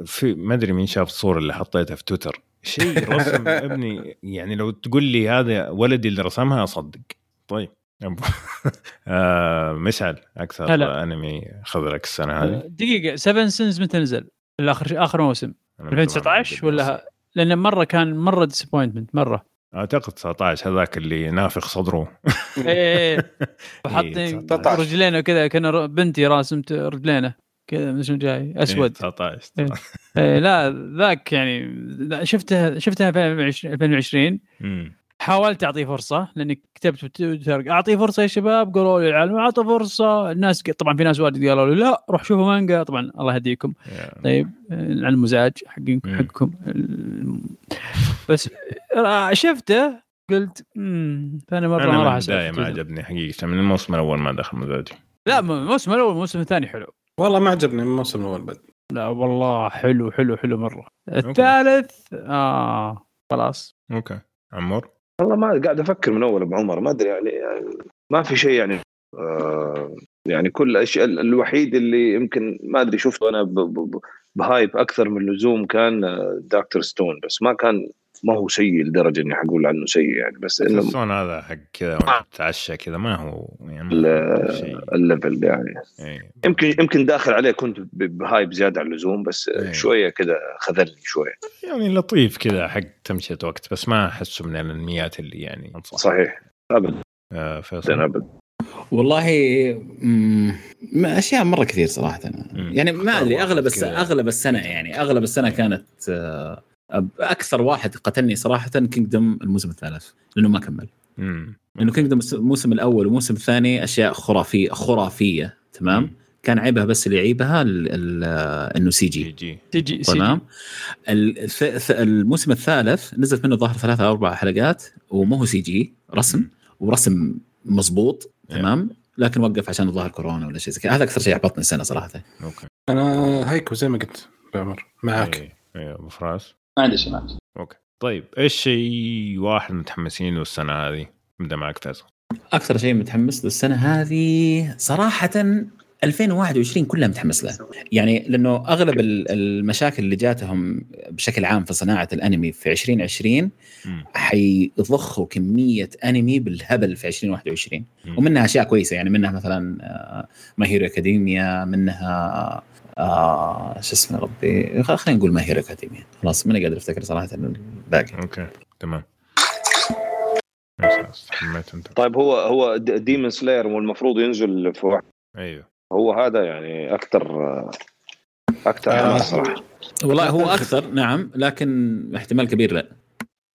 Speaker 1: في ما أدري مين شاف الصورة اللي حطيتها في تويتر. شيء رسم ابني يعني لو تقول لي هذا ولدي اللي رسمها أصدق. طيب. مشعل أكثر
Speaker 7: هلا.
Speaker 1: أنمي خذ لك السنة هذه
Speaker 7: دقيقة 7 سنز متى نزل؟ الآخر آخر موسم
Speaker 1: أنا من زمان ما
Speaker 7: 2019
Speaker 1: قد
Speaker 7: ولا لأن مرة كان مرة ديسابوينتمنت مرة
Speaker 1: أعتقد 19 هذاك اللي نافخ صدره
Speaker 7: إيه إيه. وحاطين
Speaker 4: 19.
Speaker 7: رجلينه كذا كان بنتي راسمت رجلينه كذا شنو جاي أسود
Speaker 1: 19
Speaker 7: إيه. إيه لا ذاك يعني لا، شفتها في 2020 2020
Speaker 1: أمم.
Speaker 7: حاولت أعطيه فرصة لأني كتبت في تويتر أعطيه فرصة يا شباب قالوا لي العالم اعطى فرصة. الناس طبعا في ناس واجد قالوا لي لا روح شوفوا مانجا. طبعا الله يهديكم.
Speaker 1: يا-
Speaker 7: طيب عن المزاج. حقكم. ال- بس شفته قلت امم فأنا مره ما
Speaker 1: من
Speaker 7: راح
Speaker 1: البدايه
Speaker 7: أسوي
Speaker 1: ما عجبني حقيقة من الموسم الأول ما دخل مزاجي
Speaker 7: لا الموسم الأول والموسم الثاني حلو.
Speaker 4: والله ما عجبني من الموسم الأول بعد.
Speaker 7: لا والله حلو حلو حلو مرة. الثالث آه خلاص.
Speaker 1: okay. عمور؟
Speaker 5: والله ما قاعد أفكر من أول أبو عمر ما أدري يعني, يعني ما في شيء يعني آه يعني كل الاشياء الوحيد اللي يمكن ما أدري شفته أنا ب hype أكثر من اللزوم كان آه، Dr. Stone بس ما كان ما هو سيء لدرجة إني حقول عنه سيء يعني بس إنه
Speaker 1: الصون هذا حق كذا وأنت تتعشى كذا ما هو يعني
Speaker 5: الليفل يعني.
Speaker 1: إيه.
Speaker 5: يمكن يمكن داخل عليه كنت ب- بهايب زيادة عن اللزوم بس
Speaker 1: إيه.
Speaker 5: شوية كذا خذلني شوية.
Speaker 1: يعني لطيف كذا حق تمشية وقت بس ما أحسه من الانميات اللي يعني انصح
Speaker 5: صحيح. ابدا
Speaker 1: آه فيصل.
Speaker 5: ابدا
Speaker 3: والله ما أشياء مرة كثير صراحة.
Speaker 1: مم.
Speaker 3: يعني ما أدري أغلب الس... أغلب السنة يعني أغلب السنة كانت آه، أكثر واحد قتلني صراحة Kingdom الموسم الثالث لأنه ما كمل.
Speaker 1: مم.
Speaker 3: لأنه Kingdom الموسم الأول والموسم الثاني أشياء خرافيه خرافية تمام؟
Speaker 1: مم.
Speaker 3: كان عيبها بس اللي يعيبها ال- ال- إنه سي
Speaker 1: جي
Speaker 3: جي
Speaker 1: جي
Speaker 7: تجي
Speaker 3: تمام؟ الموسم الثالث نزلت منه ظهر ثلاثة أو أربع حلقات ومو هو CG رسم ورسم مضبوط تمام؟ لكن وقف عشان الظاهر كورونا ولا شيء زي كذا. هذا أكثر شيء حبطني السنة صراحة.
Speaker 1: okay
Speaker 4: أنا Haikyuu زي ما قلت بعمر معك.
Speaker 1: إيه أبو فراس.
Speaker 2: ما عندي شيء ما عندي شيء.
Speaker 1: okay طيب إيش شيء واحد متحمسين له السنة هذه نبدا معك فيصل
Speaker 3: أكثر شيء متحمس له السنة هذه صراحة 2021 كلها متحمس له يعني لأنه أغلب ال- المشاكل اللي جاتهم بشكل عام في صناعة الأنمي في 2020
Speaker 1: مم.
Speaker 3: حيضخوا كمية أنمي بالهبل في 2021
Speaker 1: مم.
Speaker 3: ومنها أشياء كويسة يعني منها مثلا My Hero Academia منها آه شو اسمه ربي. خلينا نقول My Hero Academia خلاص ماني قادر أفتكر صراحة الباقي.
Speaker 1: okay تمام. ممتاز حميت أنت.
Speaker 5: طيب هو هو Demon Slayer والمفروض ينزل في واحد
Speaker 1: أيوه.
Speaker 5: هو هذا يعني أكثر أكثر
Speaker 4: آه.
Speaker 5: صراحة.
Speaker 3: والله هو أكثر نعم لكن احتمال كبير لا.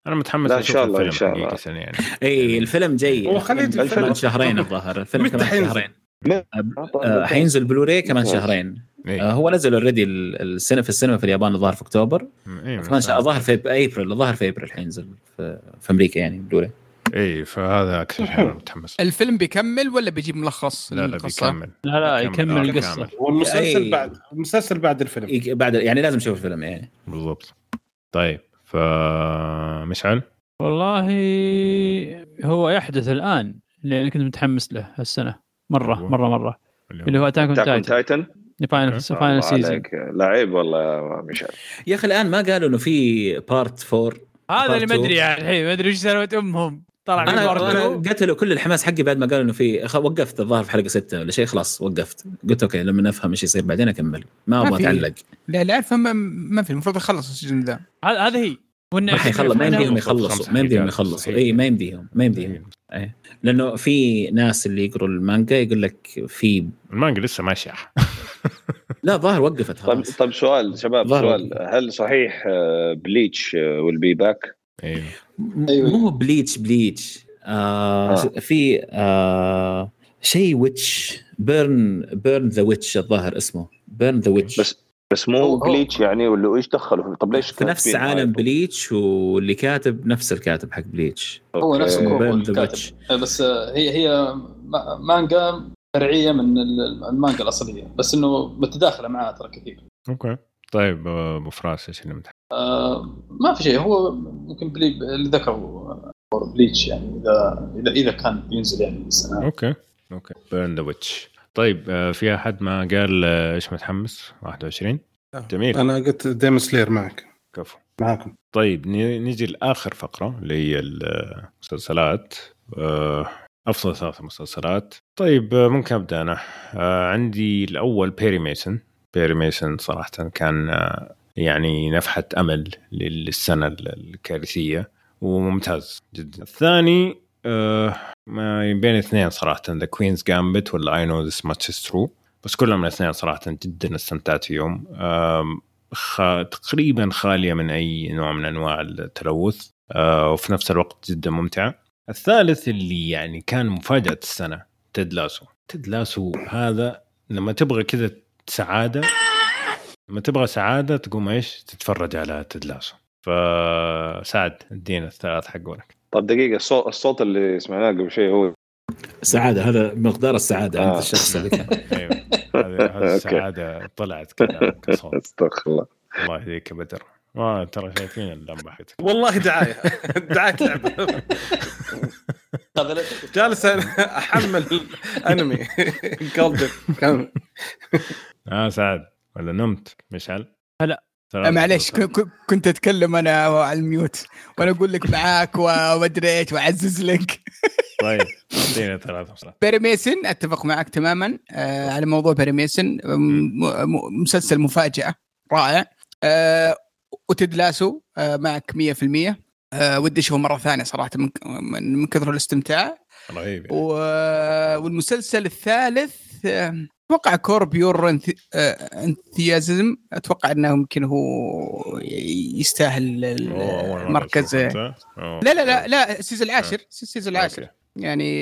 Speaker 1: أنا متحمس
Speaker 5: لا،
Speaker 1: أشوف
Speaker 5: شاء الله، إن شاء الله.
Speaker 1: يعني
Speaker 3: إي الفيلم جاي
Speaker 4: هو خليه
Speaker 3: الفيلم
Speaker 5: الفيلم.
Speaker 3: كمان شهرين الظاهر. الفيلم كمان
Speaker 4: حينزل؟
Speaker 3: شهرين.
Speaker 5: آه،
Speaker 3: حينزل بلوراي كمان. شهرين.
Speaker 1: إيه.
Speaker 3: آه، هو نزل already السنة في السينما في اليابان الظاهر في
Speaker 1: أكتوبر.
Speaker 3: كمان شهر- الظاهر في ابريل الظاهر في ابريل حينزل في, في أمريكا يعني بلوراي
Speaker 1: اي فهذا أكثر شيء أنا متحمس.
Speaker 6: الفيلم بيكمل ولا بيجيب ملخص؟
Speaker 1: لا لا؟ بيكمل.
Speaker 7: لا لا
Speaker 1: يكمل.
Speaker 7: يكمل
Speaker 1: آه،
Speaker 7: القصة.
Speaker 1: كامل.
Speaker 4: والمسلسل
Speaker 3: أي.
Speaker 4: بعد المسلسل بعد الفيلم.
Speaker 3: إيه، بعد يعني لازم نشوف الفيلم يعني.
Speaker 1: بالضبط. طيب فمشعل
Speaker 7: والله هو يحدث الآن لأن كنت متحمس له هالسنة.
Speaker 1: مرة.
Speaker 7: مرة مرة.
Speaker 1: اللي
Speaker 7: اللي
Speaker 1: هو
Speaker 5: Attack
Speaker 7: Titan
Speaker 1: final.
Speaker 7: final season
Speaker 5: لعيب والله يا مشعل.
Speaker 3: يا أخي الآن ما قالوا إنه في part 4
Speaker 7: هذا اللي ما. أدري يعني الحين ما أدري إيش سالفة أمهم. طلع من
Speaker 3: أنا
Speaker 7: تو.
Speaker 3: قتلوا كل الحماس حقي بعد ما قالوا إنه في وقفت الظاهر في حلقة ستة ولا شيء خلاص وقفت. قلت okay لما افهم إيش يصير بعدين أكمل. ما
Speaker 6: ما أبغى.
Speaker 3: أتعلق.
Speaker 6: لا لا عارف ما, ما في المفروض يخلص ال season ذا.
Speaker 7: هذا هذا هي.
Speaker 3: ما حيخلص ما يمديهم يخلصوا ما يمديهم يخلصوا. إي ما يمديهم ما يمديهم. لأنه في ناس اللي يقروا المانجا يقول لك في
Speaker 1: المانجا لسه ماشية.
Speaker 3: لا ظاهر وقفت
Speaker 5: طيب
Speaker 3: خلاص
Speaker 5: طيب سؤال شباب. سؤال هل صحيح آه، Bleach will
Speaker 1: be
Speaker 3: back؟
Speaker 2: أيوه.
Speaker 3: مو Bleach Bleach آه
Speaker 5: آه.
Speaker 3: في آه شيء witch burn Burn the Witch الظاهر اسمه Burn the Witch
Speaker 5: بس بس مو
Speaker 2: هو-
Speaker 5: بليتش يعني ولا إيش دخلوا طب ليش
Speaker 3: في نفس عالم؟ بليتش واللي كاتب نفس الكاتب حق بليتش
Speaker 2: هو نفس الكاتب. بس آه، هي هي ما- مانجا فرعيه من ال- المانجا الأصلية. بس إنه متداخلة معها ترى كثير.
Speaker 1: أوكي. طيب أبو فراس إيش اللي متحمس؟
Speaker 2: آه، ما في شيء. هو ممكن بلي اللي ذكروا آه، بليتش يعني اذا اذا إذا كان ينزل يعني السنة
Speaker 1: أوكي. أوكي. Burn the Witch طيب آه، في أحد ما قال آه، إيش متحمس؟ 21 جميل.
Speaker 4: أنا قلت Demon Slayer معك.
Speaker 1: كفو.
Speaker 4: معاكم.
Speaker 1: طيب ن- نجي لآخر فقرة اللي هي المسلسلات. آه، أفضل ثلاث مسلسلات. طيب ممكن أبدأ أنا. آه، عندي الأول بيري ميسون بيري ميسون صراحة كان آه، يعني نفحة أمل للسنة الكارثية وممتاز جدا. الثاني آه، ما بين اثنين صراحة The Queen's Gambit ولا I Know This Much Is True بس كلهم الاثنين صراحة جدا استمتعت فيهم. خ... تقريبا خالية من أي نوع من أنواع التلوث. وفي نفس الوقت جدا ممتعه. الثالث اللي يعني كان مفاجأة السنة تيد لاسو. تيد لاسو هذا لما تبغى كذا سعادة لما تبغى سعادة تقوم إيش؟ تتفرج على تيد لاسو. فسعد ادينا الثلاث حقونك.
Speaker 5: طب دقيقة الصوت الصوت اللي سمعناه قبل شيء هو
Speaker 3: سعادة هذا مقدار السعادة عند
Speaker 5: آه.
Speaker 3: الشخص اللي كان
Speaker 1: أيوه هذه. السعادة طلعت كذا كصوت
Speaker 5: استغفر الله
Speaker 1: الله يهديك يا بدر. آه ترى شايفين اللمبة حقتك.
Speaker 4: والله دعاية. دعايه
Speaker 2: لعبة.
Speaker 4: جالس أحمل أنمي. قلبي كان
Speaker 1: آه سعد ولا نمت؟ مشعل؟
Speaker 7: هلا.
Speaker 6: ك- كنت أتكلم أنا على الميوت. وأنا أقول لك معاك ومدري إيش وأعزز لك.
Speaker 1: طيب اعطينا ثلاث مسلسلات
Speaker 6: بيري ميسن أتفق معك تماما آه على موضوع بيري ميسن. مسلسل مفاجأة رائع. آه و Ted Lasso آه معك 100% آه ودي أشوفه مرة ثانية صراحة من من, من كثر الاستمتاع.
Speaker 1: رهيب يعني.
Speaker 6: و... والمسلسل الثالث آه، أتوقع Curb Your Enthusiasm. أتوقع إنه يمكن هو يستاهل المركز. لا لا لا لا ال season العاشر. ال season
Speaker 1: العاشر.
Speaker 6: يعني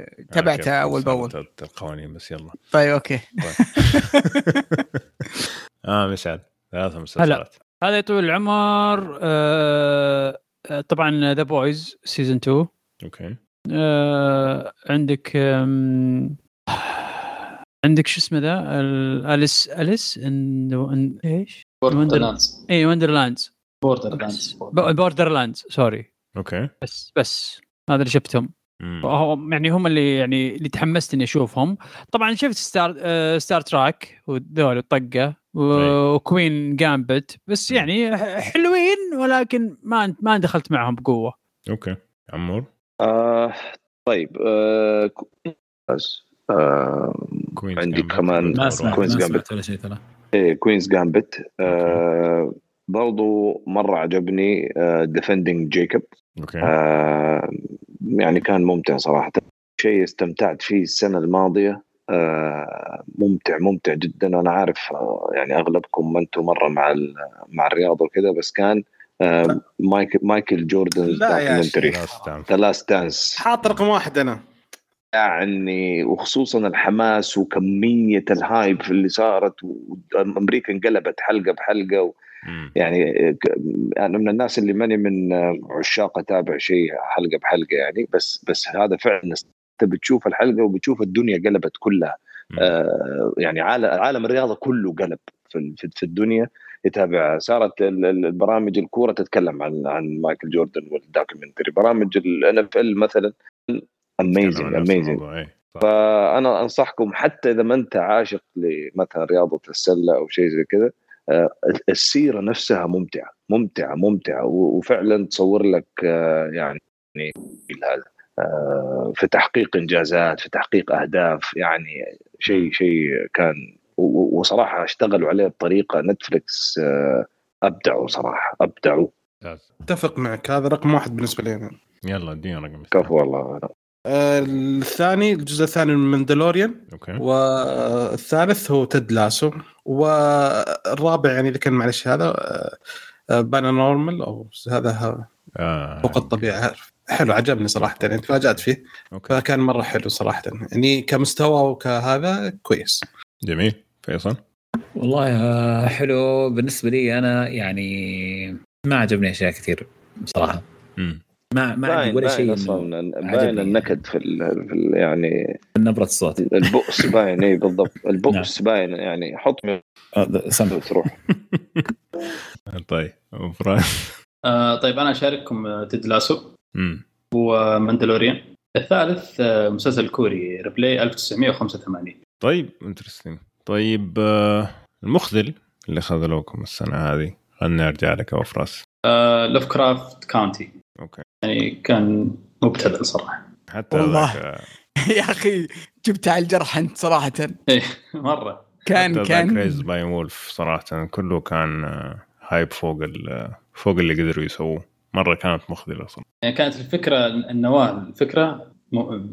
Speaker 1: أوكي.
Speaker 6: تابعتها أول
Speaker 1: بأول. القوانين بس يلا.
Speaker 6: طيب أوكي.
Speaker 1: آه مشعل ثلاث مسلسلات.
Speaker 7: هذا يا طويل العمر آه آه، طبعا The Boys season 2
Speaker 1: أوكي.
Speaker 7: آه عندك عندك شو اسمه ذا؟ ال- Alice Alice؟ in
Speaker 2: إيش؟ Borderlands
Speaker 7: اي
Speaker 2: Wonderlands
Speaker 7: Borderlands Borderlands sorry
Speaker 1: أوكي.
Speaker 7: بس بس. هذا اللي شفتهم. يعني هم اللي يعني اللي تحمست إني أشوفهم. طبعا شفت Star آه Star Trek وذول الطقه و Queen's Gambit بس يعني ح- حلوين ولكن ما ما دخلت معهم بقوة.
Speaker 1: أوكي. عمور؟
Speaker 5: آه طيب آه آه
Speaker 1: Queen's
Speaker 5: عندك
Speaker 1: Gambit.
Speaker 5: كمان
Speaker 3: ما سمعت
Speaker 5: Queen's
Speaker 3: ما Gambit. ولا شيء ترى.
Speaker 5: إيه Queen's Gambit. آه برضو مرة عجبني Defending Jacob
Speaker 1: أوكي.
Speaker 5: آه يعني كان ممتع صراحة. شيء استمتعت فيه السنة الماضية. آه، ممتع ممتع جدا. أنا عارف آه، يعني أغلبكم ما أنتم مرة مع ال- مع الرياضه وكذا بس كان آه، مايكل مايكل جوردن
Speaker 4: لا يا
Speaker 5: documentary.
Speaker 1: The Last Dance
Speaker 4: حاط رقم واحد أنا.
Speaker 5: يعني وخصوصا الحماس وكمية ال hype اللي صارت وأمريكا انقلبت حلقة بحلقة و. يعني أنا من الناس اللي ماني من عشاق أتابع شيء حلقة بحلقة يعني بس بس هذا فعلا انت بتشوف الحلقة وبتشوف الدنيا قلبت كلها. آه يعني عالم عالم الرياضة كله قلب في في- الدنيا. يتابع صارت ال- ال- البرامج الكورة تتكلم عن عن مايكل جوردن وال documentary. برامج ال
Speaker 1: NFL مثلا.
Speaker 5: amazing
Speaker 1: amazing إيه.
Speaker 5: فأنا أنصحكم حتى إذا ما أنت عاشق لمثلا رياضة السلة أو شيء زي كذا آه، السيرة نفسها ممتعة ممتعة ممتعة. وفعلا تصور لك آه، يعني هذا في تحقيق إنجازات في تحقيق أهداف يعني شيء شيء كان وصراحة اشتغلوا عليه بطريقة نتفلكس آه، أبدعوا صراحة
Speaker 1: أبدعوا.
Speaker 4: أتفق معك هذا رقم واحد بالنسبة لي أنا.
Speaker 1: يلا ادينا رقم
Speaker 5: كفو والله.
Speaker 4: آه، الثاني الجزء الثاني من Mandalorian.
Speaker 1: أوكي.
Speaker 4: والثالث هو Ted Lasso. والرابع يعني اللي كان معلش هذا paranormal أو هذا
Speaker 1: آه.
Speaker 4: فوق الطبيعة. حلو عجبني صراحة يعني تفاجأت فيه.
Speaker 1: أوكي.
Speaker 4: فكان مرة حلو صراحة. يعني كمستوى وكهذا كويس.
Speaker 1: جميل. فيصل؟
Speaker 3: والله آه، حلو. بالنسبة لي أنا يعني ما عجبني أشياء كثير بصراحه
Speaker 1: مم.
Speaker 3: ما ما عندي ولا شيء أصلا
Speaker 5: باين. النكد في, ال في ال يعني
Speaker 3: نبرة الصوت.
Speaker 5: البؤس باين اي بالضبط. البؤس باين يعني حط من
Speaker 3: آه، سم
Speaker 5: تروح
Speaker 1: طيب
Speaker 2: آه طيب أنا أشارككم آه،
Speaker 1: و
Speaker 2: Mandalorian الثالث آه، مسلسل كوري Reply 1985
Speaker 1: طيب interesting طيب آه، المخذل اللي خذلوكم السنة هذه خلنا ارجع لك يا فراس.
Speaker 2: Lovecraft Country
Speaker 1: أوكي.
Speaker 2: يعني كان مبتذل صراحة.
Speaker 1: حتى
Speaker 6: والله.
Speaker 1: ذاك آه،
Speaker 6: يا أخي جبت على الجرح أنت صراحة.
Speaker 2: إيه مرة.
Speaker 6: كان كان
Speaker 1: by wolf صراحة كله كان آه، hype فوق ال- فوق اللي قدروا يسووه. مرة كانت مخذلة أصلا
Speaker 2: يعني كانت الفكرة النواة الفكرة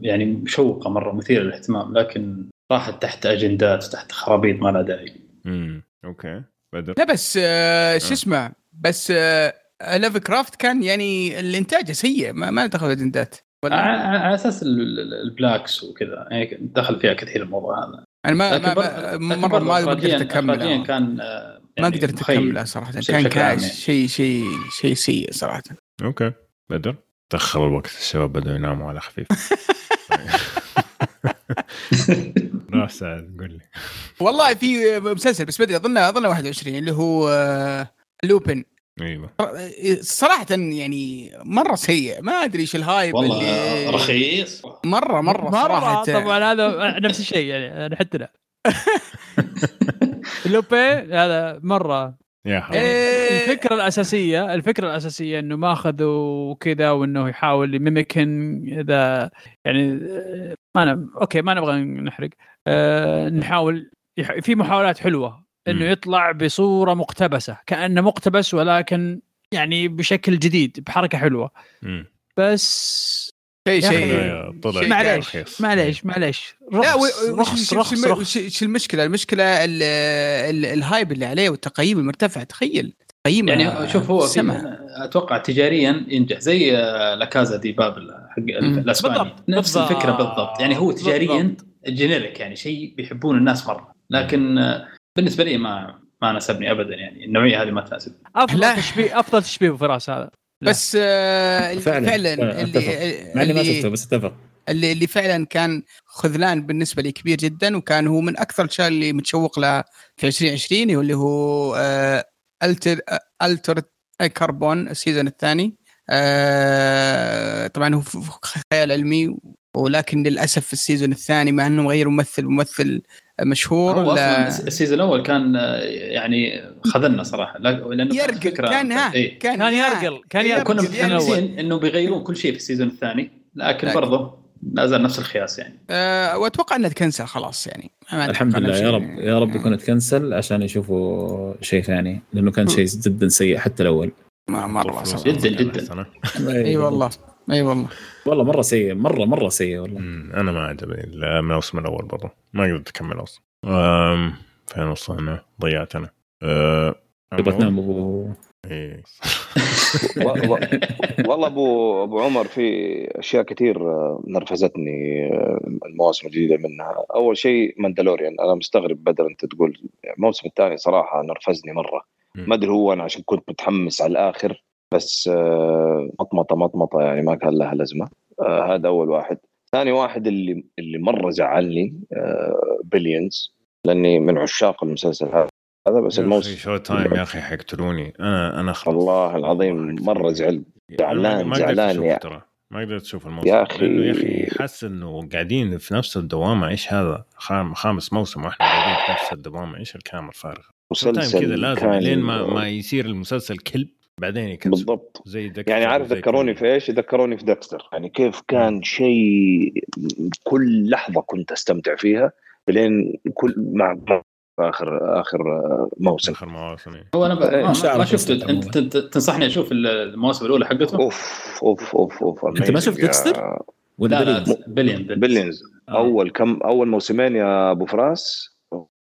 Speaker 2: يعني مشوقة مرة مثيرة للاهتمام لكن راحت تحت أجندات وتحت خرابيط ما لها داعي.
Speaker 1: امم أوكي. بدر
Speaker 6: لا بس آه، شو
Speaker 1: آه.
Speaker 6: اسمه بس ليف كرافت كان يعني الإنتاج سيء ما, ما دخل اجندات
Speaker 2: على أساس ال- ال- ال blacks وكذا. يعني دخل فيها كثير الموضوع هذا.
Speaker 6: أنا ما, ما,
Speaker 2: مرة
Speaker 6: ما قدرت اكمله
Speaker 2: كان آه،
Speaker 6: ما
Speaker 2: يعني
Speaker 6: قدرت
Speaker 2: مخيب.
Speaker 6: أكمله
Speaker 2: صراحة.
Speaker 6: كان كان
Speaker 2: يعني.
Speaker 6: شيء شيء شيء سيء صراحة.
Speaker 1: أوكي. بدر. دخل الوقت الشباب بدأوا يناموا على خفيف. راح سعد قول لي.
Speaker 6: والله في مسلسل بس بدري اظن اظن 21 اللي هو آه، Lupin.
Speaker 1: أيوه.
Speaker 6: صراحة يعني مرة سيء. ما أدري إيش ال hype
Speaker 2: والله
Speaker 6: اللي
Speaker 2: رخيص.
Speaker 6: مره مرة
Speaker 7: مرة
Speaker 6: صراحة.
Speaker 7: طبعا هذا نفس الشيء يعني حتى لا. Lupin هذا مرة
Speaker 1: يا حرام
Speaker 6: إيه.
Speaker 7: الفكرة الأساسية الفكرة الأساسية إنه ماخذ كذا وإنه يحاول يم- يمكن إذا يعني ما أنا okay ما نبغى نحرق آه نحاول في محاولات حلوة
Speaker 1: إنه.
Speaker 7: يطلع بصورة مقتبسة كأنه مقتبس ولكن يعني بشكل جديد بحركة
Speaker 1: حلوة.
Speaker 7: بس
Speaker 6: شيء شيء
Speaker 1: طلع
Speaker 6: شيء
Speaker 7: معليش
Speaker 1: رخيص.
Speaker 7: معليش معليش رخص
Speaker 6: وش-
Speaker 7: رخص رخص
Speaker 6: وش المشكلة؟ المشكلة ال- ال- ال hype اللي عليه والتقييم المرتفع تخيل تقييم
Speaker 2: يعني شوف هو. أتوقع تجاريا ينجح زي لاكازا دي بابل حق. الأسباني
Speaker 7: بالضبط.
Speaker 2: نفس
Speaker 7: بالضبط.
Speaker 2: الفكرة بالضبط يعني هو تجاريا
Speaker 7: بالضبط.
Speaker 2: جينيريك يعني شيء بيحبون الناس مرة لكن بالنسبة لي ما ما ناسبني ابدا يعني النوعية هذه ما تناسب
Speaker 6: أفضل.
Speaker 7: تشبيه أفضل تشبيه فراس هذا لا.
Speaker 6: بس آه، اللي
Speaker 3: فعلاً،
Speaker 6: فعلا
Speaker 3: فعلاً،
Speaker 6: اللي.
Speaker 3: مع إني ما
Speaker 6: اللي-
Speaker 3: شفته بس أتفق
Speaker 6: اللي, اللي فعلا كان خذلان بالنسبة لي كبير جدا وكان هو من أكثر الأشياء اللي متشوق لها في 2020 واللي هو آه Alter Altered Carbon ال season الثاني آه طبعا هو خيال علمي ولكن للأسف في ال season الثاني مع إنه غير ممثل ممثل مشهور
Speaker 2: هو ال season الأول كان آه، يعني خذلنا صراحة. لا- لأنه
Speaker 6: يرقل
Speaker 2: فكرة-
Speaker 6: كان ها
Speaker 2: إيه.
Speaker 6: كان
Speaker 7: كان. يرقل كان
Speaker 6: يرقل.
Speaker 2: كنا متحمسين إنه بيغيرون كل شيء في ال season الثاني لكن
Speaker 6: لكن-
Speaker 2: برضه لا زال نفس الخياس يعني.
Speaker 6: آه وأتوقع إنه تكنسل خلاص يعني.
Speaker 3: الحمد لله. يا رب يا رب يكون تكنسل عشان يشوفوا شيء ثاني لأنه كان شيء جدا سيء حتى الأول.
Speaker 6: ما مره صراحة
Speaker 2: جدا جدا.
Speaker 6: إي والله. أي والله.
Speaker 3: والله مرة سيء مرة مرة سيء والله.
Speaker 1: أنا ما عجبني الموسم الأول برضو. ما قدرت أكمل أصلا. أم، فين وصلنا؟ ضيعت أنا.
Speaker 3: تبغى؟ تنام أبو.
Speaker 1: إيه.
Speaker 5: والله أبو أبو عمر في أشياء كثير آه، نرفزتني آه، المواسم الجديدة منها. أول شيء Mandalorian أنا مستغرب بدر أنت تقول الموسم الثاني صراحة نرفزني
Speaker 1: مرة.
Speaker 5: ما أدري هو أنا عشان كنت متحمس على الآخر. بس آه، مطمطة مطمطة يعني ما كان لها لازمة. آه، هذا أول واحد. ثاني واحد اللي اللي مرة زعلني Billions لأني من عشاق المسلسل هذا. هذا بس الموسم
Speaker 1: Show time يا أخي حيقتلوني أنا أنا خلاص.
Speaker 5: والله العظيم مرة زعلت. زعلان- زعلان يا-
Speaker 1: ترى. ما قدرت أشوف الموسم.
Speaker 5: يا
Speaker 1: لأنه يا أخي حاسس إنه قاعدين في نفس الدوامة. إيش هذا؟ خام خامس موسم وإحنا قاعدين في نفس الدوامة. إيش الكلام الفارغ دايم كذا
Speaker 5: مسلسل
Speaker 1: لازم لين ما ما يصير المسلسل كلب. بعدين يكنسل
Speaker 5: بالضبط
Speaker 1: زي دكتور
Speaker 5: يعني عارف ذكروني في إيش؟ ذكروني في Dexter يعني كيف كان شيء كل لحظة كنت أستمتع فيها لين كل مع اخر آخر موسم
Speaker 1: آخر مواسم إيه.
Speaker 2: هو أنا ب...
Speaker 5: إيه،
Speaker 2: ما, ما,
Speaker 3: قصته
Speaker 2: انت تنصحني أشوف المواسم الأولى حقته؟
Speaker 5: أوف أوف أوف أوف
Speaker 3: أنت ما شفت Dexter؟ ولا
Speaker 2: لا لا
Speaker 3: بليونز؟
Speaker 2: Billion
Speaker 5: Billions
Speaker 3: آه.
Speaker 5: أول كم أول موسمين يا أبو فراس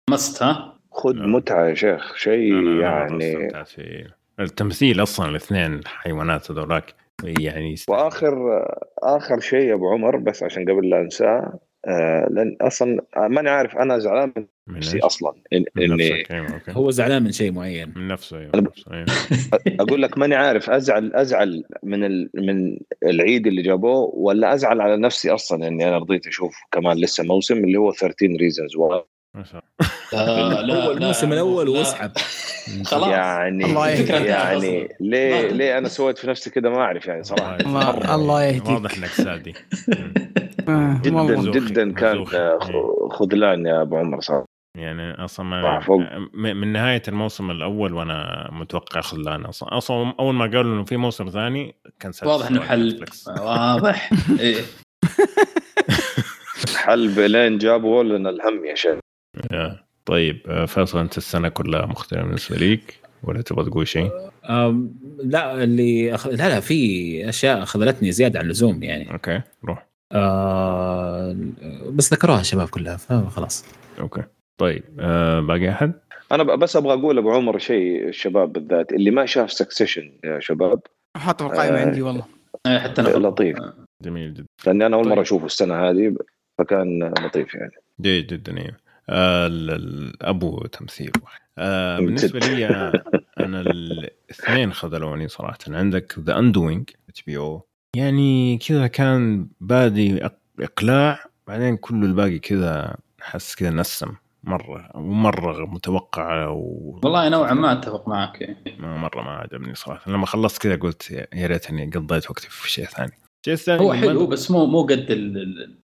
Speaker 2: must ها؟
Speaker 5: خذ
Speaker 1: لا.
Speaker 5: متعة يا شيخ شيء يعني.
Speaker 1: التمثيل أصلا الاثنين حيوانات هذولاك يعني يست-
Speaker 5: وآخر آخر شيء يا أبو عمر بس عشان قبل لا أنساه آه لأن أصلا ماني عارف أنا زعلان من نفسي؟ أصلا إن
Speaker 1: من
Speaker 5: اني
Speaker 1: نفسك أيوة،.
Speaker 3: هو زعلان من شيء معين
Speaker 1: من نفسه أيوه نفسه، أيوة.
Speaker 5: أقول لك ماني عارف أزعل أزعل من ال... من العيد اللي جابوه ولا أزعل على نفسي أصلا إني أنا رضيت أشوف كمان لسه موسم اللي هو 13 Reasons
Speaker 1: ما شاء
Speaker 2: لا لا
Speaker 3: هو الموسم الأول
Speaker 2: لا.
Speaker 3: وأسحب.
Speaker 2: خلاص.
Speaker 5: يعني
Speaker 6: الله يهديك.
Speaker 5: يعني ليه ليه أنا سويت في نفسي كده؟ ما أعرف يعني صراحة.
Speaker 6: الله- يهديك.
Speaker 1: واضح إنك سادي
Speaker 6: آه،
Speaker 5: جدا جدا كان. آه، خذلان يا أبو عمر صراحة.
Speaker 1: يعني أصلا
Speaker 5: آه،
Speaker 1: من نهاية الموسم الأول وأنا متوقع خذلان أصلا. أصلا أول ما قالوا إنه في موسم ثاني كان
Speaker 2: واضح
Speaker 1: إنه
Speaker 2: حل. واضح. إيه.
Speaker 5: حل لين جابوا لنا الهم يا شيخ.
Speaker 1: يا. طيب آه، فيصل أنت السنة كلها مختلفه بالنسبة ليك ولا تبغى تقول شيء؟
Speaker 3: أم، لا اللي أخ... لا لا في أشياء خذلتني زيادة عن اللزوم يعني.
Speaker 1: okay روح.
Speaker 3: آه بس ذكروها الشباب كلها فخلاص.
Speaker 1: okay. طيب آه باقي
Speaker 5: أحد؟ أنا بس أبغى أقول أبو عمر شيء الشباب بالذات اللي ما شاف Succession يا شباب.
Speaker 6: حاطه في القائمة
Speaker 5: آه.
Speaker 6: عندي والله.
Speaker 2: إيه، حتى أنا.
Speaker 5: لطيف.
Speaker 1: جميل جدا.
Speaker 5: لأني أنا أول
Speaker 1: طيب.
Speaker 5: مره أشوفه السنة هذه فكان لطيف يعني.
Speaker 1: جيد جدا أيوه أبو تمثيل. واحد آه. بالنسبة لي آه، أنا الاثنين خذلوني صراحة. عندك The Undoing HBO. يعني كذا كان بادي إقلاع بعدين كله الباقي كذا حس كذا نسم مرة ومرة متوقع و...
Speaker 2: والله نوعا ما أتفق معك.
Speaker 1: ما مرة ما عجبني صراحة. لما خلصت كذا قلت يا- ريتني قضيت وقتي في شيء ثاني. الشيء الثاني
Speaker 2: هو حلو بس مو مو قد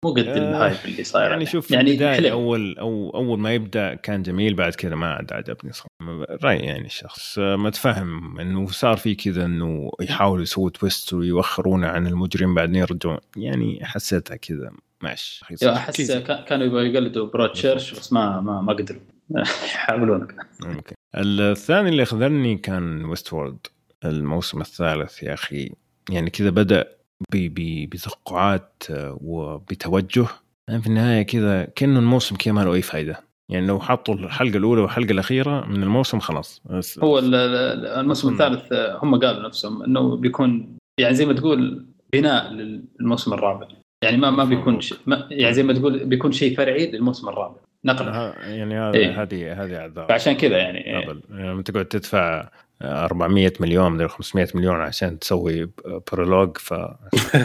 Speaker 2: مو قد
Speaker 1: آه،
Speaker 2: ال hype اللي صاير
Speaker 1: يعني. شوف
Speaker 2: يعني
Speaker 1: البدايه أول أو أول ما يبدأ كان جميل بعد كذا ما عاد عجبني صراحة. راي يعني الشخص آه، متفهم إنه صار في كذا إنه يحاولوا يسووا twist ويوخرونه عن المجرم بعدين يرجعون. يعني حسيتها كذا ماشي.
Speaker 2: أحس كا- كانوا يبغوا يقلدوا Broadchurch بس ما ما ما قدروا. يحاولون
Speaker 1: ممكن. الثاني اللي خذلني كان Westworld الموسم الثالث يا أخي. يعني كذا بدأ بتوقعات آه، وبتوجه يعني في النهاية كذا كأنه الموسم كذا ما له أي فائده يعني لو حطوا الحلقة الأولى والحلقة الأخيرة من الموسم خلاص.
Speaker 2: هو ال- ال- الموسم. الثالث آه، هم قالوا نفسهم إنه بيكون يعني زي ما تقول بناء للموسم الرابع. يعني ما ما بيكون شيء ما يعني زي ما تقول بيكون شيء فرعي للموسم الرابع. نقلة.
Speaker 1: ها- يعني هذا
Speaker 2: إيه.
Speaker 1: هذه هذه أعذار.
Speaker 2: فعشان كذا يعني إيه.
Speaker 1: هبل يعني لما تقعد تدفع 400 مليون مدري 500 مليون عشان تسوي برولوج ف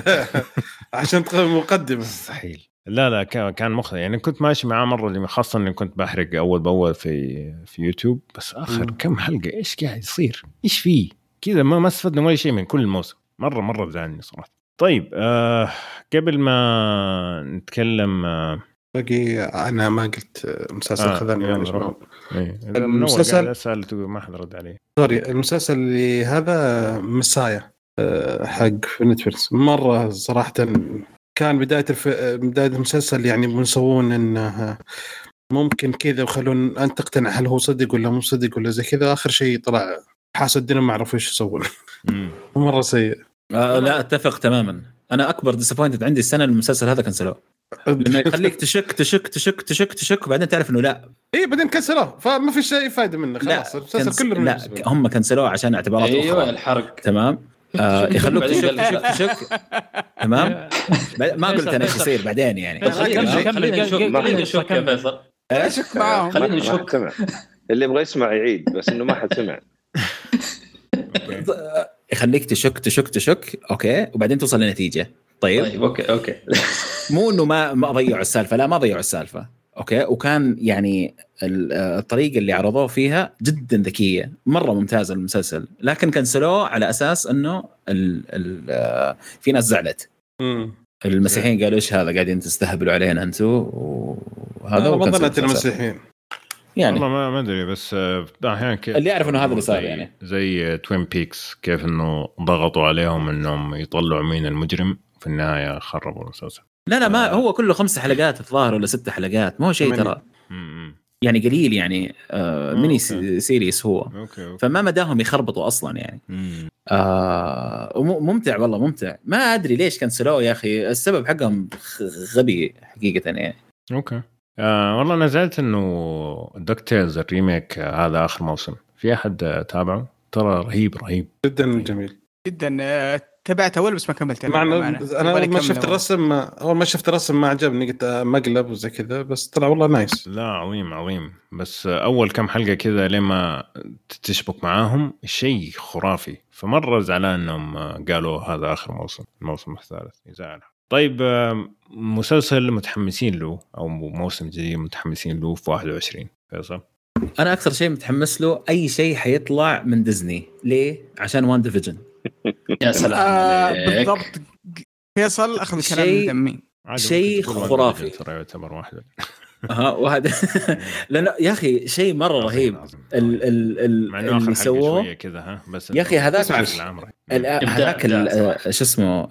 Speaker 4: عشان مقدمة
Speaker 1: مستحيل لا لا كان كان مخ يعني كنت ماشي معاه مرة اللي خاصة إني كنت بحرق أول بأول في في يوتيوب بس آخر
Speaker 4: مم.
Speaker 1: كم حلقة إيش قاعد يصير؟ إيش فيه؟ كذا ما ما استفدنا ولا شيء من كل الموسم مره مرة زعلني صراحة. طيب آه قبل ما نتكلم آه
Speaker 4: باقي أنا ما قلت مسلسل
Speaker 1: آه،
Speaker 4: خذلني
Speaker 1: يلا
Speaker 4: معلش.
Speaker 1: روح. إيه.
Speaker 4: المسلسل-
Speaker 1: أسأل تقول ما حد رد علي.
Speaker 4: سوري المسلسل اللي هذا مسايا آه، حق في نتفلكس مرة صراحة كان بداية الف... بداية المسلسل يعني بنسوون إنه ممكن كذا وخلون أنت تقتنع هل هو صدق ولا مو صدق ولا زي كذا آخر شيء طلع حاسدين ما عرفوا إيش يسوون. مرة سيء
Speaker 3: آه لا أتفق تماما أنا أكبر ديسابوينتد عندي السنة المسلسل هذا كنسلوه لأنه يخليك تشك تشك تشك تشك تشك وبعدين تعرف إنه لا.
Speaker 4: اي بعدين كسروه فما في شيء فايده منه
Speaker 3: لا
Speaker 4: خلاص المسلسل
Speaker 3: كنس...
Speaker 4: كله من
Speaker 3: لا. هم كنسلوه عشان اعتبارات
Speaker 2: أيوه
Speaker 3: أخرى
Speaker 2: الحرق.
Speaker 3: تمام؟ آه يخلوك تشك تشك تشك. تمام؟ ما قلت أنا إيش يصير بعدين يعني.
Speaker 2: خلينا نشك يا فيصل.
Speaker 3: إيش
Speaker 6: شك معاهم.
Speaker 2: خلينا نشك.
Speaker 5: اللي يبغى يسمع يعيد بس إنه ما حد سمع.
Speaker 3: يخليك تشك تشك تشك. okay. وبعدين توصل لنتيجة. طيب.
Speaker 2: طيب okay okay.
Speaker 3: مو إنه ما ما ضيعوا السالفة. لا ما ضيعوا السالفة. okay. وكان يعني ال- الطريقة اللي عرضوه فيها جدا ذكية. مرة ممتازه المسلسل. لكن كنسلوه على أساس إنه ال ال آه، في ناس زعلت. المسيحيين قالوا إيش هذا؟ قاعدين تستهبلوا علينا أنتم وهذا
Speaker 4: ظننت
Speaker 3: المسلسل.
Speaker 4: المسيحيين.
Speaker 3: يعني.
Speaker 1: والله ما ما أدري بس آه، أحيانا كيف
Speaker 3: اللي يعرف إنه هذا اللي صار يعني.
Speaker 1: زي Twin Peaks كيف إنه ضغطوا عليهم إنهم يطلعوا مين المجرم. في النهاية خربوا المسلسل.
Speaker 3: لا لا ما هو كله خمس حلقات الظاهر ولا ست حلقات. ما هو شيء. ترى. يعني قليل يعني آه
Speaker 1: آه،
Speaker 3: mini
Speaker 1: okay.
Speaker 3: se- series هو.
Speaker 1: okay okay.
Speaker 3: فما مداهم يخربطوا أصلا يعني. آه ممتع والله ممتع. ما أدري ليش كنسلوه يا أخي. السبب حقهم غبي حقيقة يعني.
Speaker 1: okay. آه والله أنا زعلت إنه DuckTales ال remake آه، هذا آخر موسم. في أحد آه، تابعه؟ ترى رهيب رهيب.
Speaker 4: جدا جميل.
Speaker 6: جدا. آه، تابعت اول بس ما كملت
Speaker 4: مع إنه.
Speaker 6: أنا
Speaker 4: ما شفت. الرسم أول ما شفت الرسم ما عجبني قلت آه، مقلب وزي كذا بس طلع والله nice.
Speaker 1: لا عظيم عظيم. بس أول كم حلقة كذا لين ما تشبك معاهم شيء خرافي. فمرة زعلان إنهم قالوا هذا آخر موسم الموسم الثالث. يزعل. طيب مسلسل متحمسين له أو موسم جديد متحمسين له في 21 فيصل؟
Speaker 3: أنا أكثر شيء متحمس له أي شيء حيطلع من ديزني. ليه؟ عشان WandaVision
Speaker 2: يا سلام
Speaker 6: آه
Speaker 2: عليك.
Speaker 6: بالضبط. فيصل أخذ الكلام
Speaker 3: شيء-
Speaker 6: من دمي
Speaker 3: شيء خرافي.
Speaker 1: يعتبر واحد.
Speaker 3: ها وهذا لأن يا أخي شيء مرة رهيب. ال ال ال اللي سووه.
Speaker 1: كذا ها بس
Speaker 3: يا أخي هذاك هذاك شو اسمه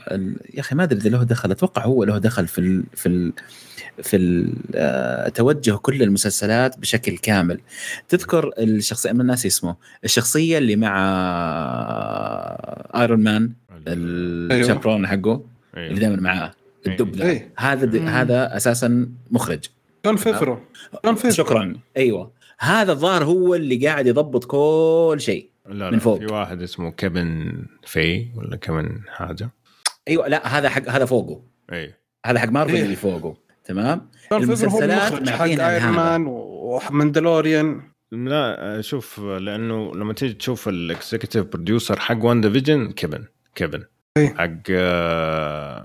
Speaker 3: يا أخي ما أدري إذا له دخل أتوقع هو له دخل في ال في ال في ال- آه، توجه كل المسلسلات بشكل كامل. تذكر الشخصية من الناس اسمه الشخصية اللي مع ايرون مان الشابرون حقه اللي
Speaker 1: أيوه.
Speaker 3: دائما معاه الدب ذا.
Speaker 4: إيه.
Speaker 3: هذا. هذا أساسا مخرج.
Speaker 4: جون فافرو. جون فافرو.
Speaker 3: شكرا. أيوه. هذا الظاهر هو اللي قاعد يضبط كل شيء
Speaker 1: لا لا
Speaker 3: من فوق.
Speaker 1: في واحد اسمه كيفن في ولا كيفن حاجة.
Speaker 3: أيوه لا هذا حق هذا فوقه.
Speaker 1: اي
Speaker 3: هذا حق مارفل
Speaker 4: إيه.
Speaker 3: اللي فوقه. تمام؟
Speaker 4: جون فافرو هو
Speaker 3: المسلسلات
Speaker 4: حق Iron
Speaker 3: هذا.
Speaker 4: Man و Mandalorian
Speaker 1: لا شوف لأنه لما تيجي تشوف ال executive producer حق WandaVision كيفن كيفن.
Speaker 4: إيه.
Speaker 1: حق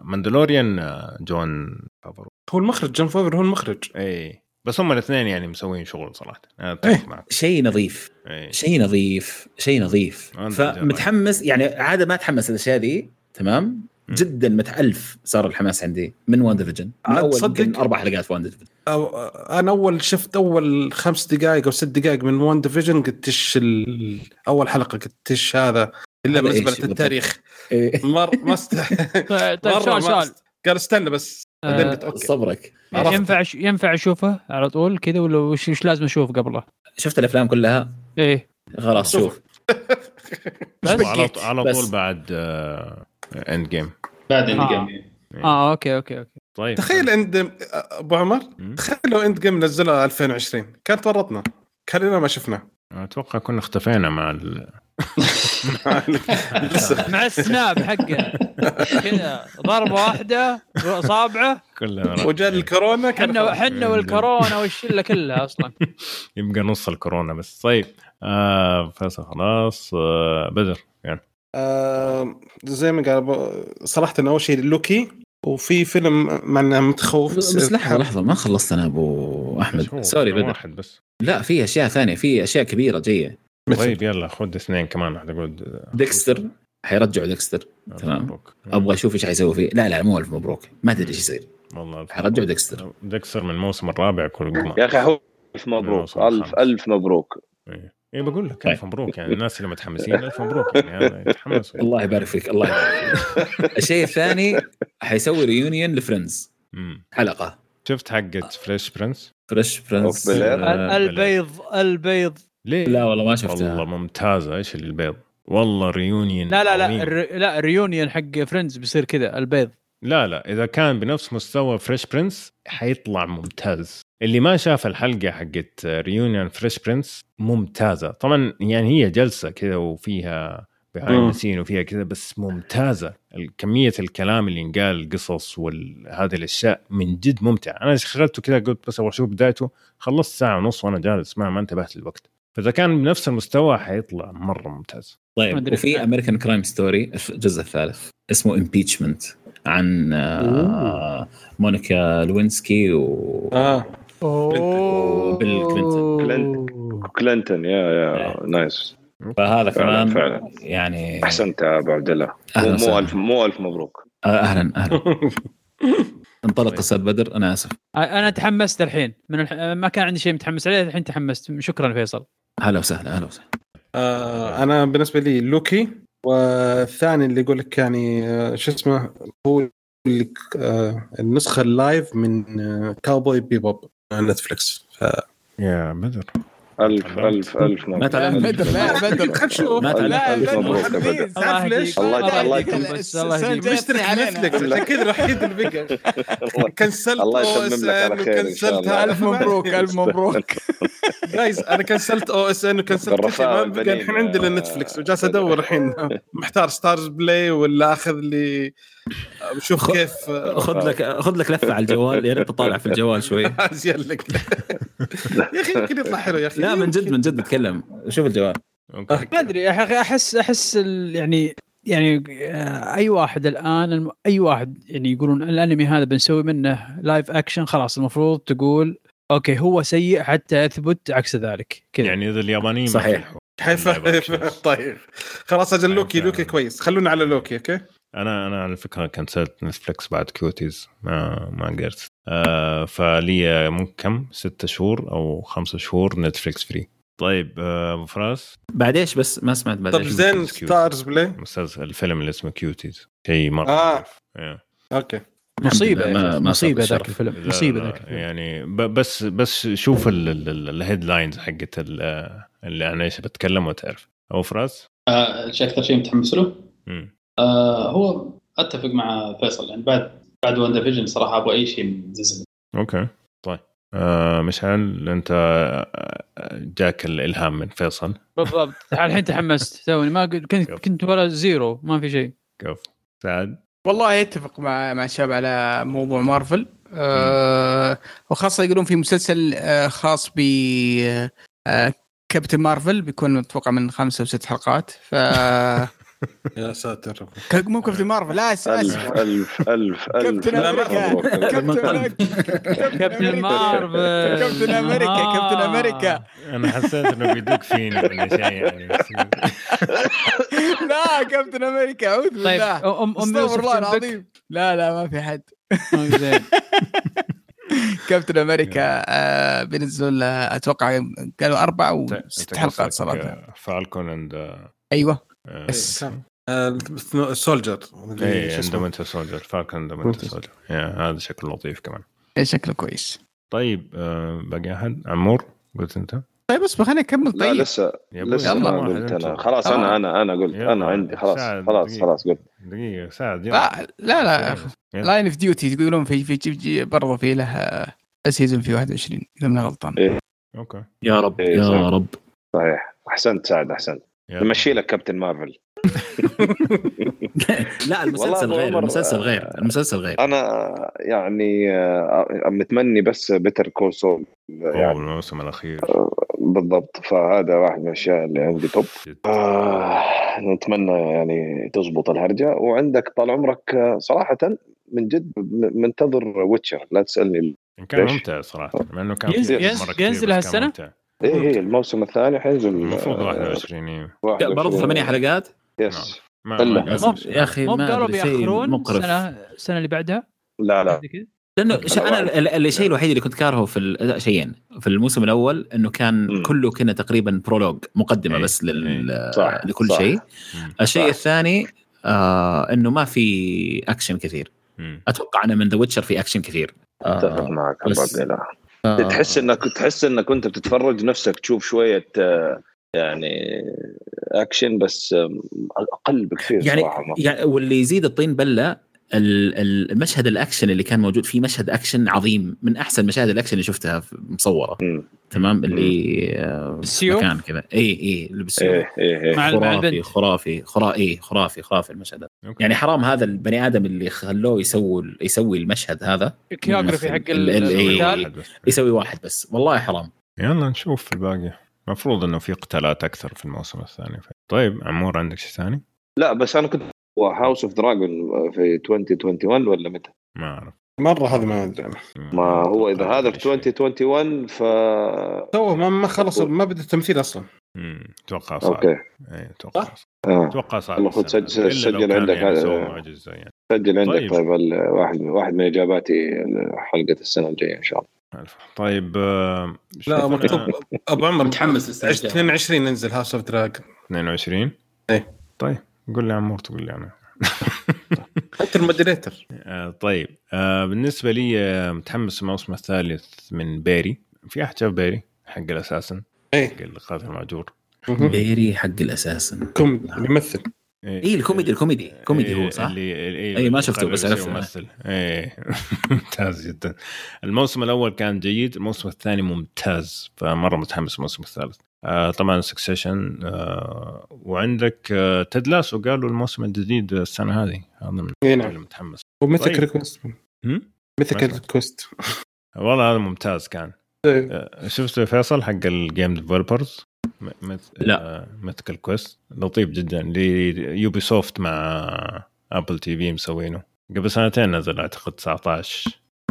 Speaker 1: Mandalorian جون فافرو
Speaker 4: هو المخرج جون فافرو هو المخرج.
Speaker 1: اي بس هم الاثنين يعني مسوين شغل صراحة. أنا
Speaker 4: إيه.
Speaker 1: اتفق معك.
Speaker 3: شيء نظيف.
Speaker 1: إيه.
Speaker 3: شيء نظيف. شيء نظيف. فمتحمس يعني عادة ما أتحمس الأشياء دي تمام؟
Speaker 1: مم.
Speaker 3: جدا متألف صار الحماس عندي من WandaVision من
Speaker 4: أول؟
Speaker 3: يمكن أربع حلقات في WandaVision
Speaker 4: أو أنا أول شفت أول خمس دقائق أو ست دقائق من WandaVision قلت إيش أول حلقة قلت إيش هذا. إلا
Speaker 3: بالنسبة؟
Speaker 4: للتاريخ.
Speaker 3: إيه.
Speaker 4: مر ما
Speaker 7: سؤال
Speaker 4: است... قال استنى بس بعدين
Speaker 7: آه،
Speaker 4: قلت okay
Speaker 3: صبرك.
Speaker 4: عرفت.
Speaker 7: ينفع ينفع أشوفه على طول كذا ولا وش وش لازم أشوف قبله؟
Speaker 3: شفت الأفلام كلها؟
Speaker 7: إيه.
Speaker 3: خلاص
Speaker 4: شوف.
Speaker 3: شوف.
Speaker 7: بس.
Speaker 1: على على
Speaker 3: بس.
Speaker 1: طول بعد Endgame
Speaker 2: بعد اللي
Speaker 7: آه.
Speaker 2: قبل
Speaker 7: آه okay okay okay.
Speaker 1: طيب.
Speaker 4: تخيل اند أبو عمر. تخيل لو Endgame نزلها 2020 كانت ورطنا كان لنا ما شفناه
Speaker 1: أتوقع كنا اختفينا مع ال...
Speaker 7: مع السناب حقه. كذا ضربة واحدة باصابعه
Speaker 1: كلنا
Speaker 4: وجاء الكورونا
Speaker 7: حنا. حنا والكورونا والشلة كلها أصلا.
Speaker 1: يبقى نص الكورونا بس. طيب آه فيصل خلاص آه بدر يعني.
Speaker 4: آه زي ما قال صراحة أول شيء لوكي وفي فيلم مع إنه متخوف.
Speaker 3: بس لحظة لحظة ما خلصت
Speaker 1: أنا
Speaker 3: أبو
Speaker 1: أحمد.
Speaker 3: sorry
Speaker 1: فيلم
Speaker 3: بدر.
Speaker 1: واحد بس.
Speaker 3: لا في أشياء ثانية في أشياء كبيرة
Speaker 4: جاية.
Speaker 1: طيب يلا خذ اثنين كمان واحد يقول
Speaker 3: Dexter حيرجعوا Dexter تمام.
Speaker 1: مبروك.
Speaker 3: أبغى أشوف إيش حيسوي فيه. لا لا مو ألف مبروك. ما تدري إيش يصير.
Speaker 1: والله
Speaker 3: حيرجعوا. Dexter.
Speaker 1: Dexter من الموسم الرابع كل قمر
Speaker 5: يا أخي هو ألف مبروك.
Speaker 1: ألف.
Speaker 5: ألف مبروك.
Speaker 1: إيه إيه بقول لك
Speaker 3: طيب.
Speaker 1: ألف مبروك. يعني الناس اللي متحمسين ألف مبروك. يعني يتحمسوا
Speaker 3: الله يبارك فيك الله يبارك فيك. الشيء الثاني حيسوي reunion ل
Speaker 1: Friends.
Speaker 3: حلقة.
Speaker 1: شفت حقت
Speaker 3: Fresh
Speaker 5: Prince Fresh.
Speaker 3: آه
Speaker 7: البيض البيض.
Speaker 1: ليه؟
Speaker 3: لا والله ما
Speaker 1: والله
Speaker 3: شفتها
Speaker 1: ممتازة. إيش اللي البيض؟ والله reunion
Speaker 7: لا لا لا. الر... لا ال reunion حق Friends بيصير كذا البيض.
Speaker 1: لا لا إذا كان بنفس مستوى Fresh Prince حيطلع ممتاز. اللي ما شاف الحلقة حقت reunion Fresh Prince ممتازة. طبعا يعني هي جلسة كذا وفيها behind
Speaker 5: مم.
Speaker 1: scene وفيها كذا بس ممتازة. كمية الكلام اللي ينقال القصص وهذه الأشياء من جد ممتع أنا شغلته كذا قلت بس أبغى أشوف بدايته. خلصت ساعة ونص وأنا جالس ما ما انتبهت للوقت. فإذا كان بنفس المستوى حيطلع مرة ممتاز.
Speaker 3: طيب. وفي American Crime Story الجزء الثالث اسمه Impeachment عن آه مونيكا لوينسكي و
Speaker 4: آه.
Speaker 3: وبيل كلينتون.
Speaker 5: كلينتون. يا يا nice.
Speaker 3: فهذا
Speaker 5: فعلا
Speaker 3: كمان
Speaker 5: فعلا.
Speaker 3: يعني
Speaker 5: أحسنت يا ابو عبد الله. مو
Speaker 3: وسهلا.
Speaker 5: الف مو ألف مبروك.
Speaker 3: آه، أهلا أهلا. انطلق أستاذ بدر أنا آسف.
Speaker 7: أنا تحمست الحين. من الح... ما كان عندي شيء متحمس عليه الحين تحمست. شكرا فيصل.
Speaker 3: هلا وسهلا أهلا وسهلا.
Speaker 4: آه أنا بالنسبة لي لوكي والثاني اللي يقول لك يعني آه شو اسمه هو اللي آه النسخة ال live من آه Cowboy Bebop على نتفلكس ف...
Speaker 1: يا بدر
Speaker 5: ألف ألف ألف
Speaker 3: ما
Speaker 5: مبروك
Speaker 3: تعلم
Speaker 6: بدر لا بدر
Speaker 3: تعلم.
Speaker 6: لا بدر
Speaker 5: مبروك بدر.
Speaker 7: الله
Speaker 6: تعرف ليش؟
Speaker 7: يهديك.
Speaker 5: الله- الله
Speaker 7: بس، الله يهديك.
Speaker 4: مشترك. نتفلكس عشان كذا الوحيد اللي بقى كنسلت
Speaker 5: الله يتمم
Speaker 4: إس
Speaker 5: لك على
Speaker 4: ان
Speaker 5: خير إن شاء الله.
Speaker 6: ألف مبروك ألف مبروك
Speaker 4: جايز أنا كنسلت أو إس إن وكنسلت كل شيء
Speaker 5: بالرفاه
Speaker 4: ما بقى. الحين عندي إلا نتفلكس وجالس أدور الحين محتار ستارز بلاي ولا أخذ لي بشوف كيف
Speaker 3: خذ لك خذ لك لفة على الجوال يا ريت تطالع في الجوال شوي.
Speaker 4: ازين لك. يا أخي يمكن يطلع حلو يا أخي.
Speaker 3: لا من جد من جد نتكلم. شوف الجوال.
Speaker 7: ما أدري يا أخي أحس أحس ال- يعني يعني آه، أي واحد الآن أي واحد يعني يقولون الأنمي هذا بنسوي منه live action خلاص المفروض تقول okay هو سيء حتى يثبت عكس ذلك. كذا.
Speaker 1: يعني إذا اليابانيين ما
Speaker 3: صحيح.
Speaker 4: حيفهم طيب. خلاص أجل لوكي لوكي كويس. خلونا على لوكي okay؟
Speaker 1: أنا أنا على فكرة كنسلت نتفلكس بعد Cuties ما ما قدرت. آه فلي ممكن كم؟ ستة شهور أو خمسة شهور نتفلكس free طيب آه، أبو فراس؟
Speaker 3: بعد إيش بس؟ ما سمعت بعد
Speaker 4: طب
Speaker 3: إيش.
Speaker 4: زين. Starzplay
Speaker 1: مسلسل الفيلم اللي اسمه Cuties. شيء مرة
Speaker 4: آه.
Speaker 1: لطيف. إيه.
Speaker 3: okay. مصيبة ما- ما مصيبة
Speaker 7: ذاك. الفيلم.
Speaker 1: مصيبة
Speaker 7: ذاك الفيلم.
Speaker 1: يعني ب- بس بس شوف ال headlines حقت ال- اللي أنا إيش بتكلم وتعرف. أبو فراس؟
Speaker 2: آه، إيش أكثر شيء متحمس له؟ آه هو أتفق مع فيصل يعني بعد بعد WandaVision صراحة أبغى أي شيء من ديزني
Speaker 1: okay. طيب. آه مشعل أنت آه، جاك الإلهام من فيصل.
Speaker 7: بالضبط. الحين تحمست توني. ما كنت كنت ولا زيرو ما في شيء.
Speaker 1: كيف؟ سعد؟
Speaker 6: والله يتفق مع مع الشباب على موضوع مارفل. آه وخاصة يقولون في مسلسل آه خاص ب آه كابتن مارفل بيكون أتوقع من خمسة أو ست حلقات. ف
Speaker 4: يا ساتر
Speaker 6: مو كابتن مارفل لا آسف
Speaker 5: الف آسف. ألف
Speaker 6: ألف
Speaker 5: ألف
Speaker 6: كابتن.
Speaker 5: مبروك.
Speaker 6: كابتن
Speaker 7: مارفل.
Speaker 6: كابتن أمريكا كابتن أمريكا.
Speaker 1: أنا حسيت إنه بيدق فيني ولا شيء يعني.
Speaker 6: لا كابتن أمريكا أعوذ
Speaker 7: طيب
Speaker 6: بالله. استغفر الله؟ العظيم. لا لا ما في حد.
Speaker 7: آه،
Speaker 6: كابتن أمريكا آه بينزلوا له أتوقع قالوا أربع أو
Speaker 1: أنت-
Speaker 6: ست
Speaker 1: أنت
Speaker 6: حلقات صراحة.
Speaker 1: آه، Falcon and
Speaker 6: أيوه.
Speaker 1: آه،
Speaker 6: بس.
Speaker 4: Soldier
Speaker 1: إيه
Speaker 4: شو اسمه
Speaker 1: اندومنتال سولجر فالكون اندومنتال سولجر هذا شكله لطيف كمان
Speaker 6: إيه، شكله كويس
Speaker 1: طيب آه، باقي أحد عمور قلت أنت
Speaker 6: طيب اصبر خليني أكمل
Speaker 5: لا
Speaker 6: طيب
Speaker 5: لسه
Speaker 1: أبوي،
Speaker 5: لسه
Speaker 6: يلا.
Speaker 5: ما
Speaker 1: واحد
Speaker 5: قلت. أنا خلاص
Speaker 6: آه.
Speaker 5: أنا أنا أنا قلت. أنا عندي خلاص خلاص. خلاص قلت
Speaker 1: دقيقة سعد يلا.
Speaker 6: لا لا لا. Line of Duty يقولون في في برضه في له season في 21 إذا ماني غلطان
Speaker 5: إيه.
Speaker 1: أوكي
Speaker 3: يا رب
Speaker 5: إيه،
Speaker 3: يا. رب
Speaker 5: صحيح أحسنت سعد
Speaker 1: أحسنت.
Speaker 5: نمشي لك كابتن مارفل.
Speaker 3: لا المسلسل غير المسلسل
Speaker 5: آه،
Speaker 3: غير المسلسل غير.
Speaker 5: أنا يعني آه، متمني بس Better Call Saul
Speaker 1: أوه،
Speaker 5: يعني.
Speaker 1: الموسم الأخير.
Speaker 5: بالضبط. فهذا واحد من الأشياء اللي عندي top آه نتمنى يعني تزبط الهرجة. وعندك طال عمرك آه، صراحة من جد منتظر Witcher لا
Speaker 1: تسألني كان؟ ممتع صراحة مع انه كان
Speaker 7: ينزل-
Speaker 1: مرة
Speaker 5: إيه إيه الموسم الثاني حينزل
Speaker 1: المفروض
Speaker 5: آه،
Speaker 1: 21 إيه.
Speaker 5: 21.
Speaker 3: برضه ثمانية حلقات
Speaker 7: yes
Speaker 1: شيء.
Speaker 3: يا
Speaker 7: أخي
Speaker 3: ما
Speaker 7: قالوا
Speaker 3: مقرف
Speaker 7: السنة السنة اللي بعدها
Speaker 5: لا لا
Speaker 3: لأنه
Speaker 5: أنا
Speaker 3: ال- ال- الشيء الوحيد اللي كنت كارهه في شيئين في الموسم الأول إنه كان
Speaker 5: مم.
Speaker 3: كله كنا تقريبا prologue مقدمة
Speaker 1: إيه،
Speaker 3: بس لل
Speaker 5: صح،
Speaker 3: لكل. شيء. الشيء
Speaker 5: صح.
Speaker 3: الثاني آه إنه ما في اكشن كثير
Speaker 1: مم.
Speaker 3: أتوقع أنا من The Witcher في اكشن كثير
Speaker 5: أتفق
Speaker 3: آه
Speaker 5: معك أبو
Speaker 3: بس- آه
Speaker 5: تحس انك تحس إنك كنت بتتفرج نفسك تشوف شوية آه، يعني اكشن بس أقل بكثير
Speaker 3: يعني
Speaker 5: صراحة مرة.
Speaker 3: يعني واللي يزيد الطين بلة المشهد الأكشن اللي كان موجود فيه مشهد أكشن عظيم. من أحسن مشاهد الأكشن اللي شفتها مصورة.
Speaker 5: مم.
Speaker 3: تمام؟ اللي آه،
Speaker 6: السيوف؟
Speaker 3: مكان كذا. اي اي اللي بالسيوف. خرافي خرافي خرافي اي خرافي خرافي المشهد هذا. يعني حرام هذا البني آدم اللي خلوه يسوي يسوي المشهد هذا.
Speaker 7: ال choreography حق
Speaker 3: ال- ال- إيه.
Speaker 7: القتال.
Speaker 3: يسوي واحد بس. والله حرام.
Speaker 1: يلا نشوف الباقي. المفروض إنه في قتالات أكثر في الموسم الثاني. طيب عمور عندك شيء ثاني؟
Speaker 5: لا بس أنا كنت House of Dragon في 2021 ولا متى؟
Speaker 1: ما أعرف
Speaker 4: مرة هذا ما أدري.
Speaker 5: ما هو إذا هذا في 2021 ف
Speaker 4: تو ما ما خلص ما بدأ التمثيل أصلا
Speaker 1: امم أتوقع صعب
Speaker 5: أوكي
Speaker 1: اي أتوقع
Speaker 4: صح؟
Speaker 1: صعب.
Speaker 5: آه.
Speaker 1: أتوقع صعب
Speaker 5: المفروض. سجل- سجل عندك
Speaker 1: يعني
Speaker 5: هذا-
Speaker 1: يعني
Speaker 5: سجل عندك
Speaker 1: طيب.
Speaker 5: طيب, واحد واحد من إجاباتي حلقة السنة الجاية إن شاء الله
Speaker 1: ألف. طيب آه،
Speaker 4: لا مكتوب أبو عمر
Speaker 2: متحمس للسنة الجاية.
Speaker 4: 22 ننزل House of Dragon
Speaker 1: 22
Speaker 4: إيه.
Speaker 1: طيب قول لي عمور تقول لي أنا
Speaker 4: أنت ال moderator.
Speaker 1: آه، طيب. آه، بالنسبة لي آه، متحمس الموسم الثالث من Barry. في أحد شاف Barry؟ حق ال
Speaker 4: assassin. إيه.
Speaker 1: حق القاتل
Speaker 4: المأجور.
Speaker 3: Barry حق ال assassin.
Speaker 4: كوميدي يمثل
Speaker 3: اي الكوميدي الكوميدي كوميدي هو صح؟
Speaker 1: اللي اللي
Speaker 3: إيه، ما شفته، بس عرفته.
Speaker 1: يمثل إيه. ممتاز جدا. الموسم الأول كان جيد الموسم الثاني ممتاز فمرة متحمس الموسم الثالث. آه طبعا Succession آه وعندك آه Ted Lasso قالوا الموسم الجديد السنة هذه. هذا من
Speaker 4: اي
Speaker 1: اللي
Speaker 4: نعم
Speaker 1: متحمس
Speaker 4: و
Speaker 1: Mythic
Speaker 4: طيب.
Speaker 1: Quest.
Speaker 4: Quest
Speaker 1: والله هذا ممتاز كان.
Speaker 4: إيه.
Speaker 1: آه، شفت فيصل حق ال game developers
Speaker 3: لا.
Speaker 1: Mythical Quest لطيف جدا ل Ubisoft مع Apple TV مسوينه. قبل سنتين نزل أعتقد 19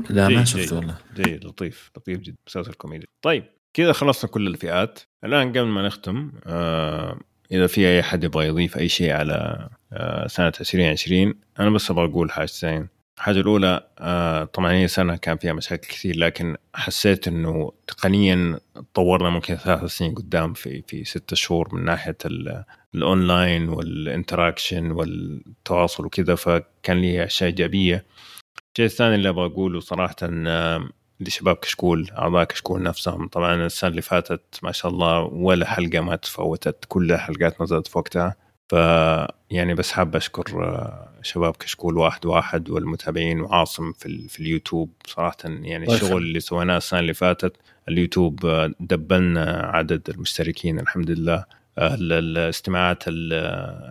Speaker 3: لا ما شفته. والله.
Speaker 1: جيد لطيف لطيف جدا مسلسل كوميدي. طيب كذا خلصنا كل الفئات. الآن قبل ما نختم آه إذا في أي أحد يبغى يضيف أي شيء على آه سنة 2020 أنا بس أبغى أقول حاجتين. الحاجة الأولى آه طبعا هي سنة كان فيها مشاكل كثير لكن حسيت إنه تقنيا تطورنا ممكن ثلاث سنين قدام في في ستة شهور من ناحية ال- ال online وال interaction والتواصل وكذا فكان لي أشياء إيجابية. الشيء الثاني اللي أبغى أقوله صراحة آه، لشباب كشكول أعضاء كشكول نفسهم. طبعا السنة اللي فاتت ما شاء الله ولا حلقة ما تفوتت كل الحلقات نزلت في وقتها. ف يعني بس حاب أشكر آه، شباب كشكول واحد واحد والمتابعين وعاصم في, ال- في اليوتيوب. صراحة يعني
Speaker 4: الله
Speaker 1: الشغل اللي سويناه السنة اللي فاتت اليوتيوب آه، دبلنا عدد المشتركين الحمد لله. آه، ال- الاستماعات ال-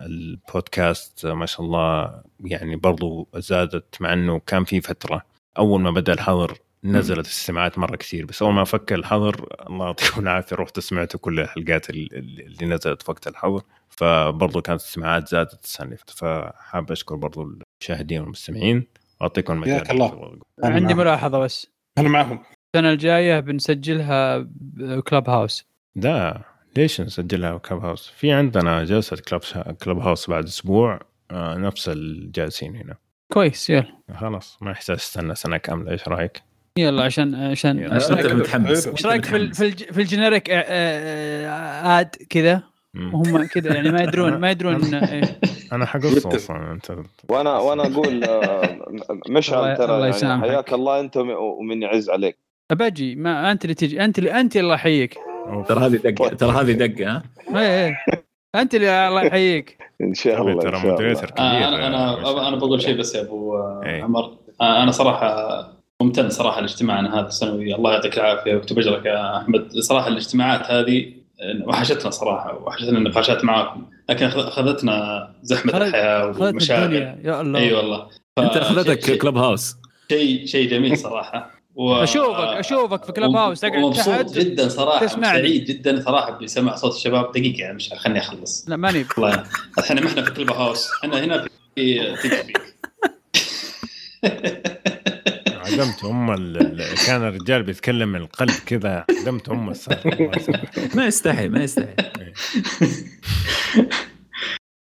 Speaker 1: البودكاست ما شاء الله يعني برضو زادت مع إنه كان في فترة أول ما بدأ الحظر نزلت الاستماعات مرة كثير. بس أول ما فك الحظر الله يعطيكم العافية رحت سمعت كل الحلقات ال- ال- اللي نزلت وقت الحظر. فبرضو كانت الاستماعات زادت السنة. اللي فاتت فحاب أشكر برضو المشاهدين والمستمعين. واعطيكم المجال.
Speaker 4: حياك الله. أنا
Speaker 7: عندي
Speaker 4: معهم.
Speaker 7: ملاحظة بس.
Speaker 4: أنا معهم
Speaker 7: السنة الجاية بنسجلها كلاب هاوس.
Speaker 1: لا ليش نسجلها كلب هاوس؟ في عندنا جلسة كلب كلب هاوس بعد أسبوع. آه، نفس الجالسين هنا.
Speaker 7: كويس يلا.
Speaker 1: خلاص ما يحتاج أستنى سنة كاملة. إيش رأيك؟
Speaker 7: يلا عشان عشان.
Speaker 3: إيش
Speaker 7: رايك
Speaker 3: متحمس.
Speaker 7: إيش رأيك في ال- في الج- في الجينيريك آه، آه، آد كذا؟ وهم كذا يعني ما يدرون ما يدرون إيه.
Speaker 1: أنا حقص أصلا أنت
Speaker 5: وأنا وأنا أقول آه، مشعل ترى
Speaker 7: الله
Speaker 5: يعني
Speaker 7: يسامحك.
Speaker 5: حياك الله أنت وم- ومن يعز عليك.
Speaker 7: ابجي ما أنت اللي تجي أنت اللي أنت اللي الله يحييك.
Speaker 3: ترى هذه دقه ترى هذه دقة ها؟
Speaker 7: إيه إيه. أنت اللي الله يحييك.
Speaker 5: إن شاء الله
Speaker 1: ترى مودريتر كبير.
Speaker 2: آه
Speaker 1: أنا
Speaker 2: أنا أنا بقول شيء بس يا أبو
Speaker 1: إيه.
Speaker 2: عمر. آه أنا صراحة ممتن صراحة لاجتماعنا هذا السنوي الله يعطيك العافية ويكتب أجرك يا أحمد. صراحة الاجتماعات هذه وحشتنا صراحة وحشتنا النقاشات معاكم. لكن أخذتنا زحمة
Speaker 7: خذت- الحياة
Speaker 2: والمشاغل
Speaker 7: الله.
Speaker 2: إي والله.
Speaker 3: أنت أخذتك كلب هاوس
Speaker 2: شيء شيء جميل صراحة. و...
Speaker 7: أشوفك أشوفك في كلاب هاوس تقعد
Speaker 2: ومبسوط
Speaker 7: تحت
Speaker 2: جدا
Speaker 7: صراحة.
Speaker 2: سعيد جدا صراحة بسمع صوت الشباب. دقيقة يعني مش خليني أخلص.
Speaker 7: لا ماني.
Speaker 2: والله إحنا ما إحنا في كلب هاوس إحنا هنا في في
Speaker 1: عدمت أم ال... كان الرجال بيتكلم من القلب كذا. عدمت أم.
Speaker 3: ما يستحي ما يستحي.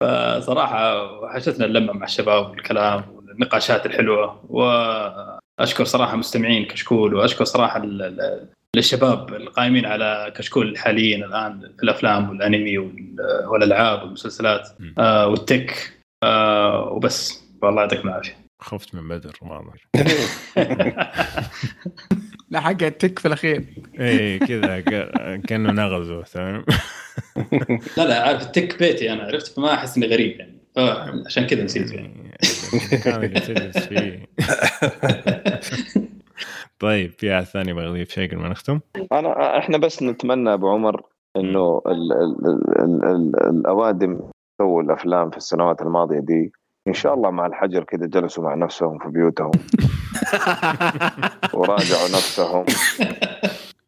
Speaker 2: فصراحة وحشتنا اللمة مع الشباب والكلام والنقاشات الحلوة وأشكر صراحة مستمعين كشكول وأشكر صراحة للشباب القائمين على كشكول حاليا الآن في الأفلام والأنمي وال- والألعاب والمسلسلات. آه والتك آه وبس. والله يعطيكم العافية.
Speaker 1: خفت من بدر واضح
Speaker 6: لا حق التك في الأخير.
Speaker 1: إيه كذا ك- كأنه نغزه تمام
Speaker 2: لا لا عارف التك بيتي أنا عرفت؟ فما أحس إني غريب يعني. عشان كذا نسيت يعني.
Speaker 1: كان اللي تجلس فيه طيب في احد ثاني يبغى يضيف شيء قبل ما نختم؟
Speaker 5: أنا إحنا بس نتمنى أبو عمر إنه ال ال ال ال الأوادم سووا الأفلام في السنوات الماضية دي إن شاء الله مع الحجر كذا جلسوا مع نفسهم في بيوتهم. وراجعوا نفسهم.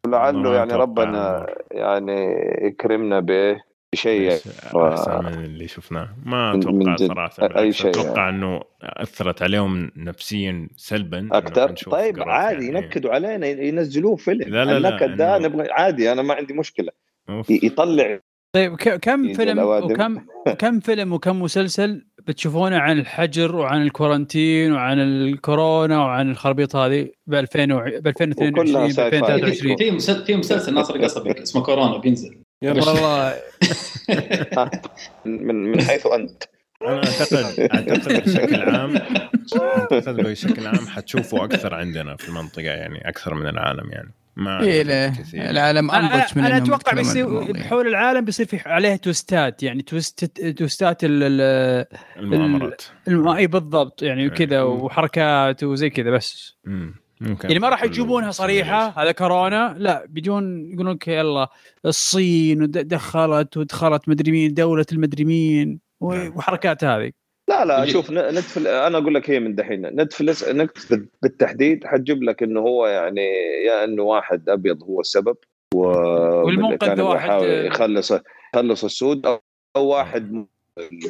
Speaker 5: ولعله يعني ربنا يعني يكرمنا به بشيء.
Speaker 1: أحسن من اللي شفناه؟ ما أتوقع.
Speaker 5: صراحة.
Speaker 1: بالعكس،
Speaker 5: شيء
Speaker 1: أتوقع إنه أثرت عليهم نفسيا سلبا أكثر؟
Speaker 5: طيب عادي
Speaker 1: يعني.
Speaker 5: ينكدوا علينا ينزلوه فيلم.
Speaker 1: لا، لا، لا،
Speaker 5: النكد ده نبغى عادي أنا ما عندي مشكلة.
Speaker 1: أوف.
Speaker 5: يطلع
Speaker 7: طيب ك- كم فيلم. وكم كم فيلم وكم مسلسل بتشوفونه عن الحجر وعن الكورنتين وعن الكورونا وعن الخربيط هذه ب 2000 ب 2022
Speaker 5: وكلها
Speaker 7: ب
Speaker 5: sci-fi.
Speaker 7: 2023
Speaker 2: في مسلسل في مسلسل ناصر قصبي اسمه كورونا بينزل.
Speaker 7: والله
Speaker 5: من من حيث أنت.
Speaker 1: أنا اعتقد أعتقد بشكل عام أعتقد بشكل عام حتشوفوا أكثر عندنا في المنطقة يعني أكثر من العالم يعني. ما
Speaker 6: إيه. العالم
Speaker 7: أنا
Speaker 6: أنضج من أنا أتوقع
Speaker 7: بيصير. حول العالم بيصير في عليها twist ات يعني twist twist ات ال- ال-
Speaker 1: المؤامرات
Speaker 7: الم- إي بالضبط يعني
Speaker 1: إيه.
Speaker 7: وكذا وحركات وزي كذا بس
Speaker 1: مم. ممكن
Speaker 7: يعني ما راح يجيبونها صريحة هذا كورونا لا بيجون يقولون لك يلا الصين ود- دخلت ودخلت مدري مين دولة المدري مين
Speaker 1: نعم.
Speaker 7: وحركات هذه
Speaker 5: لا لا شوف نتفل أنا أقول لك هي من دحين. نتفلس نتفلس بالتحديد. حتجيب لك إنه هو يعني يا إنه واحد أبيض هو السبب و
Speaker 7: والمنقذ واحد-
Speaker 5: يحاول يخلص يخلص السود أو أو واحد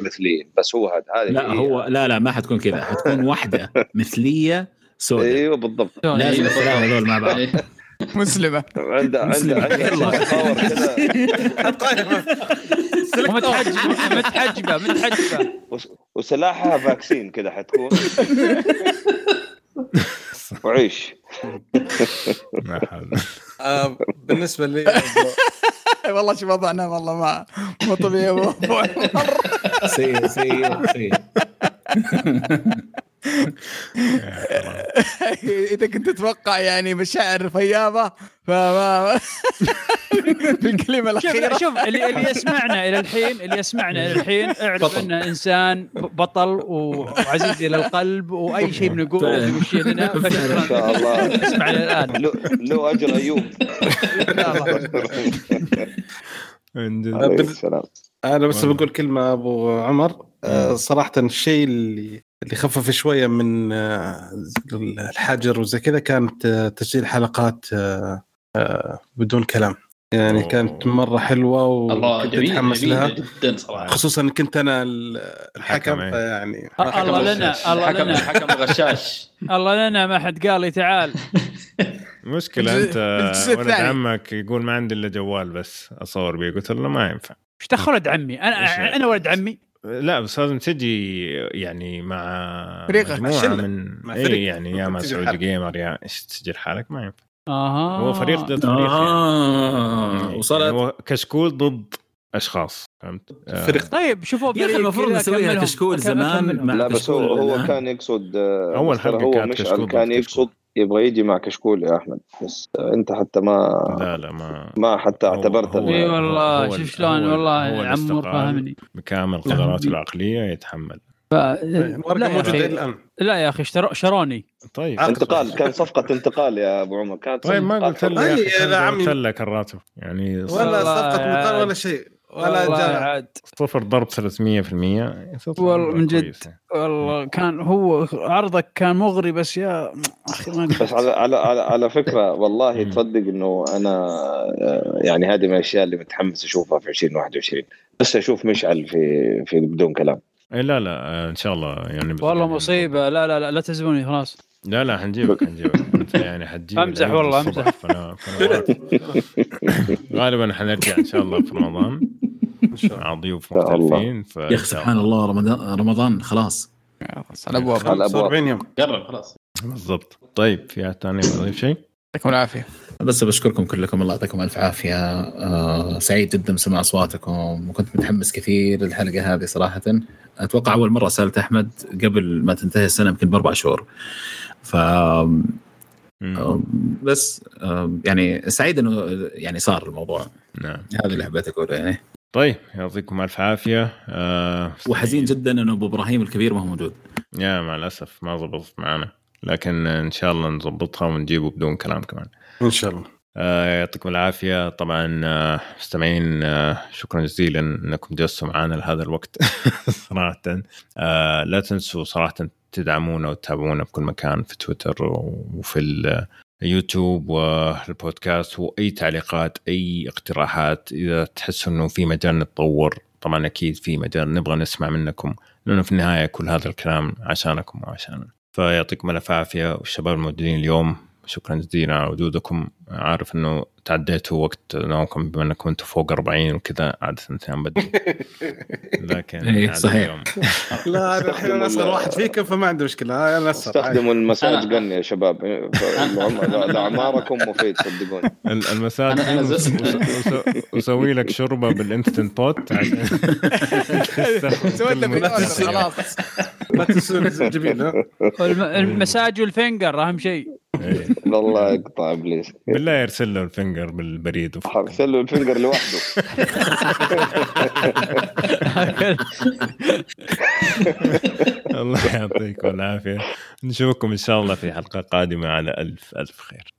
Speaker 5: مثليين. بس هو هذا هذه
Speaker 3: لا
Speaker 5: هي.
Speaker 3: هو لا لا ما حتكون كذا. حتكون واحدة مثلية سوداء.
Speaker 5: أيوه بالضبط.
Speaker 3: لازم. الثلاثه هذول مع بعض.
Speaker 6: مسلمة.
Speaker 5: عنده عنده
Speaker 3: مسلم.
Speaker 5: عنده
Speaker 3: يلا.
Speaker 5: power كذا.
Speaker 7: متحجبه متحجبه
Speaker 5: وس- وسلاحها vaccine كذا حتكون. وعيش.
Speaker 4: آه، بالنسبة لي
Speaker 6: والله شو وضعنا والله ما مو طبيعي.
Speaker 3: سيء سيء سيء.
Speaker 6: إذا كنت تتوقع يعني مشاعر فياضة فما في الكلمة
Speaker 7: شوف
Speaker 6: الأخيرة.
Speaker 7: شوف اللي, اللي يسمعنا إلى الحين اللي يسمعنا إلى الحين اعرف. انه إنسان بطل وعزيز إلى القلب وأي شيء بنقوله. يمشي لنا
Speaker 5: إن
Speaker 7: فشكرا.
Speaker 5: شاء الله
Speaker 7: اسمعنا الآن.
Speaker 5: له اجر أيوب. السلام.
Speaker 4: أنا بس. بقول كلمة أبو عمر. آه، صراحة الشيء اللي اللي خفف شوية من آه، الحجر وزي كذا كانت آه، تسجيل حلقات آه، بدون كلام. يعني
Speaker 1: أوه.
Speaker 4: كانت مرة حلوة
Speaker 2: الله
Speaker 4: وكنت
Speaker 2: جميل
Speaker 4: متحمس لها.
Speaker 2: جدا صراحة.
Speaker 4: خصوصا ان كنت أنا ال- الحكم
Speaker 1: حكم،.
Speaker 4: فيعني
Speaker 7: الله لنا الله لنا.
Speaker 2: الحكم الغشاش.
Speaker 7: الله لنا ما حد قال لي تعال.
Speaker 1: مشكلة
Speaker 6: الجزء- أنت
Speaker 1: ولد. عمك يقول ما عندي إلا جوال بس أصور بيه. قلت له ما ينفع.
Speaker 7: إيش دخل ولد عمي؟ أنا أنا ولد عمي.
Speaker 1: لا بس لازم تجي يعني مع
Speaker 6: فريقك،
Speaker 1: مجموعة
Speaker 4: شلة.
Speaker 1: من
Speaker 4: مع
Speaker 1: اي
Speaker 4: فريق.
Speaker 1: يعني يا مع
Speaker 4: تسجل
Speaker 1: سعودي
Speaker 4: حالك.
Speaker 1: جيمر يا إيش تسجل حالك ما ينفع
Speaker 7: أها
Speaker 1: هو فريق ضد فريق يعني.
Speaker 3: آه
Speaker 1: يعني
Speaker 3: وصلت
Speaker 1: هو كشكول ضد أشخاص فهمت؟ آه،
Speaker 4: فريق
Speaker 7: طيب شوفوا
Speaker 3: يا أخي المفروض نسويها. كشكول زمان
Speaker 5: لا بس هو هو. كان يقصد آه،
Speaker 1: حلقة
Speaker 5: هو
Speaker 1: كانت
Speaker 5: مشعل
Speaker 1: كشكول
Speaker 5: كان يقصد يبغى يجي مع كشكول يا أحمد بس أنت حتى ما
Speaker 1: لا لا ما
Speaker 5: ما حتى اعتبرت
Speaker 1: إي
Speaker 7: والله شوف شلون والله عمور فاهمني
Speaker 1: بكامل قدراته العقلية يتحمل.
Speaker 7: ف... لا يا أخي.
Speaker 4: الآن.
Speaker 7: لا يا أخي اشترو- شروني.
Speaker 1: طيب.
Speaker 5: انتقال كان صفقة انتقال يا أبو عمر كانت
Speaker 1: طيب ما قلت له يا
Speaker 4: عمي.
Speaker 1: قلت لك الراتب يعني
Speaker 4: ولا
Speaker 7: والله صفقة.
Speaker 4: مطار ولا شيء. ولا
Speaker 7: عاد.
Speaker 1: صفر ضرب 300% صفر
Speaker 7: والله من جد.
Speaker 1: كويسة.
Speaker 7: والله كان هو عرضك كان مغري بس يا أخي ما
Speaker 5: بس على على على, على فكرة والله. تصدق إنه أنا آه، يعني هذه من الأشياء اللي متحمس أشوفها في 2021 بس أشوف مشعل في في بدون كلام.
Speaker 1: اي لا لا آه، إن شاء الله يعني
Speaker 7: والله مصيبة. لا لا لا لا تزبوني خلاص.
Speaker 1: لا لا حنجيبك حنجيبك. أنت يعني حتجيب
Speaker 7: أمزح
Speaker 1: العيد
Speaker 7: والله،.
Speaker 1: فأنا فأنا غالبا حنرجع إن شاء الله في رمضان. مع ضيوف. مختلفين ف...
Speaker 3: يا أخي سبحان الله رمضان رمضان خلاص.
Speaker 6: على الابواب
Speaker 5: على الابواب
Speaker 4: 45 يوم.
Speaker 2: قرب خلاص.
Speaker 1: بالضبط. طيب في احد ثاني يضيف شيء؟
Speaker 6: يعطيكم العافية.
Speaker 3: بس بشكركم كلكم. الله يعطيكم ألف عافية. آه سعيد جدا بسماع أصواتكم. وكنت متحمس كثير للحلقة هذه صراحة. أتوقع أول مرة سألت أحمد قبل ما تنتهي السنة يمكن بأربع شهور. ف بس. يعني سعيد إنه يعني صار الموضوع.
Speaker 1: نعم.
Speaker 3: هذا اللي حبيت أقوله يعني.
Speaker 1: طيب يعطيكم ألف عافية. آه
Speaker 3: وحزين جدا إنه أبو إبراهيم الكبير ما هو موجود.
Speaker 1: يا مع الأسف ما زبطت معنا لكن إن شاء الله نظبطها ونجيبه بدون كلام كمان.
Speaker 4: إن شاء الله.
Speaker 1: يعطيكم العافية. طبعا آه، مستمعين آه شكرا جزيلا أنكم جلستوا معنا لهذا الوقت صراحة. آه لا تنسوا صراحة تدعمونا وتتابعونا بكل مكان في تويتر وفي اليوتيوب والبودكاست وأي تعليقات أي اقتراحات. إذا تحسوا إنه في مجال نتطور طبعا أكيد في مجال نبغى نسمع منكم لأنه في النهاية كل هذا الكلام عشانكم وعشاننا. فيعطيكم ألف عافية والشباب الموجودين اليوم شكرا جزيلا على وجودكم. عارف إنه تعديتوا وقت نومكم بما إنكم أنتم فوق 40 وكذا عادة تنام بدري. لكن
Speaker 3: إيه، صحيح.
Speaker 1: اليوم.
Speaker 4: لا أنا الحين أنا اصغر واحد فيكم فما عندي مشكلة. أنا اصغر.
Speaker 5: استخدموا ال
Speaker 2: massage
Speaker 5: gun يا شباب. لاعماركم مفيد صدقوني.
Speaker 1: ال- المساج وسوي لك شوربة بال Instant Pot
Speaker 6: سويت
Speaker 1: كل ما-
Speaker 4: تنسون الزنجبيل
Speaker 7: المساج وال finger أهم شيء.
Speaker 1: إيه.
Speaker 5: والله يقطع إبليس.
Speaker 1: بالله يرسل له ال finger بالبريد.
Speaker 5: ارسل له ال finger لوحده.
Speaker 1: الله يعطيكم العافيه نشوفكم إن شاء الله في حلقة قادمة على ألف ألف خير.